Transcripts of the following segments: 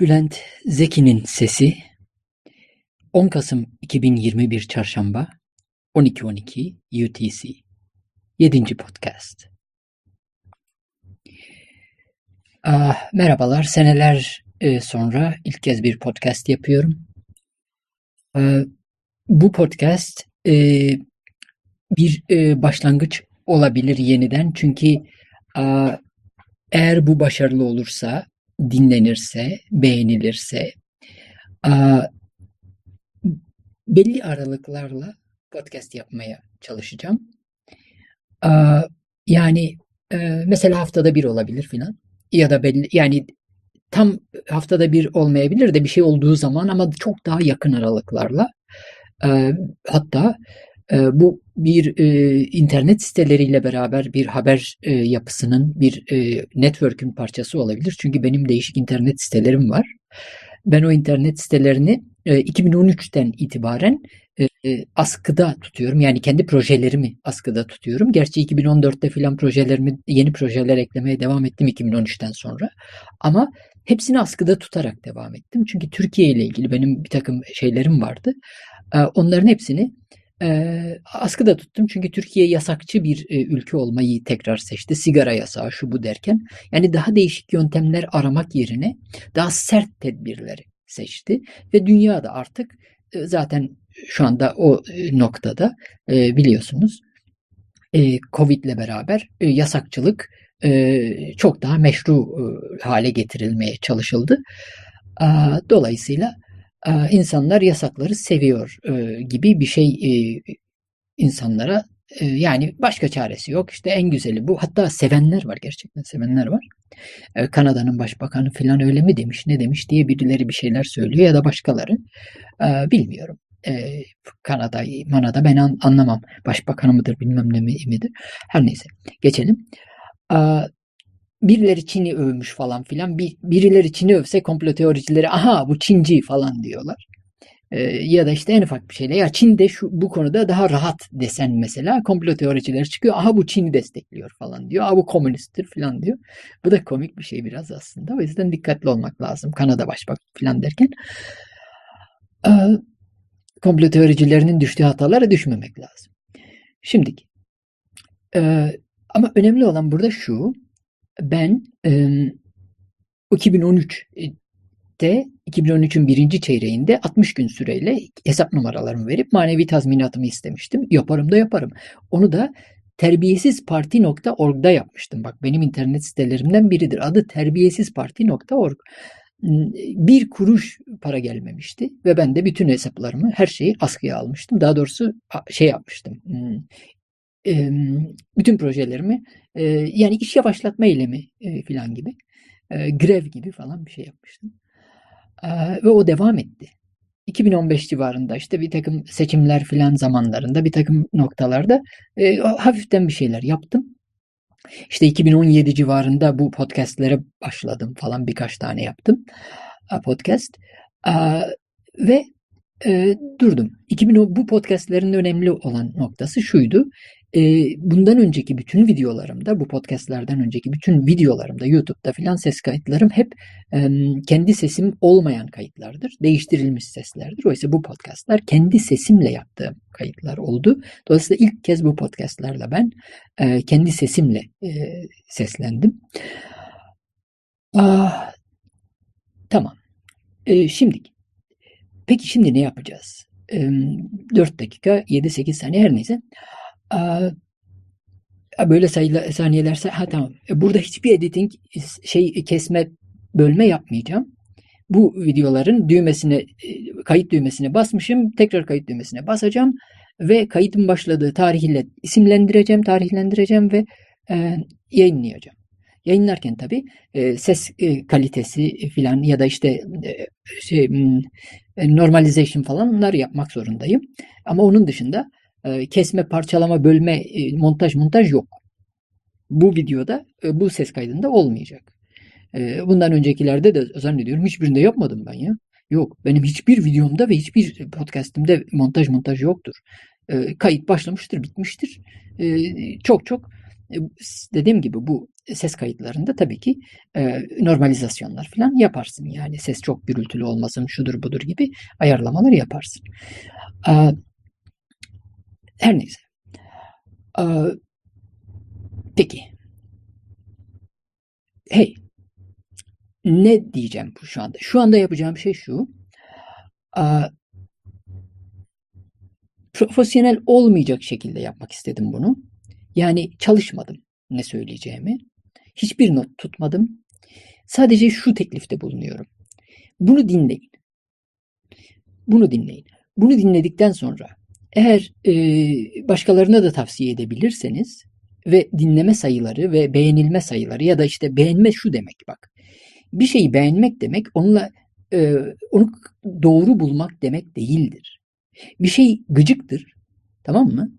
Bülent Zeki'nin sesi 10 Kasım 2021 Çarşamba 12.12 UTC 7. Podcast ah, Merhabalar, seneler e, sonra ilk kez bir podcast yapıyorum. Ah, bu podcast e, bir e, başlangıç olabilir yeniden çünkü eğer bu başarılı olursa dinlenirse, beğenilirse belli aralıklarla podcast yapmaya çalışacağım. Yani mesela haftada bir olabilir filan ya da belli yani tam haftada bir olmayabilir de bir şey olduğu zaman ama çok daha yakın aralıklarla hatta bu bir e, internet siteleriyle beraber bir haber e, yapısının bir e, network'ün parçası olabilir. Çünkü benim değişik internet sitelerim var. Ben o internet sitelerini e, 2013'ten itibaren e, e, askıda tutuyorum. Yani kendi projelerimi askıda tutuyorum. Gerçi 2014'te filan projelerimi yeni projeler eklemeye devam ettim 2013'ten sonra. Ama hepsini askıda tutarak devam ettim. Çünkü Türkiye ile ilgili benim bir takım şeylerim vardı. E, onların hepsini e, askıda tuttum çünkü Türkiye yasakçı bir e, ülke olmayı tekrar seçti. Sigara yasağı şu bu derken. Yani daha değişik yöntemler aramak yerine daha sert tedbirleri seçti. Ve dünya da artık e, zaten şu anda o e, noktada e, biliyorsunuz e, Covid ile beraber e, yasakçılık e, çok daha meşru e, hale getirilmeye çalışıldı. E, dolayısıyla insanlar yasakları seviyor gibi bir şey insanlara yani başka çaresi yok. İşte en güzeli bu. Hatta sevenler var gerçekten sevenler var. Kanada'nın başbakanı falan öyle mi demiş ne demiş diye birileri bir şeyler söylüyor ya da başkaları. Bilmiyorum. Kanada, Manada ben anlamam. Başbakanı mıdır bilmem ne midir. Her neyse geçelim birileri Çin'i övmüş falan filan. Bir, birileri Çin'i övse komplo teoricileri aha bu Çinci falan diyorlar. Ee, ya da işte en ufak bir şeyle ya Çin de şu bu konuda daha rahat desen mesela komplo teoricileri çıkıyor. Aha bu Çin'i destekliyor falan diyor. Aha bu komünisttir falan diyor. Bu da komik bir şey biraz aslında. O yüzden dikkatli olmak lazım. Kanada başbak falan derken. Ee, komplo teoricilerinin düştüğü hatalara düşmemek lazım. Şimdi e, ama önemli olan burada şu ben e, 2013'te 2013'ün birinci çeyreğinde 60 gün süreyle hesap numaralarımı verip manevi tazminatımı istemiştim. Yaparım da yaparım. Onu da terbiyesizparti.org'da yapmıştım. Bak benim internet sitelerimden biridir. Adı terbiyesizparti.org. Bir kuruş para gelmemişti ve ben de bütün hesaplarımı her şeyi askıya almıştım. Daha doğrusu şey yapmıştım bütün projelerimi yani iş yavaşlatma eylemi falan gibi grev gibi falan bir şey yapmıştım. Ve o devam etti. 2015 civarında işte bir takım seçimler filan zamanlarında bir takım noktalarda e, hafiften bir şeyler yaptım. İşte 2017 civarında bu podcastlere başladım falan birkaç tane yaptım podcast. E, ve e, durdum. 2010, bu podcastlerin önemli olan noktası şuydu. E, bundan önceki bütün videolarımda, bu podcastlerden önceki bütün videolarımda, YouTube'da filan ses kayıtlarım hep e, kendi sesim olmayan kayıtlardır. Değiştirilmiş seslerdir. Oysa bu podcastler kendi sesimle yaptığım kayıtlar oldu. Dolayısıyla ilk kez bu podcastlerle ben e, kendi sesimle e, seslendim. Ah, tamam. E, şimdi Peki şimdi ne yapacağız? 4 dakika, 7-8 saniye her neyse. Böyle sayılı saniyelerse ha tamam. E, burada hiçbir editing şey kesme bölme yapmayacağım. Bu videoların düğmesine e, kayıt düğmesine basmışım. Tekrar kayıt düğmesine basacağım ve kayıtın başladığı tarihle isimlendireceğim, tarihlendireceğim ve e, yayınlayacağım. Yayınlarken tabii e, ses e, kalitesi filan ya da işte e, şey e, normalization falan bunları yapmak zorundayım. Ama onun dışında kesme, parçalama, bölme, e, montaj montaj yok. Bu videoda e, bu ses kaydında olmayacak. E, bundan öncekilerde de zannediyorum hiçbirinde yapmadım ben ya. Yok benim hiçbir videomda ve hiçbir podcastimde montaj montaj yoktur. E, kayıt başlamıştır, bitmiştir. Çok çok e, dediğim gibi bu ses kayıtlarında tabii ki normalizasyonlar falan yaparsın. Yani ses çok gürültülü olmasın, şudur budur gibi ayarlamalar yaparsın. E, her neyse. E, peki. Hey. Ne diyeceğim bu şu anda? Şu anda yapacağım şey şu. E, profesyonel olmayacak şekilde yapmak istedim bunu. Yani çalışmadım ne söyleyeceğimi. Hiçbir not tutmadım. Sadece şu teklifte bulunuyorum. Bunu dinleyin. Bunu dinleyin. Bunu dinledikten sonra eğer e, başkalarına da tavsiye edebilirseniz ve dinleme sayıları ve beğenilme sayıları ya da işte beğenme şu demek bak. Bir şeyi beğenmek demek onunla e, onu doğru bulmak demek değildir. Bir şey gıcıktır. Tamam mı?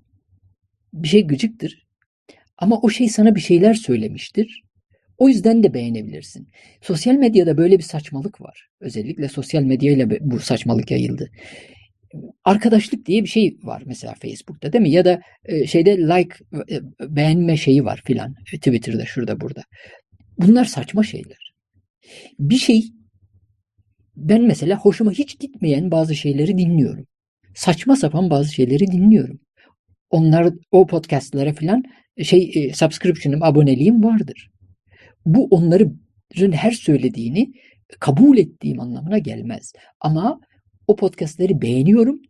Bir şey gıcıktır. Ama o şey sana bir şeyler söylemiştir. O yüzden de beğenebilirsin. Sosyal medyada böyle bir saçmalık var. Özellikle sosyal medyayla bu saçmalık yayıldı. Arkadaşlık diye bir şey var mesela Facebook'ta değil mi? Ya da e, şeyde like e, beğenme şeyi var filan. Twitter'da şurada burada. Bunlar saçma şeyler. Bir şey ben mesela hoşuma hiç gitmeyen bazı şeyleri dinliyorum. Saçma sapan bazı şeyleri dinliyorum. Onlar o podcastlere filan şey e, subscription'ım, aboneliğim vardır. Bu onların her söylediğini kabul ettiğim anlamına gelmez. Ama o podcastleri beğeniyorum.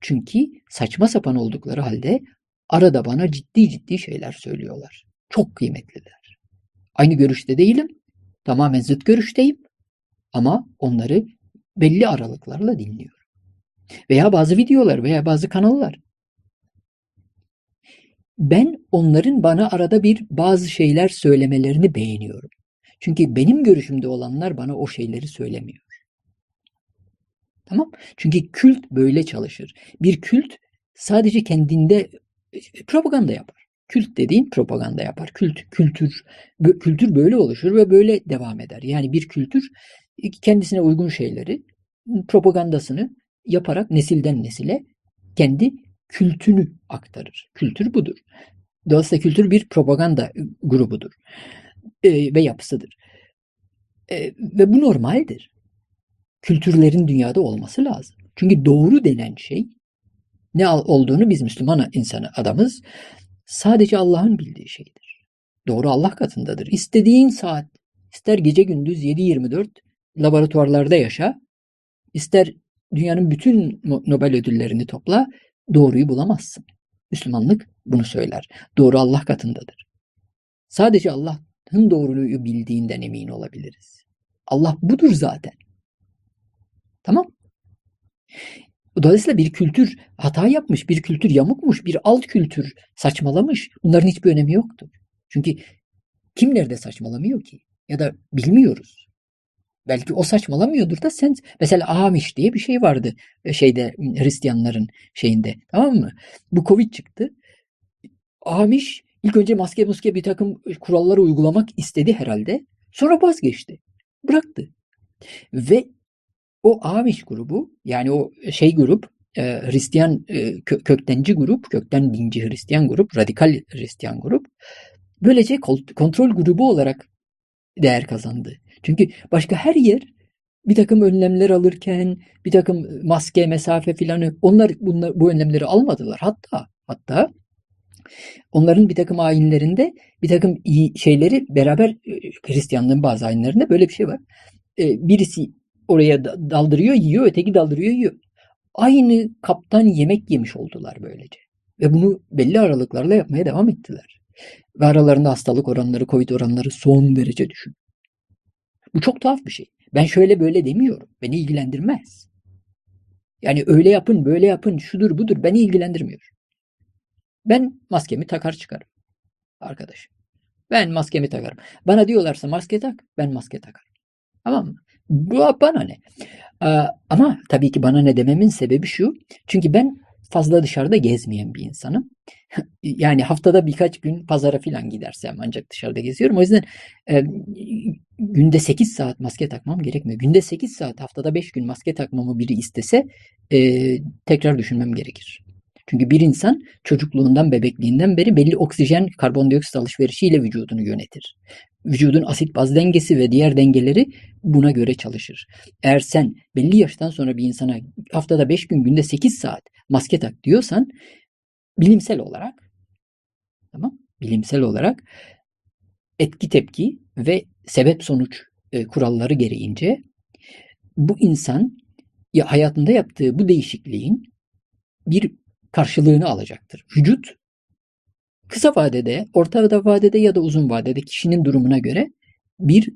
Çünkü saçma sapan oldukları halde arada bana ciddi ciddi şeyler söylüyorlar. Çok kıymetliler. Aynı görüşte değilim. Tamamen zıt görüşteyim. Ama onları belli aralıklarla dinliyorum. Veya bazı videolar veya bazı kanallar. Ben onların bana arada bir bazı şeyler söylemelerini beğeniyorum. Çünkü benim görüşümde olanlar bana o şeyleri söylemiyor. Tamam? Çünkü kült böyle çalışır. Bir kült sadece kendinde e, propaganda yapar. Kült dediğin propaganda yapar. Kült, kültür, kültür böyle oluşur ve böyle devam eder. Yani bir kültür e, kendisine uygun şeyleri propagandasını yaparak nesilden nesile kendi kültünü aktarır. Kültür budur. Dolayısıyla kültür bir propaganda grubudur e, ve yapısıdır. E, ve bu normaldir. Kültürlerin dünyada olması lazım. Çünkü doğru denen şey ne olduğunu biz Müslüman insanı adamız sadece Allah'ın bildiği şeydir. Doğru Allah katındadır. İstediğin saat, ister gece gündüz 7-24 laboratuvarlarda yaşa, ister dünyanın bütün Nobel ödüllerini topla, doğruyu bulamazsın. Müslümanlık bunu söyler. Doğru Allah katındadır. Sadece Allah'ın doğruluğu bildiğinden emin olabiliriz. Allah budur zaten. Tamam. Dolayısıyla bir kültür hata yapmış, bir kültür yamukmuş, bir alt kültür saçmalamış. Bunların hiçbir önemi yoktur. Çünkü kim nerede saçmalamıyor ki? Ya da bilmiyoruz. Belki o saçmalamıyordur da sen mesela Amiş diye bir şey vardı e, şeyde Hristiyanların şeyinde tamam mı? Bu Covid çıktı. Amiş ilk önce maske maske bir takım kuralları uygulamak istedi herhalde. Sonra vazgeçti. Bıraktı. Ve o Amish grubu yani o şey grup e, Hristiyan e, köktenci grup, kökten dinci Hristiyan grup, radikal Hristiyan grup böylece kontrol grubu olarak değer kazandı. Çünkü başka her yer bir takım önlemler alırken bir takım maske, mesafe filanı onlar bunlar, bu önlemleri almadılar. Hatta hatta onların bir takım ayinlerinde bir takım iyi şeyleri beraber e, Hristiyanlığın bazı ayinlerinde böyle bir şey var. Birisi oraya daldırıyor yiyor, öteki daldırıyor yiyor. Aynı kaptan yemek yemiş oldular böylece. Ve bunu belli aralıklarla yapmaya devam ettiler. Ve aralarında hastalık oranları, covid oranları son derece düşük. Bu çok tuhaf bir şey. Ben şöyle böyle demiyorum. Beni ilgilendirmez. Yani öyle yapın, böyle yapın, şudur budur beni ilgilendirmiyor. Ben maskemi takar çıkarım. Arkadaşım. Ben maskemi takarım. Bana diyorlarsa maske tak, ben maske takarım. Tamam mı? Bu bana ne? Ama tabii ki bana ne dememin sebebi şu. Çünkü ben fazla dışarıda gezmeyen bir insanım. yani haftada birkaç gün pazara falan gidersem ancak dışarıda geziyorum. O yüzden e, günde 8 saat maske takmam gerekmiyor. Günde 8 saat haftada 5 gün maske takmamı biri istese e, tekrar düşünmem gerekir. Çünkü bir insan çocukluğundan, bebekliğinden beri belli oksijen, karbondioksit alışverişiyle vücudunu yönetir. Vücudun asit baz dengesi ve diğer dengeleri buna göre çalışır. Eğer sen belli yaştan sonra bir insana haftada 5 gün, günde 8 saat maske tak diyorsan bilimsel olarak tamam bilimsel olarak etki tepki ve sebep sonuç e, kuralları gereğince bu insan ya hayatında yaptığı bu değişikliğin bir karşılığını alacaktır. Vücut kısa vadede, orta vadede ya da uzun vadede kişinin durumuna göre bir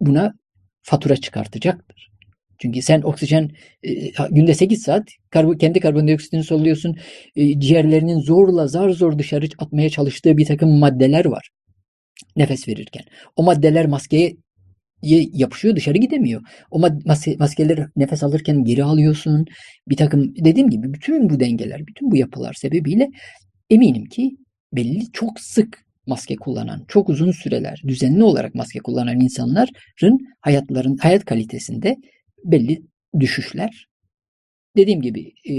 buna fatura çıkartacaktır. Çünkü sen oksijen e, günde 8 saat kendi karbondioksitini soluyorsun. E, ciğerlerinin zorla zar zor dışarı atmaya çalıştığı bir takım maddeler var. Nefes verirken. O maddeler maskeye yapışıyor dışarı gidemiyor. O maske, maskeleri nefes alırken geri alıyorsun. Bir takım dediğim gibi bütün bu dengeler, bütün bu yapılar sebebiyle eminim ki belli çok sık maske kullanan, çok uzun süreler düzenli olarak maske kullanan insanların hayatların hayat kalitesinde belli düşüşler dediğim gibi e,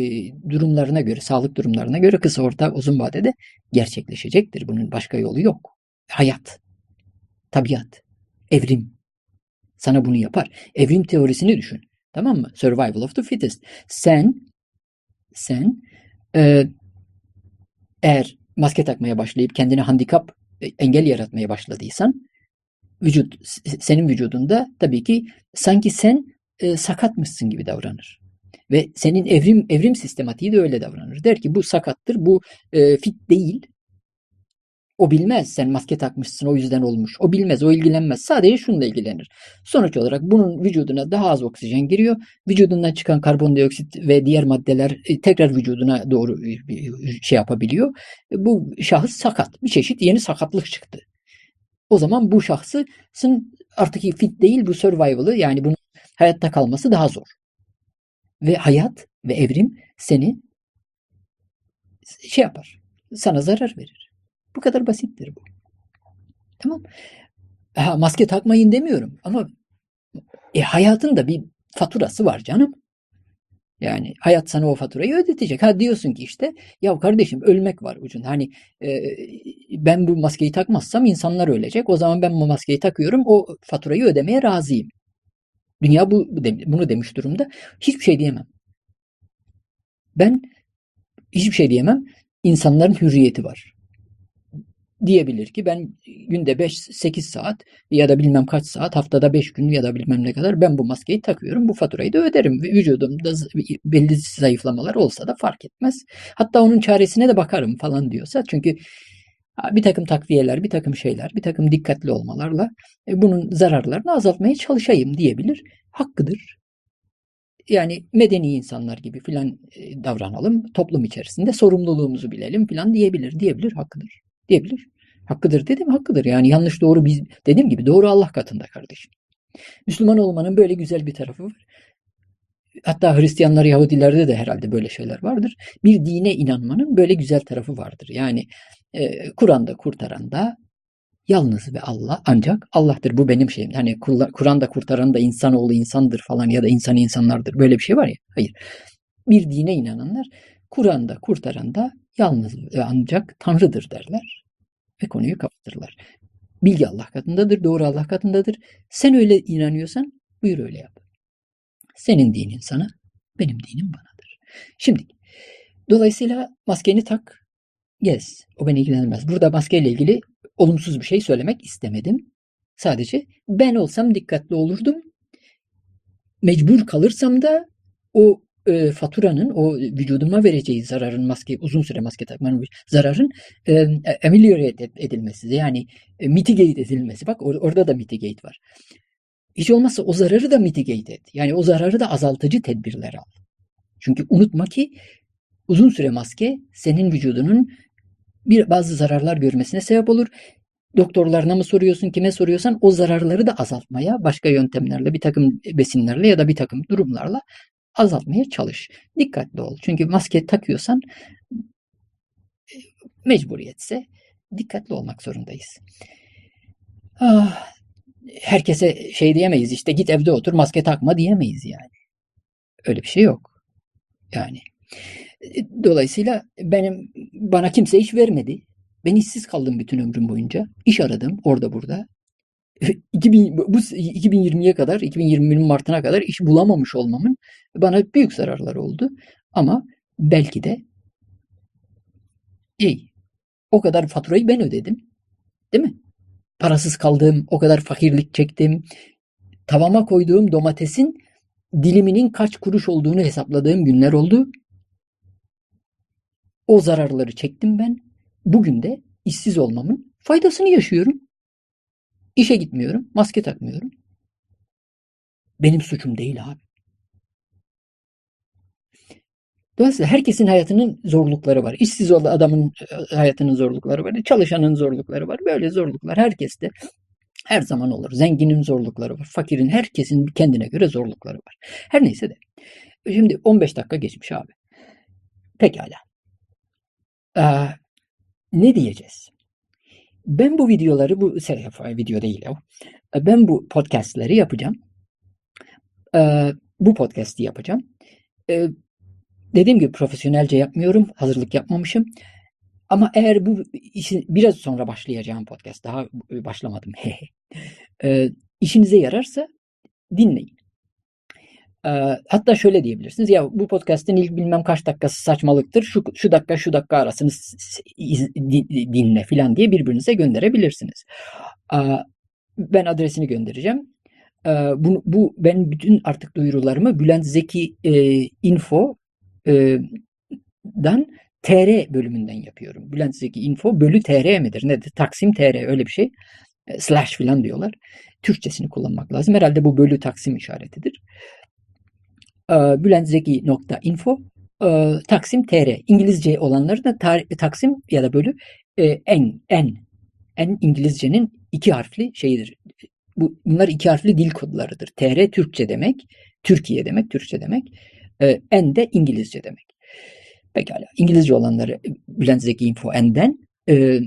durumlarına göre, sağlık durumlarına göre kısa orta uzun vadede gerçekleşecektir. Bunun başka yolu yok. Hayat, tabiat, evrim sana bunu yapar. Evrim teorisini düşün. Tamam mı? Survival of the fittest. Sen sen e, eğer maske takmaya başlayıp kendine handikap, e, engel yaratmaya başladıysan vücut senin vücudunda tabii ki sanki sen e, sakatmışsın gibi davranır. Ve senin evrim evrim sistematiği de öyle davranır. Der ki bu sakattır, bu e, fit değil. O bilmez sen maske takmışsın o yüzden olmuş. O bilmez, o ilgilenmez. Sadece şununla ilgilenir. Sonuç olarak bunun vücuduna daha az oksijen giriyor. Vücudundan çıkan karbondioksit ve diğer maddeler e, tekrar vücuduna doğru e, şey yapabiliyor. E, bu şahıs sakat. Bir çeşit yeni sakatlık çıktı. O zaman bu şahsın artık fit değil bu survival'ı yani bunun hayatta kalması daha zor. Ve hayat ve evrim seni şey yapar. Sana zarar verir. Bu kadar basittir bu. Tamam. Ha, maske takmayın demiyorum ama e, hayatın da bir faturası var canım. Yani hayat sana o faturayı ödetecek. Ha diyorsun ki işte ya kardeşim ölmek var ucunda. Hani e, ben bu maskeyi takmazsam insanlar ölecek. O zaman ben bu maskeyi takıyorum. O faturayı ödemeye razıyım. Dünya bu bunu demiş durumda. Hiçbir şey diyemem. Ben hiçbir şey diyemem. İnsanların hürriyeti var diyebilir ki ben günde 5-8 saat ya da bilmem kaç saat haftada 5 gün ya da bilmem ne kadar ben bu maskeyi takıyorum. Bu faturayı da öderim. Vücudumda belli zayıflamalar olsa da fark etmez. Hatta onun çaresine de bakarım falan diyorsa. Çünkü bir takım takviyeler, bir takım şeyler, bir takım dikkatli olmalarla e, bunun zararlarını azaltmaya çalışayım diyebilir. Hakkıdır. Yani medeni insanlar gibi filan e, davranalım, toplum içerisinde sorumluluğumuzu bilelim filan diyebilir, diyebilir, hakkıdır diyebilir. Hakkıdır dedim hakkıdır. Yani yanlış doğru biz dediğim gibi doğru Allah katında kardeşim. Müslüman olmanın böyle güzel bir tarafı var. Hatta Hristiyanlar, Yahudilerde de herhalde böyle şeyler vardır. Bir dine inanmanın böyle güzel tarafı vardır. Yani e, Kur'an'da kurtaran da yalnız ve Allah ancak Allah'tır. Bu benim şeyim. Hani Kur'an'da kurtaran da insanoğlu insandır falan ya da insan insanlardır. Böyle bir şey var ya. Hayır. Bir dine inananlar Kur'an'da kurtaran da yalnız ve ancak Tanrı'dır derler ve konuyu kapatırlar. Bilgi Allah katındadır, doğru Allah katındadır. Sen öyle inanıyorsan buyur öyle yap. Senin dinin sana, benim dinim banadır. Şimdi dolayısıyla maskeni tak, gez. O beni ilgilenmez. Burada maskeyle ilgili olumsuz bir şey söylemek istemedim. Sadece ben olsam dikkatli olurdum. Mecbur kalırsam da o e, faturanın o vücuduma vereceği zararın maske uzun süre maske takmanın zararın e, ameliorate edilmesi yani e, mitigate edilmesi. Bak or, orada da mitigate var. Hiç olmazsa o zararı da mitigate et. Yani o zararı da azaltıcı tedbirler al. Çünkü unutma ki uzun süre maske senin vücudunun bir bazı zararlar görmesine sebep olur. Doktorlarına mı soruyorsun, kime soruyorsan o zararları da azaltmaya başka yöntemlerle, bir takım besinlerle ya da bir takım durumlarla azaltmaya çalış. Dikkatli ol. Çünkü maske takıyorsan mecburiyetse dikkatli olmak zorundayız. Ah, herkese şey diyemeyiz işte git evde otur maske takma diyemeyiz yani. Öyle bir şey yok. Yani Dolayısıyla benim bana kimse iş vermedi. Ben işsiz kaldım bütün ömrüm boyunca. İş aradım orada burada. 2000, bu 2020'ye kadar, 2020'nin Mart'ına kadar iş bulamamış olmamın bana büyük zararları oldu. Ama belki de iyi. O kadar faturayı ben ödedim. Değil mi? Parasız kaldım, o kadar fakirlik çektim. Tavama koyduğum domatesin diliminin kaç kuruş olduğunu hesapladığım günler oldu. O zararları çektim ben. Bugün de işsiz olmamın faydasını yaşıyorum. İşe gitmiyorum, maske takmıyorum. Benim suçum değil abi. Dolayısıyla herkesin hayatının zorlukları var. İşsiz olan adamın e, hayatının zorlukları var. Çalışanın zorlukları var. Böyle zorluklar herkeste her zaman olur. Zenginin zorlukları var. Fakirin, herkesin kendine göre zorlukları var. Her neyse de. Şimdi 15 dakika geçmiş abi. Pekala. Ee, ne diyeceğiz? Ben bu videoları, bu şey, video değil o. Ben bu podcastleri yapacağım. Ee, bu podcast'i yapacağım. Ee, dediğim gibi profesyonelce yapmıyorum. Hazırlık yapmamışım. Ama eğer bu işi biraz sonra başlayacağım podcast, daha başlamadım. ee, işinize yararsa dinleyin. Ee, hatta şöyle diyebilirsiniz. Ya bu podcast'in ilk bilmem kaç dakikası saçmalıktır. Şu, şu dakika şu dakika arasını dinle filan diye birbirinize gönderebilirsiniz. Ee, ben adresini göndereceğim. Ee, bu, bu ben bütün artık duyurularımı Bülent Zeki e, Info e, dan TR bölümünden yapıyorum. Bülent Zeki Info bölü TR midir? Nedir? Taksim TR öyle bir şey. E, slash filan diyorlar. Türkçesini kullanmak lazım. Herhalde bu bölü taksim işaretidir. E, bülentzeki.info e, Taksim TR. İngilizce olanları da Taksim ya da bölü e, en en en İngilizcenin iki harfli şeyidir. Bu, bunlar iki harfli dil kodlarıdır. TR Türkçe demek, Türkiye demek, Türkçe demek. E, en de İngilizce demek. Pekala. İngilizce olanları Bülent Zeki Info N'den, e,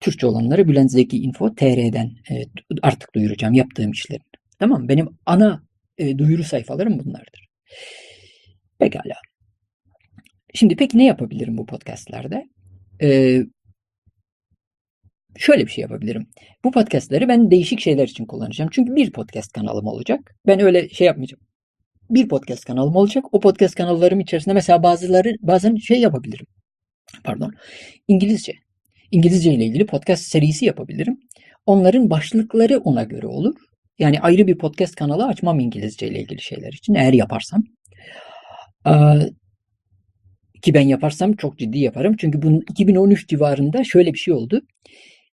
Türkçe olanları Bülent Zeki Info TR'den e, artık duyuracağım yaptığım işlerin. Tamam Benim ana e, duyuru sayfalarım bunlardır. Pekala. Şimdi peki ne yapabilirim bu podcastlerde? Ee, şöyle bir şey yapabilirim. Bu podcastleri ben değişik şeyler için kullanacağım. Çünkü bir podcast kanalım olacak. Ben öyle şey yapmayacağım. Bir podcast kanalım olacak. O podcast kanallarım içerisinde mesela bazıları bazen şey yapabilirim. Pardon. İngilizce. İngilizce ile ilgili podcast serisi yapabilirim. Onların başlıkları ona göre olur. Yani ayrı bir podcast kanalı açmam İngilizce ile ilgili şeyler için eğer yaparsam. Ee, ki ben yaparsam çok ciddi yaparım. Çünkü bunun 2013 civarında şöyle bir şey oldu.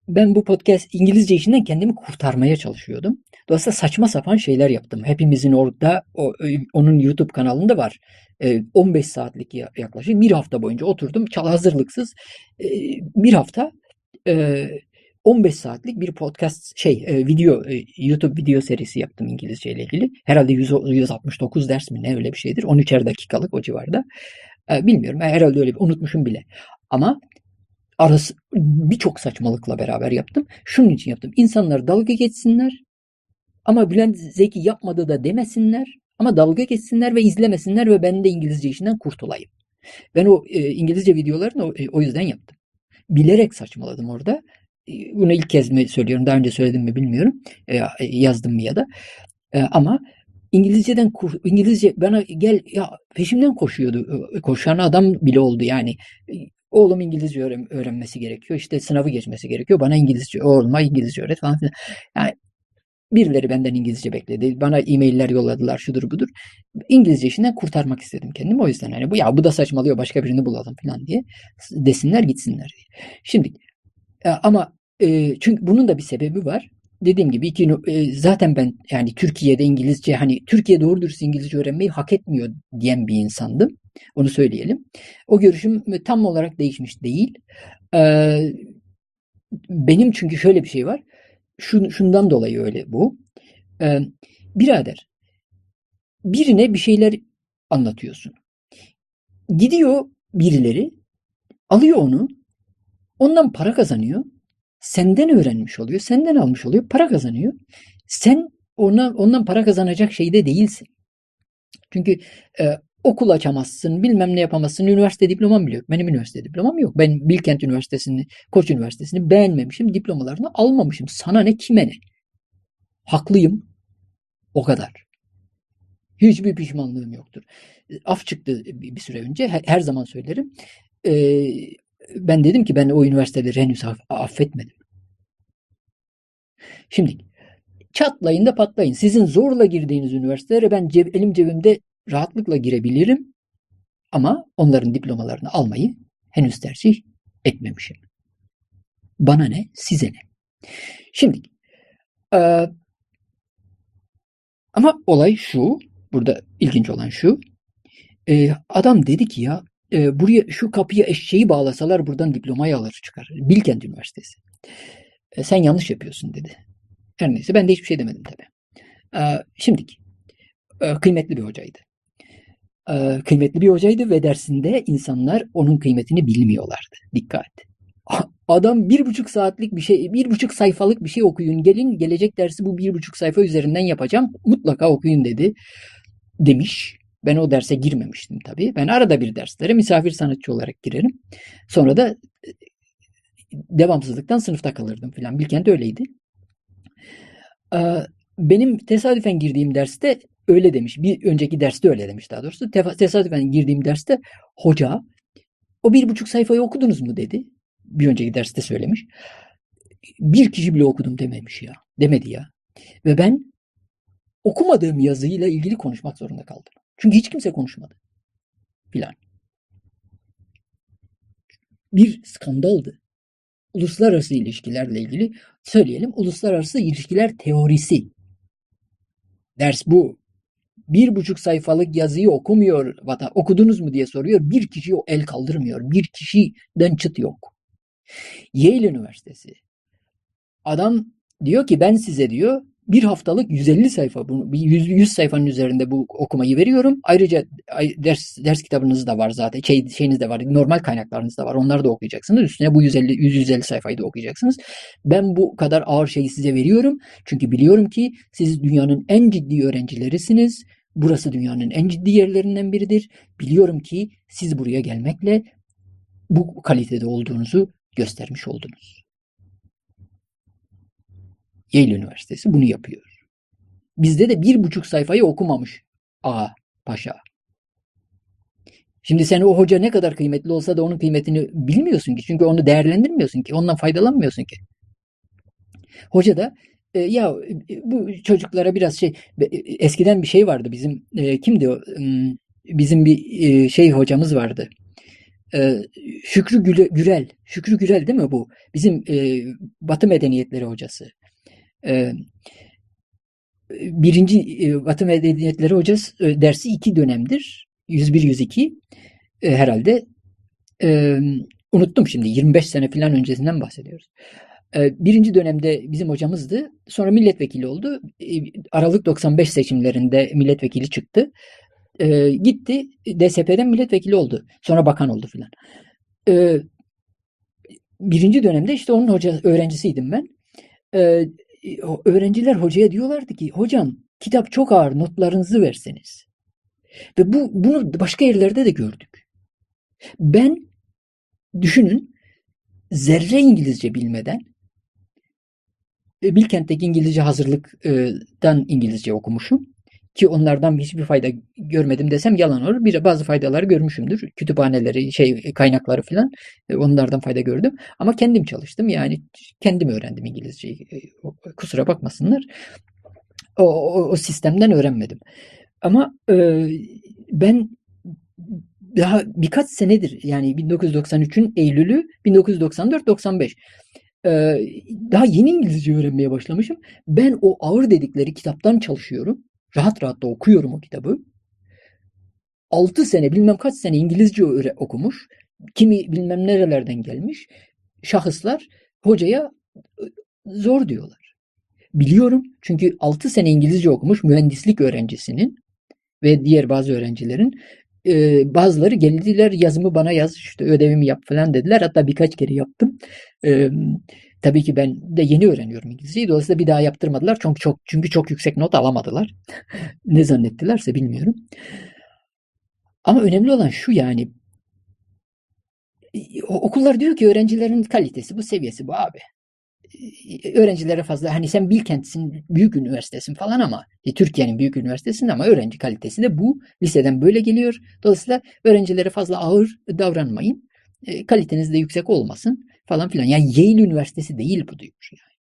Ben bu podcast İngilizce işinden kendimi kurtarmaya çalışıyordum. Dolayısıyla saçma sapan şeyler yaptım. Hepimizin orada o, onun YouTube kanalında var. 15 saatlik yaklaşık bir hafta boyunca oturdum çal hazırlıksız bir hafta 15 saatlik bir podcast şey e, video e, YouTube video serisi yaptım İngilizce ile ilgili. Herhalde 100, 169 ders mi ne öyle bir şeydir. 13'er dakikalık o civarda. E, bilmiyorum. Herhalde öyle bir unutmuşum bile. Ama arası birçok saçmalıkla beraber yaptım. Şunun için yaptım. İnsanlar dalga geçsinler. Ama Bülent Zeki yapmadı da demesinler. Ama dalga geçsinler ve izlemesinler ve ben de İngilizce işinden kurtulayım. Ben o e, İngilizce videolarını o, e, o yüzden yaptım. Bilerek saçmaladım orada bunu ilk kez mi söylüyorum, daha önce söyledim mi bilmiyorum, e, yazdım mı ya da. E, ama İngilizceden İngilizce bana gel ya peşimden koşuyordu. Koşan adam bile oldu yani. Oğlum İngilizce öğren, öğrenmesi gerekiyor. İşte sınavı geçmesi gerekiyor. Bana İngilizce oğluma İngilizce öğret falan filan. Yani birileri benden İngilizce bekledi. Bana e-mailler yolladılar şudur budur. İngilizce işinden kurtarmak istedim kendimi. O yüzden hani bu ya bu da saçmalıyor başka birini bulalım falan diye desinler gitsinler diye. Şimdi e, ama e, çünkü bunun da bir sebebi var. Dediğim gibi iki, e, zaten ben yani Türkiye'de İngilizce hani Türkiye doğru dürüst İngilizce öğrenmeyi hak etmiyor diyen bir insandım. Onu söyleyelim. O görüşüm tam olarak değişmiş değil. Ee, benim çünkü şöyle bir şey var. Şun, şundan dolayı öyle bu. Ee, birader birine bir şeyler anlatıyorsun. Gidiyor birileri alıyor onu Ondan para kazanıyor. Senden öğrenmiş oluyor. Senden almış oluyor. Para kazanıyor. Sen ona, ondan para kazanacak şeyde değilsin. Çünkü e, okul açamazsın, bilmem ne yapamazsın, üniversite diplomam bile yok. Benim üniversite diplomam yok. Ben Bilkent Üniversitesi'ni, Koç Üniversitesi'ni beğenmemişim, diplomalarını almamışım. Sana ne, kime ne? Haklıyım. O kadar. Hiçbir pişmanlığım yoktur. Af çıktı bir süre önce. Her zaman söylerim. Ee, ben dedim ki ben o üniversiteleri henüz affetmedim. Şimdi çatlayın da patlayın. Sizin zorla girdiğiniz üniversitelere ben ceb, elim cebimde rahatlıkla girebilirim. Ama onların diplomalarını almayı henüz tercih etmemişim. Bana ne, size ne? Şimdi e, ama olay şu, burada ilginç olan şu. E, adam dedi ki ya e, buraya şu kapıya eşeği bağlasalar buradan diplomayı alır çıkar. Bilkent Üniversitesi. E, sen yanlış yapıyorsun dedi. Her neyse ben de hiçbir şey demedim tabii. E, şimdiki e, kıymetli bir hocaydı. E, kıymetli bir hocaydı ve dersinde insanlar onun kıymetini bilmiyorlardı. Dikkat. Adam bir buçuk saatlik bir şey, bir buçuk sayfalık bir şey okuyun. Gelin gelecek dersi bu bir buçuk sayfa üzerinden yapacağım. Mutlaka okuyun dedi. Demiş. Ben o derse girmemiştim tabii. Ben arada bir derslere misafir sanatçı olarak girerim. Sonra da devamsızlıktan sınıfta kalırdım filan. Bilkent öyleydi. Benim tesadüfen girdiğim derste öyle demiş. Bir önceki derste öyle demiş daha doğrusu. Tesadüfen girdiğim derste hoca o bir buçuk sayfayı okudunuz mu dedi. Bir önceki derste söylemiş. Bir kişi bile okudum dememiş ya. Demedi ya. Ve ben okumadığım yazıyla ilgili konuşmak zorunda kaldım. Çünkü hiç kimse konuşmadı. Filan. Bir skandaldı. Uluslararası ilişkilerle ilgili söyleyelim. Uluslararası ilişkiler teorisi. Ders bu. Bir buçuk sayfalık yazıyı okumuyor. Vatan, okudunuz mu diye soruyor. Bir kişi o el kaldırmıyor. Bir kişiden çıt yok. Yale Üniversitesi. Adam diyor ki ben size diyor bir haftalık 150 sayfa, bu, 100, 100 sayfanın üzerinde bu okumayı veriyorum. Ayrıca ders ders kitabınız da var zaten, şey, şeyiniz de var, normal kaynaklarınız da var. Onları da okuyacaksınız. Üstüne bu 150 150 sayfayı da okuyacaksınız. Ben bu kadar ağır şeyi size veriyorum. Çünkü biliyorum ki siz dünyanın en ciddi öğrencilerisiniz. Burası dünyanın en ciddi yerlerinden biridir. Biliyorum ki siz buraya gelmekle bu kalitede olduğunuzu göstermiş oldunuz. Yale Üniversitesi bunu yapıyor. Bizde de bir buçuk sayfayı okumamış A paşa. Şimdi sen o hoca ne kadar kıymetli olsa da onun kıymetini bilmiyorsun ki. Çünkü onu değerlendirmiyorsun ki. Ondan faydalanmıyorsun ki. Hoca da e, ya e, bu çocuklara biraz şey e, eskiden bir şey vardı bizim e, kimdi o hmm, bizim bir e, şey hocamız vardı. E, Şükrü Gürel. Şükrü Gürel değil mi bu? Bizim e, Batı medeniyetleri hocası e, birinci e, Batı Medeniyetleri Hocası e, dersi iki dönemdir. 101-102 e, herhalde. E, unuttum şimdi 25 sene falan öncesinden bahsediyoruz. E, birinci dönemde bizim hocamızdı. Sonra milletvekili oldu. E, Aralık 95 seçimlerinde milletvekili çıktı. E, gitti DSP'den milletvekili oldu. Sonra bakan oldu filan. E, birinci dönemde işte onun hoca öğrencisiydim ben. E, öğrenciler hocaya diyorlardı ki hocam kitap çok ağır notlarınızı verseniz. Ve bu bunu başka yerlerde de gördük. Ben düşünün zerre İngilizce bilmeden Bilkent'teki İngilizce hazırlıktan İngilizce okumuşum. Ki onlardan hiçbir fayda görmedim desem yalan olur. Bir bazı faydaları görmüşümdür. Kütüphaneleri, şey kaynakları falan e, onlardan fayda gördüm. Ama kendim çalıştım. Yani kendim öğrendim İngilizceyi. E, kusura bakmasınlar. O, o, o sistemden öğrenmedim. Ama e, ben daha birkaç senedir yani 1993'ün Eylül'ü 1994-95 ee, daha yeni İngilizce öğrenmeye başlamışım. Ben o ağır dedikleri kitaptan çalışıyorum. Rahat rahat da okuyorum o kitabı. 6 sene bilmem kaç sene İngilizce okumuş. Kimi bilmem nerelerden gelmiş. Şahıslar hocaya zor diyorlar. Biliyorum çünkü 6 sene İngilizce okumuş mühendislik öğrencisinin ve diğer bazı öğrencilerin e, bazıları geldiler yazımı bana yaz işte ödevimi yap falan dediler. Hatta birkaç kere yaptım. E, tabii ki ben de yeni öğreniyorum İngilizceyi. Dolayısıyla bir daha yaptırmadılar. Çünkü çok çünkü çok yüksek not alamadılar. ne zannettilerse bilmiyorum. Ama önemli olan şu yani okullar diyor ki öğrencilerin kalitesi bu seviyesi bu abi. Öğrencilere fazla hani sen Bilkent'sin büyük üniversitesin falan ama e, Türkiye'nin büyük üniversitesin ama öğrenci kalitesi de bu. Liseden böyle geliyor. Dolayısıyla öğrencilere fazla ağır davranmayın. E, kaliteniz de yüksek olmasın falan filan. Yani Yale Üniversitesi değil bu diyor yani.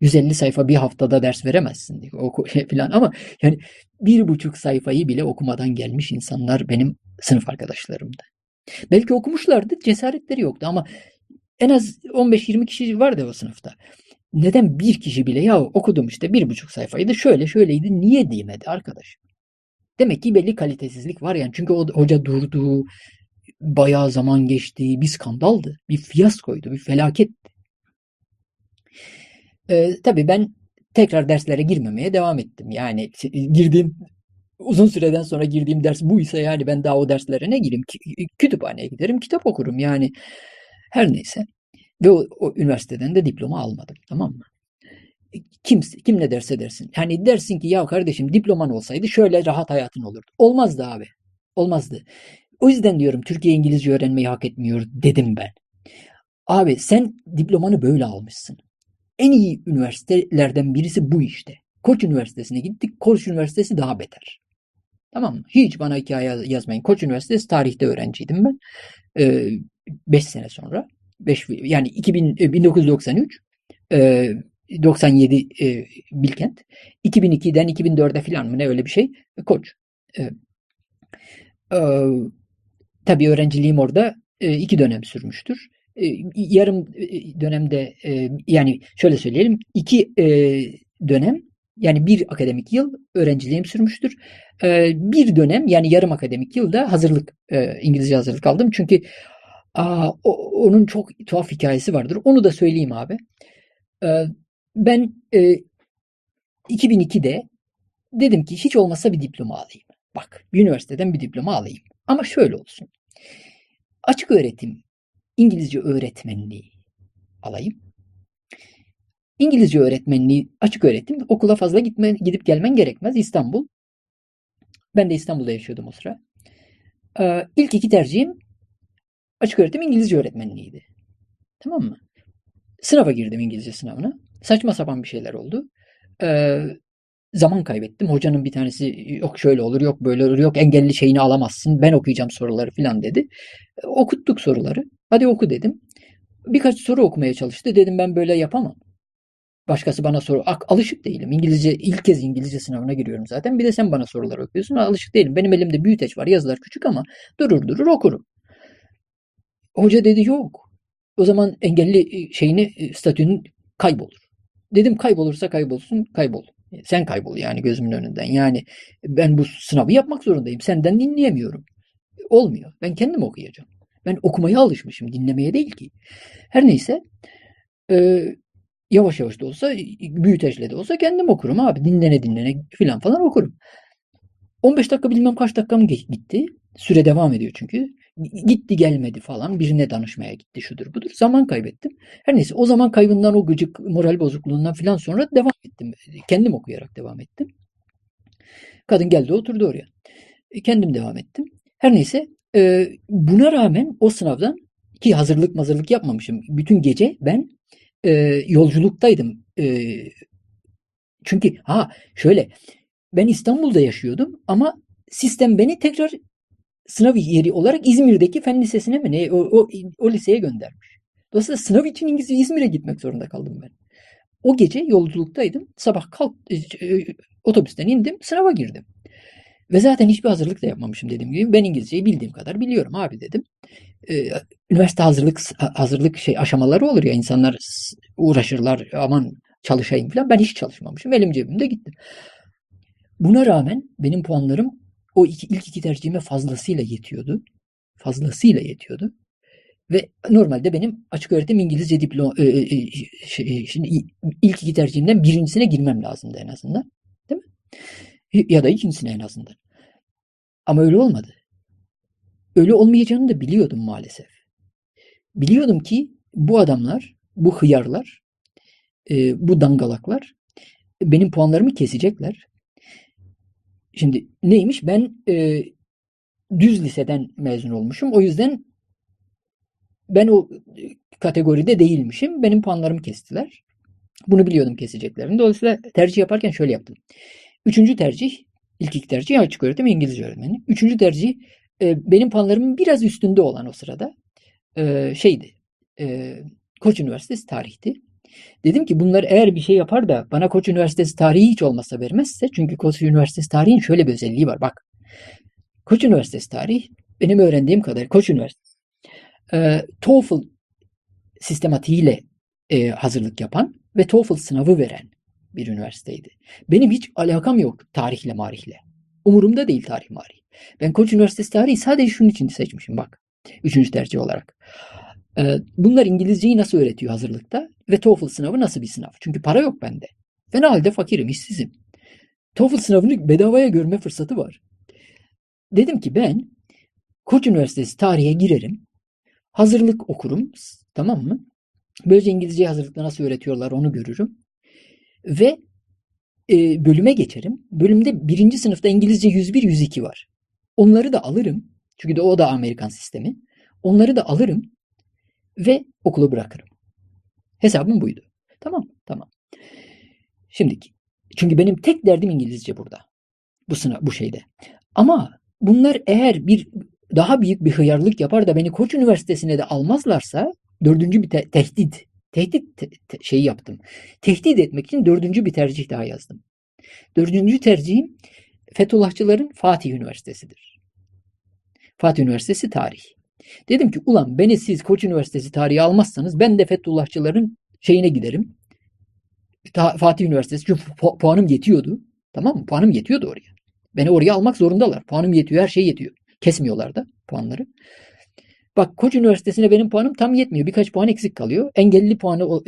150 sayfa bir haftada ders veremezsin diyor. Oku, şey falan ama yani bir buçuk sayfayı bile okumadan gelmiş insanlar benim sınıf arkadaşlarımdı. Belki okumuşlardı, cesaretleri yoktu ama en az 15-20 kişi vardı o sınıfta. Neden bir kişi bile ya okudum işte bir buçuk sayfaydı şöyle şöyleydi niye diyemedi arkadaş? Demek ki belli kalitesizlik var yani. Çünkü o hoca durdu, bayağı zaman geçti, bir skandaldı, bir fiyaskoydu, bir felaketti. Ee, tabii ben tekrar derslere girmemeye devam ettim. Yani girdiğim uzun süreden sonra girdiğim ders buysa yani ben daha o derslere ne gireyim? Kütüphaneye giderim, kitap okurum yani. Her neyse. Ve o, o üniversiteden de diploma almadım. Tamam mı? Kim, kim ne derse dersin. Yani dersin ki ya kardeşim diploman olsaydı şöyle rahat hayatın olurdu. Olmazdı abi. Olmazdı. O yüzden diyorum Türkiye İngilizce öğrenmeyi hak etmiyor dedim ben. Abi sen diplomanı böyle almışsın. En iyi üniversitelerden birisi bu işte. Koç Üniversitesi'ne gittik. Koç Üniversitesi daha beter. Tamam mı? Hiç bana hikaye yazmayın. Koç Üniversitesi tarihte öğrenciydim ben. 5 ee, sene sonra. 5 yani 2000 1993 e, 97 e, Bilkent. 2002'den 2004'e falan mı ne öyle bir şey. Koç. E, e, tabii öğrenciliğim orada e, iki dönem sürmüştür. E, yarım e, dönemde yani şöyle söyleyelim iki dönem yani bir akademik yıl öğrenciliğim sürmüştür. Bir dönem yani yarım akademik yılda hazırlık, İngilizce hazırlık aldım. Çünkü aa, onun çok tuhaf hikayesi vardır. Onu da söyleyeyim abi. Ben 2002'de e, dedim ki hiç olmazsa bir diploma alayım. Bak bir üniversiteden bir diploma alayım. Ama şöyle olsun. Açık öğretim İngilizce öğretmenliği alayım. İngilizce öğretmenliği, açık öğretim, okula fazla gitme, gidip gelmen gerekmez. İstanbul. Ben de İstanbul'da yaşıyordum o sıra. Ee, ilk iki tercihim açık öğretim İngilizce öğretmenliğiydi. Tamam mı? Sınava girdim İngilizce sınavına. Saçma sapan bir şeyler oldu. Ee, zaman kaybettim. Hocanın bir tanesi yok şöyle olur, yok böyle olur, yok engelli şeyini alamazsın. Ben okuyacağım soruları falan dedi. Ee, okuttuk soruları. Hadi oku dedim. Birkaç soru okumaya çalıştı. Dedim ben böyle yapamam. Başkası bana soru. Alışık değilim. İngilizce ilk kez İngilizce sınavına giriyorum zaten. Bir de sen bana sorular okuyorsun. Alışık değilim. Benim elimde büyüteç var. Yazılar küçük ama durur durur okurum. Hoca dedi yok. O zaman engelli e, şeyini e, statünün kaybolur. Dedim kaybolursa kaybolsun kaybol. Sen kaybol yani gözümün önünden. Yani ben bu sınavı yapmak zorundayım. Senden dinleyemiyorum. Olmuyor. Ben kendim okuyacağım. Ben okumaya alışmışım. Dinlemeye değil ki. Her neyse. E, yavaş yavaş da olsa büyüteçle de olsa kendim okurum abi. Dinlene dinlene filan falan okurum. 15 dakika bilmem kaç dakikam gitti. Süre devam ediyor çünkü. Gitti gelmedi falan. Birine danışmaya gitti şudur budur. Zaman kaybettim. Her neyse o zaman kaybından o gıcık moral bozukluğundan filan sonra devam ettim. Kendim okuyarak devam ettim. Kadın geldi oturdu oraya. E, kendim devam ettim. Her neyse e, buna rağmen o sınavdan ki hazırlık mazırlık yapmamışım. Bütün gece ben e, yolculuktaydım. E, çünkü ha şöyle ben İstanbul'da yaşıyordum ama sistem beni tekrar sınav yeri olarak İzmir'deki fen lisesine mi ne o, o, o liseye göndermiş. Dolayısıyla sınav için İngilizce İzmir'e gitmek zorunda kaldım ben. O gece yolculuktaydım. Sabah kalk e, e, otobüsten indim, sınava girdim. Ve zaten hiçbir hazırlık da yapmamışım dediğim gibi. Ben İngilizceyi bildiğim kadar biliyorum abi dedim. Ee, üniversite hazırlık hazırlık şey aşamaları olur ya insanlar uğraşırlar aman çalışayım falan. Ben hiç çalışmamışım. Elim cebimde gittim. Buna rağmen benim puanlarım o iki, ilk iki tercihime fazlasıyla yetiyordu. Fazlasıyla yetiyordu. Ve normalde benim açık öğretim İngilizce diploma e, e, şey, şimdi ilk iki tercihimden birincisine girmem lazımdı en azından. Değil mi? Ya da ikincisine en azından. Ama öyle olmadı. Öyle olmayacağını da biliyordum maalesef. Biliyordum ki bu adamlar, bu hıyarlar, e, bu dangalaklar benim puanlarımı kesecekler. Şimdi neymiş? Ben e, düz liseden mezun olmuşum. O yüzden ben o kategoride değilmişim. Benim puanlarımı kestiler. Bunu biliyordum keseceklerini. Dolayısıyla tercih yaparken şöyle yaptım. Üçüncü tercih, ilk iki tercih açık öğretim İngilizce öğretmeni. Üçüncü tercih e, benim puanlarımın biraz üstünde olan o sırada e, şeydi. E, Koç Üniversitesi tarihti. Dedim ki bunlar eğer bir şey yapar da bana Koç Üniversitesi tarihi hiç olmazsa vermezse çünkü Koç Üniversitesi tarihin şöyle bir özelliği var. Bak Koç Üniversitesi tarih benim öğrendiğim kadar Koç Üniversitesi e, TOEFL sistematiğiyle e, hazırlık yapan ve TOEFL sınavı veren bir üniversiteydi. Benim hiç alakam yok tarihle marihle. Umurumda değil tarih marih. Ben Koç Üniversitesi tarihi sadece şunun için seçmişim bak. Üçüncü tercih olarak. Ee, bunlar İngilizceyi nasıl öğretiyor hazırlıkta ve TOEFL sınavı nasıl bir sınav? Çünkü para yok bende. Fena halde fakirim, işsizim. TOEFL sınavını bedavaya görme fırsatı var. Dedim ki ben Koç Üniversitesi tarihe girerim. Hazırlık okurum. Tamam mı? Böylece İngilizce hazırlıkta nasıl öğretiyorlar onu görürüm. Ve e, bölüme geçerim. Bölümde birinci sınıfta İngilizce 101-102 var. Onları da alırım. Çünkü de o da Amerikan sistemi. Onları da alırım ve okulu bırakırım. Hesabım buydu. Tamam, tamam. Şimdi çünkü benim tek derdim İngilizce burada. Bu sınav, bu şeyde. Ama bunlar eğer bir daha büyük bir hıyarlık yapar da beni Koç Üniversitesi'ne de almazlarsa dördüncü bir te- tehdit tehdit te- te- şeyi yaptım. Tehdit etmek için dördüncü bir tercih daha yazdım. Dördüncü tercihim Fethullahçıların Fatih Üniversitesi'dir. Fatih Üniversitesi tarih. Dedim ki ulan beni siz Koç Üniversitesi tarihi almazsanız ben de Fethullahçıların şeyine giderim. Fatih Üniversitesi çünkü pu- puanım yetiyordu. Tamam mı? Puanım yetiyordu oraya. Beni oraya almak zorundalar. Puanım yetiyor, her şey yetiyor. Kesmiyorlar da puanları. Bak Koç Üniversitesi'ne benim puanım tam yetmiyor. Birkaç puan eksik kalıyor. Engelli puanı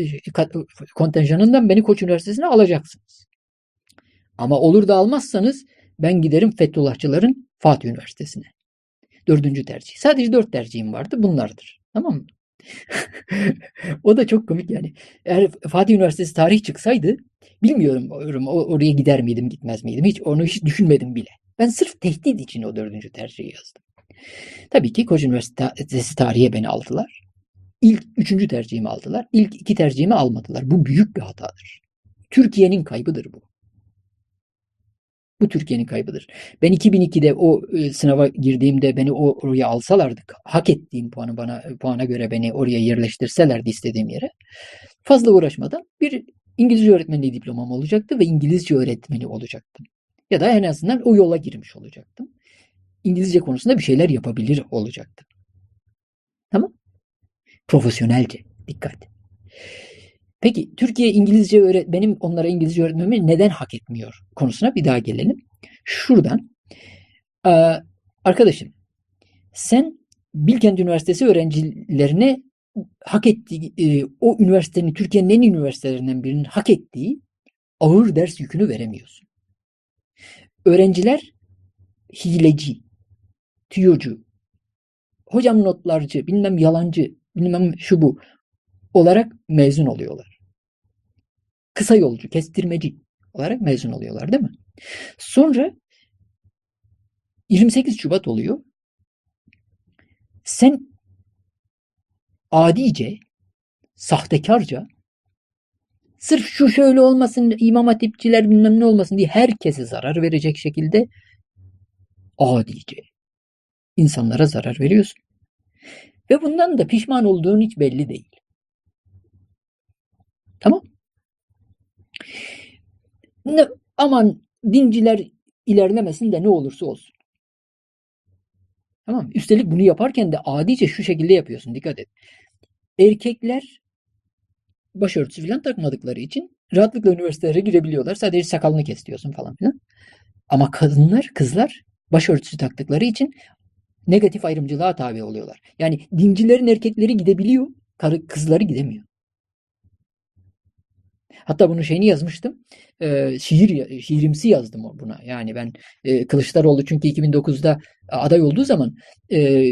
kontenjanından beni Koç Üniversitesi'ne alacaksınız. Ama olur da almazsanız ben giderim Fethullahçıların Fatih Üniversitesi'ne. Dördüncü tercih. Sadece dört tercihim vardı. Bunlardır. Tamam mı? o da çok komik yani. Eğer Fatih Üniversitesi tarih çıksaydı bilmiyorum oraya gider miydim gitmez miydim. Hiç onu hiç düşünmedim bile. Ben sırf tehdit için o dördüncü tercihi yazdım. Tabii ki Koç Üniversitesi tarihe beni aldılar. İlk üçüncü tercihimi aldılar. İlk iki tercihimi almadılar. Bu büyük bir hatadır. Türkiye'nin kaybıdır bu. Bu Türkiye'nin kaybıdır. Ben 2002'de o e, sınava girdiğimde beni o, oraya alsalardı, hak ettiğim puanı bana puana göre beni oraya yerleştirselerdi istediğim yere, fazla uğraşmadan bir İngilizce öğretmenliği diplomam olacaktı ve İngilizce öğretmeni olacaktım. Ya da en azından o yola girmiş olacaktım. İngilizce konusunda bir şeyler yapabilir olacaktım. Tamam? Profesyonelce. Dikkat. Peki Türkiye İngilizce öğret benim onlara İngilizce öğretmemi neden hak etmiyor konusuna bir daha gelelim. Şuradan ee, arkadaşım sen Bilkent Üniversitesi öğrencilerine hak ettiği e, o üniversitenin Türkiye'nin en üniversitelerinden birinin hak ettiği ağır ders yükünü veremiyorsun. Öğrenciler hileci, tüyocu, hocam notlarcı, bilmem yalancı, bilmem şu bu olarak mezun oluyorlar. Kısa yolcu, kestirmeci olarak mezun oluyorlar değil mi? Sonra 28 Şubat oluyor. Sen adice, sahtekarca sırf şu şöyle olmasın, imam hatipçiler bilmem ne olmasın diye herkese zarar verecek şekilde adice insanlara zarar veriyorsun. Ve bundan da pişman olduğun hiç belli değil. Tamam. Ne, aman dinciler ilerlemesin de ne olursa olsun. Tamam Üstelik bunu yaparken de adice şu şekilde yapıyorsun. Dikkat et. Erkekler başörtüsü falan takmadıkları için rahatlıkla üniversitelere girebiliyorlar. Sadece sakalını kesiyorsun falan filan. Ama kadınlar, kızlar başörtüsü taktıkları için negatif ayrımcılığa tabi oluyorlar. Yani dincilerin erkekleri gidebiliyor, kızları gidemiyor. Hatta bunun şeyini yazmıştım. E, şiir şiirimsi yazdım buna. Yani ben e, Kılıçdaroğlu çünkü 2009'da aday olduğu zaman e,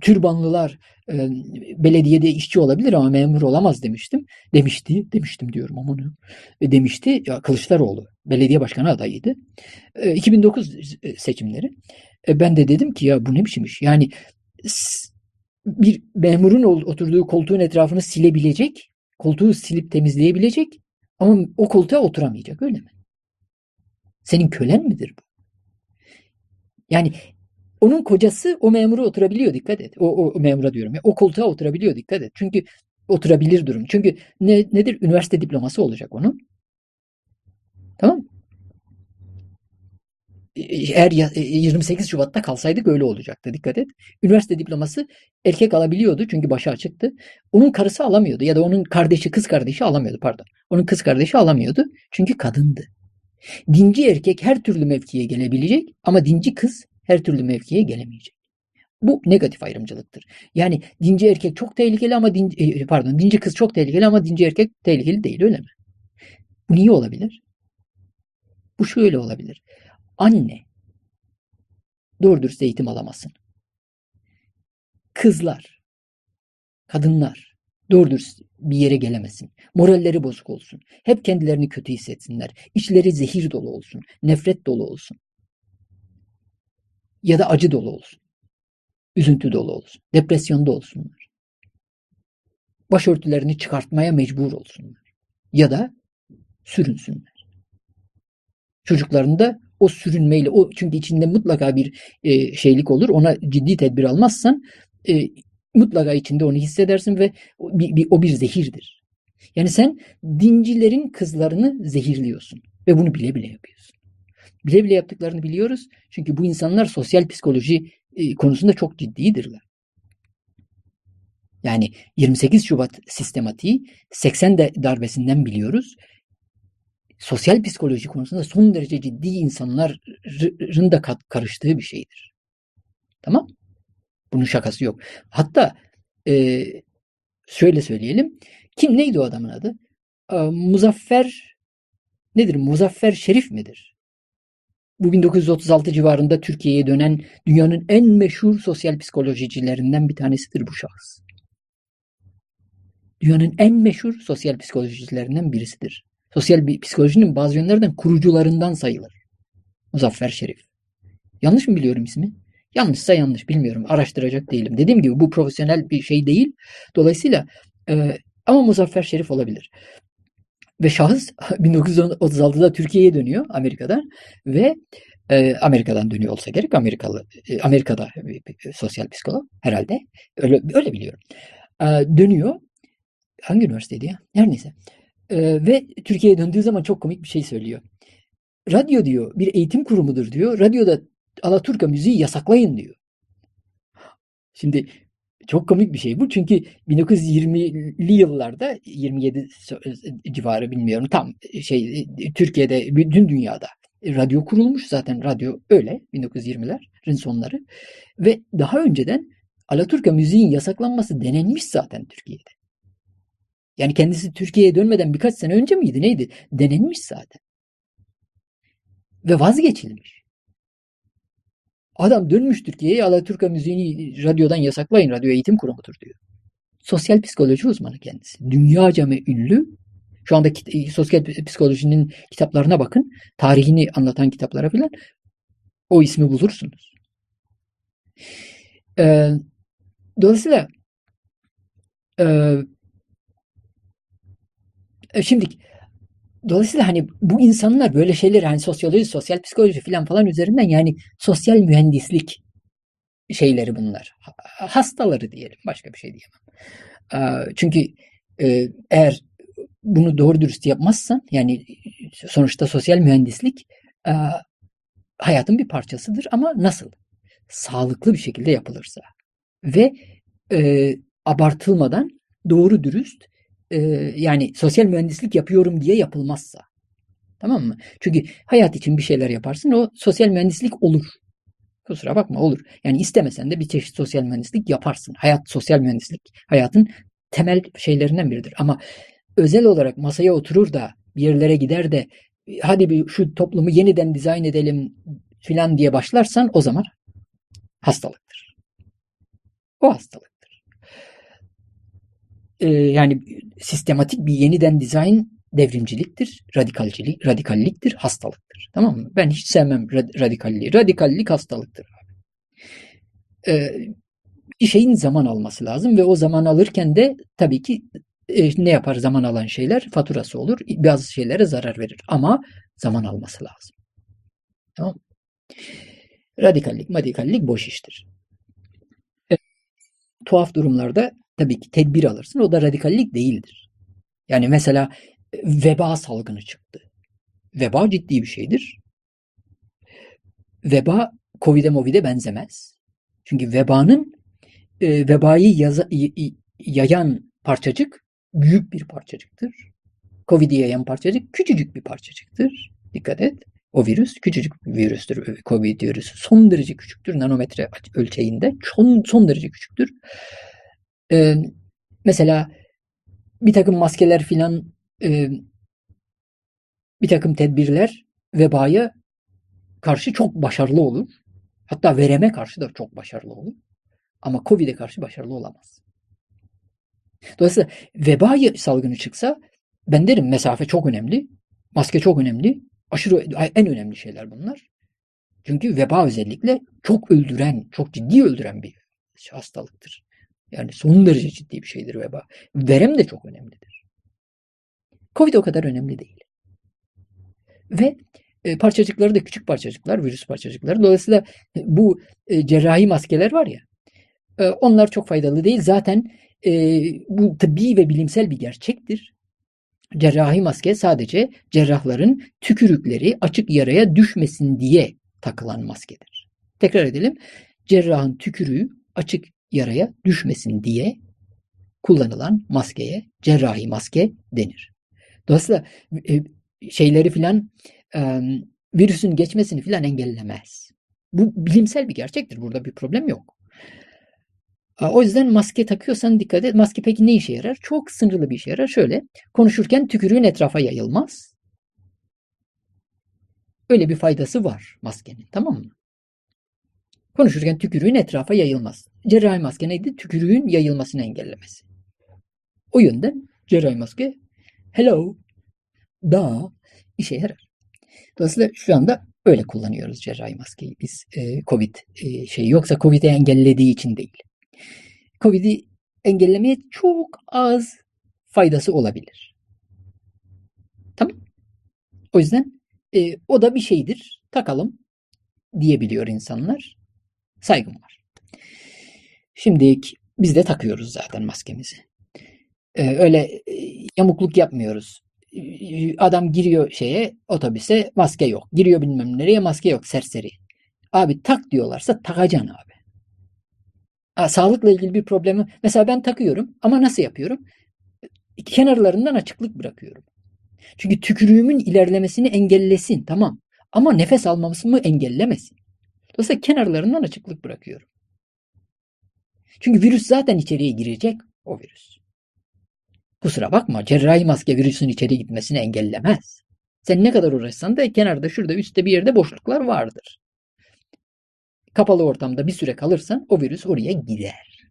türbanlılar e, belediyede işçi olabilir ama memur olamaz demiştim. Demişti, demiştim diyorum ama onu. E, demişti ya Kılıçdaroğlu belediye başkanı adayıydı. E, 2009 seçimleri. E ben de dedim ki ya bu ne biçim iş? Yani bir memurun oturduğu koltuğun etrafını silebilecek, koltuğu silip temizleyebilecek ama o koltuğa oturamayacak öyle mi? Senin kölen midir bu? Yani onun kocası o memura oturabiliyor dikkat et. O, o memura diyorum ya. O koltuğa oturabiliyor dikkat et. Çünkü oturabilir durum. Çünkü ne, nedir? Üniversite diploması olacak onun. Tamam eğer 28 e, Şubat'ta kalsaydık öyle olacaktı. Dikkat et. Üniversite diploması erkek alabiliyordu çünkü başı açıktı. Onun karısı alamıyordu ya da onun kardeşi, kız kardeşi alamıyordu pardon. Onun kız kardeşi alamıyordu çünkü kadındı. Dinci erkek her türlü mevkiye gelebilecek ama dinci kız her türlü mevkiye gelemeyecek. Bu negatif ayrımcılıktır. Yani dinci erkek çok tehlikeli ama dinci, e, pardon dinci kız çok tehlikeli ama dinci erkek tehlikeli değil öyle mi? Bu niye olabilir? Bu şöyle olabilir. Anne doğru dürüst eğitim alamasın. Kızlar, kadınlar doğru dürüst bir yere gelemesin. Moralleri bozuk olsun. Hep kendilerini kötü hissetsinler. İçleri zehir dolu olsun. Nefret dolu olsun. Ya da acı dolu olsun. Üzüntü dolu olsun. Depresyonda olsunlar. Başörtülerini çıkartmaya mecbur olsunlar. Ya da sürünsünler. Çocuklarını da o sürünmeyle o çünkü içinde mutlaka bir e, şeylik olur. Ona ciddi tedbir almazsan e, mutlaka içinde onu hissedersin ve o bir, bir, o bir zehirdir. Yani sen dincilerin kızlarını zehirliyorsun ve bunu bile bile yapıyorsun. Bile bile yaptıklarını biliyoruz. Çünkü bu insanlar sosyal psikoloji e, konusunda çok ciddidirler. Yani 28 Şubat sistematiği 80 de darbesinden biliyoruz sosyal psikoloji konusunda son derece ciddi insanların da karıştığı bir şeydir. Tamam? Bunun şakası yok. Hatta e, şöyle söyleyelim. Kim neydi o adamın adı? E, Muzaffer nedir? Muzaffer Şerif midir? Bu 1936 civarında Türkiye'ye dönen dünyanın en meşhur sosyal psikolojicilerinden bir tanesidir bu şahıs. Dünyanın en meşhur sosyal psikolojicilerinden birisidir. Sosyal bir psikolojinin bazı yönlerden kurucularından sayılır. Muzaffer Şerif. Yanlış mı biliyorum ismi? Yanlışsa yanlış bilmiyorum. Araştıracak değilim. Dediğim gibi bu profesyonel bir şey değil. Dolayısıyla e, ama Muzaffer Şerif olabilir. Ve şahıs 1936'da Türkiye'ye dönüyor Amerika'dan ve e, Amerika'dan dönüyor olsa gerek Amerikalı e, Amerika'da bir, bir, sosyal psikolog herhalde öyle öyle biliyorum. E, dönüyor. Hangi üniversiteydi ya? Her neyse. Ee, ve Türkiye'ye döndüğü zaman çok komik bir şey söylüyor. Radyo diyor bir eğitim kurumudur diyor. Radyoda Alaturka müziği yasaklayın diyor. Şimdi çok komik bir şey bu. Çünkü 1920'li yıllarda 27 civarı bilmiyorum tam şey Türkiye'de bütün dünyada radyo kurulmuş zaten radyo öyle 1920'lerin sonları ve daha önceden Alaturka müziğin yasaklanması denenmiş zaten Türkiye'de. Yani kendisi Türkiye'ye dönmeden birkaç sene önce miydi neydi? Denenmiş zaten. Ve vazgeçilmiş. Adam dönmüş Türkiye'ye Alaturka müziğini radyodan yasaklayın. Radyo eğitim kurumudur diyor. Sosyal psikoloji uzmanı kendisi. Dünyaca ünlü. Şu anda sosyal psikolojinin kitaplarına bakın. Tarihini anlatan kitaplara filan. O ismi bulursunuz. Ee, dolayısıyla e, e, şimdi dolayısıyla hani bu insanlar böyle şeyler hani sosyoloji, sosyal psikoloji falan falan üzerinden yani sosyal mühendislik şeyleri bunlar. Hastaları diyelim. Başka bir şey diyemem. Çünkü e, eğer bunu doğru dürüst yapmazsan yani sonuçta sosyal mühendislik hayatın bir parçasıdır ama nasıl? Sağlıklı bir şekilde yapılırsa ve e, abartılmadan doğru dürüst e, yani sosyal mühendislik yapıyorum diye yapılmazsa. Tamam mı? Çünkü hayat için bir şeyler yaparsın o sosyal mühendislik olur. Kusura bakma olur. Yani istemesen de bir çeşit sosyal mühendislik yaparsın. Hayat sosyal mühendislik hayatın temel şeylerinden biridir. Ama özel olarak masaya oturur da bir yerlere gider de hadi bir şu toplumu yeniden dizayn edelim filan diye başlarsan o zaman hastalıktır. O hastalık e, yani sistematik bir yeniden dizayn devrimciliktir, radikalcilik, radikalliktir, hastalıktır. Tamam mı? Ben hiç sevmem radikalliği. Radikallik hastalıktır. e, bir şeyin zaman alması lazım ve o zaman alırken de tabii ki e, ne yapar zaman alan şeyler? Faturası olur. Bazı şeylere zarar verir ama zaman alması lazım. Tamam Radikallik, madikallik boş iştir. E, tuhaf durumlarda tabii ki tedbir alırsın. O da radikallik değildir. Yani mesela veba salgını çıktı. Veba ciddi bir şeydir. Veba Covid'e Movid'e benzemez. Çünkü vebanın e, vebayı yaza, yayan parçacık büyük bir parçacıktır. Covid'i yayan parçacık küçücük bir parçacıktır. Dikkat et. O virüs küçücük bir virüstür. Covid virüsü son derece küçüktür. Nanometre ölçeğinde son, son derece küçüktür. Ee, mesela bir takım maskeler filan e, bir takım tedbirler vebaya karşı çok başarılı olur. Hatta vereme karşı da çok başarılı olur. Ama Covid'e karşı başarılı olamaz. Dolayısıyla veba salgını çıksa ben derim mesafe çok önemli. Maske çok önemli. Aşırı en önemli şeyler bunlar. Çünkü veba özellikle çok öldüren, çok ciddi öldüren bir hastalıktır. Yani son derece ciddi bir şeydir veba. Verem de çok önemlidir. Covid o kadar önemli değil. Ve e, parçacıkları da küçük parçacıklar, virüs parçacıkları. Dolayısıyla e, bu e, cerrahi maskeler var ya, e, onlar çok faydalı değil. Zaten e, bu tıbbi ve bilimsel bir gerçektir. Cerrahi maske sadece cerrahların tükürükleri açık yaraya düşmesin diye takılan maskedir. Tekrar edelim. Cerrahın tükürüğü açık yaraya düşmesin diye kullanılan maskeye cerrahi maske denir. Dolayısıyla e, şeyleri filan e, virüsün geçmesini filan engellemez. Bu bilimsel bir gerçektir. Burada bir problem yok. O yüzden maske takıyorsan dikkat et. Maske peki ne işe yarar? Çok sınırlı bir işe yarar. Şöyle konuşurken tükürüğün etrafa yayılmaz. Öyle bir faydası var maskenin. Tamam mı? Konuşurken tükürüğün etrafa yayılmaz. Cerrahi maske neydi? Tükürüğün yayılmasını engellemesi. O yönden cerrahi maske hello da işe yarar. Dolayısıyla şu anda öyle kullanıyoruz cerrahi maskeyi biz e, Covid e, şey yoksa Covid'i engellediği için değil. Covid'i engellemeye çok az faydası olabilir. Tamam. O yüzden e, o da bir şeydir. Takalım diyebiliyor insanlar. Saygım var. Şimdi biz de takıyoruz zaten maskemizi. Ee, öyle e, yamukluk yapmıyoruz. Adam giriyor şeye otobüse maske yok. Giriyor bilmem nereye maske yok serseri. Abi tak diyorlarsa takacaksın abi. Ha, sağlıkla ilgili bir problemi mesela ben takıyorum ama nasıl yapıyorum? Kenarlarından açıklık bırakıyorum. Çünkü tükürüğümün ilerlemesini engellesin tamam. Ama nefes almamı engellemesin. Dolayısıyla kenarlarından açıklık bırakıyorum. Çünkü virüs zaten içeriye girecek o virüs. Kusura bakma cerrahi maske virüsün içeri gitmesini engellemez. Sen ne kadar uğraşsan da kenarda şurada üstte bir yerde boşluklar vardır. Kapalı ortamda bir süre kalırsan o virüs oraya gider.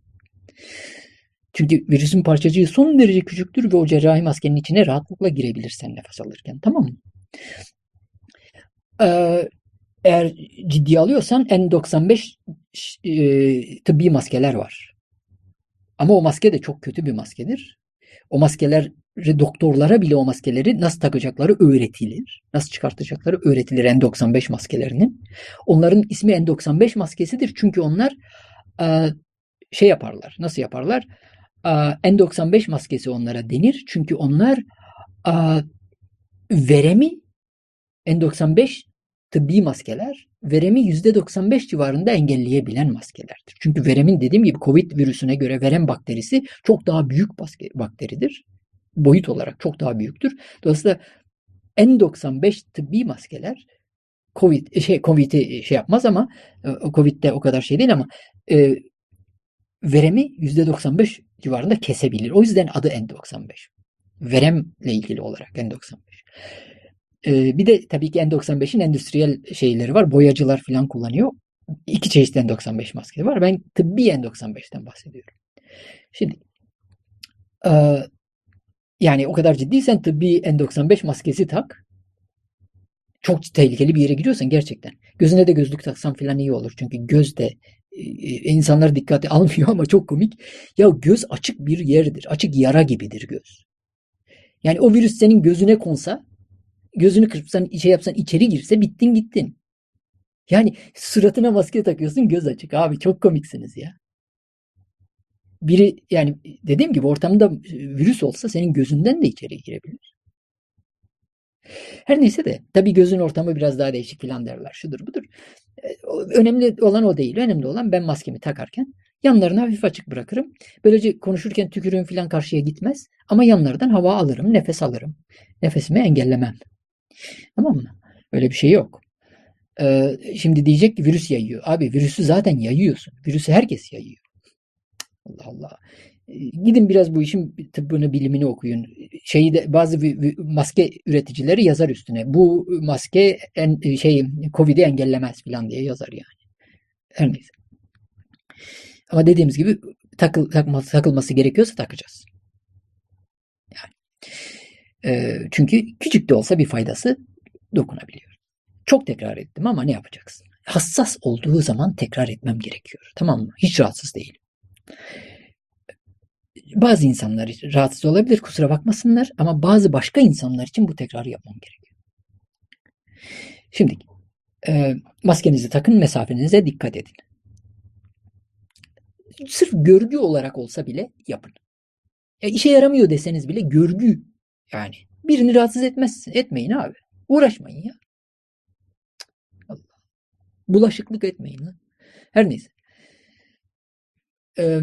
Çünkü virüsün parçacığı son derece küçüktür ve o cerrahi maskenin içine rahatlıkla girebilirsen nefes alırken. Tamam mı? Ee, eğer ciddi alıyorsan N95 e, tıbbi maskeler var. Ama o maske de çok kötü bir maskedir. O maskeler doktorlara bile o maskeleri nasıl takacakları öğretilir. Nasıl çıkartacakları öğretilir N95 maskelerinin. Onların ismi N95 maskesidir. Çünkü onlar e, şey yaparlar. Nasıl yaparlar? E, N95 maskesi onlara denir. Çünkü onlar e, veremi N95 tıbbi maskeler veremi %95 civarında engelleyebilen maskelerdir. Çünkü veremin dediğim gibi Covid virüsüne göre verem bakterisi çok daha büyük bakteridir. Boyut olarak çok daha büyüktür. Dolayısıyla N95 tıbbi maskeler Covid şey Covid'i şey yapmaz ama e, Covid'de o kadar şey değil ama e, veremi %95 civarında kesebilir. O yüzden adı N95. Veremle ilgili olarak N95. Ee, bir de tabii ki N95'in endüstriyel şeyleri var. Boyacılar falan kullanıyor. İki çeşit N95 maske var. Ben tıbbi N95'ten bahsediyorum. Şimdi e, yani o kadar ciddiysen tıbbi N95 maskesi tak. Çok tehlikeli bir yere giriyorsan gerçekten. Gözüne de gözlük taksan falan iyi olur. Çünkü göz de insanlar dikkate almıyor ama çok komik. Ya göz açık bir yerdir. Açık yara gibidir göz. Yani o virüs senin gözüne konsa, gözünü kırpsan, şey yapsan, içeri girse bittin gittin. Yani suratına maske takıyorsun göz açık. Abi çok komiksiniz ya. Biri yani dediğim gibi ortamda virüs olsa senin gözünden de içeri girebilir. Her neyse de tabii gözün ortamı biraz daha değişik filan derler. Şudur budur. Önemli olan o değil. Önemli olan ben maskemi takarken yanlarını hafif açık bırakırım. Böylece konuşurken tükürüğüm filan karşıya gitmez. Ama yanlardan hava alırım, nefes alırım. Nefesimi engellemem. Tamam mı? Öyle bir şey yok. Ee, şimdi diyecek ki virüs yayıyor. Abi virüsü zaten yayıyorsun. Virüsü herkes yayıyor. Allah Allah. Gidin biraz bu işin tıbbını, bilimini okuyun. Şeyi de bazı maske üreticileri yazar üstüne. Bu maske en, şey Covid'i engellemez falan diye yazar yani. Her neyse. Ama dediğimiz gibi takıl, takması, takılması gerekiyorsa takacağız. Yani. E, çünkü küçük de olsa bir faydası dokunabiliyor. Çok tekrar ettim ama ne yapacaksın? Hassas olduğu zaman tekrar etmem gerekiyor. Tamam mı? Hiç rahatsız değilim bazı insanlar rahatsız olabilir kusura bakmasınlar ama bazı başka insanlar için bu tekrarı yapmam gerekiyor. Şimdi e, maskenizi takın mesafenize dikkat edin. Sırf görgü olarak olsa bile yapın. Ya işe yaramıyor deseniz bile görgü yani birini rahatsız etmez etmeyin abi. Uğraşmayın ya. Allah. Bulaşıklık etmeyin lan. Her neyse. Ee,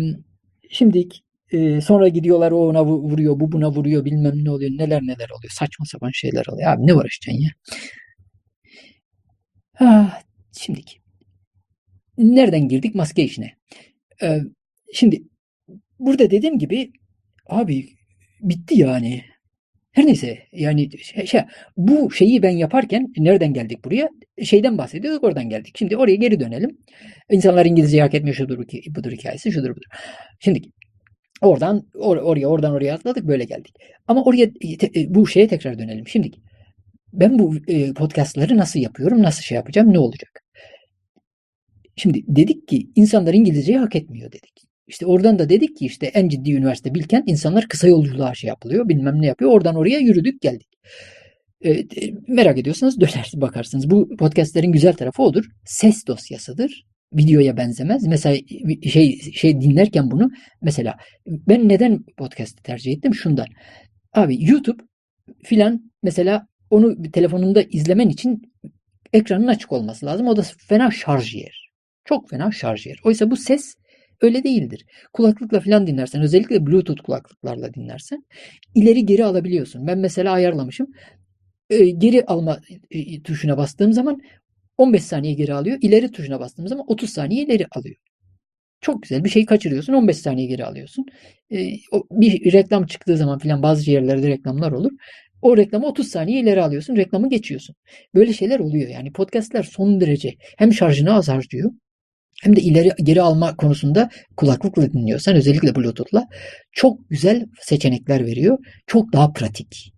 şimdilik ee, sonra gidiyorlar o ona vuruyor, bu buna vuruyor, bilmem ne oluyor, neler neler oluyor. Saçma sapan şeyler oluyor. Abi ne uğraşacaksın ya? Ah, şimdiki. Nereden girdik? Maske işine. Ee, şimdi burada dediğim gibi abi bitti yani. Her neyse yani şey, şey, bu şeyi ben yaparken nereden geldik buraya? Şeyden bahsediyorduk oradan geldik. Şimdi oraya geri dönelim. İnsanlar İngilizce hak etmiyor şudur, budur hikayesi şudur budur. Şimdi Oradan or oraya oradan oraya atladık böyle geldik. Ama oraya te, bu şeye tekrar dönelim. Şimdi ben bu e, podcastları nasıl yapıyorum? Nasıl şey yapacağım? Ne olacak? Şimdi dedik ki insanlar İngilizceyi hak etmiyor dedik. İşte oradan da dedik ki işte en ciddi üniversite Bilkent insanlar kısa yolculuğa şey yapılıyor bilmem ne yapıyor. Oradan oraya yürüdük geldik. E, merak ediyorsanız dönersiniz bakarsınız. Bu podcastlerin güzel tarafı odur. Ses dosyasıdır videoya benzemez. Mesela şey şey dinlerken bunu mesela ben neden podcast'ı tercih ettim? Şundan. Abi YouTube filan mesela onu telefonunda izlemen için ekranın açık olması lazım. O da fena şarj yer. Çok fena şarj yer. Oysa bu ses öyle değildir. Kulaklıkla filan dinlersen özellikle Bluetooth kulaklıklarla dinlersen ileri geri alabiliyorsun. Ben mesela ayarlamışım. geri alma tuşuna bastığım zaman 15 saniye geri alıyor. İleri tuşuna bastığımız zaman 30 saniye ileri alıyor. Çok güzel bir şey kaçırıyorsun 15 saniye geri alıyorsun. Ee, bir reklam çıktığı zaman filan bazı yerlerde reklamlar olur. O reklamı 30 saniye ileri alıyorsun. Reklamı geçiyorsun. Böyle şeyler oluyor. Yani podcastler son derece hem şarjını az harcıyor hem de ileri geri alma konusunda kulaklıkla dinliyorsan özellikle Bluetooth'la çok güzel seçenekler veriyor. Çok daha pratik.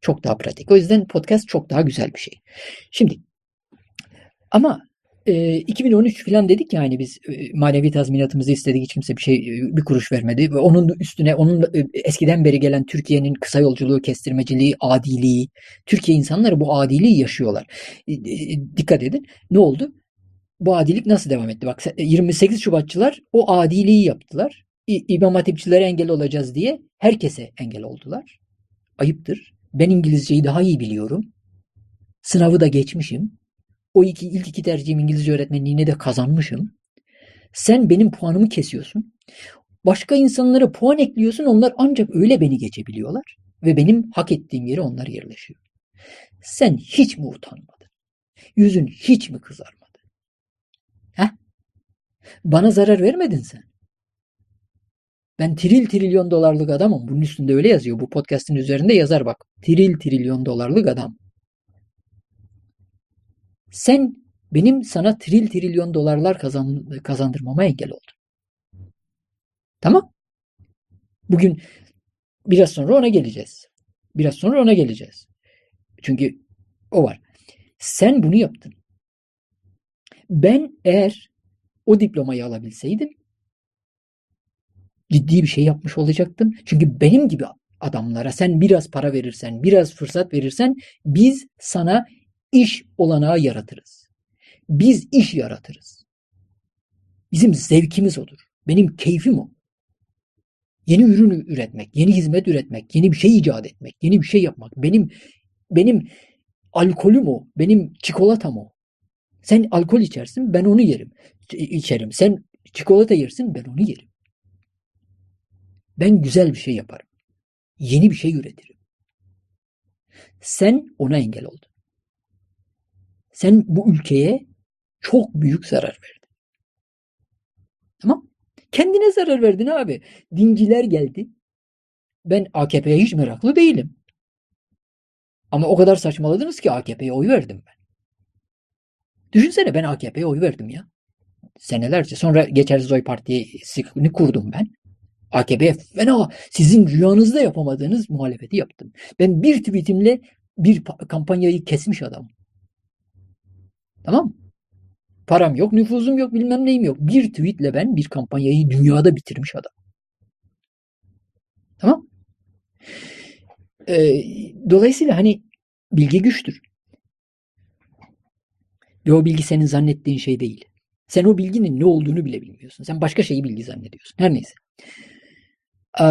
Çok daha pratik. O yüzden podcast çok daha güzel bir şey. Şimdi ama e, 2013 falan dedik ya biz e, manevi tazminatımızı istedik hiç kimse bir şey bir kuruş vermedi. Ve onun üstüne onun e, eskiden beri gelen Türkiye'nin kısa yolculuğu, kestirmeciliği, adiliği. Türkiye insanları bu adiliği yaşıyorlar. E, e, dikkat edin. Ne oldu? Bu adilik nasıl devam etti? Bak 28 Şubatçılar o adiliği yaptılar. İmam Hatipçilere engel olacağız diye herkese engel oldular. Ayıptır. Ben İngilizceyi daha iyi biliyorum. Sınavı da geçmişim. O iki, ilk iki tercihim İngilizce öğretmenliğine de kazanmışım. Sen benim puanımı kesiyorsun. Başka insanlara puan ekliyorsun. Onlar ancak öyle beni geçebiliyorlar. Ve benim hak ettiğim yere onlar yerleşiyor. Sen hiç mi utanmadın? Yüzün hiç mi kızarmadı? Bana zarar vermedin sen. Ben tril trilyon dolarlık adamım. Bunun üstünde öyle yazıyor. Bu podcast'in üzerinde yazar bak. Tril trilyon dolarlık adam. Sen benim sana tril trilyon dolarlar kazan, kazandırmama engel oldun. Tamam. Bugün biraz sonra ona geleceğiz. Biraz sonra ona geleceğiz. Çünkü o var. Sen bunu yaptın. Ben eğer o diplomayı alabilseydim ciddi bir şey yapmış olacaktım. Çünkü benim gibi adamlara sen biraz para verirsen, biraz fırsat verirsen biz sana iş olanağı yaratırız. Biz iş yaratırız. Bizim zevkimiz odur. Benim keyfim o. Yeni ürün üretmek, yeni hizmet üretmek, yeni bir şey icat etmek, yeni bir şey yapmak. Benim benim alkolüm o, benim çikolatam o. Sen alkol içersin, ben onu yerim. içerim. Sen çikolata yersin, ben onu yerim. Ben güzel bir şey yaparım. Yeni bir şey üretirim. Sen ona engel oldun. Sen bu ülkeye çok büyük zarar verdin. Tamam? Kendine zarar verdin abi. Dinciler geldi. Ben AKP'ye hiç meraklı değilim. Ama o kadar saçmaladınız ki AKP'ye oy verdim ben. Düşünsene ben AKP'ye oy verdim ya. Senelerce. Sonra Geçersiz Oy Partisi'ni kurdum ben. AKP'ye fena sizin rüyanızda yapamadığınız muhalefeti yaptım. Ben bir tweetimle bir kampanyayı kesmiş adamım. Tamam Param yok, nüfuzum yok, bilmem neyim yok. Bir tweetle ben bir kampanyayı dünyada bitirmiş adam. Tamam ee, Dolayısıyla hani bilgi güçtür. Ve o bilgi senin zannettiğin şey değil. Sen o bilginin ne olduğunu bile bilmiyorsun. Sen başka şeyi bilgi zannediyorsun. Her neyse. Ee,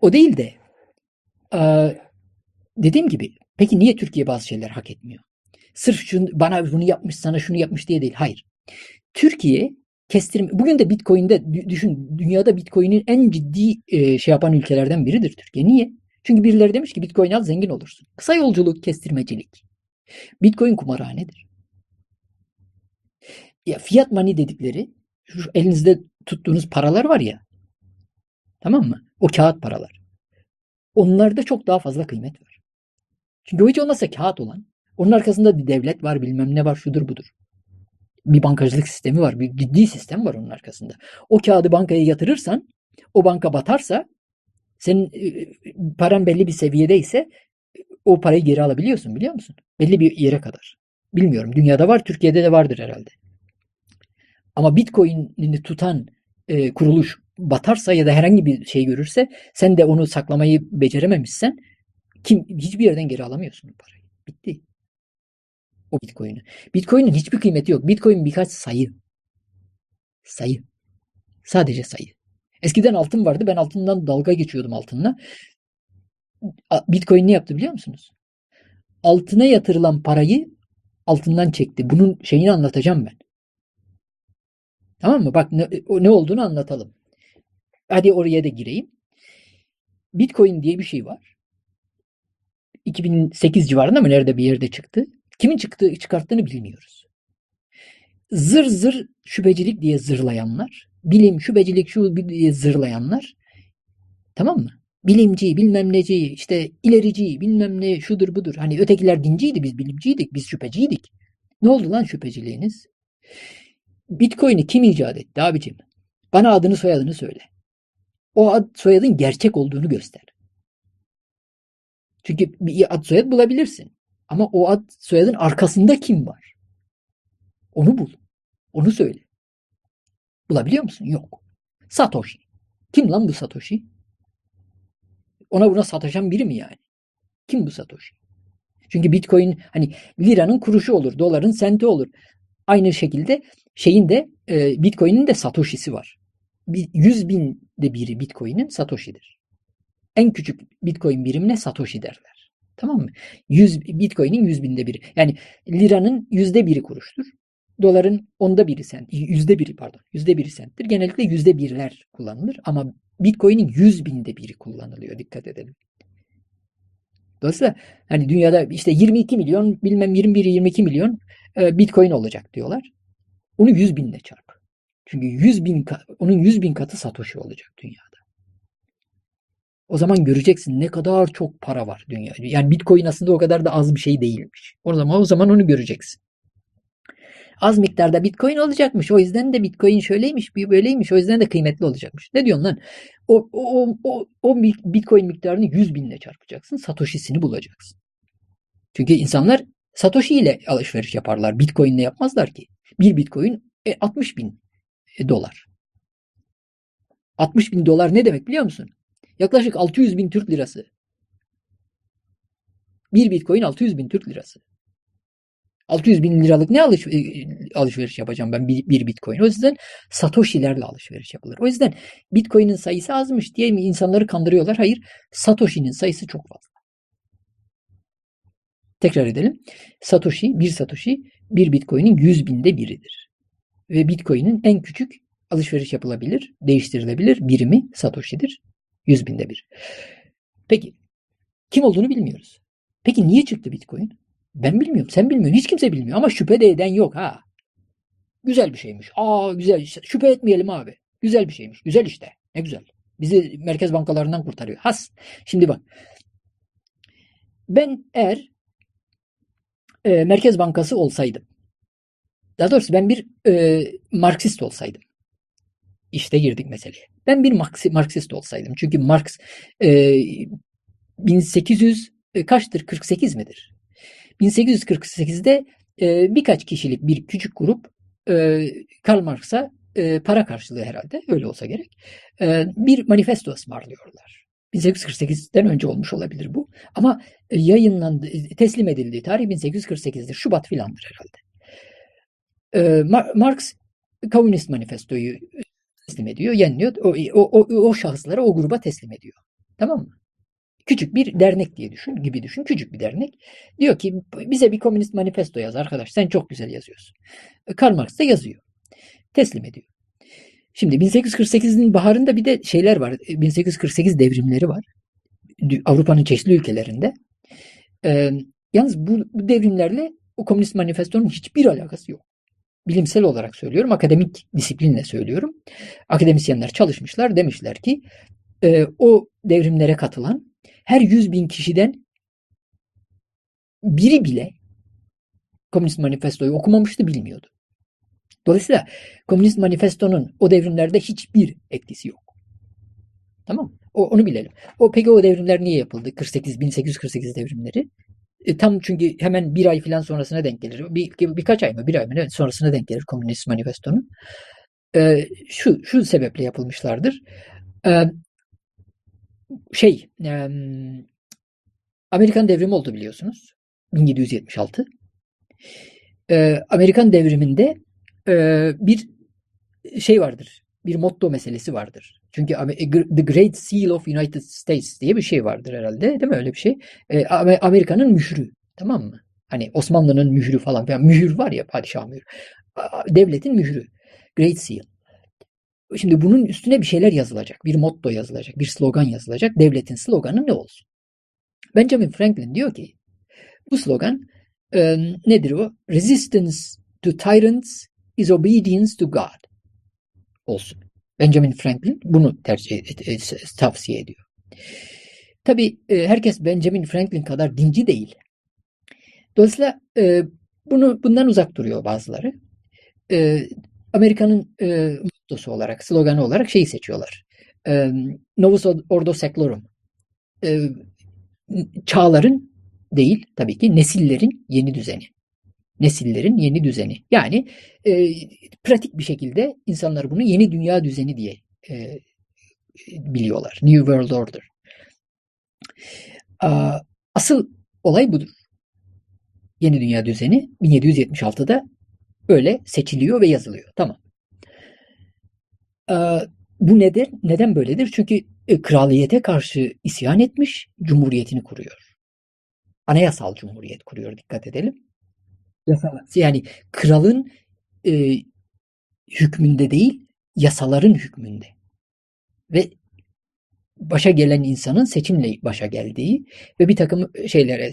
o değil de e, dediğim gibi peki niye Türkiye bazı şeyler hak etmiyor? Sırf şunu, bana bunu yapmış sana şunu yapmış diye değil. Hayır. Türkiye kestirme bugün de Bitcoin'de düşün dünyada Bitcoin'in en ciddi e, şey yapan ülkelerden biridir Türkiye. Niye? Çünkü birileri demiş ki Bitcoin al zengin olursun. Kısa yolculuk kestirmecilik. Bitcoin kumarhanedir. Ya fiat money dedikleri şu elinizde tuttuğunuz paralar var ya Tamam mı? O kağıt paralar. Onlarda çok daha fazla kıymet var. Çünkü o hiç olmazsa kağıt olan. Onun arkasında bir devlet var bilmem ne var şudur budur. Bir bankacılık sistemi var. Bir ciddi sistem var onun arkasında. O kağıdı bankaya yatırırsan o banka batarsa senin e, paran belli bir seviyedeyse o parayı geri alabiliyorsun biliyor musun? Belli bir yere kadar. Bilmiyorum. Dünyada var. Türkiye'de de vardır herhalde. Ama Bitcoin'ini tutan e, kuruluş batarsa ya da herhangi bir şey görürse sen de onu saklamayı becerememişsen kim hiçbir yerden geri alamıyorsun parayı. Bitti. O Bitcoin'i. Bitcoin'in hiçbir kıymeti yok. Bitcoin birkaç sayı. Sayı. Sadece sayı. Eskiden altın vardı. Ben altından dalga geçiyordum altınla. Bitcoin ne yaptı biliyor musunuz? Altına yatırılan parayı altından çekti. Bunun şeyini anlatacağım ben. Tamam mı? Bak ne, ne olduğunu anlatalım. Hadi oraya da gireyim. Bitcoin diye bir şey var. 2008 civarında mı nerede bir yerde çıktı. Kimin çıktığı çıkarttığını bilmiyoruz. Zır zır şüphecilik diye zırlayanlar, bilim şüphecilik şu diye zırlayanlar tamam mı? Bilimci, bilmem neci, işte ilerici, bilmem ne şudur budur. Hani ötekiler dinciydi, biz bilimciydik, biz şüpheciydik. Ne oldu lan şüpheciliğiniz? Bitcoin'i kim icat etti abicim? Bana adını soyadını söyle o ad soyadın gerçek olduğunu göster. Çünkü bir ad soyad bulabilirsin. Ama o ad soyadın arkasında kim var? Onu bul. Onu söyle. Bulabiliyor musun? Yok. Satoshi. Kim lan bu Satoshi? Ona buna sataşan biri mi yani? Kim bu Satoshi? Çünkü Bitcoin hani liranın kuruşu olur, doların senti olur. Aynı şekilde şeyin de e, Bitcoin'in de Satoshi'si var. 100 binde biri Bitcoin'in Satoshi'dir. En küçük Bitcoin birimine Satoshi derler. Tamam mı? 100, Bitcoin'in 100 binde biri. Yani liranın yüzde biri kuruştur. Doların onda biri sent, yüzde biri pardon, yüzde biri senttir. Genellikle yüzde birler kullanılır ama Bitcoin'in 100 binde biri kullanılıyor. Dikkat edelim. Dolayısıyla hani dünyada işte 22 milyon bilmem 21 22 milyon e, Bitcoin olacak diyorlar. Onu 100 binle çarp. Çünkü 100 bin, onun 100 bin katı Satoshi olacak dünyada. O zaman göreceksin ne kadar çok para var dünyada. Yani Bitcoin aslında o kadar da az bir şey değilmiş. O zaman o zaman onu göreceksin. Az miktarda Bitcoin olacakmış. O yüzden de Bitcoin şöyleymiş, böyleymiş. O yüzden de kıymetli olacakmış. Ne diyorsun lan? O, o, o, o Bitcoin miktarını 100 binle çarpacaksın. Satoshi'sini bulacaksın. Çünkü insanlar Satoshi ile alışveriş yaparlar. Bitcoin ile yapmazlar ki. Bir Bitcoin E, 60 bin dolar. 60 bin dolar ne demek biliyor musun? Yaklaşık 600 bin Türk lirası. Bir bitcoin 600 bin Türk lirası. 600 bin liralık ne alış, e, alışveriş yapacağım ben bir, bir bitcoin. O yüzden satoshi'lerle alışveriş yapılır. O yüzden bitcoin'in sayısı azmış diye mi insanları kandırıyorlar? Hayır. Satoshi'nin sayısı çok fazla. Tekrar edelim. Satoshi, bir satoshi bir bitcoin'in 100 binde biridir. Ve bitcoin'in en küçük alışveriş yapılabilir, değiştirilebilir birimi satoshi'dir. 100 binde bir. Peki kim olduğunu bilmiyoruz. Peki niye çıktı bitcoin? Ben bilmiyorum. Sen bilmiyorsun. Hiç kimse bilmiyor. Ama şüphe de eden yok ha. Güzel bir şeymiş. Aa güzel. Şüphe etmeyelim abi. Güzel bir şeymiş. Güzel işte. Ne güzel. Bizi merkez bankalarından kurtarıyor. Has. Şimdi bak. Ben eğer e, Merkez Bankası olsaydım. Daha doğrusu ben bir e, Marksist olsaydım. İşte girdik meseleye. Ben bir Marksist olsaydım. Çünkü Marx e, 1800 e, kaçtır? 48 midir? 1848'de e, birkaç kişilik bir küçük grup e, Karl Marx'a e, para karşılığı herhalde öyle olsa gerek e, bir manifesto ısmarlıyorlar. 1848'den önce olmuş olabilir bu. Ama e, yayınlandı, e, teslim edildiği tarih 1848'dir. Şubat filandır herhalde. E, Marx Komünist Manifesto'yu teslim ediyor, yeniliyor. O, o, o, o şahıslara, o gruba teslim ediyor. Tamam mı? Küçük bir dernek diye düşün, gibi düşün. Küçük bir dernek. Diyor ki bize bir komünist manifesto yaz arkadaş. Sen çok güzel yazıyorsun. Karl Marx da yazıyor. Teslim ediyor. Şimdi 1848'in baharında bir de şeyler var. 1848 devrimleri var. Avrupa'nın çeşitli ülkelerinde. Ee, yalnız bu, bu devrimlerle o komünist manifestonun hiçbir alakası yok. Bilimsel olarak söylüyorum, akademik disiplinle söylüyorum. Akademisyenler çalışmışlar, demişler ki e, o devrimlere katılan her 100 bin kişiden biri bile Komünist Manifesto'yu okumamıştı, bilmiyordu. Dolayısıyla Komünist Manifesto'nun o devrimlerde hiçbir etkisi yok. Tamam o, Onu bilelim. O peki o devrimler niye yapıldı? 48 1848 devrimleri. E, tam çünkü hemen bir ay falan sonrasına denk gelir. Bir, birkaç ay mı? Bir ay mı? Evet, sonrasına denk gelir Komünist Manifesto'nun. E, şu, şu sebeple yapılmışlardır. E, şey e, Amerikan devrimi oldu biliyorsunuz. 1776. E, Amerikan devriminde e, bir şey vardır. Bir motto meselesi vardır. Çünkü The Great Seal of United States diye bir şey vardır herhalde. Değil mi öyle bir şey? E, Amerika'nın mührü. Tamam mı? Hani Osmanlı'nın mührü falan. Yani mühür var ya padişah mührü. Devletin mührü. Great Seal. Şimdi bunun üstüne bir şeyler yazılacak. Bir motto yazılacak. Bir slogan yazılacak. Devletin sloganı ne olsun? Benjamin Franklin diyor ki bu slogan e, nedir o? Resistance to tyrants is obedience to God olsun. Benjamin Franklin bunu tercih tavsiye ediyor. Tabi e, herkes Benjamin Franklin kadar dinci değil. Dolayısıyla e, bunu bundan uzak duruyor bazıları. Amerika'nın e, mottosu olarak, sloganı olarak şeyi seçiyorlar. E, Novus Ordo Seclorum. E, çağların değil tabii ki nesillerin yeni düzeni. Nesillerin yeni düzeni. Yani e, pratik bir şekilde insanlar bunu yeni dünya düzeni diye e, biliyorlar. New World Order. Asıl olay budur. Yeni dünya düzeni 1776'da öyle seçiliyor ve yazılıyor. Tamam. A, bu neden neden böyledir? Çünkü e, kraliyete karşı isyan etmiş, cumhuriyetini kuruyor. Anayasal cumhuriyet kuruyor dikkat edelim. Yani kralın e, hükmünde değil, yasaların hükmünde. Ve başa gelen insanın seçimle başa geldiği ve bir takım şeylere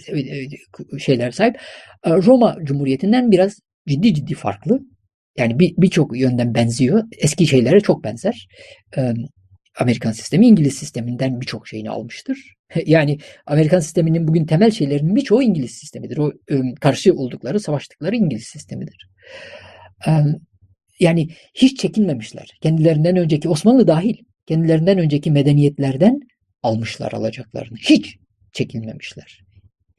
şeyler sahip. Roma Cumhuriyeti'nden biraz ciddi ciddi farklı. Yani birçok bir yönden benziyor. Eski şeylere çok benzer. Amerikan sistemi İngiliz sisteminden birçok şeyini almıştır. Yani Amerikan sisteminin bugün temel şeylerinin birçoğu İngiliz sistemidir. O karşı oldukları, savaştıkları İngiliz sistemidir. Yani hiç çekinmemişler. Kendilerinden önceki Osmanlı dahil kendilerinden önceki medeniyetlerden almışlar alacaklarını. Hiç çekinmemişler.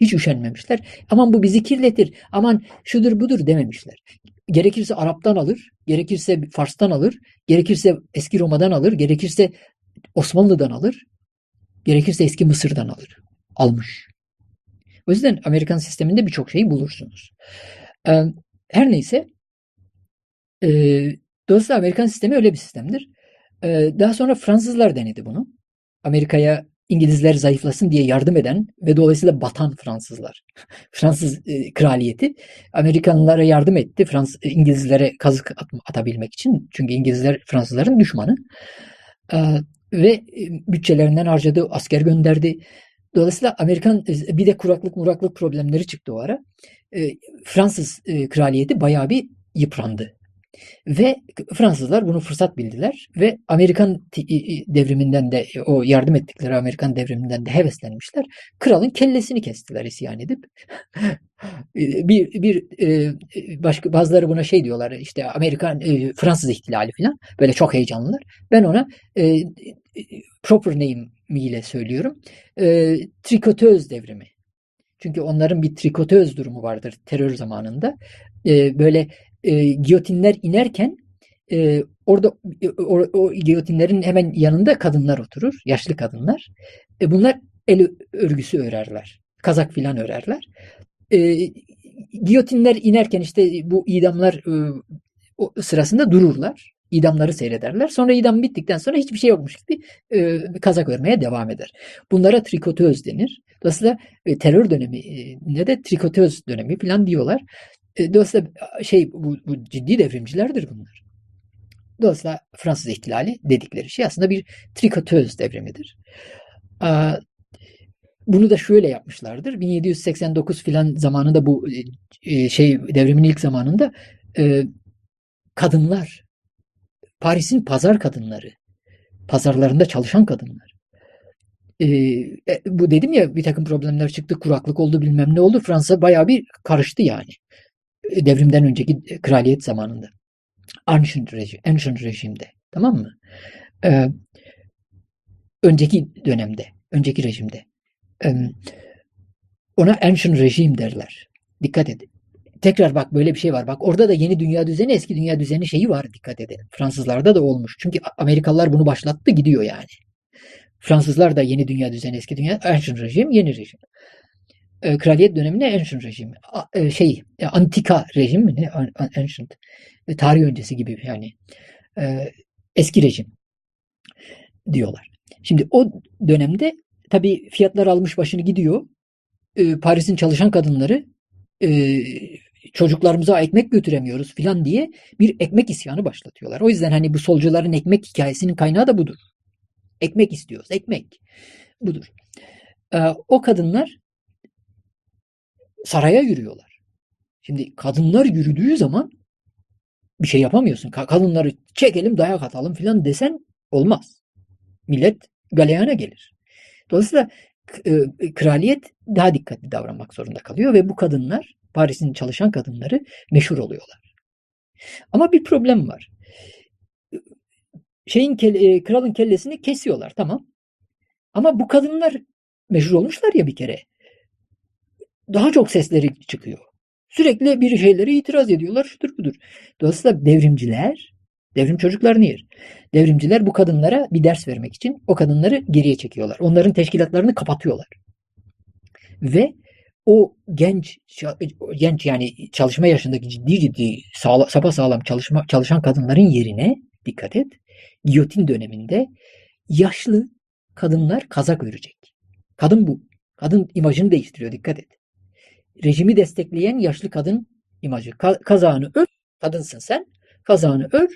Hiç üşenmemişler. Aman bu bizi kirletir. Aman şudur budur dememişler. gerekirse Arap'tan alır, gerekirse Fars'tan alır, gerekirse eski Roma'dan alır, gerekirse Osmanlı'dan alır, gerekirse eski Mısır'dan alır. Almış. O yüzden Amerikan sisteminde birçok şeyi bulursunuz. Ee, her neyse e, dolayısıyla Amerikan sistemi öyle bir sistemdir. Ee, daha sonra Fransızlar denedi bunu. Amerika'ya İngilizler zayıflasın diye yardım eden ve dolayısıyla batan Fransızlar. Fransız e, kraliyeti Amerikanlılara yardım etti. Fransız e, İngilizlere kazık at, atabilmek için. Çünkü İngilizler Fransızların düşmanı. E, ve bütçelerinden harcadı, asker gönderdi. Dolayısıyla Amerikan e, bir de kuraklık muraklık problemleri çıktı o ara. E, Fransız e, kraliyeti bayağı bir yıprandı. Ve Fransızlar bunu fırsat bildiler ve Amerikan devriminden de o yardım ettikleri Amerikan devriminden de heveslenmişler. Kralın kellesini kestiler isyan edip. bir bir başka bazıları buna şey diyorlar işte Amerikan Fransız ihtilali falan böyle çok heyecanlılar. Ben ona proper name ile söylüyorum. Trikotöz devrimi. Çünkü onların bir trikotöz durumu vardır terör zamanında. Böyle e, giyotinler inerken e, orada o, o giyotinlerin hemen yanında kadınlar oturur. Yaşlı kadınlar. E, bunlar el örgüsü örerler. Kazak filan örerler. E, giyotinler inerken işte bu idamlar e, sırasında dururlar. İdamları seyrederler. Sonra idam bittikten sonra hiçbir şey yokmuş gibi e, kazak örmeye devam eder. Bunlara trikotöz denir. Dolayısıyla e, terör dönemi e, ne de trikotöz dönemi falan diyorlar. E, dolayısıyla şey bu, bu ciddi devrimcilerdir bunlar. Dolayısıyla Fransız ihtilali dedikleri şey aslında bir trikotöz devrimidir. Bunu da şöyle yapmışlardır. 1789 filan zamanında bu e, e, şey devrimin ilk zamanında kadınlar Paris'in pazar kadınları pazarlarında çalışan kadınlar e, bu dedim ya bir takım problemler çıktı kuraklık oldu bilmem ne oldu Fransa bayağı bir karıştı yani devrimden önceki kraliyet zamanında. Ancient, rejim, ancient rejimde. Tamam mı? Ee, önceki dönemde, önceki rejimde. Ee, ona ancient rejim derler. Dikkat edin. Tekrar bak böyle bir şey var. Bak orada da yeni dünya düzeni, eski dünya düzeni şeyi var. Dikkat edin. Fransızlarda da olmuş. Çünkü Amerikalılar bunu başlattı gidiyor yani. Fransızlar da yeni dünya düzeni, eski dünya, ancient rejim, yeni rejim e, kraliyet döneminde ancient rejim. E, şey, e, antika rejim mi ne? Ancient. E, tarih öncesi gibi yani. Eski rejim diyorlar. Şimdi o dönemde tabii fiyatlar almış başını gidiyor. Paris'in çalışan kadınları e, çocuklarımıza ekmek götüremiyoruz filan diye bir ekmek isyanı başlatıyorlar. O yüzden hani bu solcuların ekmek hikayesinin kaynağı da budur. Ekmek istiyoruz, ekmek. Budur. O kadınlar saraya yürüyorlar. Şimdi kadınlar yürüdüğü zaman bir şey yapamıyorsun. Kadınları çekelim dayak atalım filan desen olmaz. Millet galeyana gelir. Dolayısıyla e, kraliyet daha dikkatli davranmak zorunda kalıyor ve bu kadınlar Paris'in çalışan kadınları meşhur oluyorlar. Ama bir problem var. Şeyin e, kralın kellesini kesiyorlar tamam. Ama bu kadınlar meşhur olmuşlar ya bir kere daha çok sesleri çıkıyor. Sürekli bir şeylere itiraz ediyorlar. Şudur budur. Dolayısıyla devrimciler, devrim çocuklarını yer. Devrimciler bu kadınlara bir ders vermek için o kadınları geriye çekiyorlar. Onların teşkilatlarını kapatıyorlar. Ve o genç genç yani çalışma yaşındaki ciddi ciddi sağla, sapa sağlam çalışma çalışan kadınların yerine dikkat et. Giyotin döneminde yaşlı kadınlar kazak örecek. Kadın bu. Kadın imajını değiştiriyor dikkat et rejimi destekleyen yaşlı kadın imajı. Ka- kazağını ör, kadınsın sen. Kazağını ör.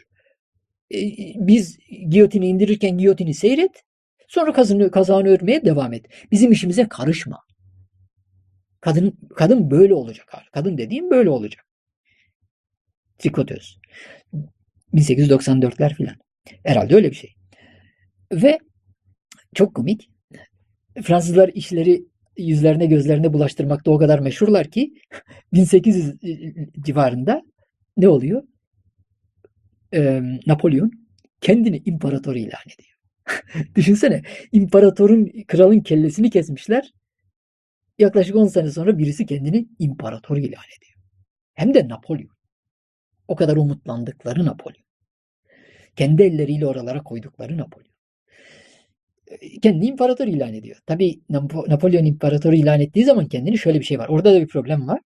E, biz giyotini indirirken giyotini seyret. Sonra kazını, kazağını örmeye devam et. Bizim işimize karışma. Kadın kadın böyle olacak. Kadın dediğim böyle olacak. Trikotöz. 1894'ler filan. Herhalde öyle bir şey. Ve çok komik. Fransızlar işleri yüzlerine gözlerine bulaştırmakta o kadar meşhurlar ki 1800 civarında ne oluyor? Ee, Napolyon kendini imparator ilan ediyor. Düşünsene imparatorun kralın kellesini kesmişler. Yaklaşık 10 sene sonra birisi kendini imparator ilan ediyor. Hem de Napolyon. O kadar umutlandıkları Napolyon. Kendi elleriyle oralara koydukları Napolyon. Kendi imparator ilan ediyor. Tabii Napolyon imparatoru ilan ettiği zaman kendini şöyle bir şey var. Orada da bir problem var.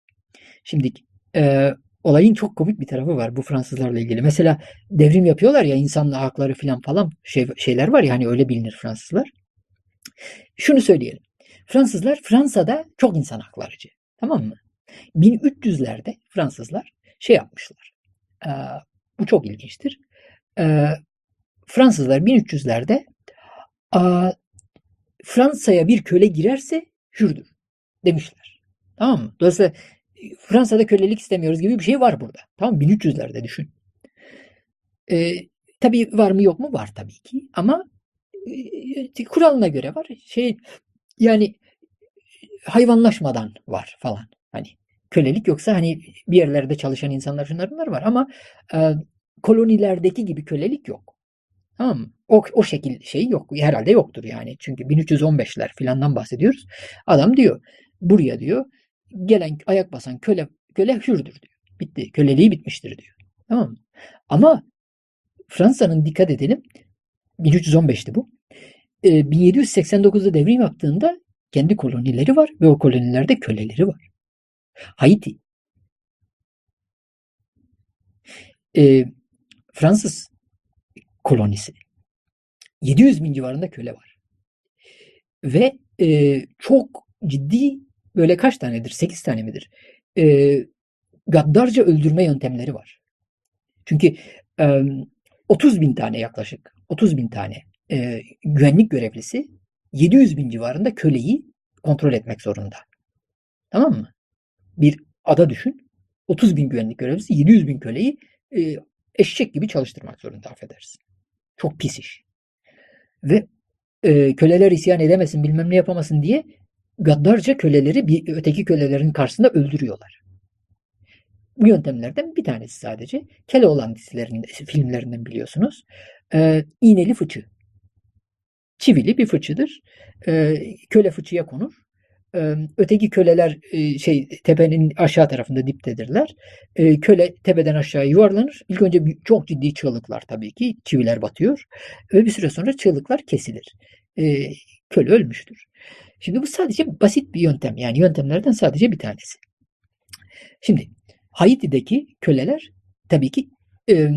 Şimdi e, olayın çok komik bir tarafı var bu Fransızlarla ilgili. Mesela devrim yapıyorlar ya insan hakları falan falan şey, şeyler var ya hani öyle bilinir Fransızlar. Şunu söyleyelim. Fransızlar Fransa'da çok insan haklarıcı. Tamam mı? 1300'lerde Fransızlar şey yapmışlar. E, bu çok ilginçtir. E, Fransızlar 1300'lerde e, Fransa'ya bir köle girerse hürdür demişler. Tamam mı? Dolayısıyla Fransa'da kölelik istemiyoruz gibi bir şey var burada. Tamam 1300'lerde düşün. E, tabii var mı yok mu? Var tabii ki. Ama e, kuralına göre var. Şey yani hayvanlaşmadan var falan. Hani kölelik yoksa hani bir yerlerde çalışan insanlar şunlar bunlar var ama e, kolonilerdeki gibi kölelik yok. Tamam mı? O, o şekil şey yok. Herhalde yoktur yani. Çünkü 1315'ler filandan bahsediyoruz. Adam diyor buraya diyor gelen ayak basan köle köle hürdür diyor. Bitti. Köleliği bitmiştir diyor. Tamam mı? Ama Fransa'nın dikkat edelim 1315'ti bu. 1789'da ee, devrim yaptığında kendi kolonileri var ve o kolonilerde köleleri var. Haiti. Ee, Fransız kolonisi. 700 bin civarında köle var. Ve e, çok ciddi böyle kaç tanedir? 8 tane midir? E, gaddarca öldürme yöntemleri var. Çünkü e, 30 bin tane yaklaşık 30 bin tane e, güvenlik görevlisi 700 bin civarında köleyi kontrol etmek zorunda. Tamam mı? Bir ada düşün. 30 bin güvenlik görevlisi 700 bin köleyi e, eşek gibi çalıştırmak zorunda affedersin. Çok pis iş. Ve e, köleler isyan edemesin bilmem ne yapamasın diye gaddarca köleleri bir öteki kölelerin karşısında öldürüyorlar. Bu yöntemlerden bir tanesi sadece. Keloğlan dizilerinde, filmlerinden biliyorsunuz. Ee, iğneli fıçı. Çivili bir fıçıdır. Ee, köle fıçıya konur. Öteki köleler şey tepenin aşağı tarafında diptedirler. Köle tepeden aşağı yuvarlanır. İlk önce çok ciddi çığlıklar tabii ki. Çiviler batıyor. Ve bir süre sonra çığlıklar kesilir. Köle ölmüştür. Şimdi bu sadece basit bir yöntem. Yani yöntemlerden sadece bir tanesi. Şimdi Haiti'deki köleler tabii ki e,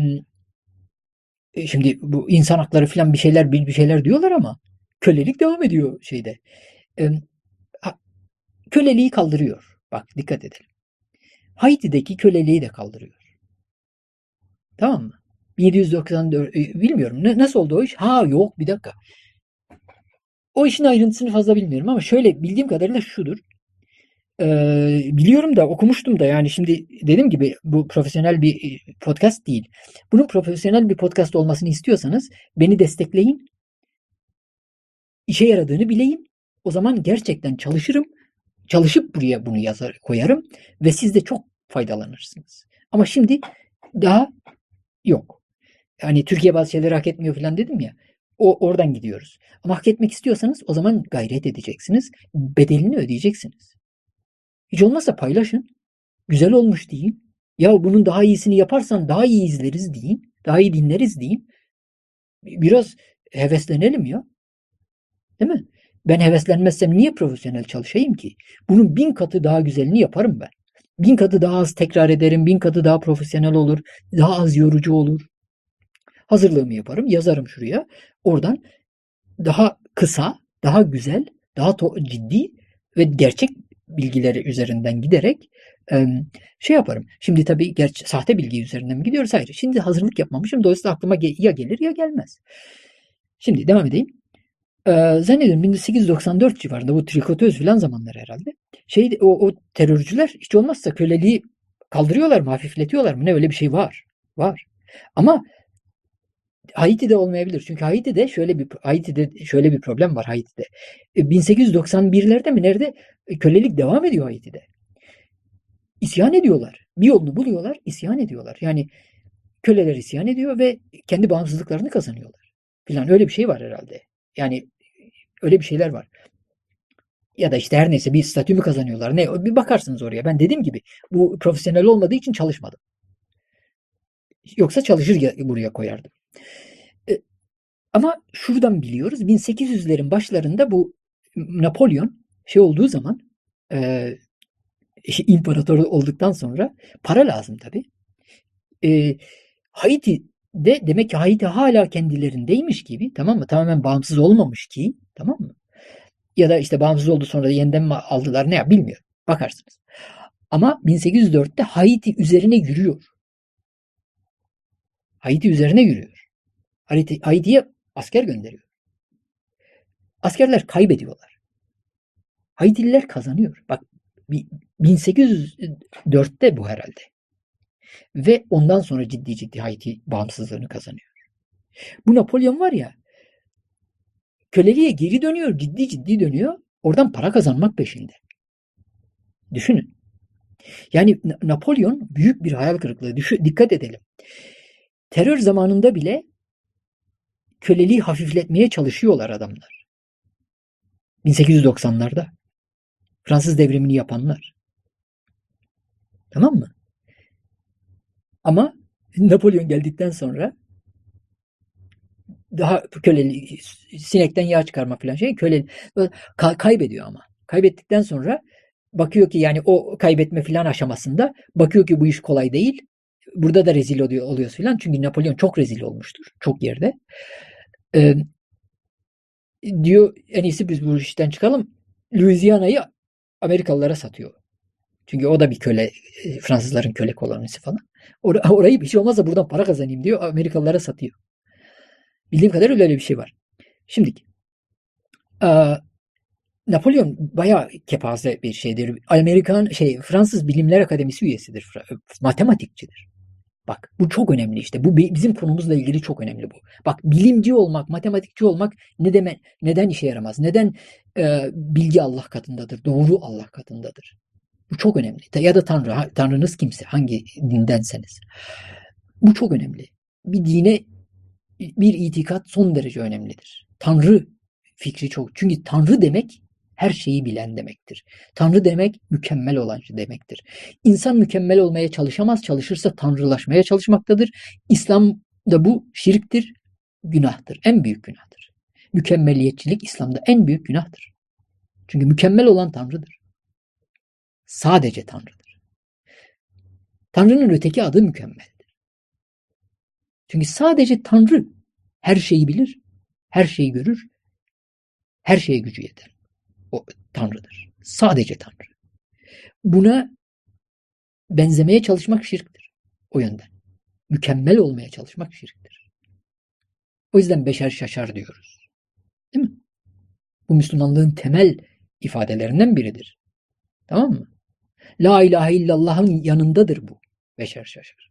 şimdi bu insan hakları falan bir şeyler bir şeyler diyorlar ama kölelik devam ediyor şeyde. E, köleliği kaldırıyor. Bak dikkat edelim. Haiti'deki köleliği de kaldırıyor. Tamam mı? 1794 bilmiyorum. Ne, nasıl oldu o iş? Ha yok bir dakika. O işin ayrıntısını fazla bilmiyorum ama şöyle bildiğim kadarıyla şudur. Ee, biliyorum da okumuştum da yani şimdi dediğim gibi bu profesyonel bir podcast değil. Bunun profesyonel bir podcast olmasını istiyorsanız beni destekleyin. İşe yaradığını bileyim. O zaman gerçekten çalışırım. Çalışıp buraya bunu yazar koyarım ve siz de çok faydalanırsınız. Ama şimdi daha yok. Yani Türkiye bazı şeyleri hak etmiyor falan dedim ya. O oradan gidiyoruz. Ama hak etmek istiyorsanız o zaman gayret edeceksiniz. Bedelini ödeyeceksiniz. Hiç olmazsa paylaşın. Güzel olmuş deyin. Ya bunun daha iyisini yaparsan daha iyi izleriz deyin. Daha iyi dinleriz deyin. Biraz heveslenelim ya. Değil mi? Ben heveslenmezsem niye profesyonel çalışayım ki? Bunun bin katı daha güzelini yaparım ben. Bin katı daha az tekrar ederim. Bin katı daha profesyonel olur. Daha az yorucu olur. Hazırlığımı yaparım. Yazarım şuraya. Oradan daha kısa, daha güzel, daha ciddi ve gerçek bilgileri üzerinden giderek şey yaparım. Şimdi tabii gerçi sahte bilgi üzerinden mi gidiyoruz? Hayır. Şimdi hazırlık yapmamışım. Dolayısıyla aklıma ya gelir ya gelmez. Şimdi devam edeyim. Ee, zannediyorum 1894 civarında bu trikotöz filan zamanları herhalde. Şey o, o terörcüler hiç olmazsa köleliği kaldırıyorlar mı, hafifletiyorlar mı? Ne öyle bir şey var. Var. Ama Haiti'de olmayabilir. Çünkü Haiti'de şöyle bir Haiti'de şöyle bir problem var Haiti'de. 1891'lerde e, mi nerede e, kölelik devam ediyor Haiti'de. İsyan ediyorlar. Bir yolunu buluyorlar, isyan ediyorlar. Yani köleler isyan ediyor ve kendi bağımsızlıklarını kazanıyorlar. Filan öyle bir şey var herhalde. Yani öyle bir şeyler var. Ya da işte her neyse bir statü mü kazanıyorlar? Ne? Bir bakarsınız oraya. Ben dediğim gibi bu profesyonel olmadığı için çalışmadım. Yoksa çalışır buraya koyardım. E, ama şuradan biliyoruz 1800'lerin başlarında bu Napolyon şey olduğu zaman e, imparator olduktan sonra para lazım tabi. E, Haiti'de demek ki Haiti hala kendilerindeymiş gibi tamam mı? Tamamen bağımsız olmamış ki tamam mı? Ya da işte bağımsız oldu sonra yeniden mi aldılar ne ya bilmiyorum. Bakarsınız. Ama 1804'te Haiti üzerine yürüyor. Haiti üzerine yürüyor. Haiti, Haiti'ye asker gönderiyor. Askerler kaybediyorlar. Haitililer kazanıyor. Bak 1804'te bu herhalde. Ve ondan sonra ciddi ciddi Haiti bağımsızlığını kazanıyor. Bu Napolyon var ya köleliğe geri dönüyor, ciddi ciddi dönüyor. Oradan para kazanmak peşinde. Düşünün. Yani Napolyon büyük bir hayal kırıklığı. Düşün, dikkat edelim. Terör zamanında bile köleliği hafifletmeye çalışıyorlar adamlar. 1890'larda. Fransız devrimini yapanlar. Tamam mı? Ama Napolyon geldikten sonra daha köleli sinekten yağ çıkarma falan şey köle kaybediyor ama. Kaybettikten sonra bakıyor ki yani o kaybetme falan aşamasında bakıyor ki bu iş kolay değil. Burada da rezil oluyor oluyoruz falan. Çünkü Napolyon çok rezil olmuştur. Çok yerde. Ee, diyor en iyisi biz bu işten çıkalım. Louisiana'yı Amerikalılara satıyor. Çünkü o da bir köle, Fransızların köle kolonisi falan. Or orayı bir şey olmazsa buradan para kazanayım diyor. Amerikalılara satıyor. Bildiğim kadarıyla öyle bir şey var. Şimdi Napolyon bayağı kepaze bir şeydir. Amerikan şey Fransız Bilimler Akademisi üyesidir. Matematikçidir. Bak bu çok önemli işte. Bu bizim konumuzla ilgili çok önemli bu. Bak bilimci olmak, matematikçi olmak ne deme, neden işe yaramaz? Neden e, bilgi Allah katındadır? Doğru Allah katındadır. Bu çok önemli. Ya da Tanrı, Tanrınız kimse, hangi dindenseniz. Bu çok önemli. Bir dine bir itikat son derece önemlidir. Tanrı fikri çok. Çünkü Tanrı demek her şeyi bilen demektir. Tanrı demek mükemmel olan demektir. İnsan mükemmel olmaya çalışamaz, çalışırsa tanrılaşmaya çalışmaktadır. İslam'da bu şirktir, günahtır. En büyük günahtır. Mükemmeliyetçilik İslam'da en büyük günahtır. Çünkü mükemmel olan Tanrı'dır. Sadece Tanrı'dır. Tanrı'nın öteki adı mükemmeldir. Çünkü sadece Tanrı her şeyi bilir, her şeyi görür, her şeye gücü yeter o Tanrı'dır. Sadece Tanrı. Buna benzemeye çalışmak şirktir. O yönden. Mükemmel olmaya çalışmak şirktir. O yüzden beşer şaşar diyoruz. Değil mi? Bu Müslümanlığın temel ifadelerinden biridir. Tamam mı? La ilahe illallah'ın yanındadır bu. Beşer şaşar.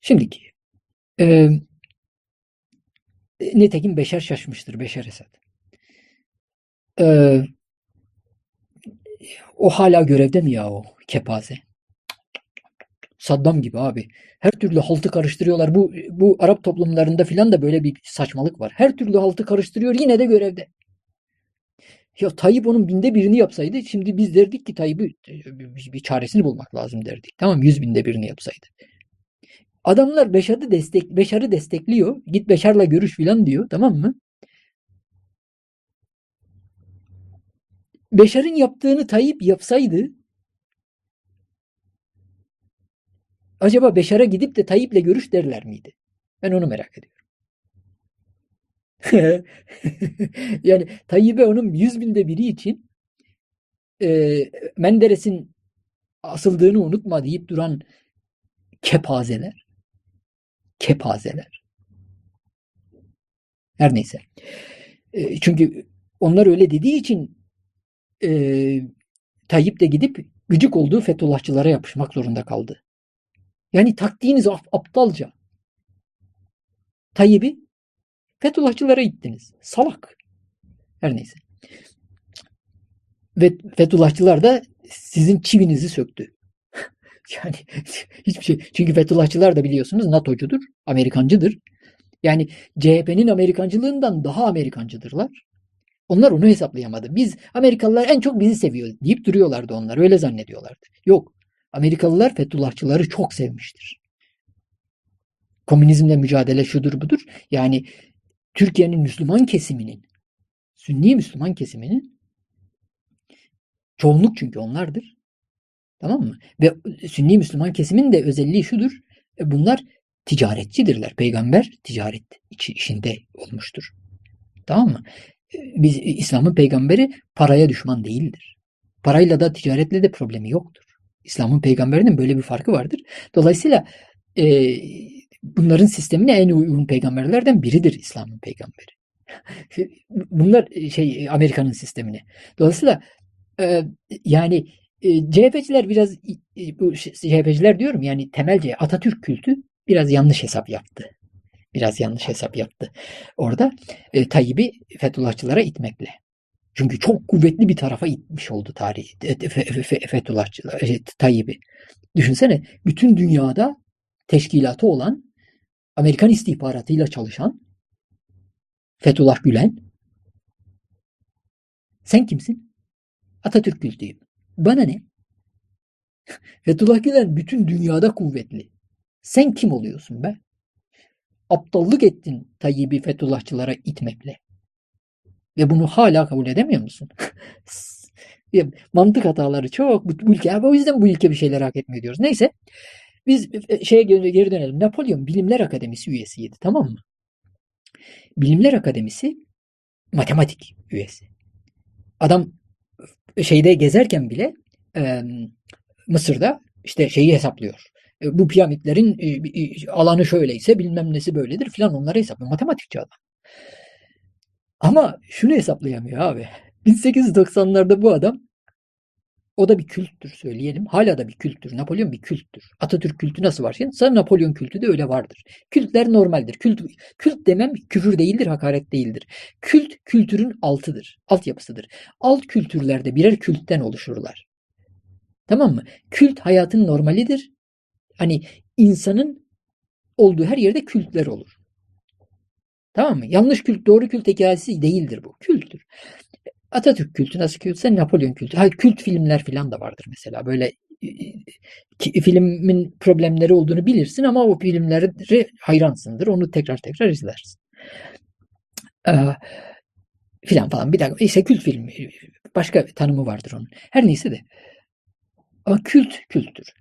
Şimdiki e, nitekim beşer şaşmıştır. Beşer Esad. Ee, o hala görevde mi ya o kepaze? Saddam gibi abi. Her türlü haltı karıştırıyorlar. Bu bu Arap toplumlarında filan da böyle bir saçmalık var. Her türlü haltı karıştırıyor yine de görevde. Ya Tayyip onun binde birini yapsaydı şimdi biz derdik ki Tayyip'i bir çaresini bulmak lazım derdik. Tamam yüz binde birini yapsaydı. Adamlar Beşar'ı destek, Beşar'ı destekliyor. Git Beşar'la görüş filan diyor tamam mı? Beşar'ın yaptığını Tayyip yapsaydı acaba Beşar'a gidip de Tayyip'le görüş derler miydi? Ben onu merak ediyorum. yani Tayyip'e onun yüz binde biri için e, Menderes'in asıldığını unutma deyip duran kepazeler. Kepazeler. Her neyse. E, çünkü onlar öyle dediği için e, Tayyip de gidip gıcık olduğu Fethullahçılara yapışmak zorunda kaldı. Yani taktiğiniz aptalca. Tayyip'i Fethullahçılara ittiniz. Salak. Her neyse. Ve Fethullahçılar da sizin çivinizi söktü. yani hiçbir şey. Çünkü Fethullahçılar da biliyorsunuz NATO'cudur, Amerikancıdır. Yani CHP'nin Amerikancılığından daha Amerikancıdırlar. Onlar onu hesaplayamadı. Biz Amerikalılar en çok bizi seviyor deyip duruyorlardı onlar. Öyle zannediyorlardı. Yok. Amerikalılar Fethullahçıları çok sevmiştir. komünizmle mücadele şudur budur. Yani Türkiye'nin Müslüman kesiminin, Sünni Müslüman kesiminin çoğunluk çünkü onlardır. Tamam mı? Ve Sünni Müslüman kesimin de özelliği şudur. E, bunlar ticaretçidirler. Peygamber ticaret işinde olmuştur. Tamam mı? E, biz İslam'ın peygamberi paraya düşman değildir. Parayla da ticaretle de problemi yoktur. İslam'ın peygamberinin böyle bir farkı vardır. Dolayısıyla e, bunların sistemine en uygun peygamberlerden biridir İslam'ın peygamberi. Bunlar şey Amerika'nın sistemine. Dolayısıyla e, yani e, CHP'ciler biraz e, bu CHP'ciler diyorum yani temelce Atatürk kültü biraz yanlış hesap yaptı. Biraz yanlış hesap yaptı. Orada e, Tayyip'i Fethullahçılara itmekle. Çünkü çok kuvvetli bir tarafa itmiş oldu tarih Fethullahçılar, e, Tayyip'i. Düşünsene bütün dünyada teşkilatı olan Amerikan istihbaratıyla çalışan Fethullah Gülen sen kimsin? Atatürk kültüyüm. Bana ne? Fethullah Gülen bütün dünyada kuvvetli. Sen kim oluyorsun be? Aptallık ettin Tayyip'i Fethullahçılara itmekle. Ve bunu hala kabul edemiyor musun? Mantık hataları çok. Bu ülke, o yüzden bu ülke bir şeyler hak etmiyor diyoruz. Neyse. Biz e, şeye geri dönelim. Napolyon Bilimler Akademisi üyesiydi. Tamam mı? Bilimler Akademisi matematik üyesi. Adam şeyde gezerken bile e, Mısır'da işte şeyi hesaplıyor. E, bu piramitlerin e, e, alanı şöyleyse bilmem nesi böyledir filan onları hesaplıyor. Matematikçi adam. Ama şunu hesaplayamıyor abi. 1890'larda bu adam o da bir külttür söyleyelim. Hala da bir külttür. Napolyon bir külttür. Atatürk kültü nasıl var? Yani Napolyon kültü de öyle vardır. Kültler normaldir. Kült, kült demem küfür değildir, hakaret değildir. Kült kültürün altıdır, altyapısıdır. Alt kültürlerde birer kültten oluşurlar. Tamam mı? Kült hayatın normalidir. Hani insanın olduğu her yerde kültler olur. Tamam mı? Yanlış kült, doğru kült hikayesi değildir bu. Kültür. Atatürk kültü nasıl kültse Napolyon kültü. Hayır kült filmler falan da vardır mesela. Böyle ki, filmin problemleri olduğunu bilirsin ama o filmleri hayransındır. Onu tekrar tekrar izlersin. Ee, filan falan. Bir dakika. İşte kült filmi. Başka tanımı vardır onun. Her neyse de. Ama kült kültür.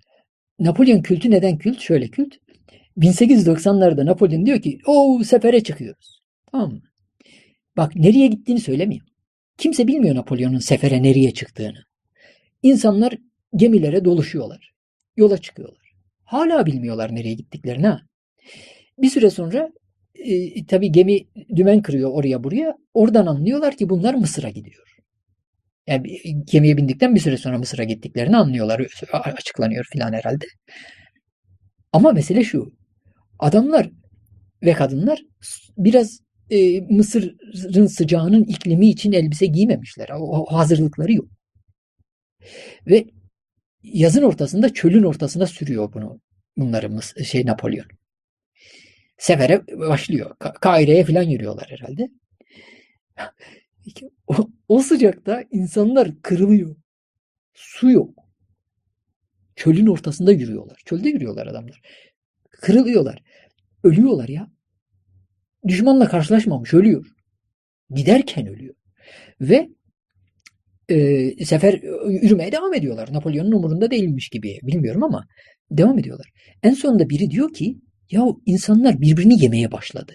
Napolyon kültü neden kült? Şöyle kült. 1890'larda Napolyon diyor ki o sefere çıkıyoruz. Tamam mı? Bak nereye gittiğini söylemiyor. Kimse bilmiyor Napolyon'un sefere nereye çıktığını. İnsanlar gemilere doluşuyorlar. Yola çıkıyorlar. Hala bilmiyorlar nereye gittiklerini ha. Bir süre sonra e, tabii gemi dümen kırıyor oraya buraya. Oradan anlıyorlar ki bunlar Mısır'a gidiyor. Yani gemiye bindikten bir süre sonra Mısır'a gittiklerini anlıyorlar. Açıklanıyor filan herhalde. Ama mesele şu. Adamlar ve kadınlar biraz e, Mısır'ın sıcağının iklimi için elbise giymemişler. O, o hazırlıkları yok. Ve yazın ortasında çölün ortasına sürüyor bunu bunları şey Napolyon. Sefere başlıyor. Kaire'ye falan yürüyorlar herhalde. O, o sıcakta insanlar kırılıyor. Su yok. Çölün ortasında yürüyorlar. Çölde yürüyorlar adamlar. Kırılıyorlar. Ölüyorlar ya düşmanla karşılaşmamış ölüyor. Giderken ölüyor. Ve e, sefer yürümeye devam ediyorlar. Napolyon'un umurunda değilmiş gibi bilmiyorum ama devam ediyorlar. En sonunda biri diyor ki ya insanlar birbirini yemeye başladı.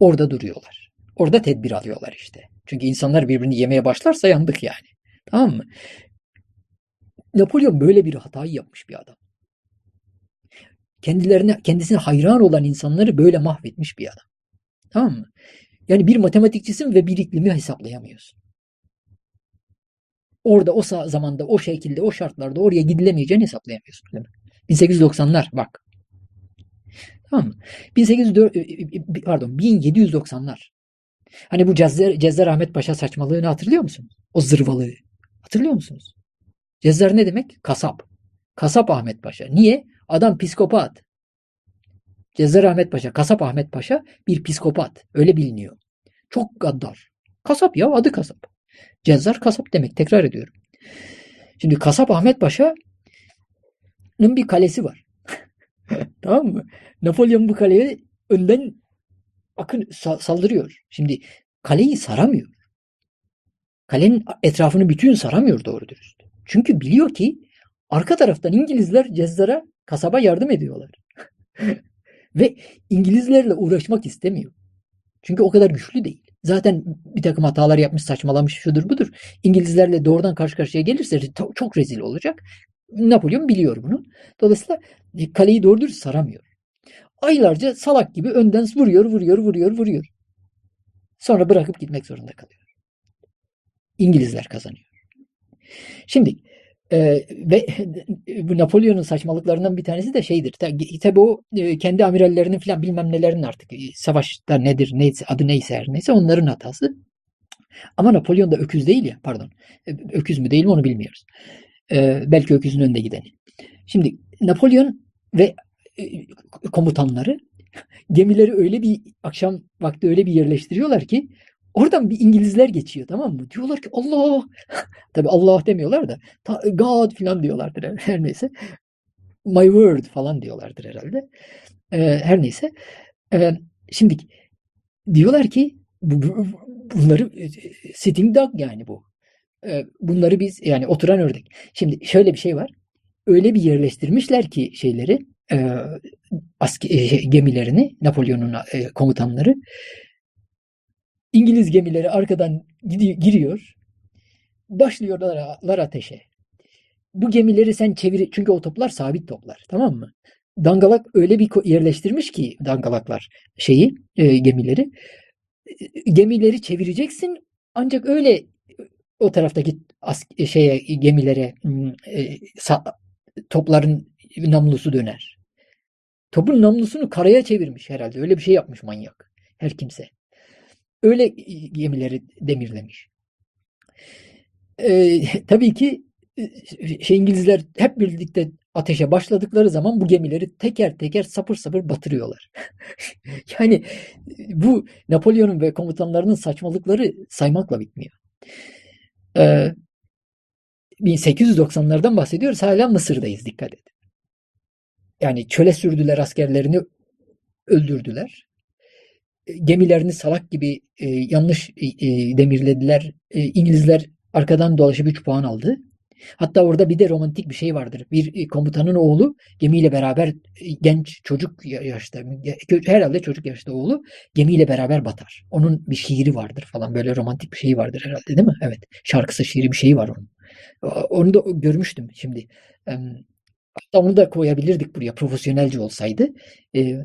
Orada duruyorlar. Orada tedbir alıyorlar işte. Çünkü insanlar birbirini yemeye başlarsa yandık yani. Tamam mı? Napolyon böyle bir hatayı yapmış bir adam kendilerine kendisine hayran olan insanları böyle mahvetmiş bir adam. Tamam mı? Yani bir matematikçisin ve bir iklimi hesaplayamıyorsun. Orada o zamanda o şekilde o şartlarda oraya gidilemeyeceğini hesaplayamıyorsun. Değil mi? 1890'lar bak. Tamam mı? 1804 e, e, pardon 1790'lar. Hani bu Cezzer, Cezzer Ahmet Paşa saçmalığını hatırlıyor musun? O zırvalığı. Hatırlıyor musunuz? Cezzer ne demek? Kasap. Kasap Ahmet Paşa. Niye? Adam psikopat. Cezar Ahmet Paşa, Kasap Ahmet Paşa bir psikopat. Öyle biliniyor. Çok gaddar. Kasap ya adı kasap. Cezzar kasap demek tekrar ediyorum. Şimdi kasap Ahmet Paşa'nın bir kalesi var. Tamam mı? Napolyon bu kaleye önden akın saldırıyor. Şimdi kaleyi saramıyor. Kalenin etrafını bütün saramıyor doğru dürüst. Çünkü biliyor ki arka taraftan İngilizler Cezzar'a kasaba yardım ediyorlar. Ve İngilizlerle uğraşmak istemiyor. Çünkü o kadar güçlü değil. Zaten bir takım hatalar yapmış, saçmalamış, şudur budur. İngilizlerle doğrudan karşı karşıya gelirse çok rezil olacak. Napolyon biliyor bunu. Dolayısıyla e, kaleyi doğru dürüst saramıyor. Aylarca salak gibi önden vuruyor, vuruyor, vuruyor, vuruyor. Sonra bırakıp gitmek zorunda kalıyor. İngilizler kazanıyor. Şimdi e, ve bu Napolyon'un saçmalıklarından bir tanesi de şeydir. Tabi o e, kendi amirallerinin falan bilmem nelerin artık e, savaşta nedir neyse adı neyse her neyse onların hatası. Ama Napolyon da öküz değil ya pardon. E, öküz mü değil mi onu bilmiyoruz. E, belki öküzün önünde gideni. Şimdi Napolyon ve komutanları gemileri öyle bir akşam vakti öyle bir yerleştiriyorlar ki Oradan bir İngilizler geçiyor tamam mı? Diyorlar ki Allah. Tabi Allah demiyorlar da God falan diyorlardır her neyse. My word falan diyorlardır herhalde. Ee, her neyse. Ee, şimdi diyorlar ki bu, bu, bunları e, sitting dog yani bu. Ee, bunları biz yani oturan ördek. Şimdi şöyle bir şey var. Öyle bir yerleştirmişler ki şeyleri e, aski, e, gemilerini Napolyon'un e, komutanları İngiliz gemileri arkadan giriyor. Başlıyorlar ateşe. Bu gemileri sen çevir çünkü o toplar sabit toplar. Tamam mı? Dangalak öyle bir yerleştirmiş ki dangalaklar şeyi e, gemileri. E, gemileri çevireceksin ancak öyle o taraftaki as, e, şeye gemilere e, sa, topların namlusu döner. Topun namlusunu karaya çevirmiş herhalde. Öyle bir şey yapmış manyak. Her kimse. Öyle gemileri demirlemiş. Ee, tabii ki şey İngilizler hep birlikte ateşe başladıkları zaman bu gemileri teker teker sapır sapır batırıyorlar. yani bu Napolyon'un ve komutanlarının saçmalıkları saymakla bitmiyor. Ee, 1890'lardan bahsediyoruz. Hala Mısır'dayız dikkat edin. Yani çöle sürdüler askerlerini öldürdüler gemilerini salak gibi e, yanlış e, e, demirlediler. E, İngilizler arkadan dolaşıp 3 puan aldı. Hatta orada bir de romantik bir şey vardır. Bir e, komutanın oğlu gemiyle beraber e, genç çocuk yaşta herhalde çocuk yaşta oğlu gemiyle beraber batar. Onun bir şiiri vardır falan böyle romantik bir şey vardır herhalde değil mi? Evet. Şarkısı şiiri bir şey var onun. Onu da görmüştüm şimdi. Hatta onu da koyabilirdik buraya profesyonelce olsaydı.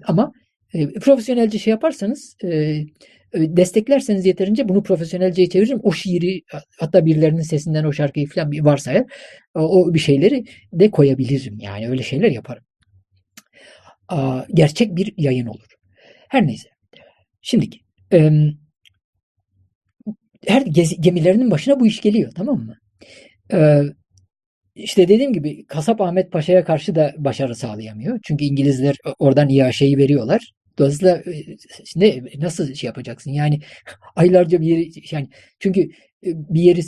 Ama e, profesyonelce şey yaparsanız e, e, desteklerseniz yeterince bunu profesyonelce çeviririm. O şiiri hatta birilerinin sesinden o şarkıyı falan bir varsa eğer o bir şeyleri de koyabilirim. Yani öyle şeyler yaparım. Gerçek bir yayın olur. Her neyse. Şimdi her gemilerinin başına bu iş geliyor tamam mı? İşte dediğim gibi Kasap Ahmet Paşa'ya karşı da başarı sağlayamıyor. Çünkü İngilizler oradan iaşeyi veriyorlar. Dolayısıyla e, ne nasıl şey yapacaksın? Yani aylarca bir yeri yani çünkü e, bir yeri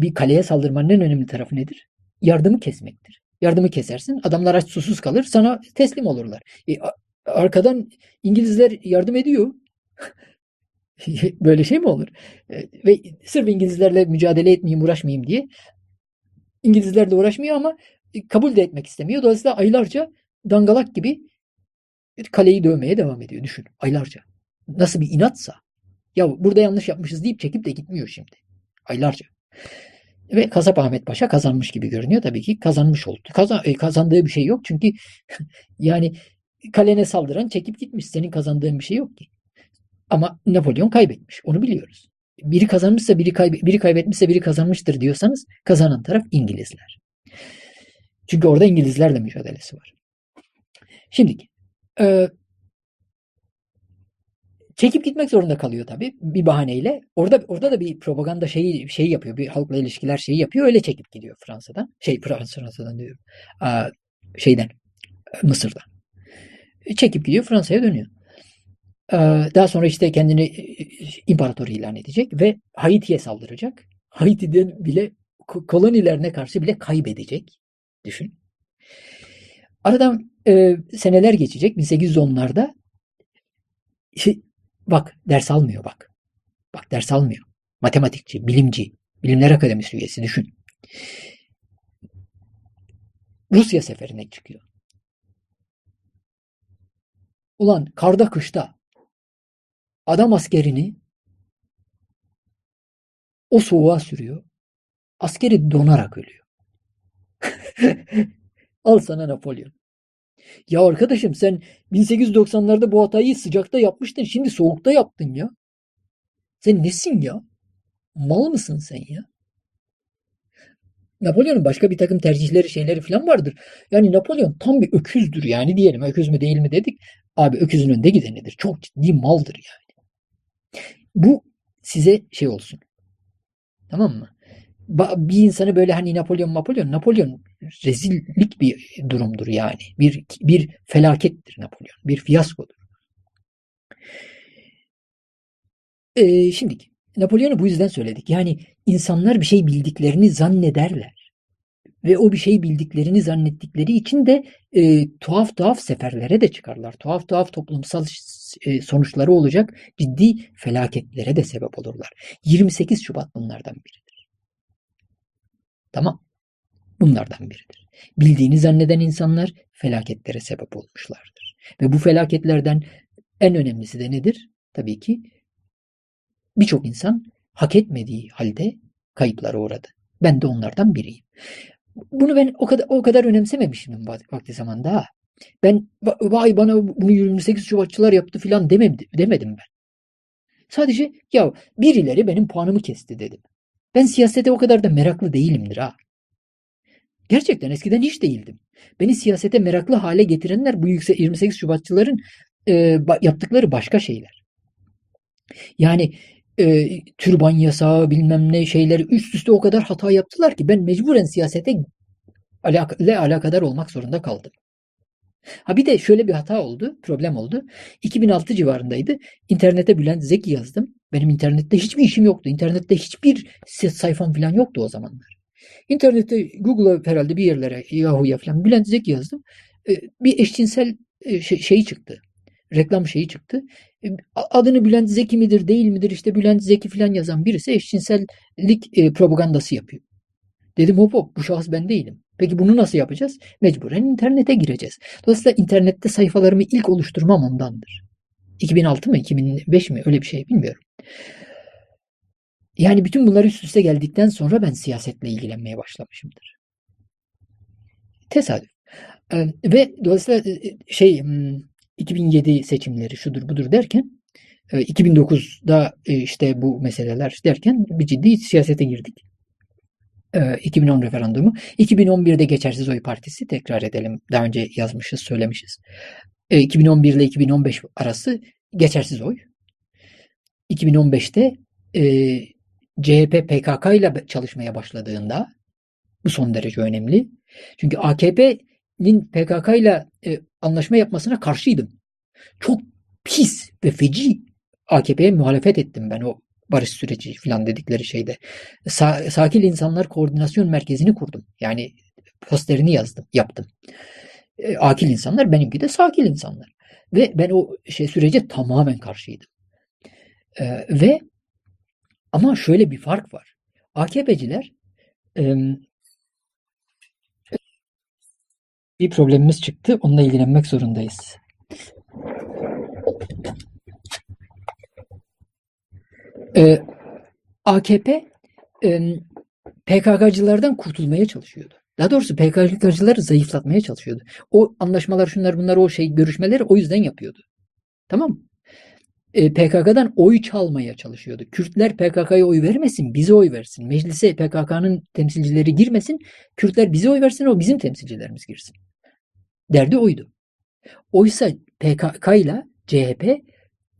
bir kaleye saldırmanın en önemli tarafı nedir? Yardımı kesmektir. Yardımı kesersin. Adamlar aç susuz kalır. Sana teslim olurlar. E, arkadan İngilizler yardım ediyor. Böyle şey mi olur? E, ve sırf İngilizlerle mücadele etmeyeyim, uğraşmayayım diye İngilizlerle uğraşmıyor ama kabul de etmek istemiyor. Dolayısıyla aylarca dangalak gibi kaleyi dövmeye devam ediyor. Düşün aylarca. Nasıl bir inatsa. Ya burada yanlış yapmışız deyip çekip de gitmiyor şimdi. Aylarca. Ve Kasap Ahmet Paşa kazanmış gibi görünüyor. Tabii ki kazanmış oldu. Kazan, e, kazandığı bir şey yok. Çünkü yani kalene saldıran çekip gitmiş. Senin kazandığın bir şey yok ki. Ama Napolyon kaybetmiş. Onu biliyoruz. Biri kazanmışsa biri, kaybe biri kaybetmişse biri kazanmıştır diyorsanız kazanan taraf İngilizler. Çünkü orada İngilizlerle mücadelesi var. Şimdi ee, çekip gitmek zorunda kalıyor tabii bir bahaneyle. Orada orada da bir propaganda şeyi şey yapıyor. Bir halkla ilişkiler şeyi yapıyor. Öyle çekip gidiyor Fransa'dan. Şey Fransa'dan diyorum. Aa, şeyden Mısır'dan. Çekip gidiyor Fransa'ya dönüyor. Daha sonra işte kendini imparator ilan edecek ve Haiti'ye saldıracak. Haiti'den bile kolonilerine karşı bile kaybedecek. Düşün. Aradan e, seneler geçecek 1810'larda şey, bak ders almıyor bak. Bak ders almıyor. Matematikçi, bilimci, bilimler akademisi üyesi düşün. Rusya seferine çıkıyor. Ulan karda kışta adam askerini o soğuğa sürüyor. Askeri donarak ölüyor. Al sana Napolyon. Ya arkadaşım sen 1890'larda bu hatayı sıcakta yapmıştın. Şimdi soğukta yaptın ya. Sen nesin ya? Mal mısın sen ya? Napolyon'un başka bir takım tercihleri şeyleri falan vardır. Yani Napolyon tam bir öküzdür yani diyelim. Öküz mü değil mi dedik. Abi öküzün önde gidenidir. Çok ciddi maldır yani. Bu size şey olsun. Tamam mı? Bir insanı böyle hani Napolyon Napolyon Napolyon rezillik bir durumdur yani. Bir bir felakettir Napolyon. Bir fiyaskodur. Ee, şimdi Napolyon'u bu yüzden söyledik. Yani insanlar bir şey bildiklerini zannederler. Ve o bir şey bildiklerini zannettikleri için de e, tuhaf tuhaf seferlere de çıkarlar. Tuhaf tuhaf toplumsal sonuçları olacak ciddi felaketlere de sebep olurlar. 28 Şubat bunlardan biridir. Tamam. Bunlardan biridir. Bildiğini zanneden insanlar felaketlere sebep olmuşlardır. Ve bu felaketlerden en önemlisi de nedir? Tabii ki birçok insan hak etmediği halde kayıplara uğradı. Ben de onlardan biriyim. Bunu ben o kadar o kadar önemsememişim vakti zamanda. Ben vay bana bunu 28 Şubatçılar yaptı filan demedim, demedim ben. Sadece ya birileri benim puanımı kesti dedim. Ben siyasete o kadar da meraklı değilimdir ha. Gerçekten eskiden hiç değildim. Beni siyasete meraklı hale getirenler bu 28 Şubatçıların e, yaptıkları başka şeyler. Yani e, türban yasağı bilmem ne şeyleri üst üste o kadar hata yaptılar ki ben mecburen siyasete alak alakadar olmak zorunda kaldım. Ha bir de şöyle bir hata oldu, problem oldu. 2006 civarındaydı. İnternete Bülent Zeki yazdım. Benim internette hiçbir işim yoktu. İnternette hiçbir sayfam falan yoktu o zamanlar. İnternette Google'a herhalde bir yerlere Yahoo'ya falan Bülent Zeki yazdım. Bir eşcinsel şey, şeyi çıktı. Reklam şeyi çıktı. Adını Bülent Zeki midir değil midir işte Bülent Zeki falan yazan birisi eşcinsellik propagandası yapıyor. Dedim hop hop bu şahıs ben değilim. Peki bunu nasıl yapacağız? Mecburen internete gireceğiz. Dolayısıyla internette sayfalarımı ilk oluşturmam ondandır. 2006 mı 2005 mi öyle bir şey bilmiyorum. Yani bütün bunlar üst üste geldikten sonra ben siyasetle ilgilenmeye başlamışımdır. Tesadüf. Ve dolayısıyla şey 2007 hmm, seçimleri şudur budur derken 2009'da e, işte bu meseleler derken bir ciddi siyasete girdik. 2010 referandumu. 2011'de Geçersiz Oy Partisi tekrar edelim. Daha önce yazmışız, söylemişiz. 2011 ile 2015 arası geçersiz oy. 2015'te e, CHP PKK ile çalışmaya başladığında bu son derece önemli. Çünkü AKP'nin PKK ile e, anlaşma yapmasına karşıydım. Çok pis ve feci AKP'ye muhalefet ettim ben o barış süreci falan dedikleri şeyde. Sa Sakil İnsanlar Koordinasyon Merkezi'ni kurdum. Yani posterini yazdım, yaptım. E, akil insanlar, benimki de sakil insanlar. Ve ben o şey sürece tamamen karşıydım. E, ve ama şöyle bir fark var. AKP'ciler e, bir problemimiz çıktı. Onunla ilgilenmek zorundayız. Ee, AKP e, PKK'cılardan kurtulmaya çalışıyordu. Daha doğrusu PKK'cıları zayıflatmaya çalışıyordu. O anlaşmalar şunlar bunlar o şey görüşmeleri o yüzden yapıyordu. Tamam mı? E, PKK'dan oy çalmaya çalışıyordu. Kürtler PKK'ya oy vermesin, bize oy versin. Meclise PKK'nın temsilcileri girmesin, Kürtler bize oy versin, o bizim temsilcilerimiz girsin. Derdi oydu. Oysa PKK ile CHP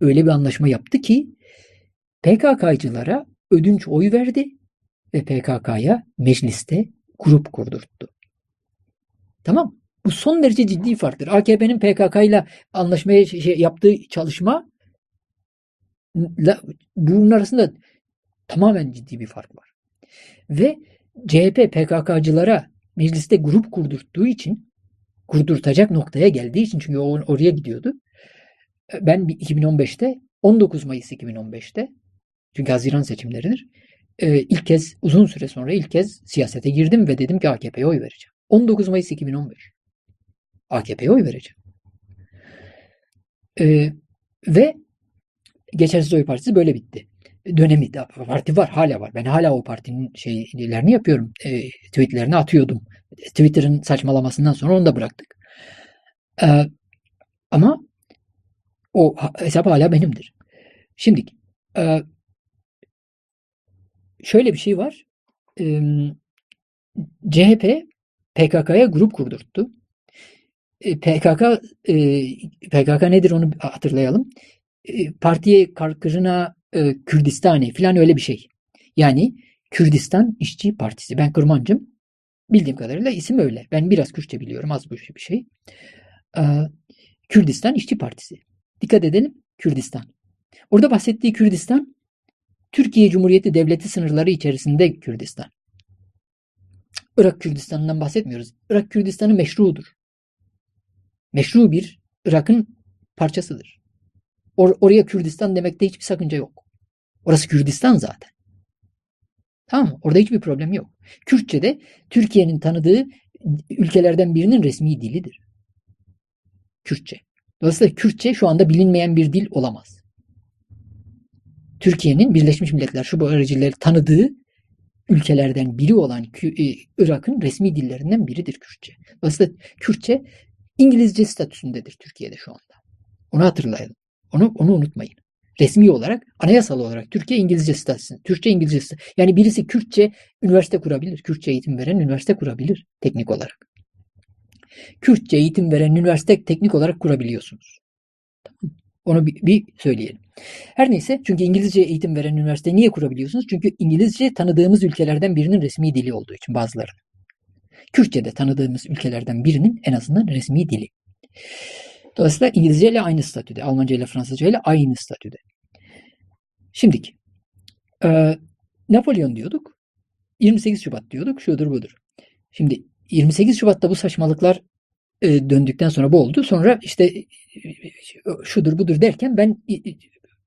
öyle bir anlaşma yaptı ki PKK'cılara ödünç oy verdi ve PKK'ya mecliste grup kurdurttu. Tamam. Bu son derece ciddi farktır. AKP'nin PKK ile anlaşmaya şey, şey, yaptığı çalışma bunun arasında tamamen ciddi bir fark var. Ve CHP PKK'cılara mecliste grup kurdurttuğu için kurdurtacak noktaya geldiği için çünkü o oraya gidiyordu. Ben 2015'te 19 Mayıs 2015'te çünkü Haziran seçimleridir. E, ilk kez uzun süre sonra ilk kez siyasete girdim ve dedim ki AKP'ye oy vereceğim. 19 Mayıs 2015. AKP'ye oy vereceğim. E, ve Geçersiz Oy Partisi böyle bitti. Dönemi parti var hala var. Ben hala o partinin şeylerini yapıyorum. E, tweetlerini atıyordum. Twitter'ın saçmalamasından sonra onu da bıraktık. E, ama o hesap hala benimdir. Şimdi e, şöyle bir şey var. E, CHP PKK'ya grup kurdurttu. E, PKK e, PKK nedir onu hatırlayalım. E, partiye Karkırına e, Kürdistani falan öyle bir şey. Yani Kürdistan İşçi Partisi. Ben Kırmancım. Bildiğim kadarıyla isim öyle. Ben biraz Kürtçe biliyorum. Az bu bir şey. E, Kürdistan İşçi Partisi. Dikkat edelim. Kürdistan. Orada bahsettiği Kürdistan Türkiye Cumhuriyeti Devleti sınırları içerisinde Kürdistan. Irak Kürdistan'ından bahsetmiyoruz. Irak Kürdistan'ı meşrudur. Meşru bir Irak'ın parçasıdır. Or oraya Kürdistan demekte hiçbir sakınca yok. Orası Kürdistan zaten. Tamam mı? Orada hiçbir problem yok. Kürtçe de Türkiye'nin tanıdığı ülkelerden birinin resmi dilidir. Kürtçe. Dolayısıyla Kürtçe şu anda bilinmeyen bir dil olamaz. Türkiye'nin Birleşmiş Milletler şu bu aracıları tanıdığı ülkelerden biri olan e, Irak'ın resmi dillerinden biridir Kürtçe. Dolayısıyla Kürtçe İngilizce statüsündedir Türkiye'de şu anda. Onu hatırlayalım. Onu, onu unutmayın. Resmi olarak, anayasal olarak Türkiye İngilizce statüsü. Türkçe İngilizce statüsü. Yani birisi Kürtçe üniversite kurabilir. Kürtçe eğitim veren üniversite kurabilir teknik olarak. Kürtçe eğitim veren üniversite teknik olarak kurabiliyorsunuz. Tamam. Onu bir, bir söyleyelim. Her neyse çünkü İngilizce eğitim veren üniversite niye kurabiliyorsunuz? Çünkü İngilizce tanıdığımız ülkelerden birinin resmi dili olduğu için bazıları. Kürtçe de tanıdığımız ülkelerden birinin en azından resmi dili. Dolayısıyla İngilizce ile aynı statüde, Almanca ile Fransızca ile aynı statüde. Şimdiki, e, Napolyon diyorduk, 28 Şubat diyorduk, şudur budur. Şimdi 28 Şubat'ta bu saçmalıklar e, döndükten sonra bu oldu. Sonra işte e, şudur budur derken ben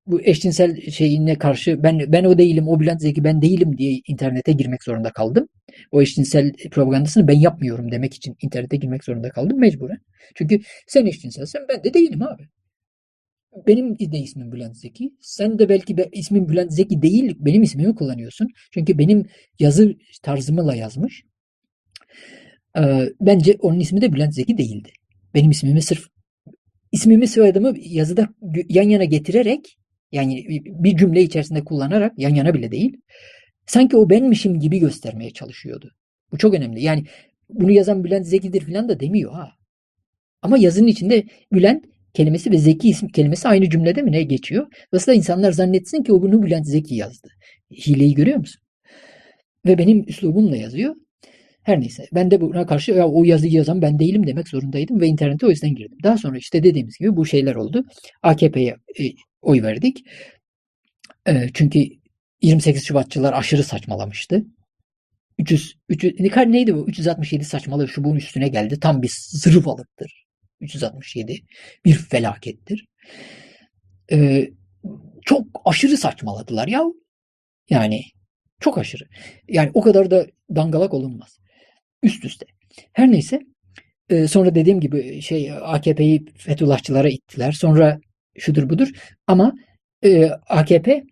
bu eşcinsel şeyine karşı ben ben o değilim, o Bülent Zeki ben değilim diye internete girmek zorunda kaldım. O eşcinsel propagandasını ben yapmıyorum demek için internete girmek zorunda kaldım mecburen. Çünkü sen eşcinselsen ben de değilim abi. Benim de ismim Bülent Zeki. Sen de belki be, ismin Bülent Zeki değil, benim ismimi kullanıyorsun. Çünkü benim yazı tarzımla yazmış. Ee, bence onun ismi de Bülent Zeki değildi. Benim ismimi sırf ismimi soyadımı yazıda yan yana getirerek yani bir cümle içerisinde kullanarak yan yana bile değil. Sanki o benmişim gibi göstermeye çalışıyordu. Bu çok önemli. Yani bunu yazan Bülent Zeki'dir falan da demiyor ha. Ama yazının içinde Bülent kelimesi ve Zeki isim kelimesi aynı cümlede mi ne geçiyor? Dolayısıyla insanlar zannetsin ki o bunu Bülent Zeki yazdı. Hileyi görüyor musun? Ve benim üslubumla yazıyor. Her neyse ben de buna karşı ya o yazıyı yazan ben değilim demek zorundaydım ve internete o yüzden girdim. Daha sonra işte dediğimiz gibi bu şeyler oldu. AKP'ye e, oy verdik. E, çünkü 28 Şubatçılar aşırı saçmalamıştı. 300, 300 neydi bu? 367 saçmalığı şu bunun üstüne geldi. Tam bir zırvalıktır. 367 bir felakettir. Ee, çok aşırı saçmaladılar ya. Yani çok aşırı. Yani o kadar da dangalak olunmaz. Üst üste. Her neyse e, sonra dediğim gibi şey AKP'yi Fethullahçılara ittiler. Sonra şudur budur. Ama e, AKP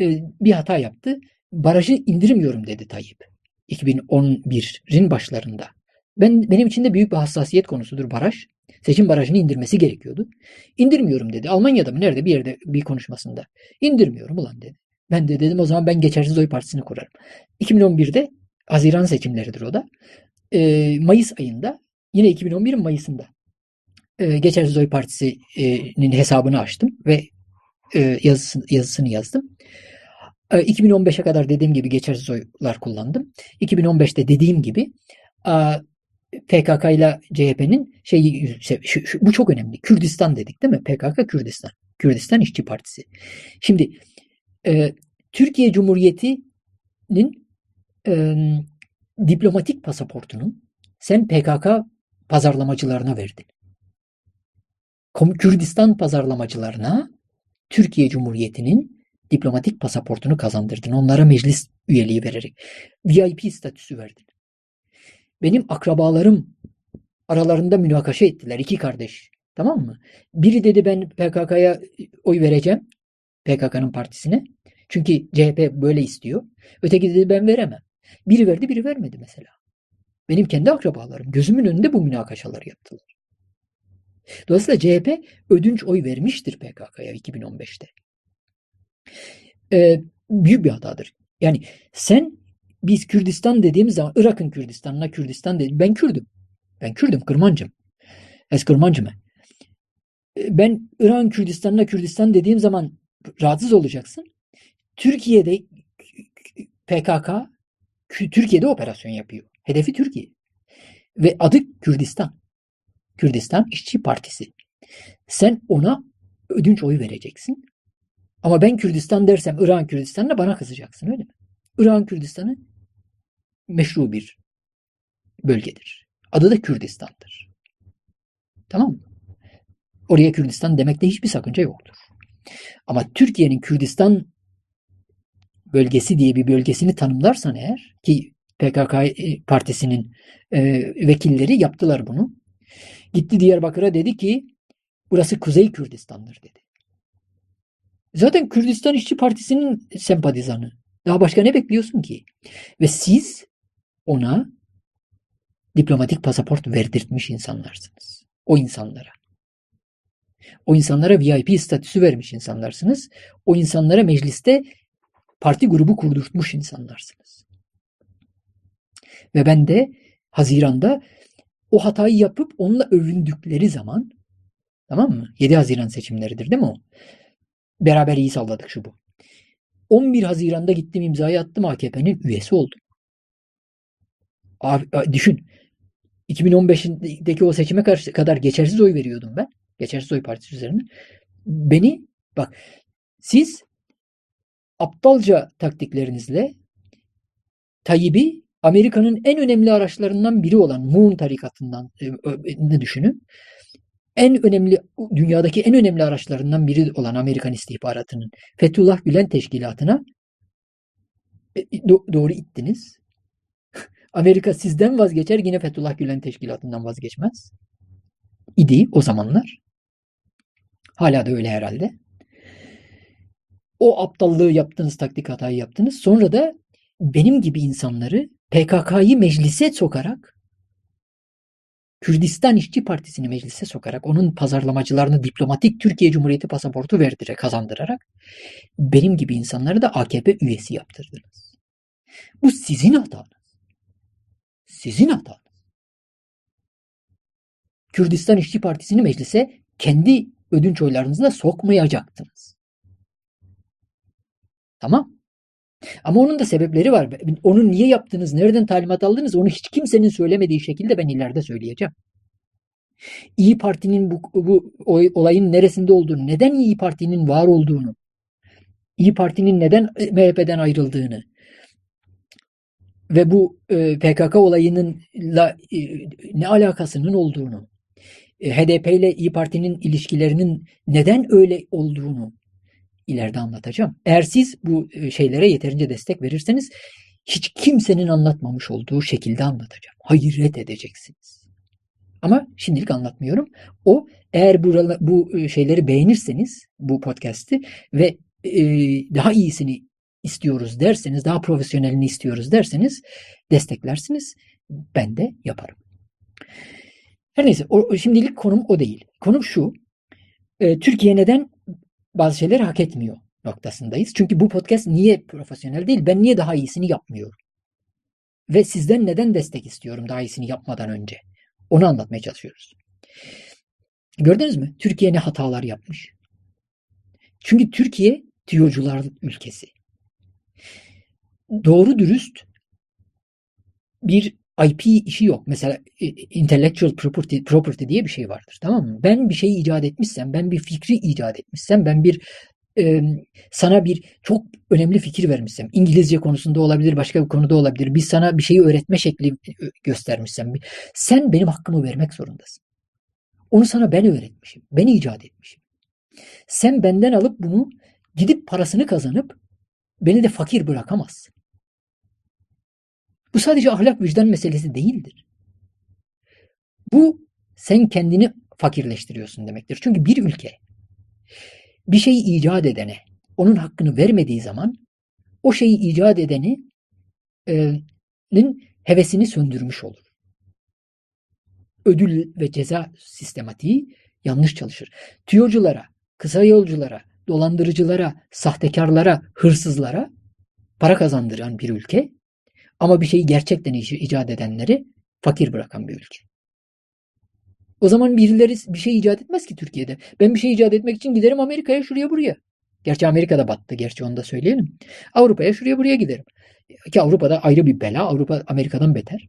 e, bir hata yaptı. Barajı indirmiyorum dedi Tayyip. 2011'in başlarında. Ben benim için de büyük bir hassasiyet konusudur baraj. Seçim barajını indirmesi gerekiyordu. İndirmiyorum dedi. Almanya'da mı nerede bir yerde bir konuşmasında. İndirmiyorum ulan dedi. Ben de dedim o zaman ben geçersiz oy partisini kurarım. 2011'de Haziran seçimleridir o da. E, Mayıs ayında yine 2011'in Mayıs'ında e, geçersiz oy partisinin hesabını açtım ve e, yazısını, yazısını yazdım. 2015'e kadar dediğim gibi geçersiz oylar kullandım. 2015'te dediğim gibi PKK ile CHP'nin şeyi şu, bu çok önemli. Kürdistan dedik değil mi? PKK Kürdistan. Kürdistan İşçi Partisi. Şimdi e, Türkiye Cumhuriyeti'nin e, diplomatik pasaportunun sen PKK pazarlamacılarına verdin. Kürdistan pazarlamacılarına Türkiye Cumhuriyeti'nin diplomatik pasaportunu kazandırdın. Onlara meclis üyeliği vererek. VIP statüsü verdin. Benim akrabalarım aralarında münakaşa ettiler. iki kardeş. Tamam mı? Biri dedi ben PKK'ya oy vereceğim. PKK'nın partisine. Çünkü CHP böyle istiyor. Öteki dedi ben veremem. Biri verdi biri vermedi mesela. Benim kendi akrabalarım gözümün önünde bu münakaşaları yaptılar. Dolayısıyla CHP ödünç oy vermiştir PKK'ya 2015'te. Ee, büyük bir hatadır. Yani sen biz Kürdistan dediğimiz zaman Irak'ın Kürdistan'ına Kürdistan dedi. Ben Kürdüm. Ben Kürdüm, Kırmancım. Es Kırmancım. Ben İran Kürdistan'ına Kürdistan dediğim zaman rahatsız olacaksın. Türkiye'de PKK Türkiye'de operasyon yapıyor. Hedefi Türkiye. Ve adı Kürdistan. Kürdistan İşçi Partisi. Sen ona ödünç oy vereceksin. Ama ben Kürdistan dersem İran Kürdistan'la bana kızacaksın öyle mi? İran Kürdistan'ı meşru bir bölgedir. Adı da Kürdistan'dır. Tamam mı? Oraya Kürdistan demekte hiçbir sakınca yoktur. Ama Türkiye'nin Kürdistan bölgesi diye bir bölgesini tanımlarsan eğer ki PKK partisinin e, vekilleri yaptılar bunu. Gitti Diyarbakır'a dedi ki burası Kuzey Kürdistan'dır dedi. Zaten Kürdistan İşçi Partisi'nin sempatizanı. Daha başka ne bekliyorsun ki? Ve siz ona diplomatik pasaport verdirtmiş insanlarsınız. O insanlara. O insanlara VIP statüsü vermiş insanlarsınız. O insanlara mecliste parti grubu kurdurtmuş insanlarsınız. Ve ben de Haziran'da o hatayı yapıp onunla övündükleri zaman tamam mı? 7 Haziran seçimleridir değil mi o? Beraber iyi salladık şu bu. 11 Haziran'da gittim imzayı attım AKP'nin üyesi oldum. Abi, düşün. 2015'deki o seçime karşı kadar geçersiz oy veriyordum ben. Geçersiz oy partisi üzerine. Beni bak siz aptalca taktiklerinizle Tayyip'i Amerika'nın en önemli araçlarından biri olan Moon tarikatından e, ne düşünün. En önemli dünyadaki en önemli araçlarından biri olan Amerikan istihbaratının Fethullah Gülen teşkilatına e, doğru ittiniz. Amerika sizden vazgeçer yine Fethullah Gülen teşkilatından vazgeçmez. İdi o zamanlar. Hala da öyle herhalde. O aptallığı yaptınız, taktik hatayı yaptınız. Sonra da benim gibi insanları PKK'yı meclise sokarak Kürdistan İşçi Partisi'ni meclise sokarak onun pazarlamacılarını diplomatik Türkiye Cumhuriyeti pasaportu verdire kazandırarak benim gibi insanları da AKP üyesi yaptırdınız. Bu sizin hatanız. Sizin hatanız. Kürdistan İşçi Partisi'ni meclise kendi ödünç oylarınızla sokmayacaktınız. Tamam. Ama onun da sebepleri var. Onu niye yaptınız, nereden talimat aldınız onu hiç kimsenin söylemediği şekilde ben ileride söyleyeceğim. İyi Parti'nin bu, bu olayın neresinde olduğunu, neden İyi Parti'nin var olduğunu, İyi Parti'nin neden MHP'den ayrıldığını ve bu e, PKK olayının la, e, ne alakasının olduğunu, e, HDP ile İyi Parti'nin ilişkilerinin neden öyle olduğunu ileride anlatacağım. Eğer siz bu e, şeylere yeterince destek verirseniz hiç kimsenin anlatmamış olduğu şekilde anlatacağım. Hayret edeceksiniz. Ama şimdilik anlatmıyorum. O eğer bu, bu e, şeyleri beğenirseniz bu podcast'i ve e, daha iyisini istiyoruz derseniz, daha profesyonelini istiyoruz derseniz desteklersiniz. Ben de yaparım. Her neyse o, şimdilik konum o değil. Konum şu. E, Türkiye neden bazı şeyleri hak etmiyor noktasındayız. Çünkü bu podcast niye profesyonel değil? Ben niye daha iyisini yapmıyorum? Ve sizden neden destek istiyorum daha iyisini yapmadan önce? Onu anlatmaya çalışıyoruz. Gördünüz mü? Türkiye ne hatalar yapmış? Çünkü Türkiye tiyocular ülkesi. Doğru dürüst bir IP işi yok. Mesela e, intellectual property, property diye bir şey vardır. Tamam mı? Ben bir şeyi icat etmişsem, ben bir fikri icat etmişsem, ben bir e, sana bir çok önemli fikir vermişsem, İngilizce konusunda olabilir, başka bir konuda olabilir. Biz sana bir şeyi öğretme şekli göstermişsem, sen benim hakkımı vermek zorundasın. Onu sana ben öğretmişim, ben icat etmişim. Sen benden alıp bunu gidip parasını kazanıp beni de fakir bırakamazsın. Bu sadece ahlak vicdan meselesi değildir. Bu sen kendini fakirleştiriyorsun demektir. Çünkü bir ülke bir şeyi icat edene onun hakkını vermediği zaman o şeyi icat edenin hevesini söndürmüş olur. Ödül ve ceza sistematiği yanlış çalışır. Tüyoculara, kısa yolculara, dolandırıcılara, sahtekarlara, hırsızlara para kazandıran bir ülke ama bir şeyi gerçekten icat edenleri fakir bırakan bir ülke. O zaman birileri bir şey icat etmez ki Türkiye'de. Ben bir şey icat etmek için giderim Amerika'ya şuraya buraya. Gerçi Amerika'da battı. Gerçi onu da söyleyelim. Avrupa'ya şuraya buraya giderim. Ki Avrupa'da ayrı bir bela. Avrupa Amerika'dan beter.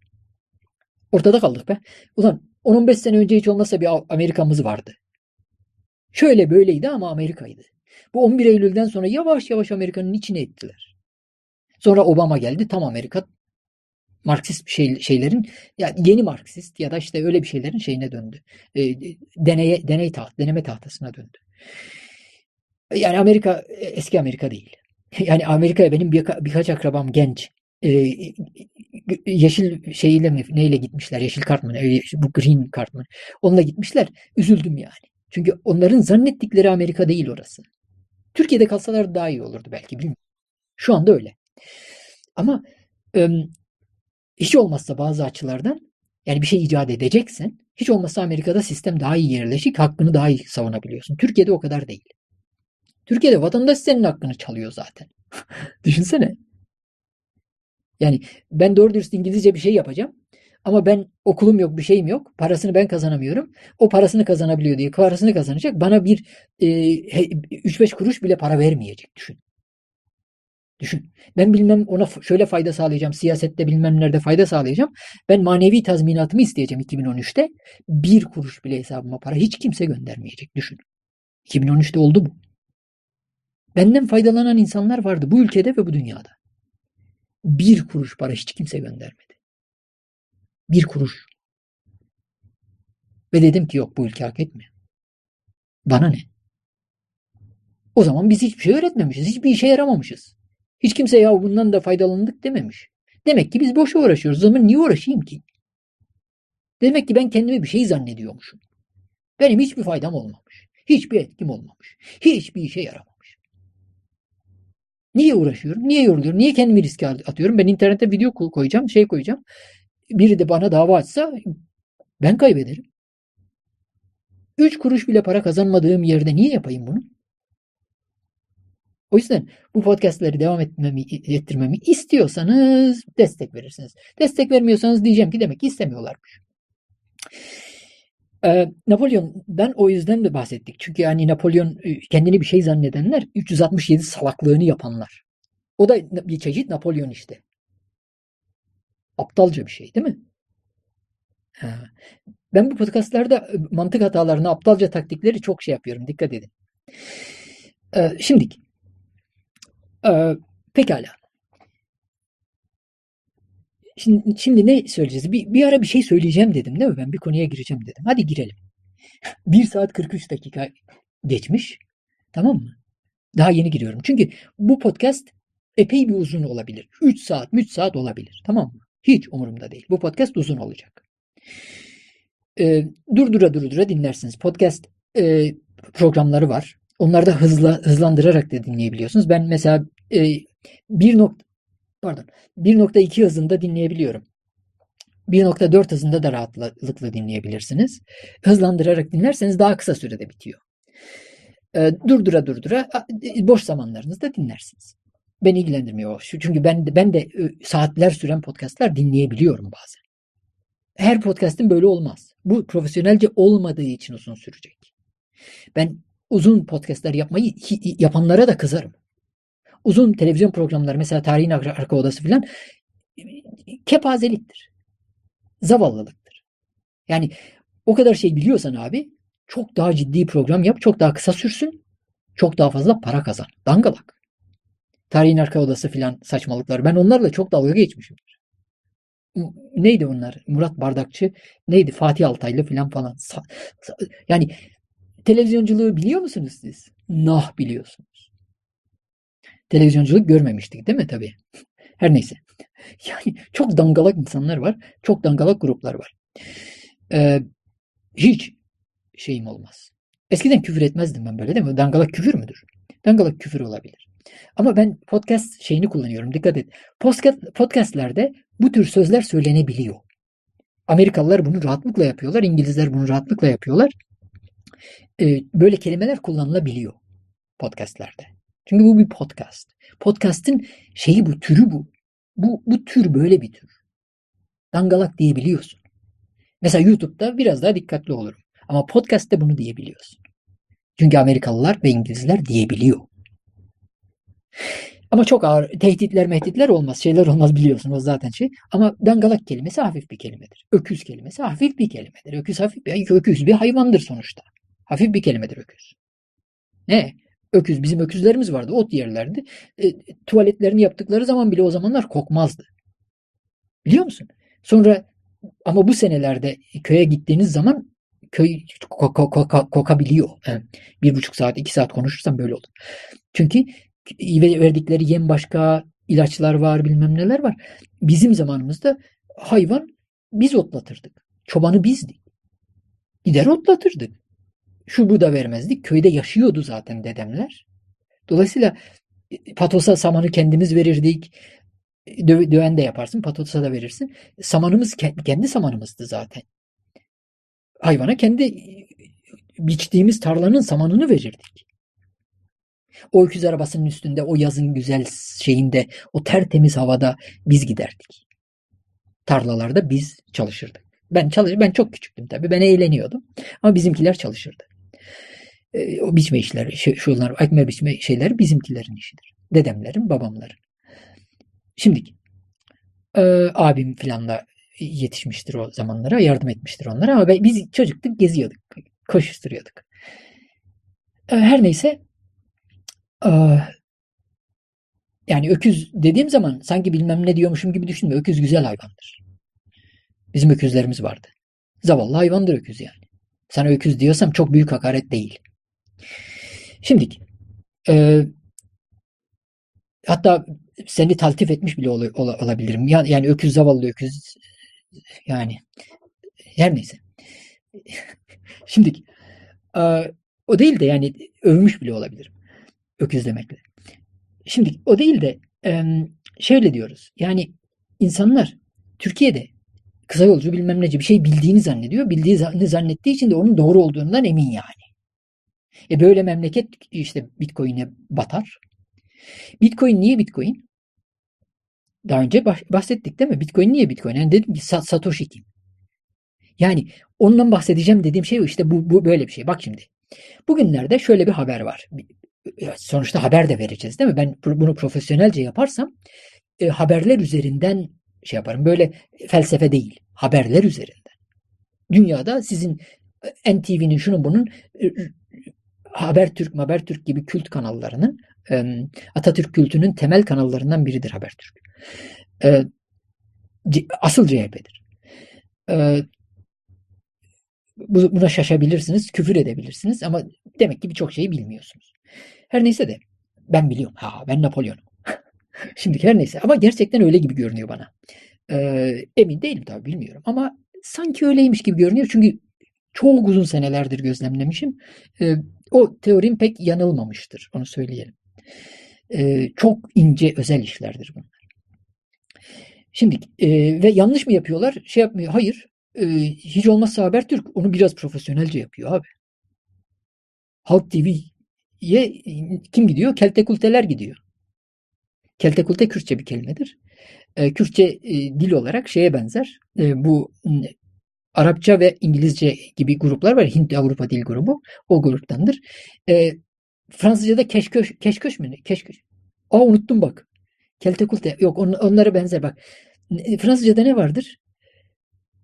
Ortada kaldık be. Ulan 10-15 sene önce hiç olmazsa bir Amerika'mız vardı. Şöyle böyleydi ama Amerika'ydı. Bu 11 Eylül'den sonra yavaş yavaş Amerika'nın içine ettiler. Sonra Obama geldi. Tam Amerika Marksist şey, şeylerin ya yeni Marksist ya da işte öyle bir şeylerin şeyine döndü. E, deneye, deney taht, deneme tahtasına döndü. Yani Amerika eski Amerika değil. Yani Amerika'ya benim bir, birkaç akrabam genç. E, yeşil şeyiyle mi neyle gitmişler? Yeşil kart mı? Bu green kart mı? Onunla gitmişler. Üzüldüm yani. Çünkü onların zannettikleri Amerika değil orası. Türkiye'de kalsalar daha iyi olurdu belki bilmiyorum. Şu anda öyle. Ama hiç olmazsa bazı açılardan yani bir şey icat edeceksen hiç olmazsa Amerika'da sistem daha iyi yerleşik, hakkını daha iyi savunabiliyorsun. Türkiye'de o kadar değil. Türkiye'de vatandaş senin hakkını çalıyor zaten. Düşünsene. Yani ben doğru dürüst İngilizce bir şey yapacağım. Ama ben okulum yok, bir şeyim yok. Parasını ben kazanamıyorum. O parasını kazanabiliyor diye parasını kazanacak. Bana bir e, 3-5 kuruş bile para vermeyecek düşün. Düşün. Ben bilmem ona şöyle fayda sağlayacağım. Siyasette bilmem nerede fayda sağlayacağım. Ben manevi tazminatımı isteyeceğim 2013'te. Bir kuruş bile hesabıma para hiç kimse göndermeyecek. Düşün. 2013'te oldu bu. Benden faydalanan insanlar vardı bu ülkede ve bu dünyada. Bir kuruş para hiç kimse göndermedi. Bir kuruş. Ve dedim ki yok bu ülke hak etmiyor. Bana ne? O zaman biz hiçbir şey öğretmemişiz. Hiçbir işe yaramamışız. Hiç kimse ya bundan da faydalandık dememiş. Demek ki biz boşa uğraşıyoruz. Zaman niye uğraşayım ki? Demek ki ben kendimi bir şey zannediyormuşum. Benim hiçbir faydam olmamış. Hiçbir etkim olmamış. Hiçbir işe yaramamış. Niye uğraşıyorum? Niye yoruluyorum? Niye kendimi riske atıyorum? Ben internete video koyacağım, şey koyacağım. Biri de bana dava açsa ben kaybederim. Üç kuruş bile para kazanmadığım yerde niye yapayım bunu? O yüzden bu podcastleri devam etmemi, ettirmemi istiyorsanız destek verirsiniz. Destek vermiyorsanız diyeceğim ki demek ki istemiyorlarmış. Ee, Napolyon'dan o yüzden de bahsettik. Çünkü yani Napolyon e, kendini bir şey zannedenler 367 salaklığını yapanlar. O da bir çeşit Napolyon işte. Aptalca bir şey değil mi? Ben bu podcastlarda e, mantık hatalarını, aptalca taktikleri çok şey yapıyorum. Dikkat edin. Ee, ee, pekala. Şimdi, şimdi ne söyleyeceğiz? Bir, bir ara bir şey söyleyeceğim dedim değil mi? Ben bir konuya gireceğim dedim. Hadi girelim. 1 saat 43 dakika geçmiş. Tamam mı? Daha yeni giriyorum. Çünkü bu podcast epey bir uzun olabilir. 3 saat, 3 saat olabilir. Tamam mı? Hiç umurumda değil. Bu podcast uzun olacak. Ee, durdura durdura dinlersiniz. Podcast e, programları var. Onları da hızla, hızlandırarak da dinleyebiliyorsunuz. Ben mesela e, 1 nokta pardon 1.2 hızında dinleyebiliyorum. 1.4 hızında da rahatlıkla dinleyebilirsiniz. Hızlandırarak dinlerseniz daha kısa sürede bitiyor. E, durdura durdura boş zamanlarınızda dinlersiniz. Beni ilgilendirmiyor. Çünkü ben de, ben de saatler süren podcastlar dinleyebiliyorum bazen. Her podcast'in böyle olmaz. Bu profesyonelce olmadığı için uzun sürecek. Ben uzun podcastler yapmayı yapanlara da kızarım uzun televizyon programları mesela tarihin arka odası filan kepazeliktir. Zavallılıktır. Yani o kadar şey biliyorsan abi çok daha ciddi program yap, çok daha kısa sürsün Çok daha fazla para kazan. Dangalak. Tarihin arka odası filan saçmalıklar. Ben onlarla çok dalga geçmişimdir. Neydi onlar? Murat Bardakçı, neydi? Fatih Altaylı filan falan. Yani televizyonculuğu biliyor musunuz siz? Nah biliyorsunuz. Televizyonculuk görmemiştik değil mi tabii? Her neyse. Yani çok dangalak insanlar var. Çok dangalak gruplar var. Ee, hiç şeyim olmaz. Eskiden küfür etmezdim ben böyle değil mi? Dangalak küfür müdür? Dangalak küfür olabilir. Ama ben podcast şeyini kullanıyorum. Dikkat et. Podcast, podcastlerde bu tür sözler söylenebiliyor. Amerikalılar bunu rahatlıkla yapıyorlar. İngilizler bunu rahatlıkla yapıyorlar. Ee, böyle kelimeler kullanılabiliyor podcastlerde. Çünkü bu bir podcast. Podcast'in şeyi bu, türü bu. Bu, bu tür böyle bir tür. Dangalak diyebiliyorsun. Mesela YouTube'da biraz daha dikkatli olurum. Ama podcast'te bunu diyebiliyorsun. Çünkü Amerikalılar ve İngilizler diyebiliyor. Ama çok ağır tehditler mehditler olmaz. Şeyler olmaz biliyorsunuz zaten şey. Ama dangalak kelimesi hafif bir kelimedir. Öküz kelimesi hafif bir kelimedir. Öküz hafif bir, öküz bir hayvandır sonuçta. Hafif bir kelimedir öküz. Ne? Öküz. Bizim öküzlerimiz vardı. Ot yerlerdi. E, tuvaletlerini yaptıkları zaman bile o zamanlar kokmazdı. Biliyor musun? Sonra ama bu senelerde köye gittiğiniz zaman köy koka, koka, kokabiliyor. Bir buçuk saat, iki saat konuşursam böyle olur. Çünkü verdikleri yem başka, ilaçlar var, bilmem neler var. Bizim zamanımızda hayvan biz otlatırdık. Çobanı bizdik. Gider otlatırdık. Şu bu da vermezdik. Köyde yaşıyordu zaten dedemler. Dolayısıyla e, patosa samanı kendimiz verirdik. Dö döven de yaparsın, patosa da verirsin. Samanımız kendi samanımızdı zaten. Hayvana kendi e, biçtiğimiz tarlanın samanını verirdik. O öküz arabasının üstünde, o yazın güzel şeyinde, o tertemiz havada biz giderdik. Tarlalarda biz çalışırdık. Ben çalış ben çok küçüktüm tabii. Ben eğleniyordum. Ama bizimkiler çalışırdı. E, o biçme işleri, şu, şunlar, ekme biçme şeyleri bizimkilerin işidir. Dedemlerin, babamların. Şimdi e, abim filanla yetişmiştir o zamanlara, yardım etmiştir onlara ama biz çocuktuk, geziyorduk, koşuşturuyorduk. E, her neyse e, yani öküz dediğim zaman sanki bilmem ne diyormuşum gibi düşünme. Öküz güzel hayvandır. Bizim öküzlerimiz vardı. Zavallı hayvandır öküz yani. Sana öküz diyorsam çok büyük hakaret değil. Şimdi e, hatta seni taltif etmiş bile ol, ol, olabilirim. Yani, yani öküz zavallı öküz yani her neyse. Şimdi e, o değil de yani övmüş bile olabilirim. Öküz demekle. Şimdi o değil de e, şöyle diyoruz. Yani insanlar Türkiye'de kısa yolcu bilmem nece bir şey bildiğini zannediyor. Bildiğini zannettiği için de onun doğru olduğundan emin yani. E böyle memleket işte Bitcoin'e batar. Bitcoin niye Bitcoin? Daha önce bahsettik değil mi? Bitcoin niye Bitcoin? Yani dedim ki Satoshi kim? Yani ondan bahsedeceğim dediğim şey işte bu, bu böyle bir şey. Bak şimdi. Bugünlerde şöyle bir haber var. Sonuçta haber de vereceğiz değil mi? Ben bunu profesyonelce yaparsam e, haberler üzerinden şey yaparım. Böyle felsefe değil. Haberler üzerinden. Dünyada sizin e, NTV'nin şunun bunun e, Habertürk, Habertürk gibi kült kanallarının Atatürk kültünün temel kanallarından biridir Habertürk. Asıl CHP'dir. Buna şaşabilirsiniz, küfür edebilirsiniz ama demek ki birçok şeyi bilmiyorsunuz. Her neyse de ben biliyorum. Ha ben Napolyon'um. Şimdi her neyse ama gerçekten öyle gibi görünüyor bana. Ee, emin değilim tabii bilmiyorum ama sanki öyleymiş gibi görünüyor çünkü çok uzun senelerdir gözlemlemişim. Ee, o teorim pek yanılmamıştır. Onu söyleyelim. Ee, çok ince özel işlerdir bunlar. Şimdi e, ve yanlış mı yapıyorlar? Şey yapmıyor. Hayır. E, hiç olmazsa Habertürk onu biraz profesyonelce yapıyor abi. Halk TV'ye kim gidiyor? Keltekulteler gidiyor. Keltekulte Kürtçe bir kelimedir. E, Kürtçe e, dil olarak şeye benzer. E, bu Arapça ve İngilizce gibi gruplar var. Hint Avrupa Dil Grubu. O gruptandır. E, Fransızca'da keşköş, keşköş mü? Keşköş. Aa unuttum bak. Keltekulte. Yok on, onlara benzer bak. Fransızca'da ne vardır?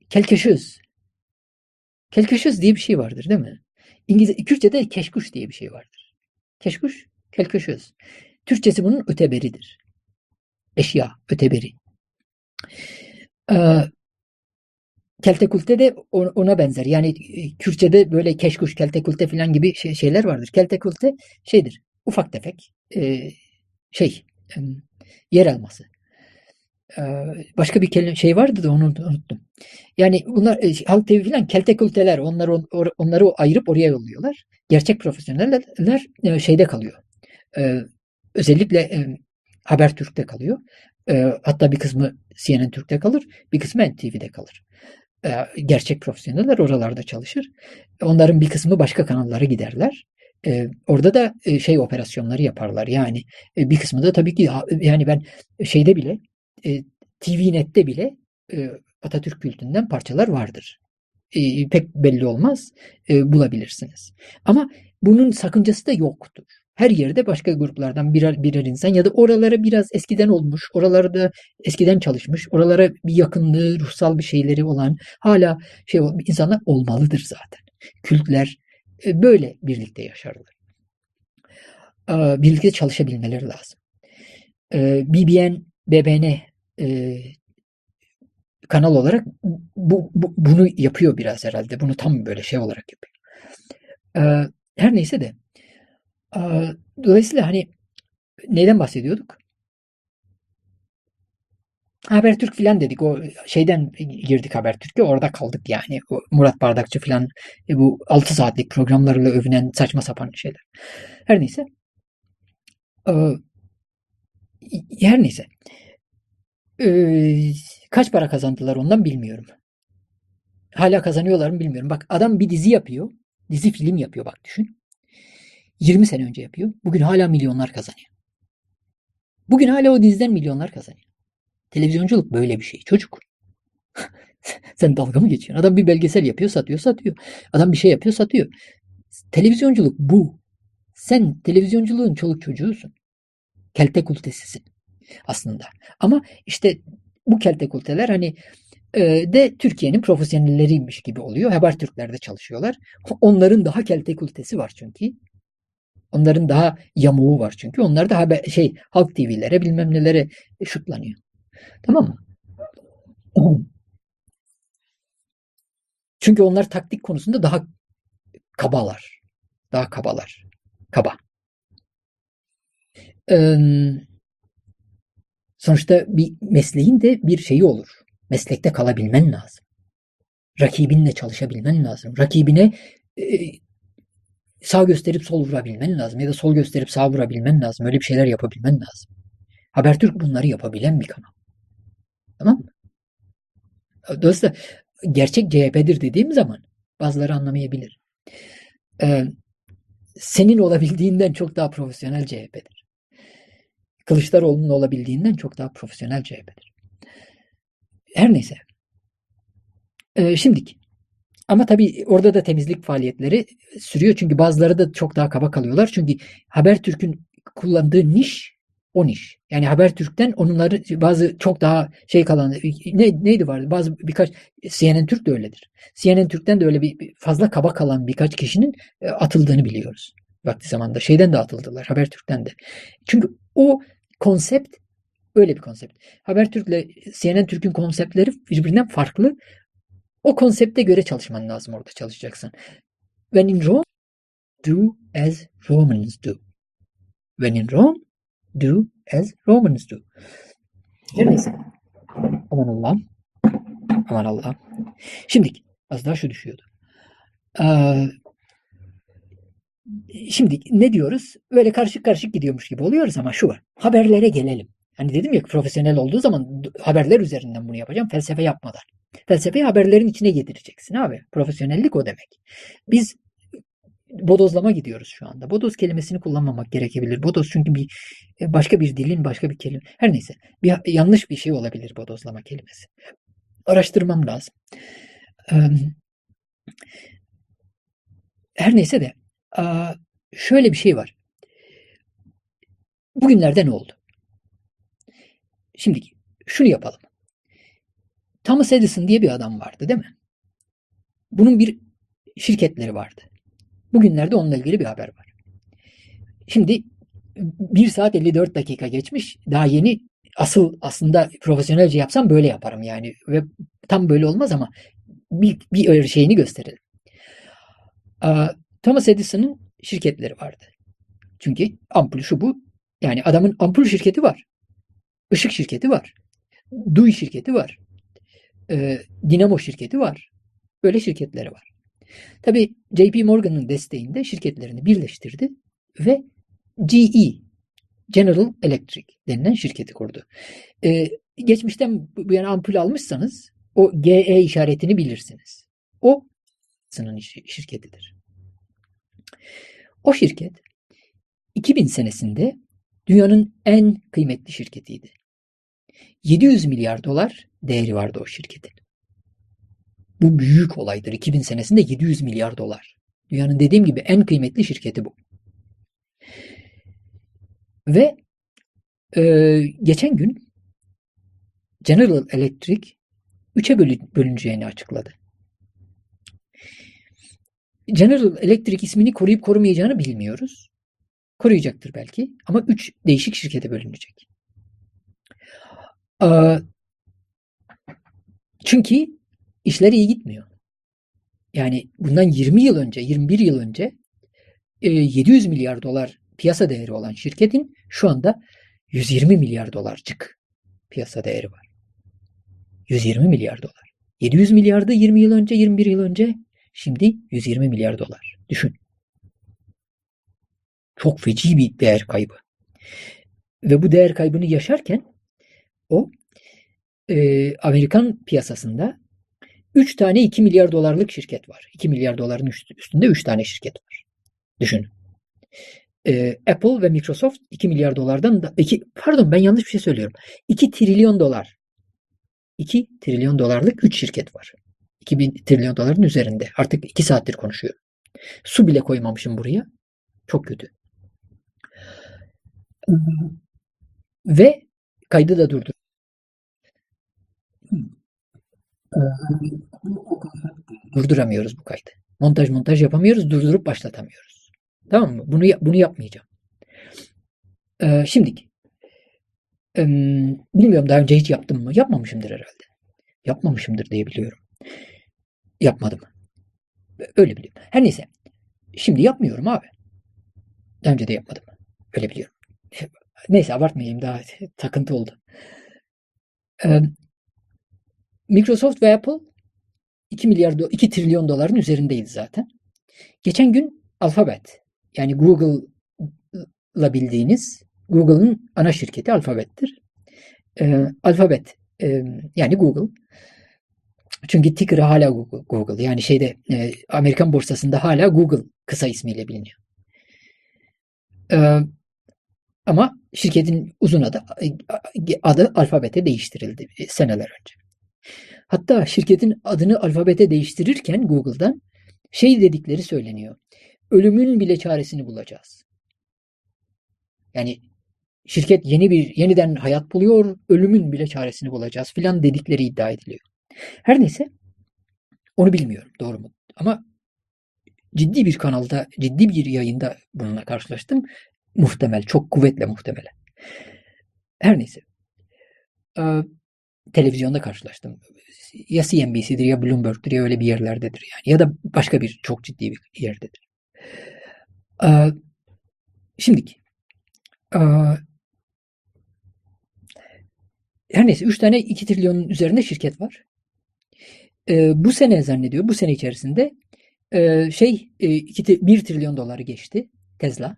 Kelkeşöz. Kelkeşöz diye bir şey vardır değil mi? İngilizce, Kürtçe'de keşkuş diye bir şey vardır. Keşkuş, kelköşöz. Türkçesi bunun öteberidir. Eşya, öteberi. Ee, keltekulte de ona benzer. Yani e, Kürtçe'de böyle keşkuş, keltekulte falan gibi şey, şeyler vardır. Keltekulte şeydir, ufak tefek e, şey, yer alması. Başka bir kelime şey vardı da onu unuttum. Yani bunlar e, halk TV falan keltekulteler onları on, onları ayırıp oraya yolluyorlar. Gerçek profesyoneller şeyde kalıyor. Özellikle e, Habertürk'te kalıyor. Hatta bir kısmı CNN Türk'te kalır, bir kısmı NTV'de kalır. Ee, gerçek profesyoneller oralarda çalışır. Onların bir kısmı başka kanallara giderler. Ee, orada da e, şey operasyonları yaparlar. Yani e, bir kısmı da tabii ki yani ben şeyde bile e, TVNet'te bile e, Atatürk kültünden parçalar vardır. E, pek belli olmaz. E, bulabilirsiniz. Ama bunun sakıncası da yoktur. Her yerde başka gruplardan birer birer insan ya da oralara biraz eskiden olmuş, oralarda eskiden çalışmış, oralara bir yakınlığı, ruhsal bir şeyleri olan hala şey insanlar olmalıdır zaten. Kültler e, böyle birlikte yaşarlar. Birlikte çalışabilmeleri lazım. BBN, BBN kanal olarak bu, bu, bunu yapıyor biraz herhalde. Bunu tam böyle şey olarak yapıyor. Her neyse de dolayısıyla hani neyden bahsediyorduk? Habertürk filan dedik. O şeyden girdik Habertürk'e. Orada kaldık yani. O Murat Bardakçı filan e, bu 6 saatlik programlarla övünen saçma sapan şeyler. Her neyse. Ee, her neyse. Ee, kaç para kazandılar ondan bilmiyorum. Hala kazanıyorlar mı bilmiyorum. Bak adam bir dizi yapıyor. Dizi film yapıyor bak düşün. 20 sene önce yapıyor. Bugün hala milyonlar kazanıyor. Bugün hala o diziden milyonlar kazanıyor. Televizyonculuk böyle bir şey çocuk. Sen dalga mı geçiyorsun? Adam bir belgesel yapıyor, satıyor, satıyor. Adam bir şey yapıyor, satıyor. Televizyonculuk bu. Sen televizyonculuğun çoluk çocuğusun. Kelte kultesisin aslında. Ama işte bu keltekulteler hani e, de Türkiye'nin profesyonelleriymiş gibi oluyor. Habertürkler'de çalışıyorlar. Onların daha keltekultesi var çünkü. Onların daha yamuğu var çünkü. Onlar da haber, şey halk TV'lere bilmem nelere şutlanıyor. Tamam mı? Çünkü onlar taktik konusunda daha kabalar. Daha kabalar. Kaba. Sonuçta bir mesleğin de bir şeyi olur. Meslekte kalabilmen lazım. Rakibinle çalışabilmen lazım. Rakibine sağ gösterip sol vurabilmen lazım. Ya da sol gösterip sağ vurabilmen lazım. Öyle bir şeyler yapabilmen lazım. Habertürk bunları yapabilen bir kanal. Tamam mı? Dolayısıyla gerçek CHP'dir dediğim zaman bazıları anlamayabilir. Ee, senin olabildiğinden çok daha profesyonel CHP'dir. Kılıçdaroğlu'nun olabildiğinden çok daha profesyonel CHP'dir. Her neyse. Ee, şimdiki. Ama tabii orada da temizlik faaliyetleri sürüyor. Çünkü bazıları da çok daha kaba kalıyorlar. Çünkü Habertürk'ün kullandığı niş o niş. Yani Habertürk'ten onları bazı çok daha şey kalan ne, neydi vardı? Bazı birkaç CNN Türk de öyledir. CNN Türk'ten de öyle bir fazla kaba kalan birkaç kişinin e, atıldığını biliyoruz. Vakti zamanda şeyden de atıldılar. Habertürk'ten de. Çünkü o konsept öyle bir konsept. Habertürk'le CNN Türk'ün konseptleri birbirinden farklı. O konsepte göre çalışman lazım orada çalışacaksın. When in Rome, do as Romans do. When in Rome, do as Romans do. Her neyse. Aman Allah. Aman Allah. Şimdi az daha şu düşüyordu. Ee, Şimdi ne diyoruz? Böyle karışık karışık gidiyormuş gibi oluyoruz ama şu var. Haberlere gelelim. Hani dedim ya profesyonel olduğu zaman haberler üzerinden bunu yapacağım. Felsefe yapmadan. Felsefeyi haberlerin içine getireceksin abi. Profesyonellik o demek. Biz bodozlama gidiyoruz şu anda. Bodoz kelimesini kullanmamak gerekebilir. Bodoz çünkü bir başka bir dilin başka bir kelime. Her neyse. Bir, yanlış bir şey olabilir bodozlama kelimesi. Araştırmam lazım. Her neyse de şöyle bir şey var. Bugünlerde ne oldu? Şimdi şunu yapalım. Thomas Edison diye bir adam vardı değil mi? Bunun bir şirketleri vardı. Bugünlerde onunla ilgili bir haber var. şimdi 1 saat 54 dakika geçmiş. Daha yeni asıl aslında profesyonelce yapsam böyle yaparım yani. Ve tam böyle olmaz ama bir, bir şeyini gösterelim. Thomas Edison'ın şirketleri vardı. Çünkü ampul şu bu. Yani adamın ampul şirketi var. Işık şirketi var. Duy şirketi var. Ee, Dinamo şirketi var. Böyle şirketleri var. Tabii JP Morgan'ın desteğinde şirketlerini birleştirdi ve GE General Electric denilen şirketi kurdu. Ee, geçmişten bu yana ampul almışsanız o GE işaretini bilirsiniz. O sının şirketidir. O şirket 2000 senesinde dünyanın en kıymetli şirketiydi. 700 milyar dolar değeri vardı o şirketin. Bu büyük olaydır. 2000 senesinde 700 milyar dolar. Dünyanın dediğim gibi en kıymetli şirketi bu. Ve e, geçen gün General Electric 3'e bölüneceğini açıkladı. General Electric ismini koruyup korumayacağını bilmiyoruz. Koruyacaktır belki ama 3 değişik şirkete bölünecek. Çünkü işler iyi gitmiyor. Yani bundan 20 yıl önce, 21 yıl önce 700 milyar dolar piyasa değeri olan şirketin şu anda 120 milyar dolarcık piyasa değeri var. 120 milyar dolar. 700 milyardı 20 yıl önce, 21 yıl önce. Şimdi 120 milyar dolar. Düşün. Çok feci bir değer kaybı. Ve bu değer kaybını yaşarken o e, Amerikan piyasasında 3 tane 2 milyar dolarlık şirket var. 2 milyar doların üstünde 3 tane şirket var. Düşün. E, Apple ve Microsoft 2 milyar dolardan da 2 pardon ben yanlış bir şey söylüyorum. 2 trilyon dolar 2 trilyon dolarlık 3 şirket var. 2000 trilyon doların üzerinde. Artık 2 saattir konuşuyorum. Su bile koymamışım buraya. Çok kötü. Ve kaydı da durdur. Durduramıyoruz bu kaydı. Montaj montaj yapamıyoruz, durdurup başlatamıyoruz. Tamam mı? Bunu bunu yapmayacağım. Ee, şimdiki bilmiyorum daha önce hiç yaptım mı? Yapmamışımdır herhalde. Yapmamışımdır diye biliyorum. Yapmadım. Öyle biliyorum. Her neyse. Şimdi yapmıyorum abi. Daha önce de yapmadım. Öyle biliyorum. Neyse abartmayayım daha takıntı oldu. Microsoft ve Apple 2 milyar 2 trilyon doların üzerindeydi zaten. Geçen gün Alphabet yani Google'la bildiğiniz Google'ın ana şirketi Alphabet'tir. E, Alphabet e, yani Google. Çünkü ticker'ı hala Google. Yani şeyde e, Amerikan borsasında hala Google kısa ismiyle biliniyor. E, ama şirketin uzun adı adı alfabete değiştirildi seneler önce. Hatta şirketin adını alfabete değiştirirken Google'dan şey dedikleri söyleniyor. Ölümün bile çaresini bulacağız. Yani şirket yeni bir yeniden hayat buluyor, ölümün bile çaresini bulacağız filan dedikleri iddia ediliyor. Her neyse onu bilmiyorum doğru mu? Ama ciddi bir kanalda, ciddi bir yayında bununla karşılaştım. Muhtemel, çok kuvvetle muhtemel. Her neyse. Ee, televizyonda karşılaştım. Ya CNBC'dir ya Bloomberg'dir ya öyle bir yerlerdedir yani. Ya da başka bir çok ciddi bir yerdedir. Ee, şimdiki. Ee, her neyse 3 tane 2 trilyonun üzerinde şirket var. Ee, bu sene zannediyor bu sene içerisinde e, şey e, 2, 1 trilyon doları geçti Tesla.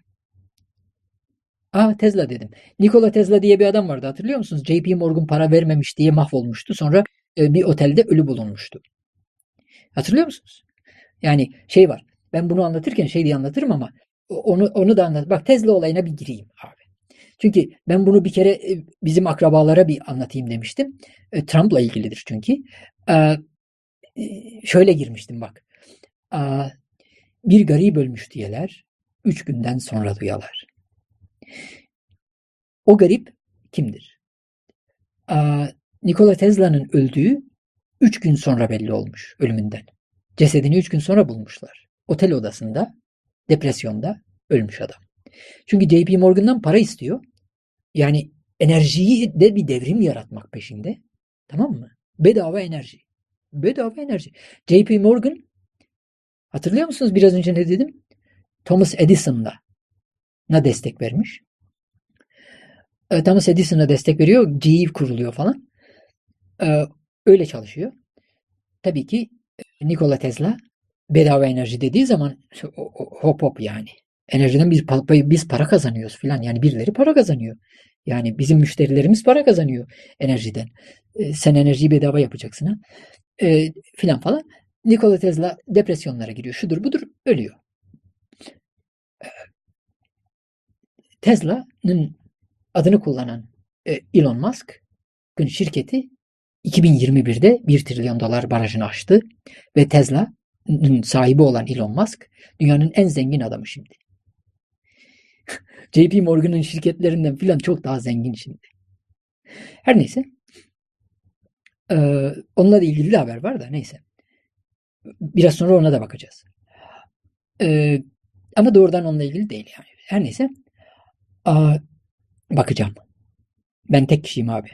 Aa Tesla dedim. Nikola Tesla diye bir adam vardı hatırlıyor musunuz? JP Morgan para vermemiş diye mahvolmuştu. Sonra e, bir otelde ölü bulunmuştu. Hatırlıyor musunuz? Yani şey var. Ben bunu anlatırken şey diye anlatırım ama onu onu da anlat. Bak Tesla olayına bir gireyim abi. Çünkü ben bunu bir kere e, bizim akrabalara bir anlatayım demiştim. E, Trump'la ilgilidir çünkü. E, şöyle girmiştim bak. Bir garip ölmüş diyeler. Üç günden sonra duyalar. O garip kimdir? Nikola Tesla'nın öldüğü üç gün sonra belli olmuş ölümünden. Cesedini üç gün sonra bulmuşlar. Otel odasında, depresyonda ölmüş adam. Çünkü JP Morgan'dan para istiyor. Yani enerjiyi de bir devrim yaratmak peşinde. Tamam mı? Bedava enerji. Bedava enerji. JP Morgan hatırlıyor musunuz biraz önce ne dedim? Thomas Edison'la na destek vermiş. E, Thomas Edison'a destek veriyor. GE kuruluyor falan. E, öyle çalışıyor. Tabii ki e, Nikola Tesla bedava enerji dediği zaman hop hop yani. Enerjiden biz, biz para kazanıyoruz filan. Yani birileri para kazanıyor. Yani bizim müşterilerimiz para kazanıyor enerjiden. E, sen enerjiyi bedava yapacaksın ha. E, filan falan. Nikola Tesla depresyonlara giriyor. Şudur budur ölüyor. E, Tesla'nın adını kullanan e, Elon Musk'ın şirketi 2021'de 1 trilyon dolar barajını aştı ve Tesla'nın sahibi olan Elon Musk dünyanın en zengin adamı şimdi. JP Morgan'ın şirketlerinden filan çok daha zengin şimdi. Her neyse. Ee, onunla da ilgili de haber var da neyse. Biraz sonra ona da bakacağız. Ee, ama doğrudan onunla ilgili değil yani. Her neyse. Aa, bakacağım. Ben tek kişiyim abi.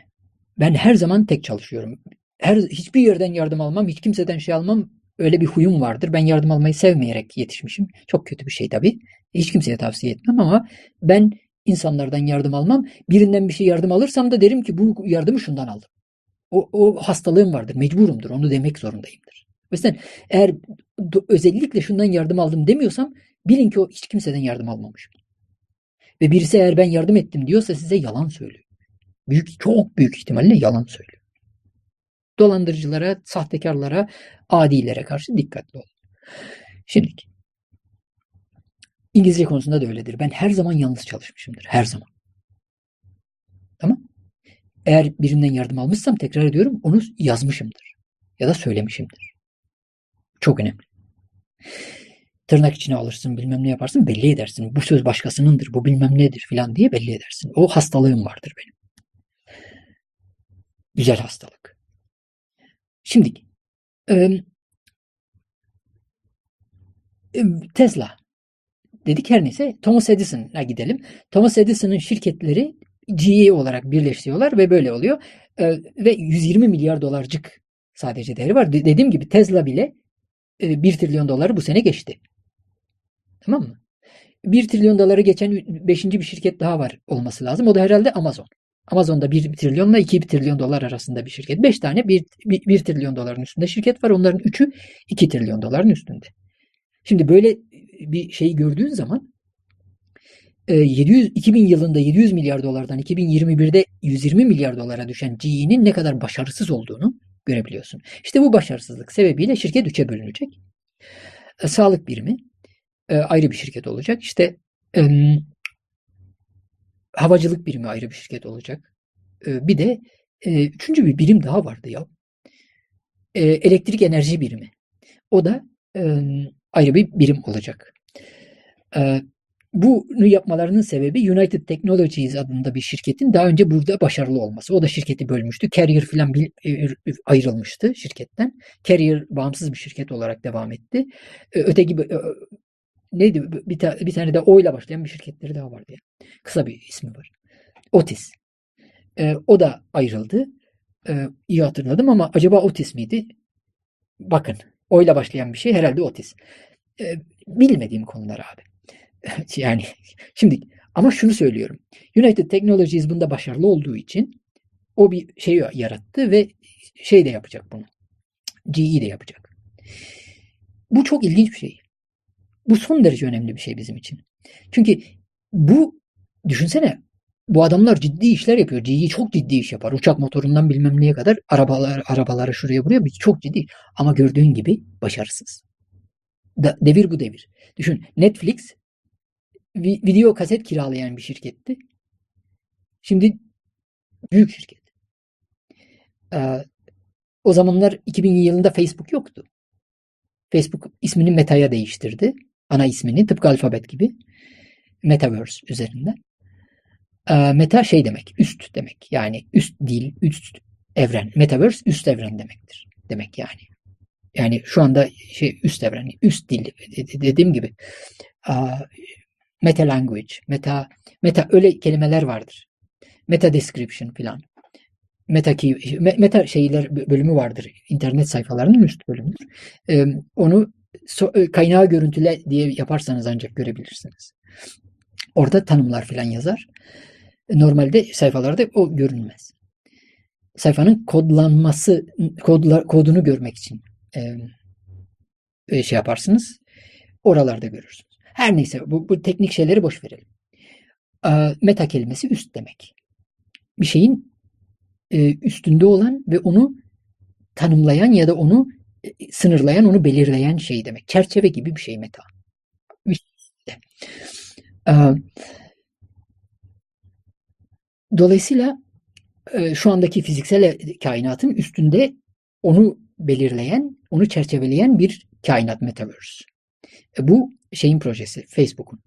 Ben her zaman tek çalışıyorum. Her hiçbir yerden yardım almam, hiç kimseden şey almam. Öyle bir huyum vardır. Ben yardım almayı sevmeyerek yetişmişim. Çok kötü bir şey tabii. Hiç kimseye tavsiye etmem ama ben insanlardan yardım almam. Birinden bir şey yardım alırsam da derim ki bu yardımı şundan aldım. O, o hastalığım vardır. Mecburumdur. Onu demek zorundayımdır. Mesela eğer özellikle şundan yardım aldım demiyorsam bilin ki o hiç kimseden yardım almamışım. Ve birisi eğer ben yardım ettim diyorsa size yalan söylüyor. Büyük, çok büyük ihtimalle yalan söylüyor. Dolandırıcılara, sahtekarlara, adilere karşı dikkatli olun. Şimdi İngilizce konusunda da öyledir. Ben her zaman yalnız çalışmışımdır. Her zaman. Tamam. Eğer birinden yardım almışsam tekrar ediyorum onu yazmışımdır. Ya da söylemişimdir. Çok önemli. Tırnak içine alırsın bilmem ne yaparsın belli edersin. Bu söz başkasınındır bu bilmem nedir filan diye belli edersin. O hastalığım vardır benim. Güzel hastalık. Şimdi Tesla dedik her neyse Thomas Edison'a gidelim. Thomas Edison'ın şirketleri GE olarak birleşiyorlar ve böyle oluyor. Ve 120 milyar dolarcık sadece değeri var. Dediğim gibi Tesla bile 1 trilyon doları bu sene geçti. Tamam mı? 1 trilyon doları geçen 5. bir şirket daha var olması lazım. O da herhalde Amazon. Amazon'da 1 trilyonla 2 trilyon dolar arasında bir şirket. 5 tane 1, 1, 1 trilyon doların üstünde şirket var. Onların 3'ü 2 trilyon doların üstünde. Şimdi böyle bir şey gördüğün zaman 700, e, 2000 yılında 700 milyar dolardan 2021'de 120 milyar dolara düşen GE'nin ne kadar başarısız olduğunu görebiliyorsun. İşte bu başarısızlık sebebiyle şirket üçe bölünecek. E, sağlık birimi e, ayrı bir şirket olacak. İşte havacılık birimi ayrı bir şirket olacak. Bir de üçüncü bir birim daha vardı ya. Elektrik enerji birimi. O da ayrı bir birim olacak. Bunu yapmalarının sebebi United Technologies adında bir şirketin daha önce burada başarılı olması. O da şirketi bölmüştü. Carrier filan ayrılmıştı şirketten. Carrier bağımsız bir şirket olarak devam etti. Öteki neydi bir, ta, bir tane de O ile başlayan bir şirketleri daha vardı. Yani. Kısa bir ismi var. Otis. E, o da ayrıldı. E, iyi hatırladım ama acaba Otis miydi? Bakın. O ile başlayan bir şey herhalde Otis. E, bilmediğim konular abi. yani şimdi ama şunu söylüyorum. United Technologies bunda başarılı olduğu için o bir şey yarattı ve şey de yapacak bunu. GE de yapacak. Bu çok ilginç bir şey. Bu son derece önemli bir şey bizim için. Çünkü bu düşünsene bu adamlar ciddi işler yapıyor. GE çok ciddi iş yapar. Uçak motorundan bilmem neye kadar arabalar arabaları şuraya buraya çok ciddi. Ama gördüğün gibi başarısız. Da, devir bu devir. Düşün Netflix vi, video kaset kiralayan bir şirketti. Şimdi büyük şirket. Ee, o zamanlar 2000 yılında Facebook yoktu. Facebook ismini Meta'ya değiştirdi ana ismini tıpkı alfabet gibi Metaverse üzerinde. Ee, meta şey demek, üst demek. Yani üst dil, üst evren. Metaverse üst evren demektir. Demek yani. Yani şu anda şey üst evren, üst dil dediğim gibi. meta language, meta meta öyle kelimeler vardır. Meta description filan. Meta key, meta şeyler bölümü vardır. İnternet sayfalarının üst bölümüdür. Ee, onu e, kaynağı görüntüle diye yaparsanız ancak görebilirsiniz. Orada tanımlar filan yazar. Normalde sayfalarda o görünmez. Sayfanın kodlanması, kodlar, kodunu görmek için e, şey yaparsınız. Oralarda görürsünüz. Her neyse bu, bu teknik şeyleri boş verelim. E, meta kelimesi üst demek. Bir şeyin e, üstünde olan ve onu tanımlayan ya da onu e, sınırlayan, onu belirleyen şey demek. Çerçeve gibi bir şey meta. E, dolayısıyla e, şu andaki fiziksel kainatın üstünde onu belirleyen, onu çerçeveleyen bir kainat metaverse. E, bu şeyin projesi, Facebook'un.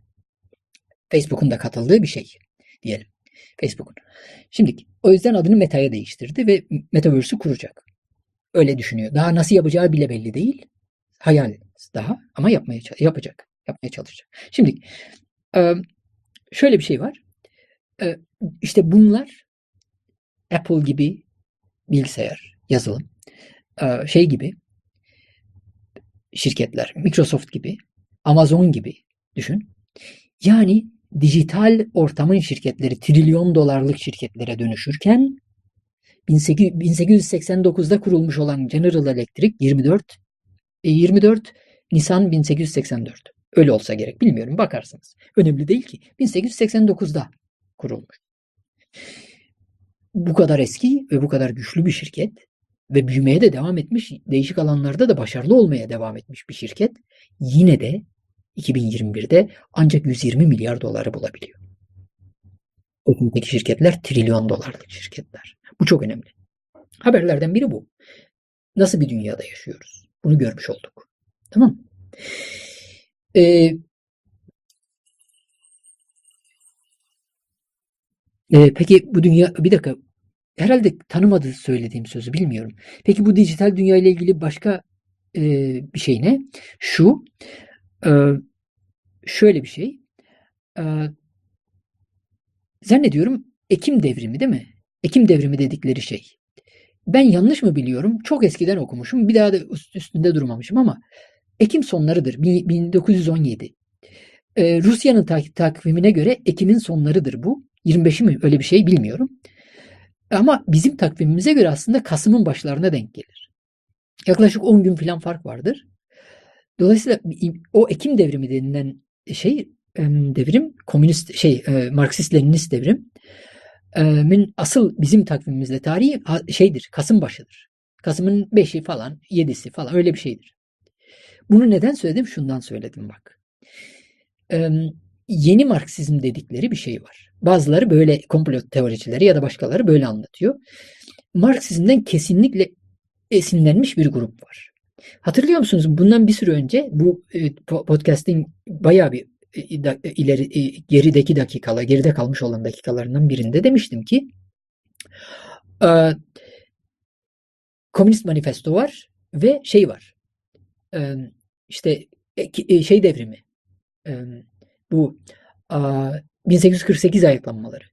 Facebook'un da katıldığı bir şey diyelim. Facebook'un. Şimdi o yüzden adını Meta'ya değiştirdi ve Metaverse'ü kuracak. Öyle düşünüyor. Daha nasıl yapacağı bile belli değil. Hayal daha ama yapmaya yapacak. Yapmaya çalışacak. Şimdi şöyle bir şey var. İşte bunlar Apple gibi bilgisayar, yazılım, şey gibi şirketler, Microsoft gibi, Amazon gibi düşün. Yani dijital ortamın şirketleri trilyon dolarlık şirketlere dönüşürken 1889'da kurulmuş olan General Electric 24 24 Nisan 1884. Öyle olsa gerek bilmiyorum bakarsınız. Önemli değil ki. 1889'da kurulmuş. Bu kadar eski ve bu kadar güçlü bir şirket ve büyümeye de devam etmiş, değişik alanlarda da başarılı olmaya devam etmiş bir şirket yine de 2021'de ancak 120 milyar doları bulabiliyor. Öteki şirketler trilyon dolarlık şirketler. Bu çok önemli. Haberlerden biri bu. Nasıl bir dünyada yaşıyoruz? Bunu görmüş olduk. Tamam ee, e, peki bu dünya bir dakika herhalde tanımadı söylediğim sözü bilmiyorum. Peki bu dijital dünya ile ilgili başka e, bir şey ne? Şu e, şöyle bir şey. E, zannediyorum Ekim devrimi değil mi? Ekim devrimi dedikleri şey. Ben yanlış mı biliyorum? Çok eskiden okumuşum. Bir daha da üstünde durmamışım ama Ekim sonlarıdır. 1917. Ee, Rusya'nın takvimine göre Ekim'in sonlarıdır bu. 25'i mi öyle bir şey bilmiyorum. Ama bizim takvimimize göre aslında Kasım'ın başlarına denk gelir. Yaklaşık 10 gün falan fark vardır. Dolayısıyla o Ekim devrimi denilen şey devrim komünist şey Marksist Leninist devrim min asıl bizim takvimimizde tarihi şeydir Kasım başıdır. Kasım'ın 5'i falan 7'si falan öyle bir şeydir. Bunu neden söyledim? Şundan söyledim bak. Yeni Marksizm dedikleri bir şey var. Bazıları böyle komplo teoricileri ya da başkaları böyle anlatıyor. Marksizmden kesinlikle esinlenmiş bir grup var. Hatırlıyor musunuz? Bundan bir süre önce bu podcast'in bayağı bir ileri gerideki dakikalar, geride kalmış olan dakikalarından birinde demiştim ki Komünist Manifesto var ve şey var. işte şey devrimi. Bu 1848 ayaklanmaları.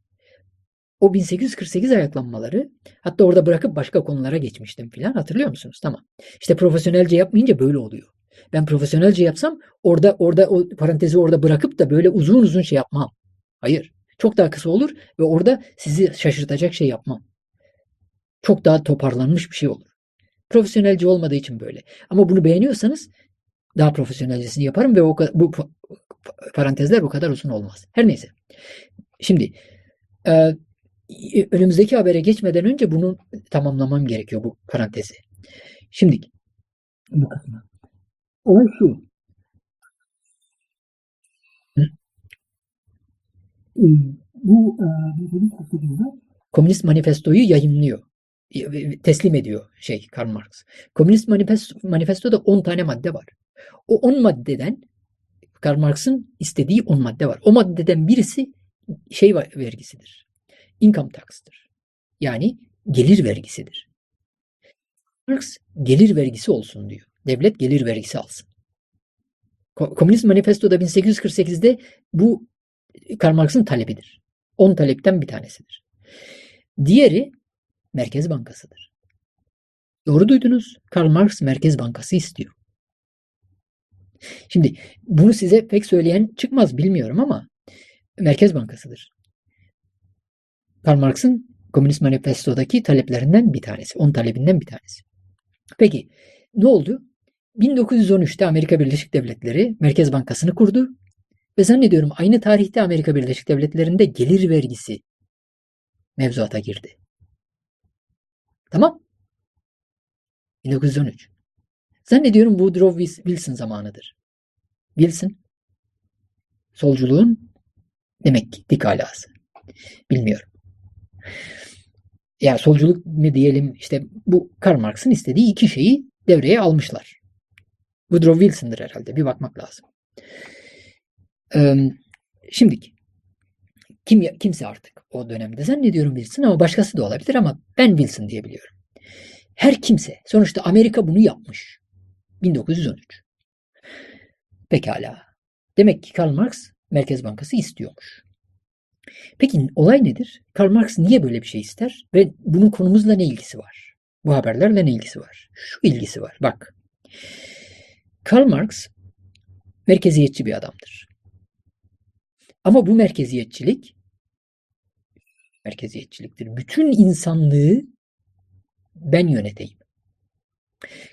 O 1848 ayaklanmaları hatta orada bırakıp başka konulara geçmiştim filan hatırlıyor musunuz? Tamam. İşte profesyonelce yapmayınca böyle oluyor. Ben profesyonelce yapsam orada orada o parantezi orada bırakıp da böyle uzun uzun şey yapmam. Hayır. Çok daha kısa olur ve orada sizi şaşırtacak şey yapmam. Çok daha toparlanmış bir şey olur. Profesyonelce olmadığı için böyle. Ama bunu beğeniyorsanız daha profesyonelcesini yaparım ve o bu parantezler bu kadar uzun olmaz. Her neyse. Şimdi e, önümüzdeki habere geçmeden önce bunu tamamlamam gerekiyor bu parantezi. Şimdi bu kısmı. Olay şu. Bu e, Komünist Manifesto'yu yayınlıyor. Teslim ediyor şey Karl Marx. Komünist Manifesto, Manifesto'da 10 tane madde var. O 10 maddeden Karl Marx'ın istediği 10 madde var. O maddeden birisi şey vergisidir. Income tax'tır. Yani gelir vergisidir. Marx gelir vergisi olsun diyor. Devlet gelir vergisi alsın. Komünist Manifesto'da 1848'de bu Karl Marx'ın talebidir. 10 talepten bir tanesidir. Diğeri Merkez Bankası'dır. Doğru duydunuz. Karl Marx Merkez Bankası istiyor. Şimdi bunu size pek söyleyen çıkmaz bilmiyorum ama Merkez Bankası'dır. Karl Marx'ın Komünist Manifesto'daki taleplerinden bir tanesi. 10 talebinden bir tanesi. Peki ne oldu? 1913'te Amerika Birleşik Devletleri Merkez Bankası'nı kurdu ve zannediyorum aynı tarihte Amerika Birleşik Devletleri'nde gelir vergisi mevzuata girdi. Tamam. 1913. Zannediyorum Woodrow Wilson zamanıdır. Wilson solculuğun demek ki dik alası. Bilmiyorum. Ya solculuk ne diyelim işte bu Karl Marx'ın istediği iki şeyi devreye almışlar. Woodrow Wilson'dır herhalde. Bir bakmak lazım. Ee, şimdiki kim kimse artık o dönemde zannediyorum Wilson ama başkası da olabilir ama ben Wilson diye biliyorum. Her kimse sonuçta Amerika bunu yapmış. 1913. Pekala. Demek ki Karl Marx Merkez Bankası istiyormuş. Peki olay nedir? Karl Marx niye böyle bir şey ister ve bunun konumuzla ne ilgisi var? Bu haberlerle ne ilgisi var? Şu ilgisi var. Bak. Karl Marx merkeziyetçi bir adamdır. Ama bu merkeziyetçilik merkeziyetçiliktir. Bütün insanlığı ben yöneteyim.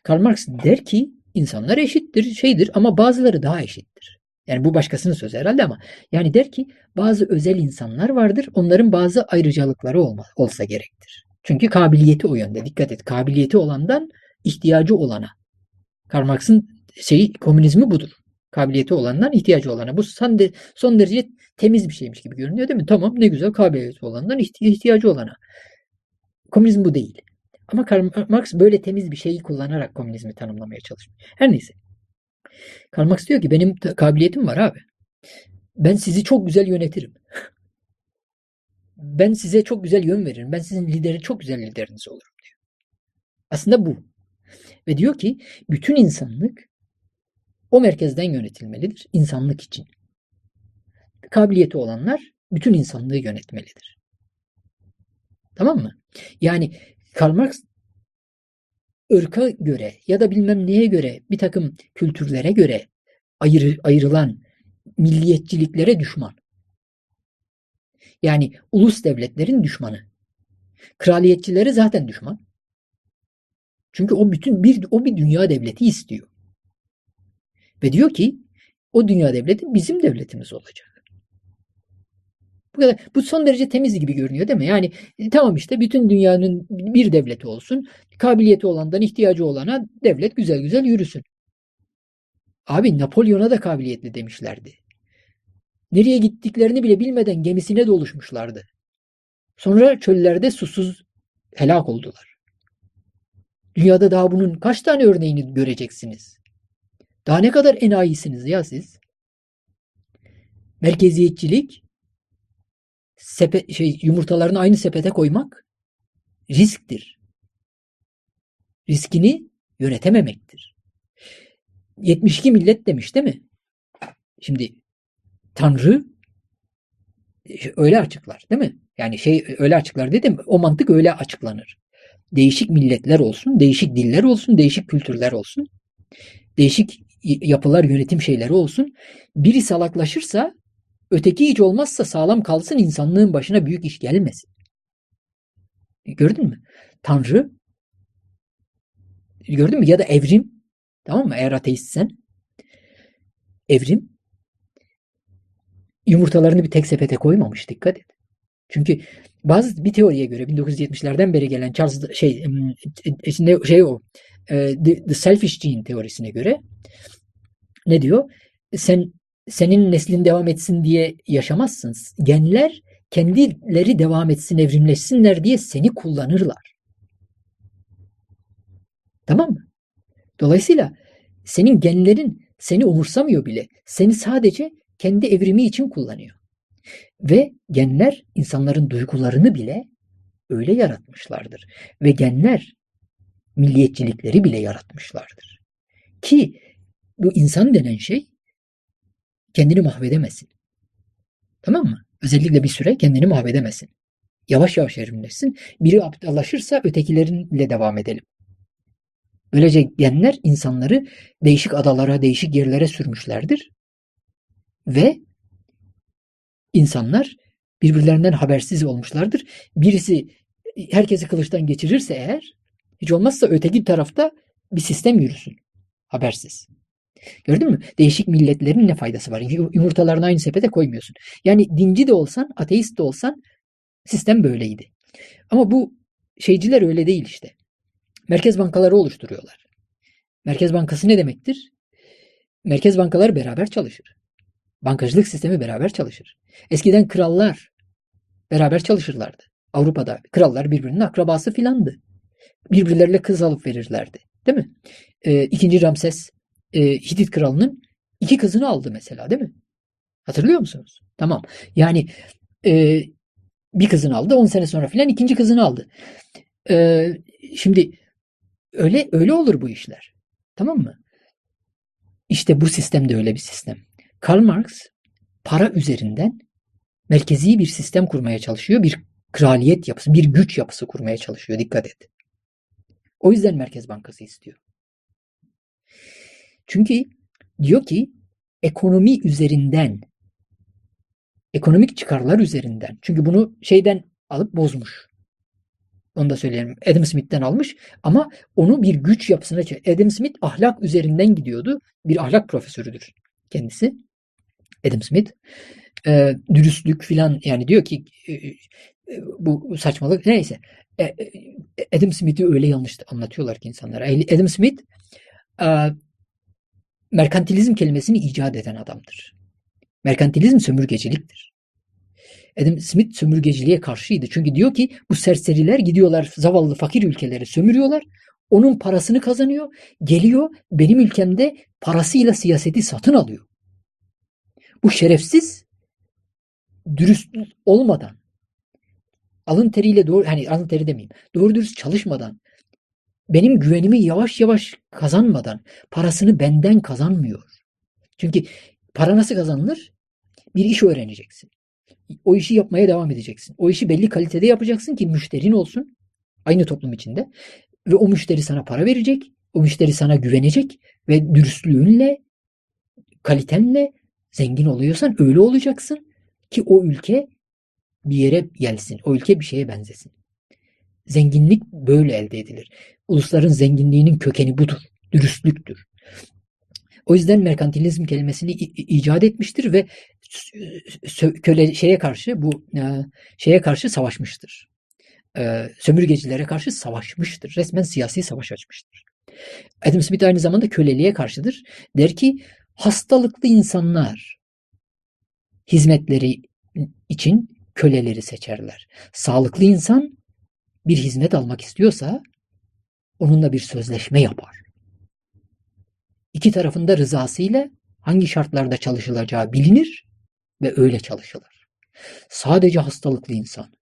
Karl Marx der ki insanlar eşittir, şeydir ama bazıları daha eşittir. Yani bu başkasının sözü herhalde ama yani der ki bazı özel insanlar vardır. Onların bazı ayrıcalıkları olma, olsa gerektir. Çünkü kabiliyeti o yönde. Dikkat et. Kabiliyeti olandan ihtiyacı olana. Karl Marx'ın şeyi komünizmi budur. Kabiliyeti olandan ihtiyacı olana. Bu son, de, son derece temiz bir şeymiş gibi görünüyor değil mi? Tamam ne güzel kabiliyeti olandan ihtiyacı olana. Komünizm bu değil. Ama Karl Marx böyle temiz bir şeyi kullanarak komünizmi tanımlamaya çalışmış. Her neyse. Karl Marx diyor ki benim kabiliyetim var abi. Ben sizi çok güzel yönetirim. Ben size çok güzel yön veririm. Ben sizin lideri çok güzel lideriniz olurum diyor. Aslında bu. Ve diyor ki bütün insanlık o merkezden yönetilmelidir insanlık için. Kabiliyeti olanlar bütün insanlığı yönetmelidir. Tamam mı? Yani Karl Marx ırka göre ya da bilmem neye göre bir takım kültürlere göre ayrı, ayrılan milliyetçiliklere düşman. Yani ulus devletlerin düşmanı. Kraliyetçileri zaten düşman. Çünkü o bütün bir o bir dünya devleti istiyor. Ve diyor ki o dünya devleti bizim devletimiz olacak. Bu kadar. Bu son derece temiz gibi görünüyor değil mi? Yani e, tamam işte bütün dünyanın bir devleti olsun. Kabiliyeti olandan ihtiyacı olana devlet güzel güzel yürüsün. Abi Napolyon'a da kabiliyetli demişlerdi. Nereye gittiklerini bile bilmeden gemisine doluşmuşlardı. Sonra çöllerde susuz helak oldular. Dünyada daha bunun kaç tane örneğini göreceksiniz? Daha ne kadar enayisiniz ya siz? Merkeziyetçilik sepet, şey, yumurtalarını aynı sepete koymak risktir. Riskini yönetememektir. 72 millet demiş değil mi? Şimdi Tanrı öyle açıklar değil mi? Yani şey öyle açıklar dedim. O mantık öyle açıklanır. Değişik milletler olsun, değişik diller olsun, değişik kültürler olsun. Değişik yapılar, yönetim şeyleri olsun. Biri salaklaşırsa Öteki hiç olmazsa sağlam kalsın insanlığın başına büyük iş gelmesin. Gördün mü? Tanrı gördün mü? Ya da evrim tamam mı? Eğer ateistsen evrim yumurtalarını bir tek sepete koymamış dikkat et. Çünkü bazı bir teoriye göre 1970'lerden beri gelen Charles şey içinde şey o the, the selfish gene teorisine göre ne diyor? Sen senin neslin devam etsin diye yaşamazsın. Genler kendileri devam etsin, evrimleşsinler diye seni kullanırlar. Tamam mı? Dolayısıyla senin genlerin seni umursamıyor bile. Seni sadece kendi evrimi için kullanıyor. Ve genler insanların duygularını bile öyle yaratmışlardır. Ve genler milliyetçilikleri bile yaratmışlardır. Ki bu insan denen şey kendini mahvedemesin. Tamam mı? Özellikle bir süre kendini mahvedemesin. Yavaş yavaş evrimleşsin. Biri aptallaşırsa ötekilerinle devam edelim. Böylece genler insanları değişik adalara, değişik yerlere sürmüşlerdir. Ve insanlar birbirlerinden habersiz olmuşlardır. Birisi herkesi kılıçtan geçirirse eğer hiç olmazsa öteki tarafta bir sistem yürüsün. Habersiz. Gördün mü? Değişik milletlerin ne faydası var? Yumurtalarını aynı sepete koymuyorsun. Yani dinci de olsan, ateist de olsan sistem böyleydi. Ama bu şeyciler öyle değil işte. Merkez bankaları oluşturuyorlar. Merkez bankası ne demektir? Merkez bankaları beraber çalışır. Bankacılık sistemi beraber çalışır. Eskiden krallar beraber çalışırlardı. Avrupa'da krallar birbirinin akrabası filandı. Birbirleriyle kız alıp verirlerdi. Değil mi? Ee, ikinci Ramses e, Hitit kralının iki kızını aldı mesela değil mi? Hatırlıyor musunuz? Tamam. Yani e, bir kızını aldı. 10 sene sonra filan ikinci kızını aldı. E, şimdi öyle öyle olur bu işler. Tamam mı? İşte bu sistem de öyle bir sistem. Karl Marx para üzerinden merkezi bir sistem kurmaya çalışıyor. Bir kraliyet yapısı, bir güç yapısı kurmaya çalışıyor. Dikkat et. O yüzden Merkez Bankası istiyor. Çünkü diyor ki ekonomi üzerinden ekonomik çıkarlar üzerinden. Çünkü bunu şeyden alıp bozmuş. Onu da söyleyelim. Adam Smith'ten almış ama onu bir güç yapısına Adam Smith ahlak üzerinden gidiyordu. Bir ahlak profesörüdür kendisi. Adam Smith. Ee, dürüstlük filan yani diyor ki e, e, bu saçmalık neyse. E, e, Adam Smith'i öyle yanlış anlatıyorlar ki insanlara. Adam Smith e, merkantilizm kelimesini icat eden adamdır. Merkantilizm sömürgeciliktir. Adam Smith sömürgeciliğe karşıydı. Çünkü diyor ki bu serseriler gidiyorlar zavallı fakir ülkeleri sömürüyorlar. Onun parasını kazanıyor. Geliyor benim ülkemde parasıyla siyaseti satın alıyor. Bu şerefsiz dürüst olmadan alın teriyle doğru hani alın teri demeyeyim. Doğru dürüst çalışmadan benim güvenimi yavaş yavaş kazanmadan parasını benden kazanmıyor. Çünkü para nasıl kazanılır? Bir iş öğreneceksin. O işi yapmaya devam edeceksin. O işi belli kalitede yapacaksın ki müşterin olsun. Aynı toplum içinde. Ve o müşteri sana para verecek. O müşteri sana güvenecek. Ve dürüstlüğünle, kalitenle zengin oluyorsan öyle olacaksın ki o ülke bir yere gelsin. O ülke bir şeye benzesin. Zenginlik böyle elde edilir. Ulusların zenginliğinin kökeni budur. Dürüstlüktür. O yüzden merkantilizm kelimesini icat etmiştir ve köle şeye karşı bu e, şeye karşı savaşmıştır. E, sömürgecilere karşı savaşmıştır. Resmen siyasi savaş açmıştır. Adam Smith aynı zamanda köleliğe karşıdır. Der ki hastalıklı insanlar hizmetleri için köleleri seçerler. Sağlıklı insan bir hizmet almak istiyorsa onunla bir sözleşme yapar. İki tarafında rızasıyla hangi şartlarda çalışılacağı bilinir ve öyle çalışılır. Sadece hastalıklı insan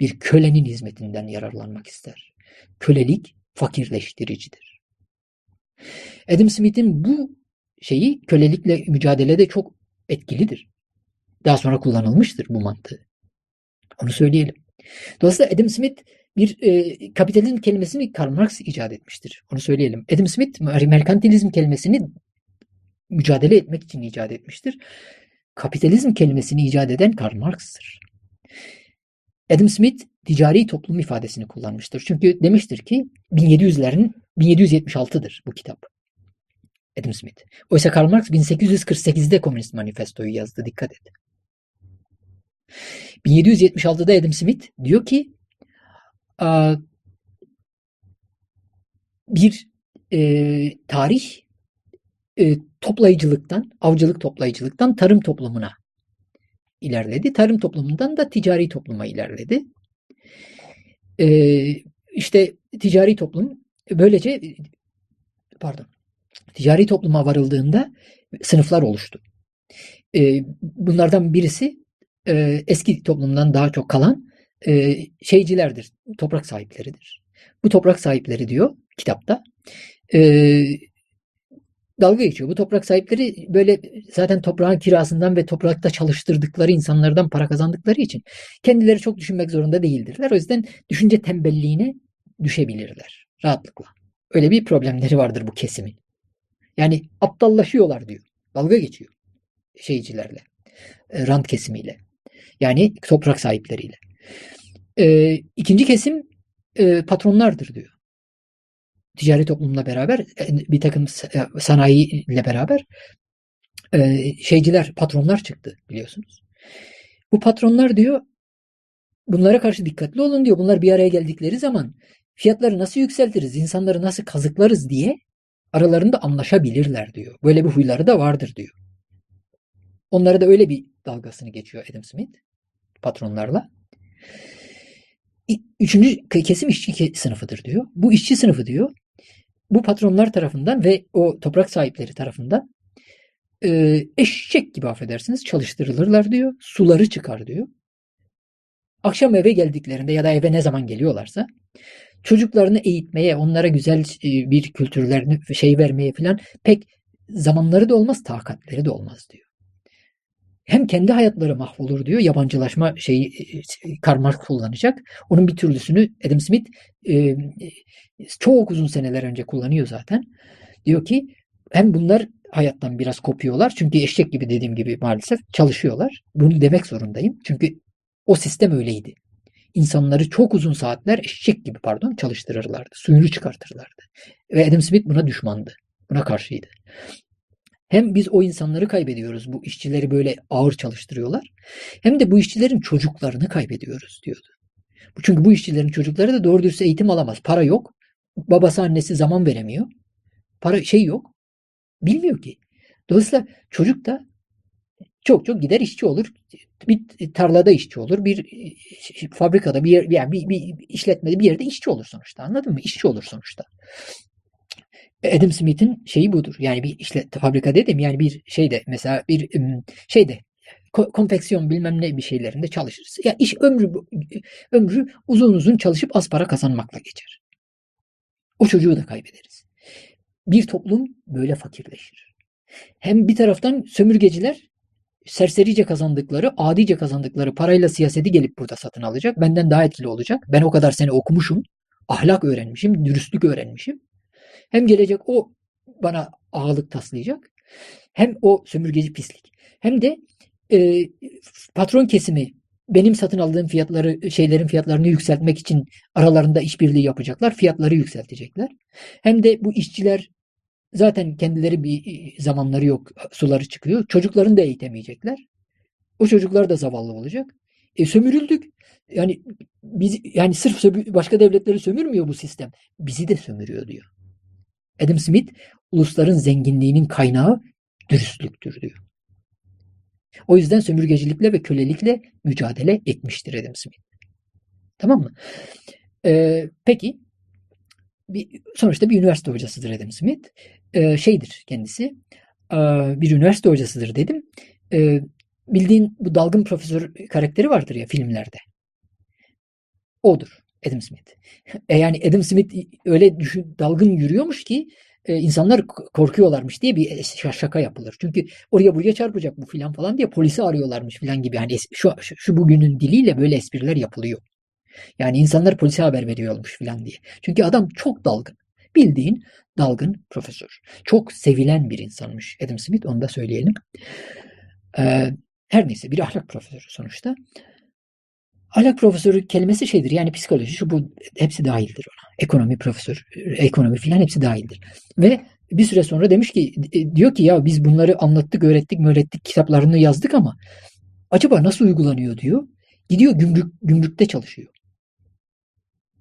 bir kölenin hizmetinden yararlanmak ister. Kölelik fakirleştiricidir. Adam Smith'in bu şeyi kölelikle mücadelede çok etkilidir. Daha sonra kullanılmıştır bu mantığı. Onu söyleyelim. Dolayısıyla Adam Smith bir e, kapitalizm kelimesini Karl Marx icat etmiştir. Onu söyleyelim. Adam Smith merkantilizm kelimesini mücadele etmek için icat etmiştir. Kapitalizm kelimesini icat eden Karl Marx'tır. Adam Smith ticari toplum ifadesini kullanmıştır. Çünkü demiştir ki 1700'lerin 1776'dır bu kitap. Adam Smith. Oysa Karl Marx 1848'de Komünist Manifesto'yu yazdı. Dikkat et. 1776'da Adam Smith diyor ki bir e, tarih e, toplayıcılıktan, avcılık toplayıcılıktan tarım toplumuna ilerledi. Tarım toplumundan da ticari topluma ilerledi. E, işte ticari toplum böylece pardon ticari topluma varıldığında sınıflar oluştu. E, bunlardan birisi e, eski toplumdan daha çok kalan e, şeycilerdir, toprak sahipleridir. Bu toprak sahipleri diyor kitapta e, dalga geçiyor. Bu toprak sahipleri böyle zaten toprağın kirasından ve toprakta çalıştırdıkları insanlardan para kazandıkları için kendileri çok düşünmek zorunda değildirler. O yüzden düşünce tembelliğine düşebilirler rahatlıkla. Öyle bir problemleri vardır bu kesimin. Yani aptallaşıyorlar diyor. Dalga geçiyor şeycilerle. E, rant kesimiyle. Yani toprak sahipleriyle. E, ikinci kesim e, patronlardır diyor ticari toplumla beraber e, bir takım e, sanayi ile beraber e, şeyciler, patronlar çıktı biliyorsunuz. Bu patronlar diyor bunlara karşı dikkatli olun diyor. Bunlar bir araya geldikleri zaman fiyatları nasıl yükseltiriz, insanları nasıl kazıklarız diye aralarında anlaşabilirler diyor. Böyle bir huyları da vardır diyor. Onlara da öyle bir dalgasını geçiyor Adam Smith patronlarla. Üçüncü kesim işçi sınıfıdır diyor. Bu işçi sınıfı diyor bu patronlar tarafından ve o toprak sahipleri tarafından e, eşek gibi affedersiniz çalıştırılırlar diyor. Suları çıkar diyor. Akşam eve geldiklerinde ya da eve ne zaman geliyorlarsa çocuklarını eğitmeye, onlara güzel bir kültürlerini şey vermeye falan pek zamanları da olmaz, takatleri de olmaz diyor. Hem kendi hayatları mahvolur diyor. Yabancılaşma şeyi Karl Marx kullanacak. Onun bir türlüsünü Adam Smith e, çok uzun seneler önce kullanıyor zaten. Diyor ki hem bunlar hayattan biraz kopuyorlar. Çünkü eşek gibi dediğim gibi maalesef çalışıyorlar. Bunu demek zorundayım. Çünkü o sistem öyleydi. İnsanları çok uzun saatler eşek gibi pardon çalıştırırlardı. Suyunu çıkartırlardı. Ve Adam Smith buna düşmandı. Buna karşıydı. Hem biz o insanları kaybediyoruz. Bu işçileri böyle ağır çalıştırıyorlar. Hem de bu işçilerin çocuklarını kaybediyoruz diyordu. Çünkü bu işçilerin çocukları da doğru dürüst eğitim alamaz. Para yok. Babası annesi zaman veremiyor. Para şey yok. Bilmiyor ki. Dolayısıyla çocuk da çok çok gider işçi olur. Bir tarlada işçi olur. Bir fabrikada bir yer, yani bir, bir işletmede bir yerde işçi olur sonuçta. Anladın mı? İşçi olur sonuçta. Adam Smith'in şeyi budur. Yani bir işte fabrika dedim yani bir şeyde mesela bir şeyde konfeksiyon bilmem ne bir şeylerinde çalışırız. Ya iş ömrü ömrü uzun uzun çalışıp az para kazanmakla geçer. O çocuğu da kaybederiz. Bir toplum böyle fakirleşir. Hem bir taraftan sömürgeciler serserice kazandıkları, adice kazandıkları parayla siyaseti gelip burada satın alacak. Benden daha etkili olacak. Ben o kadar sene okumuşum. Ahlak öğrenmişim, dürüstlük öğrenmişim. Hem gelecek o bana ağalık taslayacak. Hem o sömürgeci pislik. Hem de e, patron kesimi benim satın aldığım fiyatları şeylerin fiyatlarını yükseltmek için aralarında işbirliği yapacaklar. Fiyatları yükseltecekler. Hem de bu işçiler zaten kendileri bir zamanları yok. Suları çıkıyor. Çocuklarını da eğitemeyecekler. O çocuklar da zavallı olacak. E, sömürüldük. Yani biz yani sırf başka devletleri sömürmüyor bu sistem. Bizi de sömürüyor diyor. Adam Smith ulusların zenginliğinin kaynağı dürüstlüktür diyor. O yüzden sömürgecilikle ve kölelikle mücadele etmiştir Adam Smith. Tamam mı? Ee, peki bir, sonuçta bir üniversite hocasıdır Adam Smith. Ee, şeydir kendisi. Bir üniversite hocasıdır dedim. Ee, bildiğin bu dalgın profesör karakteri vardır ya filmlerde. Odur. Adam Smith. E yani Adam Smith öyle düşün, dalgın yürüyormuş ki e, insanlar korkuyorlarmış diye bir şaka yapılır. Çünkü oraya buraya çarpacak bu filan falan diye polisi arıyorlarmış filan gibi. Yani şu, şu, şu bugünün diliyle böyle espriler yapılıyor. Yani insanlar polise haber veriyormuş filan diye. Çünkü adam çok dalgın. Bildiğin dalgın profesör. Çok sevilen bir insanmış Adam Smith onu da söyleyelim. Ee, her neyse bir ahlak profesörü sonuçta. Ahlak profesörü kelimesi şeydir yani psikoloji şu bu hepsi dahildir ona. Ekonomi profesör, ekonomi filan hepsi dahildir. Ve bir süre sonra demiş ki e, diyor ki ya biz bunları anlattık, öğrettik, öğrettik, kitaplarını yazdık ama acaba nasıl uygulanıyor diyor. Gidiyor gümrük, gümrükte çalışıyor.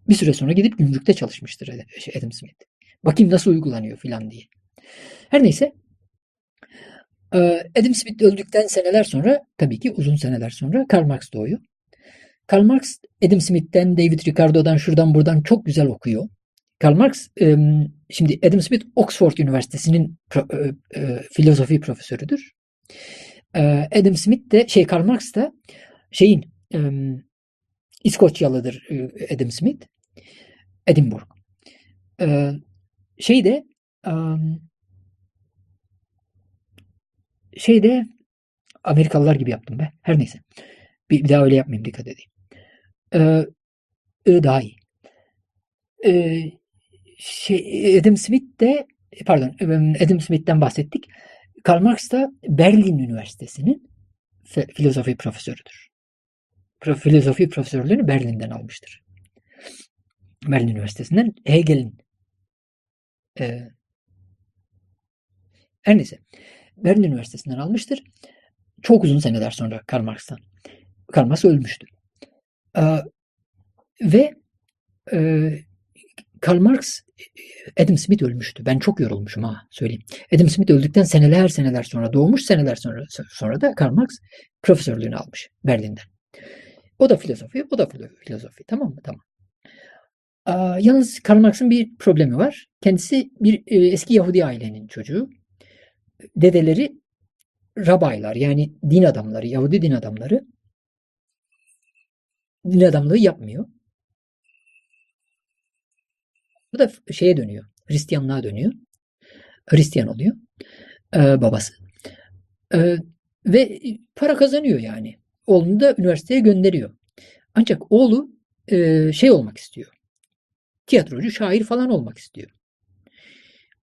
Bir süre sonra gidip gümrükte çalışmıştır şey, Adam Smith. Bakayım nasıl uygulanıyor filan diye. Her neyse e, Adam Smith öldükten seneler sonra tabii ki uzun seneler sonra Karl Marx doğuyor. Karl Marx Adam Smith'ten, David Ricardo'dan şuradan buradan çok güzel okuyor. Karl Marx şimdi Adam Smith Oxford Üniversitesi'nin filozofi profesörüdür. Adam Smith de şey Karl Marx da şeyin İskoçyalıdır Adam Smith. Edinburgh. Şey de şeyde Amerikalılar gibi yaptım be. Her neyse. Bir, bir daha öyle yapmayayım dikkat edeyim. Ee, daha iyi. Ee, şey, Adam Smith de pardon Adam Smith'ten bahsettik. Karl Marx da Berlin Üniversitesi'nin filozofi profesörüdür. Filozofi profesörlüğünü Berlin'den almıştır. Berlin Üniversitesi'nden Hegel'in e, her neyse Berlin Üniversitesi'nden almıştır. Çok uzun seneler sonra Karl Marx'tan. Karl Marx ölmüştü. E, ve e, Karl Marx Adam Smith ölmüştü. Ben çok yorulmuşum ha söyleyeyim. Adam Smith öldükten seneler seneler sonra doğmuş seneler sonra sonra da Karl Marx profesörlüğünü almış Berlin'den. O da filozofi, o da filozofi. Tamam mı? Tamam. Aa, yalnız Karl Marx'ın bir problemi var. Kendisi bir e, eski Yahudi ailenin çocuğu. Dedeleri rabaylar yani din adamları, Yahudi din adamları. Din adamlığı yapmıyor. Bu da şeye dönüyor. Hristiyanlığa dönüyor. Hristiyan oluyor. Ee, babası. Ee, ve para kazanıyor yani. Oğlunu da üniversiteye gönderiyor. Ancak oğlu e, şey olmak istiyor. Tiyatrocu, şair falan olmak istiyor.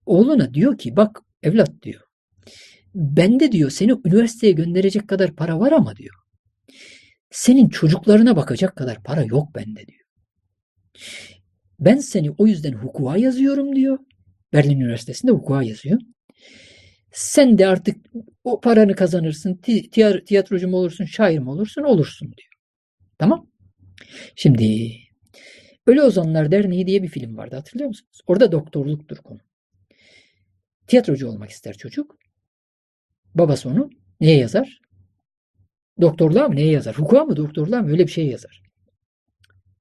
Oğluna diyor ki bak evlat diyor. Bende diyor seni üniversiteye gönderecek kadar para var ama diyor. Senin çocuklarına bakacak kadar para yok bende diyor. Ben seni o yüzden hukuka yazıyorum diyor. Berlin Üniversitesi'nde hukuka yazıyor. Sen de artık o paranı kazanırsın, tiyatrocu mu olursun, şair mi olursun, olursun diyor. Tamam. Şimdi Ölü Ozanlar Derneği diye bir film vardı hatırlıyor musunuz? Orada doktorluktur konu. Tiyatrocu olmak ister çocuk. Babası onu neye yazar? Doktorluğa mı neye yazar? Hukuka mı doktorluğa mı öyle bir şey yazar.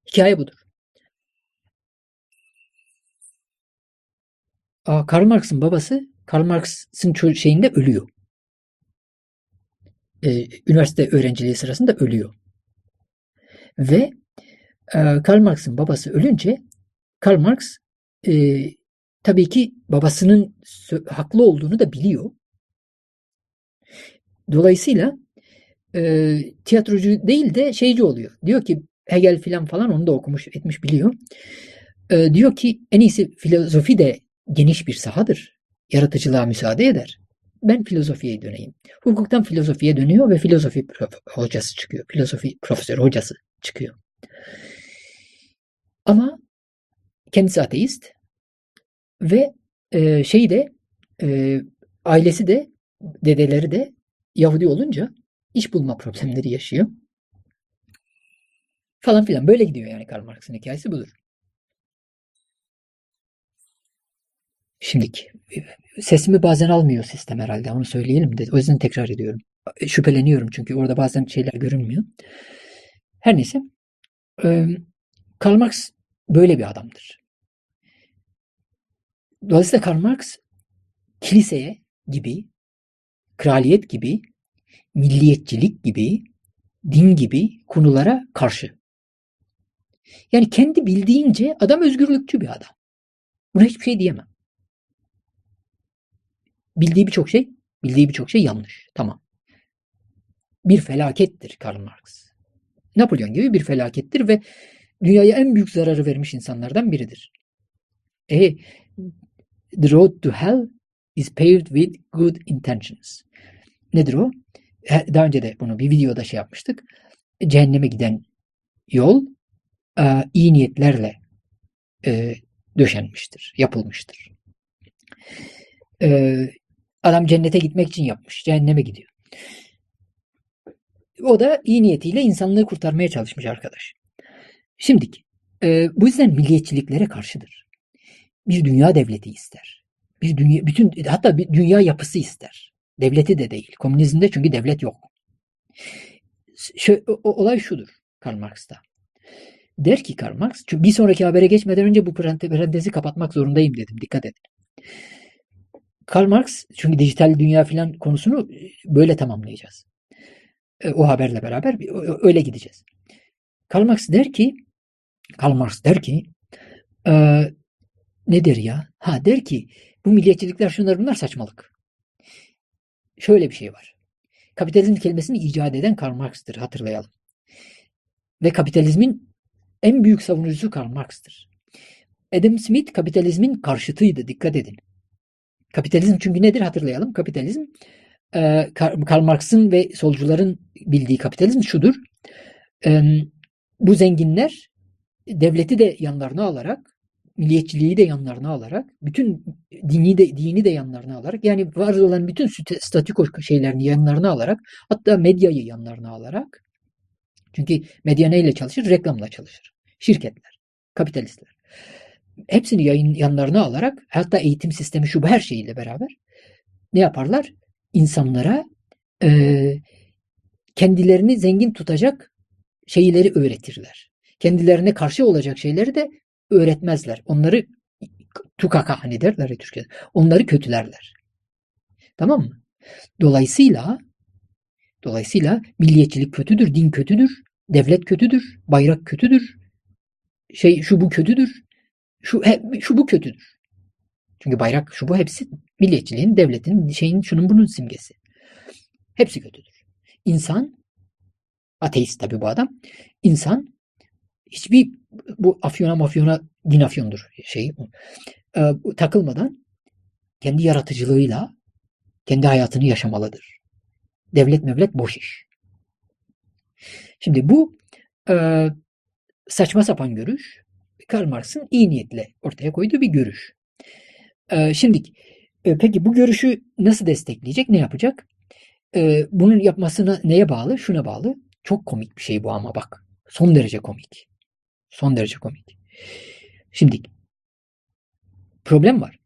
Hikaye budur. Aa, Karl Marx'ın babası Karl Marx'ın şeyinde ölüyor. Ee, üniversite öğrenciliği sırasında ölüyor. Ve e, Karl Marx'ın babası ölünce Karl Marx e, tabii ki babasının haklı olduğunu da biliyor. Dolayısıyla e, tiyatrocu değil de şeyci oluyor. Diyor ki Hegel filan falan onu da okumuş etmiş biliyor. E, diyor ki en iyisi filozofi de geniş bir sahadır. Yaratıcılığa müsaade eder. Ben filozofiye döneyim. Hukuktan filozofiye dönüyor ve filozofi hocası çıkıyor. Filozofi profesör hocası çıkıyor. Ama kendisi ateist ve e, şeyi de e, ailesi de dedeleri de Yahudi olunca iş bulma problemleri yaşıyor. Falan filan böyle gidiyor yani Karl Marx'ın hikayesi budur. Şimdiki sesimi bazen almıyor sistem herhalde onu söyleyelim de o yüzden tekrar ediyorum. Şüpheleniyorum çünkü orada bazen şeyler görünmüyor. Her neyse Karl Marx böyle bir adamdır. Dolayısıyla Karl Marx kiliseye gibi, kraliyet gibi, milliyetçilik gibi, din gibi konulara karşı. Yani kendi bildiğince adam özgürlükçü bir adam. Buna hiçbir şey diyemem. Bildiği birçok şey, bildiği birçok şey yanlış. Tamam. Bir felakettir Karl Marx. Napolyon gibi bir felakettir ve dünyaya en büyük zararı vermiş insanlardan biridir. E, the road to hell is paved with good intentions. Nedir o? Daha önce de bunu bir videoda şey yapmıştık. Cehenneme giden yol e, iyi niyetlerle e, döşenmiştir, yapılmıştır. E, adam cennete gitmek için yapmış, cehenneme gidiyor. O da iyi niyetiyle insanlığı kurtarmaya çalışmış arkadaş. Şimdi e, bu yüzden milliyetçiliklere karşıdır. Bir dünya devleti ister. Bir dünya, bütün hatta bir dünya yapısı ister. Devleti de değil. Komünizmde çünkü devlet yok. O, olay şudur Karl Marx'ta. Der ki Karl Marx, çünkü bir sonraki habere geçmeden önce bu parantezi kapatmak zorundayım dedim. Dikkat edin. Karl Marx, çünkü dijital dünya filan konusunu böyle tamamlayacağız. E, o haberle beraber öyle gideceğiz. Karl Marx der ki Karl Marx der ki e, nedir ya? Ha der ki bu milliyetçilikler şunlar bunlar saçmalık. Şöyle bir şey var. Kapitalizm kelimesini icat eden Karl Marx'tır hatırlayalım. Ve kapitalizmin en büyük savunucusu Karl Marx'tır. Adam Smith kapitalizmin karşıtıydı dikkat edin. Kapitalizm çünkü nedir hatırlayalım. Kapitalizm e, Karl Marx'ın ve solcuların bildiği kapitalizm şudur. Bu zenginler devleti de yanlarına alarak milliyetçiliği de yanlarına alarak, bütün dini de dini de yanlarına alarak, yani var olan bütün statiko şeylerini yanlarına alarak, hatta medyayı yanlarına alarak, çünkü medya neyle çalışır? Reklamla çalışır. Şirketler, kapitalistler. Hepsini yayın yanlarına alarak, hatta eğitim sistemi şu her şeyiyle beraber ne yaparlar? İnsanlara e, kendilerini zengin tutacak şeyleri öğretirler. Kendilerine karşı olacak şeyleri de öğretmezler. Onları tukaka hani derler Türkiye'de. Onları kötülerler. Tamam mı? Dolayısıyla dolayısıyla milliyetçilik kötüdür, din kötüdür, devlet kötüdür, bayrak kötüdür. Şey şu bu kötüdür. Şu he, şu bu kötüdür. Çünkü bayrak şu bu hepsi milliyetçiliğin, devletin, şeyin şunun bunun simgesi. Hepsi kötüdür. İnsan ateist tabi bu adam. İnsan hiçbir bu afyona mafyona din afyondur şey e, takılmadan kendi yaratıcılığıyla kendi hayatını yaşamalıdır. Devlet mevlet boş iş. Şimdi bu e, saçma sapan görüş Karl Marx'ın iyi niyetle ortaya koyduğu bir görüş. E, şimdi e, peki bu görüşü nasıl destekleyecek? Ne yapacak? E, bunun yapmasına neye bağlı? Şuna bağlı. Çok komik bir şey bu ama bak. Son derece komik. Son derece komik. Şimdi problem var.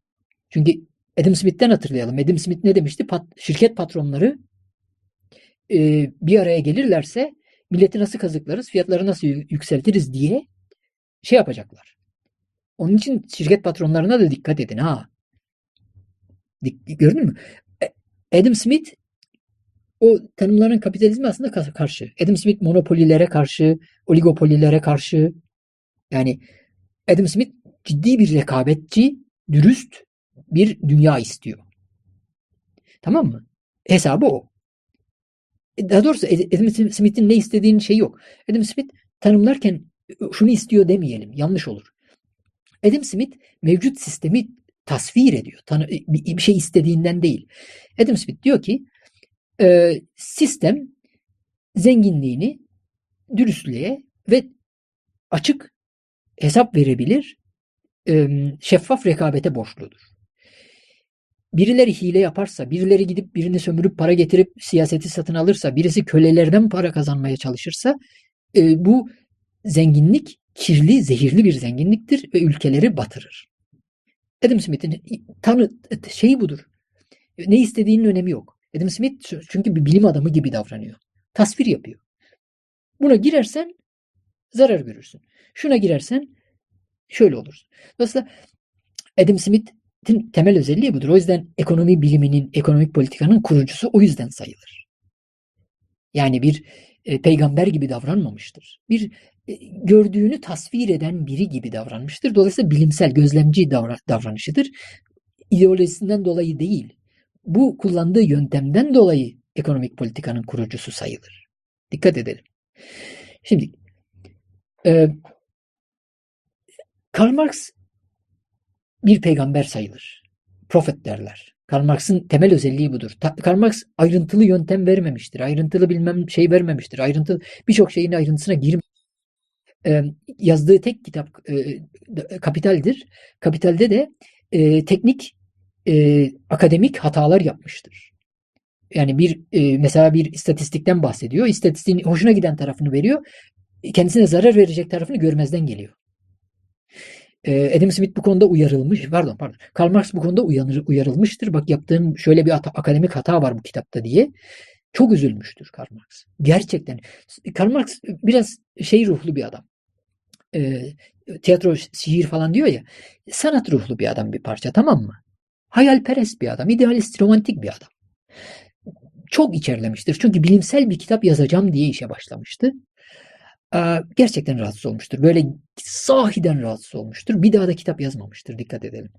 Çünkü Adam Smith'ten hatırlayalım. Adam Smith ne demişti? Pat, şirket patronları e, bir araya gelirlerse milleti nasıl kazıklarız, fiyatları nasıl yükseltiriz diye şey yapacaklar. Onun için şirket patronlarına da dikkat edin ha. Gördün mü? E, Adam Smith o tanımlanan kapitalizmi aslında karşı. Adam Smith monopolilere karşı, oligopolilere karşı, yani Adam Smith ciddi bir rekabetçi, dürüst bir dünya istiyor. Tamam mı? Hesabı o. E, daha doğrusu Adam Smith'in ne istediğinin şey yok. Adam Smith tanımlarken şunu istiyor demeyelim. Yanlış olur. Adam Smith mevcut sistemi tasvir ediyor. Tanı, bir şey istediğinden değil. Adam Smith diyor ki e, sistem zenginliğini dürüstlüğe ve açık hesap verebilir, şeffaf rekabete borçludur. Birileri hile yaparsa, birileri gidip birini sömürüp para getirip siyaseti satın alırsa, birisi kölelerden para kazanmaya çalışırsa bu zenginlik kirli, zehirli bir zenginliktir ve ülkeleri batırır. Adam Smith'in tanı şeyi budur. Ne istediğinin önemi yok. Adam Smith çünkü bir bilim adamı gibi davranıyor. Tasvir yapıyor. Buna girersen zarar görürsün. Şuna girersen şöyle olur. Dolayısıyla Adam Smith'in temel özelliği budur. O yüzden ekonomi biliminin, ekonomik politikanın kurucusu o yüzden sayılır. Yani bir e, peygamber gibi davranmamıştır. Bir e, gördüğünü tasvir eden biri gibi davranmıştır. Dolayısıyla bilimsel, gözlemci davra- davranışıdır. İdeolojisinden dolayı değil. Bu kullandığı yöntemden dolayı ekonomik politikanın kurucusu sayılır. Dikkat edelim. Şimdi e, Karl Marx bir peygamber sayılır. Profet derler. Karl Marx'ın temel özelliği budur. Karl Marx ayrıntılı yöntem vermemiştir. Ayrıntılı bilmem şey vermemiştir. Ayrıntılı birçok şeyin ayrıntısına girmemiştir. Ee, yazdığı tek kitap e, Kapital'dir. Kapital'de de e, teknik e, akademik hatalar yapmıştır. Yani bir e, mesela bir istatistikten bahsediyor. İstatistiğin hoşuna giden tarafını veriyor. Kendisine zarar verecek tarafını görmezden geliyor. Ee, Adam Smith bu konuda uyarılmış. Pardon pardon. Karl Marx bu konuda uyanır, uyarılmıştır. Bak yaptığım şöyle bir hata, akademik hata var bu kitapta diye. Çok üzülmüştür Karl Marx. Gerçekten. Karl Marx biraz şey ruhlu bir adam. E, tiyatro, şiir falan diyor ya. Sanat ruhlu bir adam bir parça tamam mı? Hayalperest bir adam. idealist, romantik bir adam. Çok içerlemiştir. Çünkü bilimsel bir kitap yazacağım diye işe başlamıştı gerçekten rahatsız olmuştur. Böyle sahiden rahatsız olmuştur. Bir daha da kitap yazmamıştır. Dikkat edelim.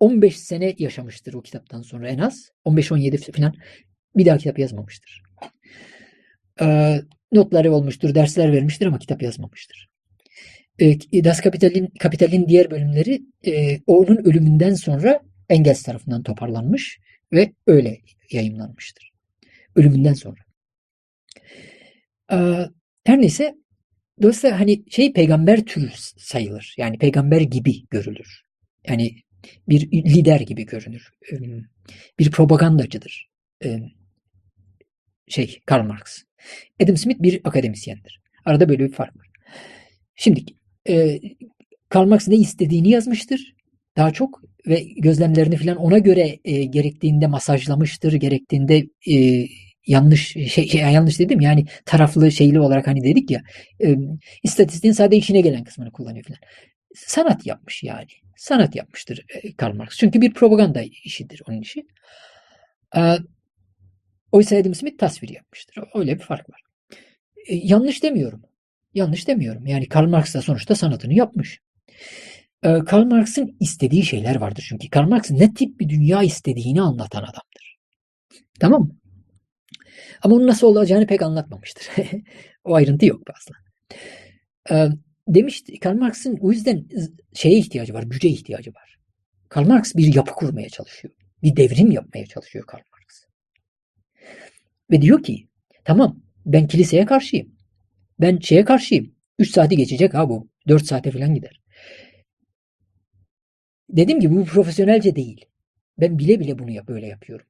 15 sene yaşamıştır o kitaptan sonra en az. 15-17 falan. Bir daha kitap yazmamıştır. Ee, notları olmuştur, dersler vermiştir ama kitap yazmamıştır. Ee, das Kapital'in Kapital'in diğer bölümleri e, onun ölümünden sonra Engels tarafından toparlanmış ve öyle yayınlanmıştır. Ölümünden sonra. Her neyse dolayısıyla hani şey peygamber türü sayılır. Yani peygamber gibi görülür. Yani bir lider gibi görünür. Bir propagandacıdır. Şey Karl Marx. Adam Smith bir akademisyendir. Arada böyle bir fark var. Şimdi Karl Marx ne istediğini yazmıştır. Daha çok ve gözlemlerini falan ona göre e, gerektiğinde masajlamıştır, gerektiğinde e, yanlış şey, şey yanlış dedim yani taraflı şeyli olarak hani dedik ya e, istatistiğin sadece işine gelen kısmını kullanıyor falan. Sanat yapmış yani. Sanat yapmıştır Karl Marx. Çünkü bir propaganda işidir onun işi. E, oysa Adam Smith tasvir yapmıştır. Öyle bir fark var. E, yanlış demiyorum. Yanlış demiyorum. Yani Karl Marx da sonuçta sanatını yapmış. E, Karl Marx'ın istediği şeyler vardır çünkü. Karl Marx ne tip bir dünya istediğini anlatan adamdır. Tamam mı? Ama onun nasıl olacağını pek anlatmamıştır. o ayrıntı yok fazla. Ee, demişti Karl Marx'ın o yüzden şeye ihtiyacı var, güce ihtiyacı var. Karl Marx bir yapı kurmaya çalışıyor. Bir devrim yapmaya çalışıyor Karl Marx. Ve diyor ki tamam ben kiliseye karşıyım. Ben şeye karşıyım. 3 saati geçecek ha bu. 4 saate falan gider. Dedim ki bu profesyonelce değil. Ben bile bile bunu yap, böyle yapıyorum.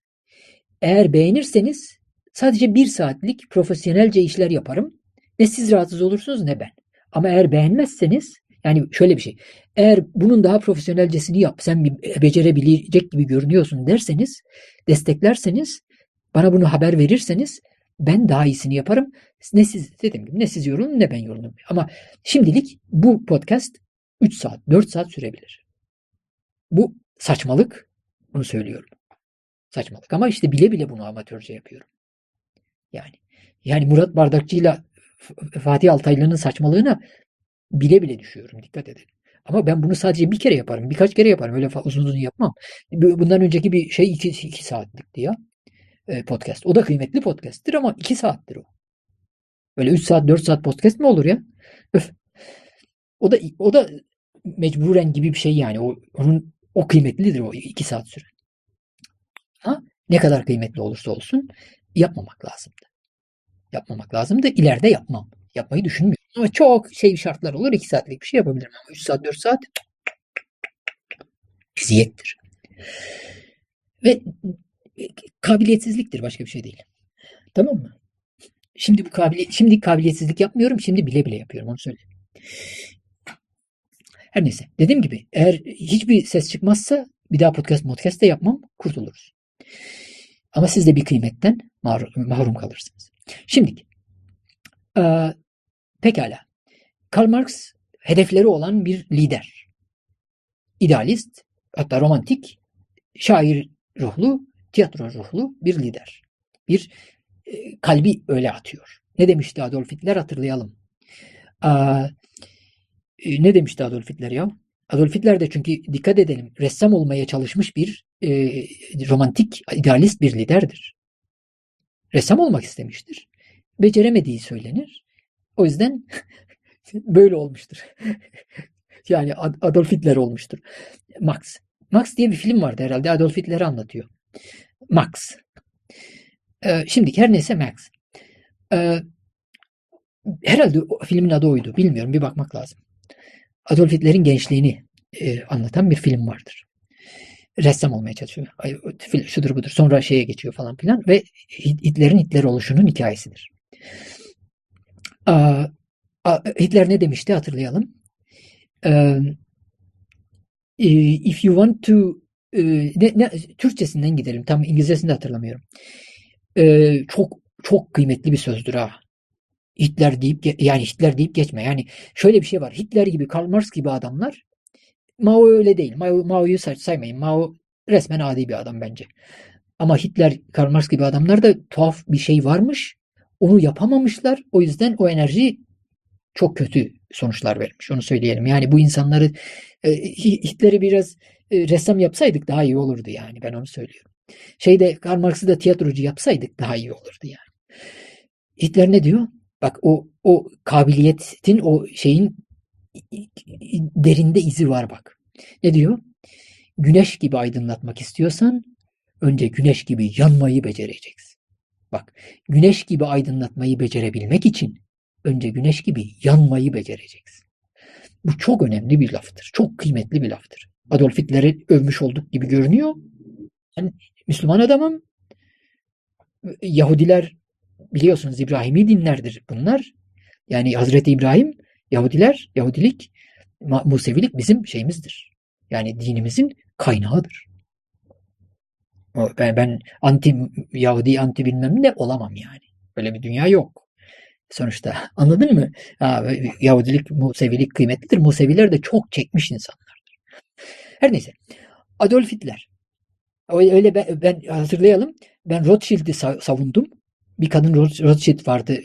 Eğer beğenirseniz Sadece bir saatlik profesyonelce işler yaparım. Ne siz rahatsız olursunuz ne ben. Ama eğer beğenmezseniz yani şöyle bir şey. Eğer bunun daha profesyonelcesini yap, sen becerebilecek gibi görünüyorsun derseniz, desteklerseniz, bana bunu haber verirseniz ben daha iyisini yaparım. Ne siz dediğim gibi ne siz yorulun ne ben yorulun. Ama şimdilik bu podcast 3 saat, 4 saat sürebilir. Bu saçmalık. Bunu söylüyorum. Saçmalık. Ama işte bile bile bunu amatörce yapıyorum. Yani yani Murat Bardakçı'yla Fatih Altaylı'nın saçmalığına bile bile düşüyorum. Dikkat edin. Ama ben bunu sadece bir kere yaparım. Birkaç kere yaparım. Öyle uzun uzun yapmam. Bundan önceki bir şey iki, iki saatlikti ya. E, podcast. O da kıymetli podcast'tir ama iki saattir o. Böyle üç saat dört saat podcast mi olur ya? Öf. O da o da mecburen gibi bir şey yani. O, onun o kıymetlidir o iki saat süre. Ha? Ne kadar kıymetli olursa olsun yapmamak lazımdı. Yapmamak lazımdı. İleride yapmam. Yapmayı düşünmüyorum. Ama çok şey şartlar olur. 2 saatlik bir şey yapabilirim ama 3 saat 4 saat eziyettir. Ve kabiliyetsizliktir başka bir şey değil. Tamam mı? Şimdi bu kabiliyet, şimdi kabiliyetsizlik yapmıyorum. Şimdi bile bile yapıyorum. Onu söyleyeyim. Her neyse. Dediğim gibi eğer hiçbir ses çıkmazsa bir daha podcast podcast de yapmam. Kurtuluruz. Ama siz de bir kıymetten mahrum kalırsınız. Şimdi e, pekala. Karl Marx hedefleri olan bir lider. İdealist, hatta romantik, şair ruhlu, tiyatro ruhlu bir lider. Bir e, kalbi öyle atıyor. Ne demişti Adolf Hitler hatırlayalım. E, ne demişti Adolf Hitler ya? Adolf Hitler de çünkü dikkat edelim ressam olmaya çalışmış bir e, romantik, idealist bir liderdir. Ressam olmak istemiştir. Beceremediği söylenir. O yüzden böyle olmuştur. yani Adolf Hitler olmuştur. Max. Max diye bir film vardı herhalde. Adolf Hitler'i anlatıyor. Max. Ee, şimdi her neyse Max. Ee, herhalde o filmin adı oydu. Bilmiyorum. Bir bakmak lazım. Adolf Hitler'in gençliğini e, anlatan bir film vardır. Ressam olmaya çalışıyor. Ay, şudur budur. Sonra şeye geçiyor falan filan ve Hitler'in Hitler oluşunun hikayesidir. Hitler ne demişti hatırlayalım. Ee, if you want to e, ne, ne, Türkçesinden gidelim. Tam İngilizcesini de hatırlamıyorum. Çok çok kıymetli bir sözdür ha. Hitler deyip yani Hitler deyip geçme. Yani şöyle bir şey var. Hitler gibi Karl Marx gibi adamlar Mao öyle değil. Mao, Mao'yu saymayın. Mao resmen adi bir adam bence. Ama Hitler, Karl Marx gibi adamlar da tuhaf bir şey varmış. Onu yapamamışlar. O yüzden o enerji çok kötü sonuçlar vermiş. Onu söyleyelim. Yani bu insanları e, Hitler'i biraz e, ressam yapsaydık daha iyi olurdu yani. Ben onu söylüyorum. Şeyde Karl Marx'ı da tiyatrocu yapsaydık daha iyi olurdu yani. Hitler ne diyor? Bak o o kabiliyetin o şeyin derinde izi var bak. Ne diyor? Güneş gibi aydınlatmak istiyorsan önce güneş gibi yanmayı becereceksin. Bak, güneş gibi aydınlatmayı becerebilmek için önce güneş gibi yanmayı becereceksin. Bu çok önemli bir laftır. Çok kıymetli bir laftır. Adolf Hitler'i övmüş olduk gibi görünüyor. Ben Müslüman adamım. Yahudiler biliyorsunuz İbrahimi dinlerdir bunlar. Yani Hazreti İbrahim, Yahudiler, Yahudilik, Musevilik bizim şeyimizdir. Yani dinimizin kaynağıdır. Ben, ben anti Yahudi anti bilmem ne olamam yani. Böyle bir dünya yok. Sonuçta anladın mı? Yahudilik, Musevilik kıymetlidir. Museviler de çok çekmiş insanlardır. Her neyse. Adolf Hitler. Öyle ben, ben hatırlayalım. Ben Rothschild'i savundum. Bir kadın Rothschild vardı.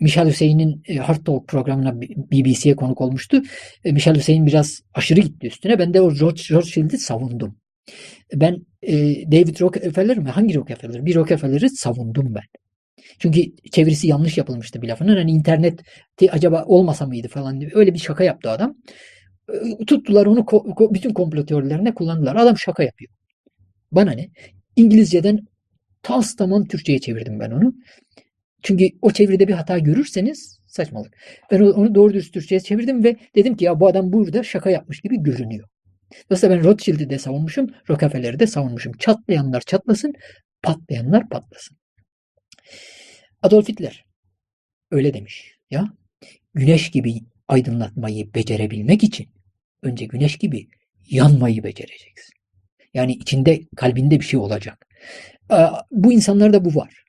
E, Michel Hüseyin'in e, Hard Talk programına BBC'ye konuk olmuştu. E, Michel Hüseyin biraz aşırı gitti üstüne. Ben de o Rothschild'i savundum. Ben e, David Rockefeller mi? Hangi Rockefeller? Bir Rockefeller'i savundum ben. Çünkü çevirisi yanlış yapılmıştı bir lafının. Hani internet acaba olmasa mıydı falan diye. Öyle bir şaka yaptı adam. Tuttular onu bütün komplo teorilerine kullandılar. Adam şaka yapıyor. Bana ne? İngilizceden tas tamam Türkçe'ye çevirdim ben onu. Çünkü o çeviride bir hata görürseniz saçmalık. Ben onu doğru dürüst Türkçe'ye çevirdim ve dedim ki ya bu adam burada şaka yapmış gibi görünüyor. Dolayısıyla ben Rothschild'i de savunmuşum, Rockefeller'i de savunmuşum. Çatlayanlar çatlasın, patlayanlar patlasın. Adolf Hitler öyle demiş. Ya güneş gibi aydınlatmayı becerebilmek için önce güneş gibi yanmayı becereceksin. Yani içinde kalbinde bir şey olacak. Bu insanlarda bu var.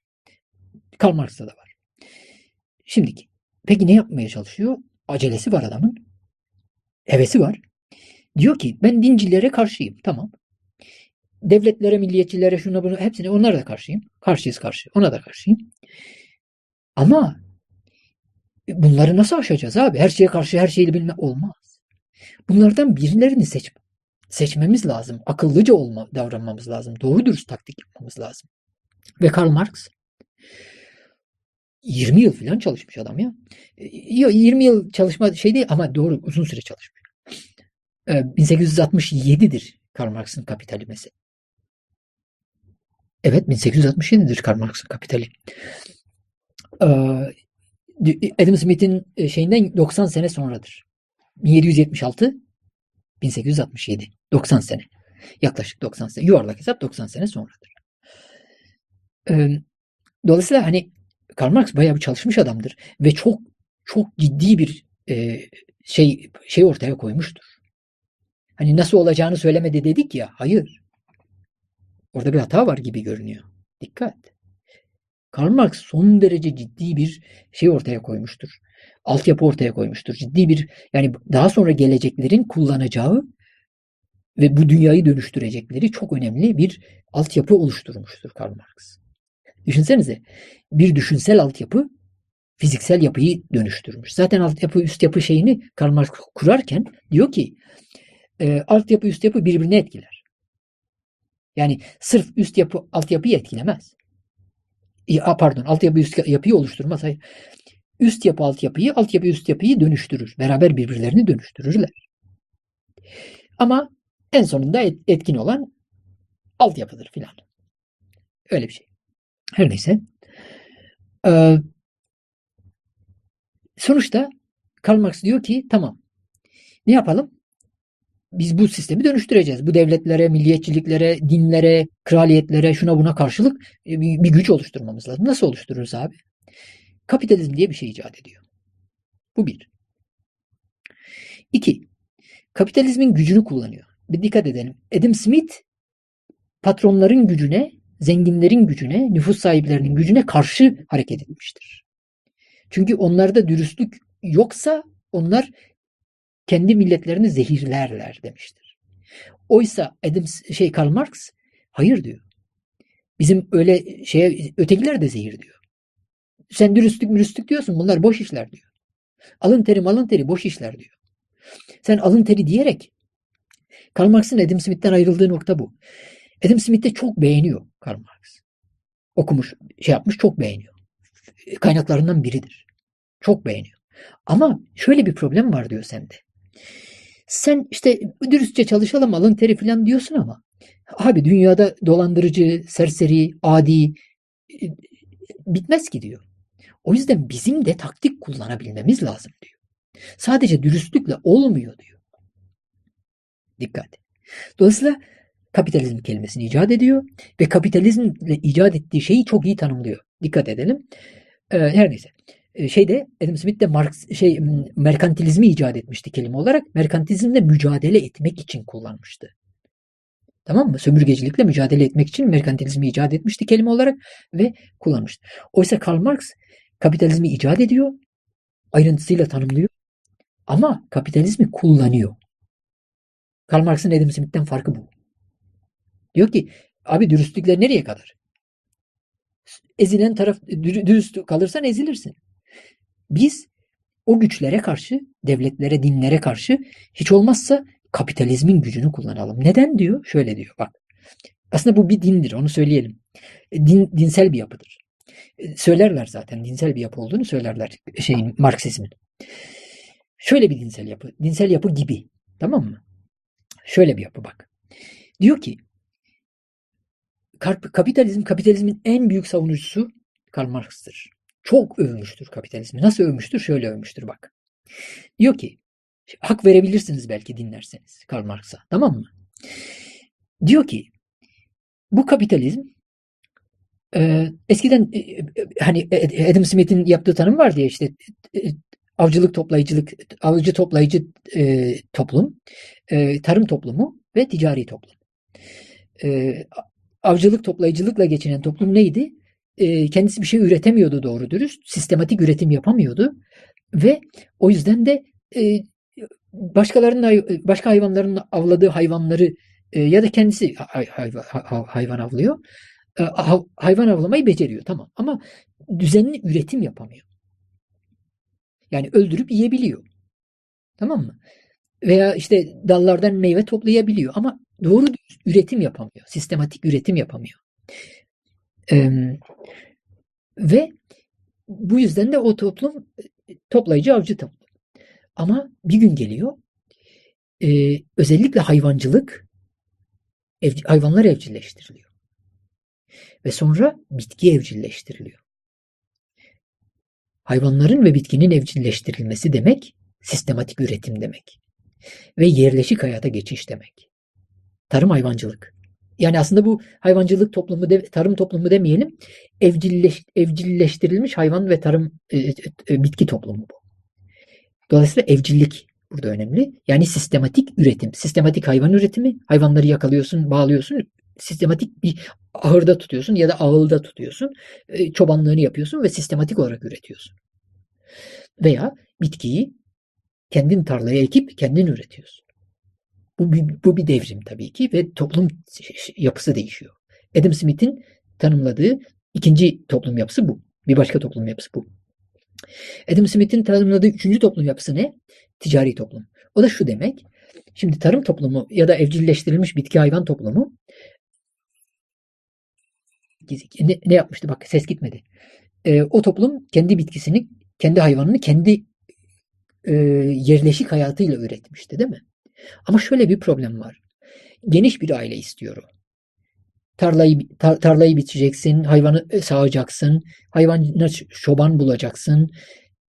Karl Marx'ta da var. Şimdiki. Peki ne yapmaya çalışıyor? Acelesi var adamın. Hevesi var. Diyor ki ben dincilere karşıyım. Tamam. Devletlere, milliyetçilere, şuna bunu hepsine onlara da karşıyım. Karşıyız karşı. Ona da karşıyım. Ama bunları nasıl aşacağız abi? Her şeye karşı her şeyi bilme olmaz. Bunlardan birilerini seç seçmemiz lazım. Akıllıca olma, davranmamız lazım. Doğru dürüst taktik yapmamız lazım. Ve Karl Marx 20 yıl falan çalışmış adam ya. 20 yıl çalışma şey değil ama doğru uzun süre çalışmış. 1867'dir ee, Karl Marx'ın kapitali mesela. Evet 1867'dir Karl Marx'ın kapitali. Ee, Adam Smith'in e, şeyinden 90 sene sonradır. 1776 1867. 90 sene. Yaklaşık 90 sene. Yuvarlak hesap 90 sene sonradır. Dolayısıyla hani Karl Marx bayağı bir çalışmış adamdır ve çok çok ciddi bir e, şey şey ortaya koymuştur. Hani nasıl olacağını söylemedi dedik ya. Hayır. Orada bir hata var gibi görünüyor. Dikkat. Karl Marx son derece ciddi bir şey ortaya koymuştur. Altyapı ortaya koymuştur. Ciddi bir yani daha sonra geleceklerin kullanacağı ve bu dünyayı dönüştürecekleri çok önemli bir altyapı oluşturmuştur Karl Marx. Düşünsenize bir düşünsel altyapı fiziksel yapıyı dönüştürmüş. Zaten altyapı üst yapı şeyini Karl Marx kurarken diyor ki e, altyapı üst yapı birbirini etkiler. Yani sırf üst yapı altyapıyı etkilemez. E, pardon altyapı üst yapıyı oluşturmaz. Hayır. Üst yapı altyapıyı, altyapı üst yapıyı dönüştürür. Beraber birbirlerini dönüştürürler. Ama en sonunda etkin olan altyapıdır filan. Öyle bir şey. Her neyse. Ee, sonuçta Karl Marx diyor ki tamam ne yapalım? Biz bu sistemi dönüştüreceğiz. Bu devletlere, milliyetçiliklere, dinlere, kraliyetlere, şuna buna karşılık e, bir, güç oluşturmamız lazım. Nasıl oluştururuz abi? Kapitalizm diye bir şey icat ediyor. Bu bir. İki, kapitalizmin gücünü kullanıyor. Bir dikkat edelim. Adam Smith patronların gücüne, zenginlerin gücüne, nüfus sahiplerinin gücüne karşı hareket etmiştir. Çünkü onlarda dürüstlük yoksa onlar kendi milletlerini zehirlerler demiştir. Oysa Adam şey Karl Marx hayır diyor. Bizim öyle şeye ötekiler de zehir diyor. Sen dürüstlük mürüstlük diyorsun bunlar boş işler diyor. Alın teri malın teri boş işler diyor. Sen alın teri diyerek Karl Marx'ın Adam Smith'ten ayrıldığı nokta bu. Adam Smith de çok beğeniyor Karl Marx. Okumuş, şey yapmış çok beğeniyor. Kaynaklarından biridir. Çok beğeniyor. Ama şöyle bir problem var diyor sende. Sen işte dürüstçe çalışalım alın teri falan diyorsun ama abi dünyada dolandırıcı, serseri, adi e, bitmez ki diyor. O yüzden bizim de taktik kullanabilmemiz lazım diyor. Sadece dürüstlükle olmuyor diyor. Dikkat. Dolayısıyla kapitalizm kelimesini icat ediyor ve kapitalizmle icat ettiği şeyi çok iyi tanımlıyor. Dikkat edelim. Ee, her neyse. Ee, şeyde Adam Smith de Marx şey merkantilizmi icat etmişti kelime olarak. Merkantilizmle mücadele etmek için kullanmıştı. Tamam mı? Sömürgecilikle mücadele etmek için merkantilizmi icat etmişti kelime olarak ve kullanmıştı. Oysa Karl Marx kapitalizmi icat ediyor, ayrıntısıyla tanımlıyor ama kapitalizmi kullanıyor. Karl Marx'ın Adam Smith'ten farkı bu. Diyor ki abi dürüstlükler nereye kadar? Ezilen taraf dürüst kalırsan ezilirsin. Biz o güçlere karşı, devletlere, dinlere karşı hiç olmazsa kapitalizmin gücünü kullanalım. Neden diyor? Şöyle diyor bak. Aslında bu bir dindir onu söyleyelim. Din, dinsel bir yapıdır. Söylerler zaten dinsel bir yapı olduğunu söylerler şeyin Marksizmin. Şöyle bir dinsel yapı. Dinsel yapı gibi. Tamam mı? Şöyle bir yapı bak. Diyor ki kapitalizm kapitalizmin en büyük savunucusu Karl Marx'tır. Çok övmüştür kapitalizmi. Nasıl övmüştür? Şöyle övmüştür bak. Diyor ki hak verebilirsiniz belki dinlerseniz Karl Marx'a. Tamam mı? Diyor ki bu kapitalizm e, eskiden e, e hani Adam Smith'in yaptığı tanım var diye işte avcılık toplayıcılık avcı toplayıcı toplum, tarım toplumu ve ticari toplum. Avcılık toplayıcılıkla geçinen toplum neydi? E, kendisi bir şey üretemiyordu doğru dürüst. Sistematik üretim yapamıyordu. Ve o yüzden de e, başkalarının başka hayvanların avladığı hayvanları e, ya da kendisi hay, hayvan, hayvan avlıyor. E, hayvan avlamayı beceriyor tamam ama düzenli üretim yapamıyor. Yani öldürüp yiyebiliyor. Tamam mı? Veya işte dallardan meyve toplayabiliyor ama doğru üretim yapamıyor. Sistematik üretim yapamıyor. Ee, ve bu yüzden de o toplum toplayıcı avcı toplum. Ama bir gün geliyor e, özellikle hayvancılık ev, hayvanlar evcilleştiriliyor. Ve sonra bitki evcilleştiriliyor. Hayvanların ve bitkinin evcilleştirilmesi demek sistematik üretim demek. Ve yerleşik hayata geçiş demek. Tarım hayvancılık. Yani aslında bu hayvancılık toplumu, de, tarım toplumu demeyelim, evcilleş, evcilleştirilmiş hayvan ve tarım e, e, e, bitki toplumu bu. Dolayısıyla evcillik burada önemli. Yani sistematik üretim, sistematik hayvan üretimi, hayvanları yakalıyorsun, bağlıyorsun, sistematik bir ahırda tutuyorsun ya da ağılda tutuyorsun, e, çobanlığını yapıyorsun ve sistematik olarak üretiyorsun. Veya bitkiyi kendin tarlaya ekip kendin üretiyorsun. Bu bir, bu bir devrim tabii ki ve toplum yapısı değişiyor. Adam Smith'in tanımladığı ikinci toplum yapısı bu. Bir başka toplum yapısı bu. Adam Smith'in tanımladığı üçüncü toplum yapısı ne? Ticari toplum. O da şu demek. Şimdi tarım toplumu ya da evcilleştirilmiş bitki hayvan toplumu ne, ne yapmıştı? Bak ses gitmedi. E, o toplum kendi bitkisini, kendi hayvanını kendi e, yerleşik hayatıyla üretmişti değil mi? Ama şöyle bir problem var. Geniş bir aile istiyor o. Tarlayı, tar, tarlayı biçeceksin, hayvanı e, sağacaksın, hayvanına çoban bulacaksın.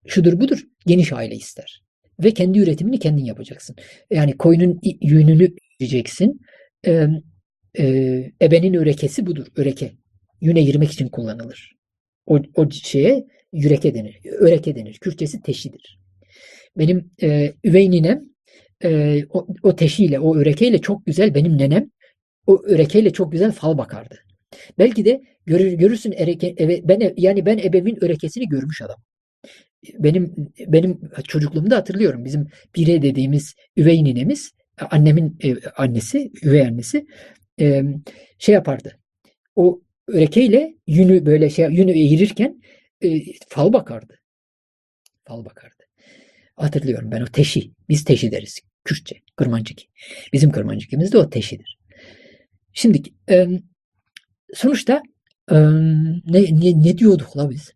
Şudur budur geniş aile ister. Ve kendi üretimini kendin yapacaksın. Yani koyunun yününü diyeceksin. Ee, e, ebenin örekesi budur. Öreke. Yüne girmek için kullanılır. O, o şeye yüreke denir. Öreke denir. Kürtçesi teşidir. Benim e, üvey ninem e, o, o teşiyle, o örekeyle çok güzel benim nenem o örekeyle çok güzel fal bakardı. Belki de görür, görürsün ereke, eve, ben yani ben ebemin örekesini görmüş adam. Benim benim çocukluğumda hatırlıyorum. Bizim pire dediğimiz üvey ninemiz, annemin e, annesi, üvey annesi e, şey yapardı. O örekeyle yünü böyle şey yünü eğirirken e, fal bakardı. Fal bakardı. Hatırlıyorum ben o teşi. Biz teşi deriz. Kürtçe. Kırmancıki. Bizim kırmancıkimiz de o teşidir. Şimdi e, sonuçta e, ne, ne, ne diyorduk la biz?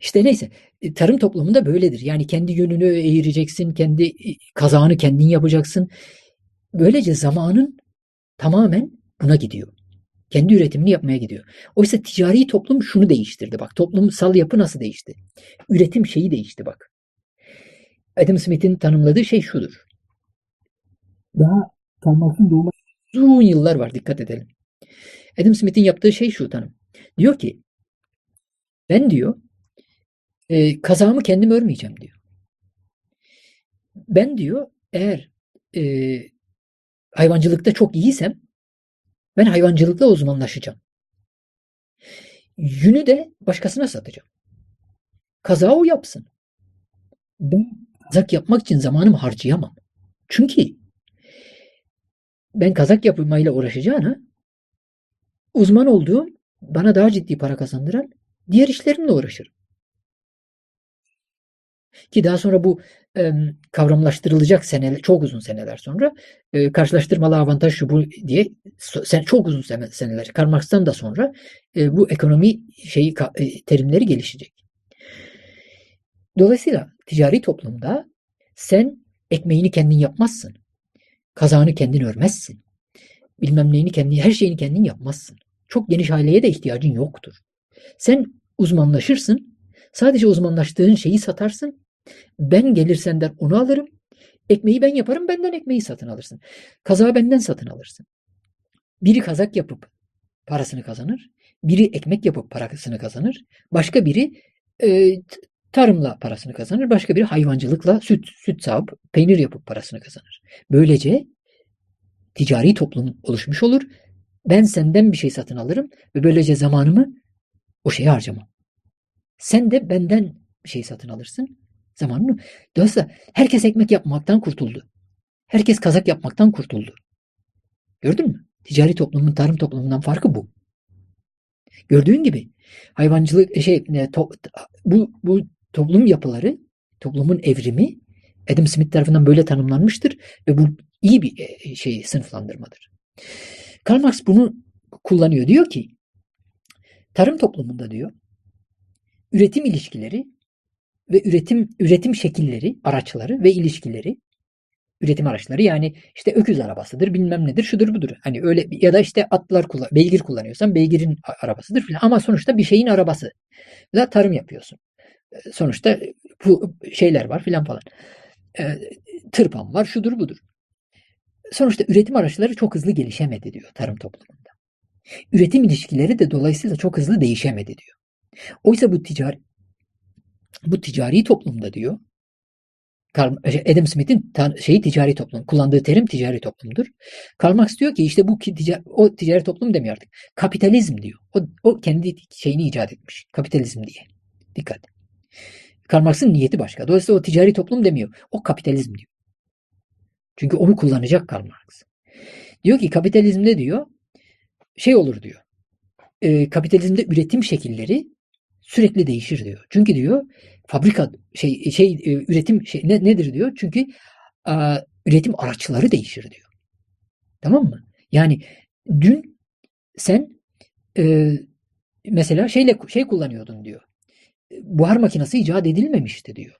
İşte neyse tarım toplumunda böyledir. Yani kendi yönünü eğireceksin, kendi kazağını kendin yapacaksın. Böylece zamanın tamamen buna gidiyor. Kendi üretimini yapmaya gidiyor. Oysa ticari toplum şunu değiştirdi. Bak toplumsal yapı nasıl değişti? Üretim şeyi değişti bak. Adam Smith'in tanımladığı şey şudur. Daha Marx'ın doğma uzun yıllar var dikkat edelim. Adam Smith'in yaptığı şey şu tanım. Diyor ki ben diyor e, kazağımı kendim örmeyeceğim diyor. Ben diyor eğer e, hayvancılıkta çok iyiysem ben hayvancılıkla uzmanlaşacağım. Yünü de başkasına satacağım. Kazağı o yapsın. Ben kazak yapmak için zamanımı harcayamam. Çünkü ben kazak yapmayla uğraşacağına uzman olduğum bana daha ciddi para kazandıran diğer işlerimle uğraşırım. Ki daha sonra bu e, kavramlaştırılacak seneler, çok uzun seneler sonra e, karşılaştırmalı avantaj şu bu diye sen, çok uzun seneler Karl Marx'tan da sonra e, bu ekonomi şeyi e, terimleri gelişecek. Dolayısıyla ticari toplumda sen ekmeğini kendin yapmazsın. Kazağını kendin örmezsin. Bilmem neyini kendin, her şeyini kendin yapmazsın. Çok geniş aileye de ihtiyacın yoktur. Sen uzmanlaşırsın. Sadece uzmanlaştığın şeyi satarsın ben gelir senden onu alırım. Ekmeği ben yaparım benden ekmeği satın alırsın. Kazağı benden satın alırsın. Biri kazak yapıp parasını kazanır. Biri ekmek yapıp parasını kazanır. Başka biri e, tarımla parasını kazanır. Başka biri hayvancılıkla süt, süt sağıp peynir yapıp parasını kazanır. Böylece ticari toplum oluşmuş olur. Ben senden bir şey satın alırım ve böylece zamanımı o şeye harcamam. Sen de benden bir şey satın alırsın zamanını. Dolayısıyla herkes ekmek yapmaktan kurtuldu. Herkes kazak yapmaktan kurtuldu. Gördün mü? Ticari toplumun tarım toplumundan farkı bu. Gördüğün gibi hayvancılık şey e, to, bu bu toplum yapıları, toplumun evrimi Adam Smith tarafından böyle tanımlanmıştır ve bu iyi bir şey sınıflandırmadır. Karl Marx bunu kullanıyor. Diyor ki tarım toplumunda diyor üretim ilişkileri ve üretim üretim şekilleri, araçları ve ilişkileri üretim araçları yani işte öküz arabasıdır bilmem nedir şudur budur. Hani öyle ya da işte atlar kullan beygir kullanıyorsan beygirin arabasıdır filan ama sonuçta bir şeyin arabası. Da tarım yapıyorsun. Sonuçta bu şeyler var filan falan. E, tırpan var şudur budur. Sonuçta üretim araçları çok hızlı gelişemedi diyor tarım toplumunda. Üretim ilişkileri de dolayısıyla çok hızlı değişemedi diyor. Oysa bu ticari bu ticari toplumda diyor. Şey, Adam Smith'in şeyi ticari toplum, kullandığı terim ticari toplumdur. Karl Marx diyor ki işte bu ticari, o ticari toplum demiyor artık. Kapitalizm diyor. O, o kendi şeyini icat etmiş. Kapitalizm diye. Dikkat. Karl Marx'ın niyeti başka. Dolayısıyla o ticari toplum demiyor. O kapitalizm diyor. Çünkü onu kullanacak Karl Marx. Diyor ki kapitalizmde diyor şey olur diyor. E, kapitalizmde üretim şekilleri sürekli değişir diyor. Çünkü diyor fabrika şey şey e, üretim şey ne, nedir diyor? Çünkü a, üretim araçları değişir diyor. Tamam mı? Yani dün sen e, mesela şeyle şey kullanıyordun diyor. Buhar makinesi icat edilmemişti diyor.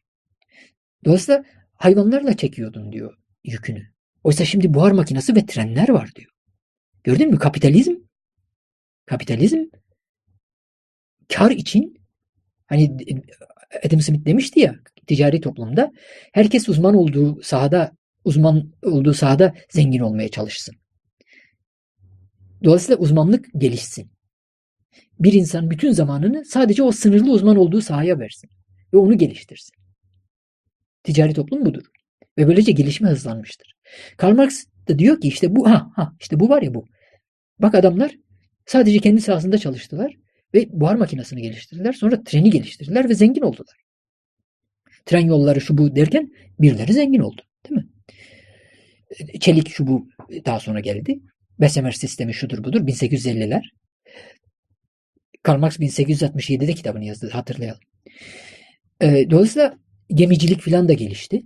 Dolayısıyla hayvanlarla çekiyordun diyor yükünü. Oysa şimdi buhar makinesi ve trenler var diyor. Gördün mü kapitalizm? Kapitalizm kar için hani Adam Smith demişti ya ticari toplumda herkes uzman olduğu sahada uzman olduğu sahada zengin olmaya çalışsın. Dolayısıyla uzmanlık gelişsin. Bir insan bütün zamanını sadece o sınırlı uzman olduğu sahaya versin ve onu geliştirsin. Ticari toplum budur. Ve böylece gelişme hızlanmıştır. Karl Marx da diyor ki işte bu ha ha işte bu var ya bu. Bak adamlar sadece kendi sahasında çalıştılar ve buhar makinesini geliştirdiler. Sonra treni geliştirdiler ve zengin oldular. Tren yolları şu bu derken birileri zengin oldu. Değil mi? Çelik şu bu daha sonra geldi. Bessemer sistemi şudur budur 1850'ler. Karl Marx 1867'de kitabını yazdı hatırlayalım. E, dolayısıyla gemicilik falan da gelişti.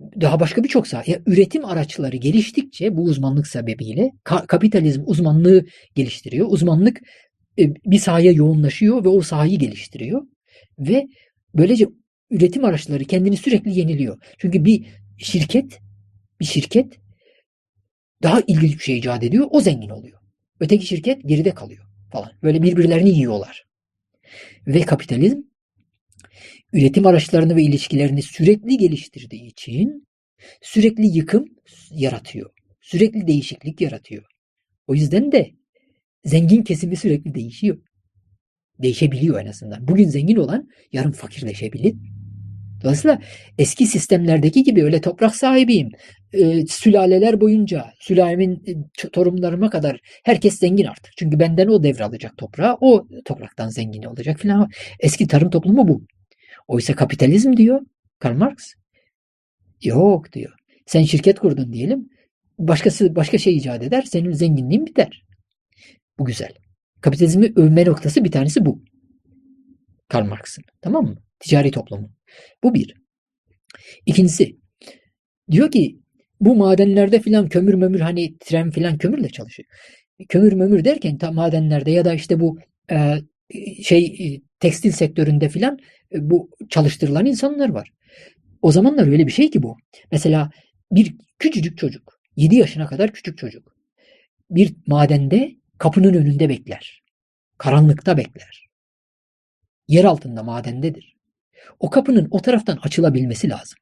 Daha başka birçok saha. Ya, üretim araçları geliştikçe bu uzmanlık sebebiyle ka- kapitalizm uzmanlığı geliştiriyor. Uzmanlık e, bir sahaya yoğunlaşıyor ve o sahayı geliştiriyor. Ve böylece üretim araçları kendini sürekli yeniliyor. Çünkü bir şirket bir şirket daha ilginç bir şey icat ediyor. O zengin oluyor. Öteki şirket geride kalıyor falan. Böyle birbirlerini yiyorlar. Ve kapitalizm üretim araçlarını ve ilişkilerini sürekli geliştirdiği için sürekli yıkım yaratıyor. Sürekli değişiklik yaratıyor. O yüzden de zengin kesimi sürekli değişiyor. Değişebiliyor en azından. Bugün zengin olan yarın fakirleşebilir. Dolayısıyla eski sistemlerdeki gibi öyle toprak sahibiyim, e, sülaleler boyunca, sülalemin e, kadar herkes zengin artık. Çünkü benden o devralacak toprağı, o topraktan zengin olacak filan. Eski tarım toplumu bu. Oysa kapitalizm diyor Karl Marx. Yok diyor. Sen şirket kurdun diyelim. Başkası başka şey icat eder. Senin zenginliğin biter. Bu güzel. Kapitalizmi övme noktası bir tanesi bu. Karl Marx'ın. Tamam mı? Ticari toplumu. Bu bir. İkincisi diyor ki bu madenlerde filan kömür mömür hani tren filan kömürle çalışıyor. Kömür mömür derken tam madenlerde ya da işte bu e, şey e, tekstil sektöründe filan e, bu çalıştırılan insanlar var. O zamanlar öyle bir şey ki bu. Mesela bir küçücük çocuk, 7 yaşına kadar küçük çocuk bir madende kapının önünde bekler. Karanlıkta bekler. Yer altında madendedir. O kapının o taraftan açılabilmesi lazım.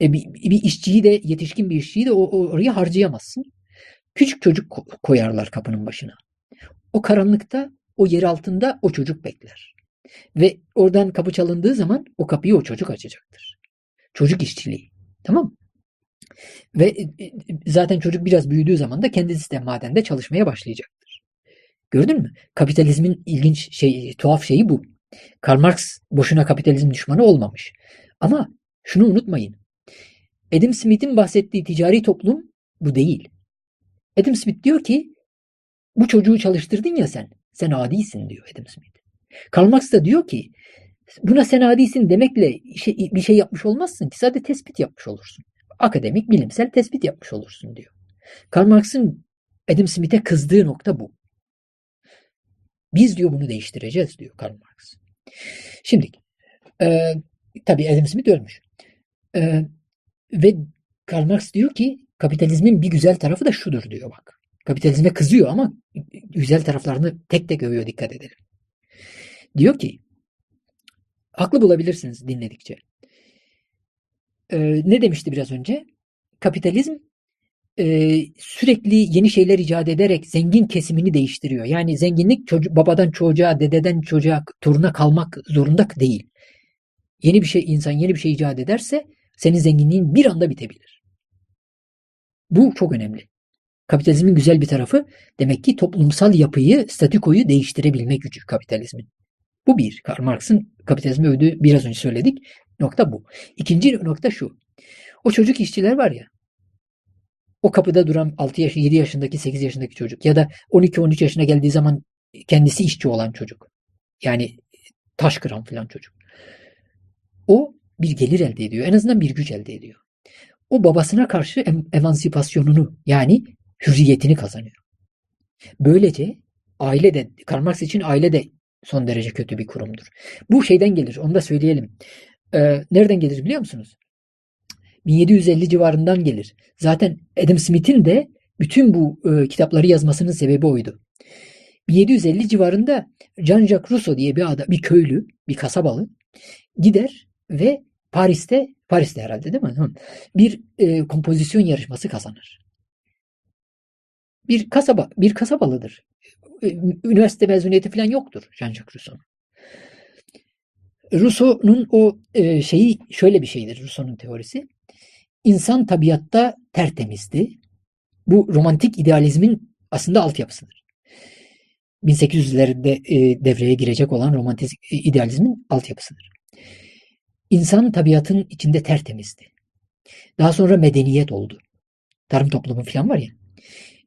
E bir, bir işçiyi de yetişkin bir işçiyi de o, oraya harcayamazsın. Küçük çocuk koyarlar kapının başına. O karanlıkta, o yer altında o çocuk bekler. Ve oradan kapı çalındığı zaman o kapıyı o çocuk açacaktır. Çocuk işçiliği. Tamam Ve e, e, zaten çocuk biraz büyüdüğü zaman da kendisi de madende çalışmaya başlayacaktır. Gördün mü? Kapitalizmin ilginç şey, tuhaf şeyi bu. Karl Marx boşuna kapitalizm düşmanı olmamış. Ama şunu unutmayın. Adam Smith'in bahsettiği ticari toplum bu değil. Adam Smith diyor ki bu çocuğu çalıştırdın ya sen. Sen adisin diyor Adam Smith. Karl Marx da diyor ki buna sen adisin demekle bir şey yapmış olmazsın ki sadece tespit yapmış olursun. Akademik, bilimsel tespit yapmış olursun diyor. Karl Marx'ın Adam Smith'e kızdığı nokta bu. Biz diyor bunu değiştireceğiz diyor Karl Marx. Şimdi e, tabii Adam Smith ölmüş. E, ve Karl Marx diyor ki kapitalizmin bir güzel tarafı da şudur diyor bak. Kapitalizme kızıyor ama güzel taraflarını tek tek övüyor dikkat edelim. Diyor ki haklı bulabilirsiniz dinledikçe. Ee, ne demişti biraz önce? Kapitalizm e, sürekli yeni şeyler icat ederek zengin kesimini değiştiriyor. Yani zenginlik çocuk, babadan çocuğa, dededen çocuğa, toruna kalmak zorunda değil. Yeni bir şey insan yeni bir şey icat ederse senin zenginliğin bir anda bitebilir. Bu çok önemli. Kapitalizmin güzel bir tarafı demek ki toplumsal yapıyı, statikoyu değiştirebilme gücü kapitalizmin. Bu bir. Karl Marx'ın kapitalizmi övdüğü biraz önce söyledik. Nokta bu. İkinci nokta şu. O çocuk işçiler var ya. O kapıda duran 6 yaş, 7 yaşındaki, 8 yaşındaki çocuk ya da 12-13 yaşına geldiği zaman kendisi işçi olan çocuk. Yani taş kıran falan çocuk. O bir gelir elde ediyor. En azından bir güç elde ediyor. O babasına karşı em- emansipasyonunu yani hürriyetini kazanıyor. Böylece aile de Karl Marx için aile de son derece kötü bir kurumdur. Bu şeyden gelir. Onu da söyleyelim. Ee, nereden gelir biliyor musunuz? 1750 civarından gelir. Zaten Adam Smith'in de bütün bu e, kitapları yazmasının sebebi oydu. 1750 civarında Jean-Jacques Rousseau diye bir adam, bir köylü, bir kasabalı gider ve Paris'te, Paris'te herhalde değil mi? Bir e, kompozisyon yarışması kazanır. Bir kasaba, bir kasabalıdır. E, üniversite mezuniyeti falan yoktur Jean-Jacques Rousseau'nun. Rousseau'nun o e, şeyi şöyle bir şeydir Rousseau'nun teorisi. İnsan tabiatta tertemizdi. Bu romantik idealizmin aslında altyapısıdır. 1800'lerde e, devreye girecek olan romantik idealizmin altyapısıdır. İnsan tabiatın içinde tertemizdi. Daha sonra medeniyet oldu. Tarım toplumu falan var ya.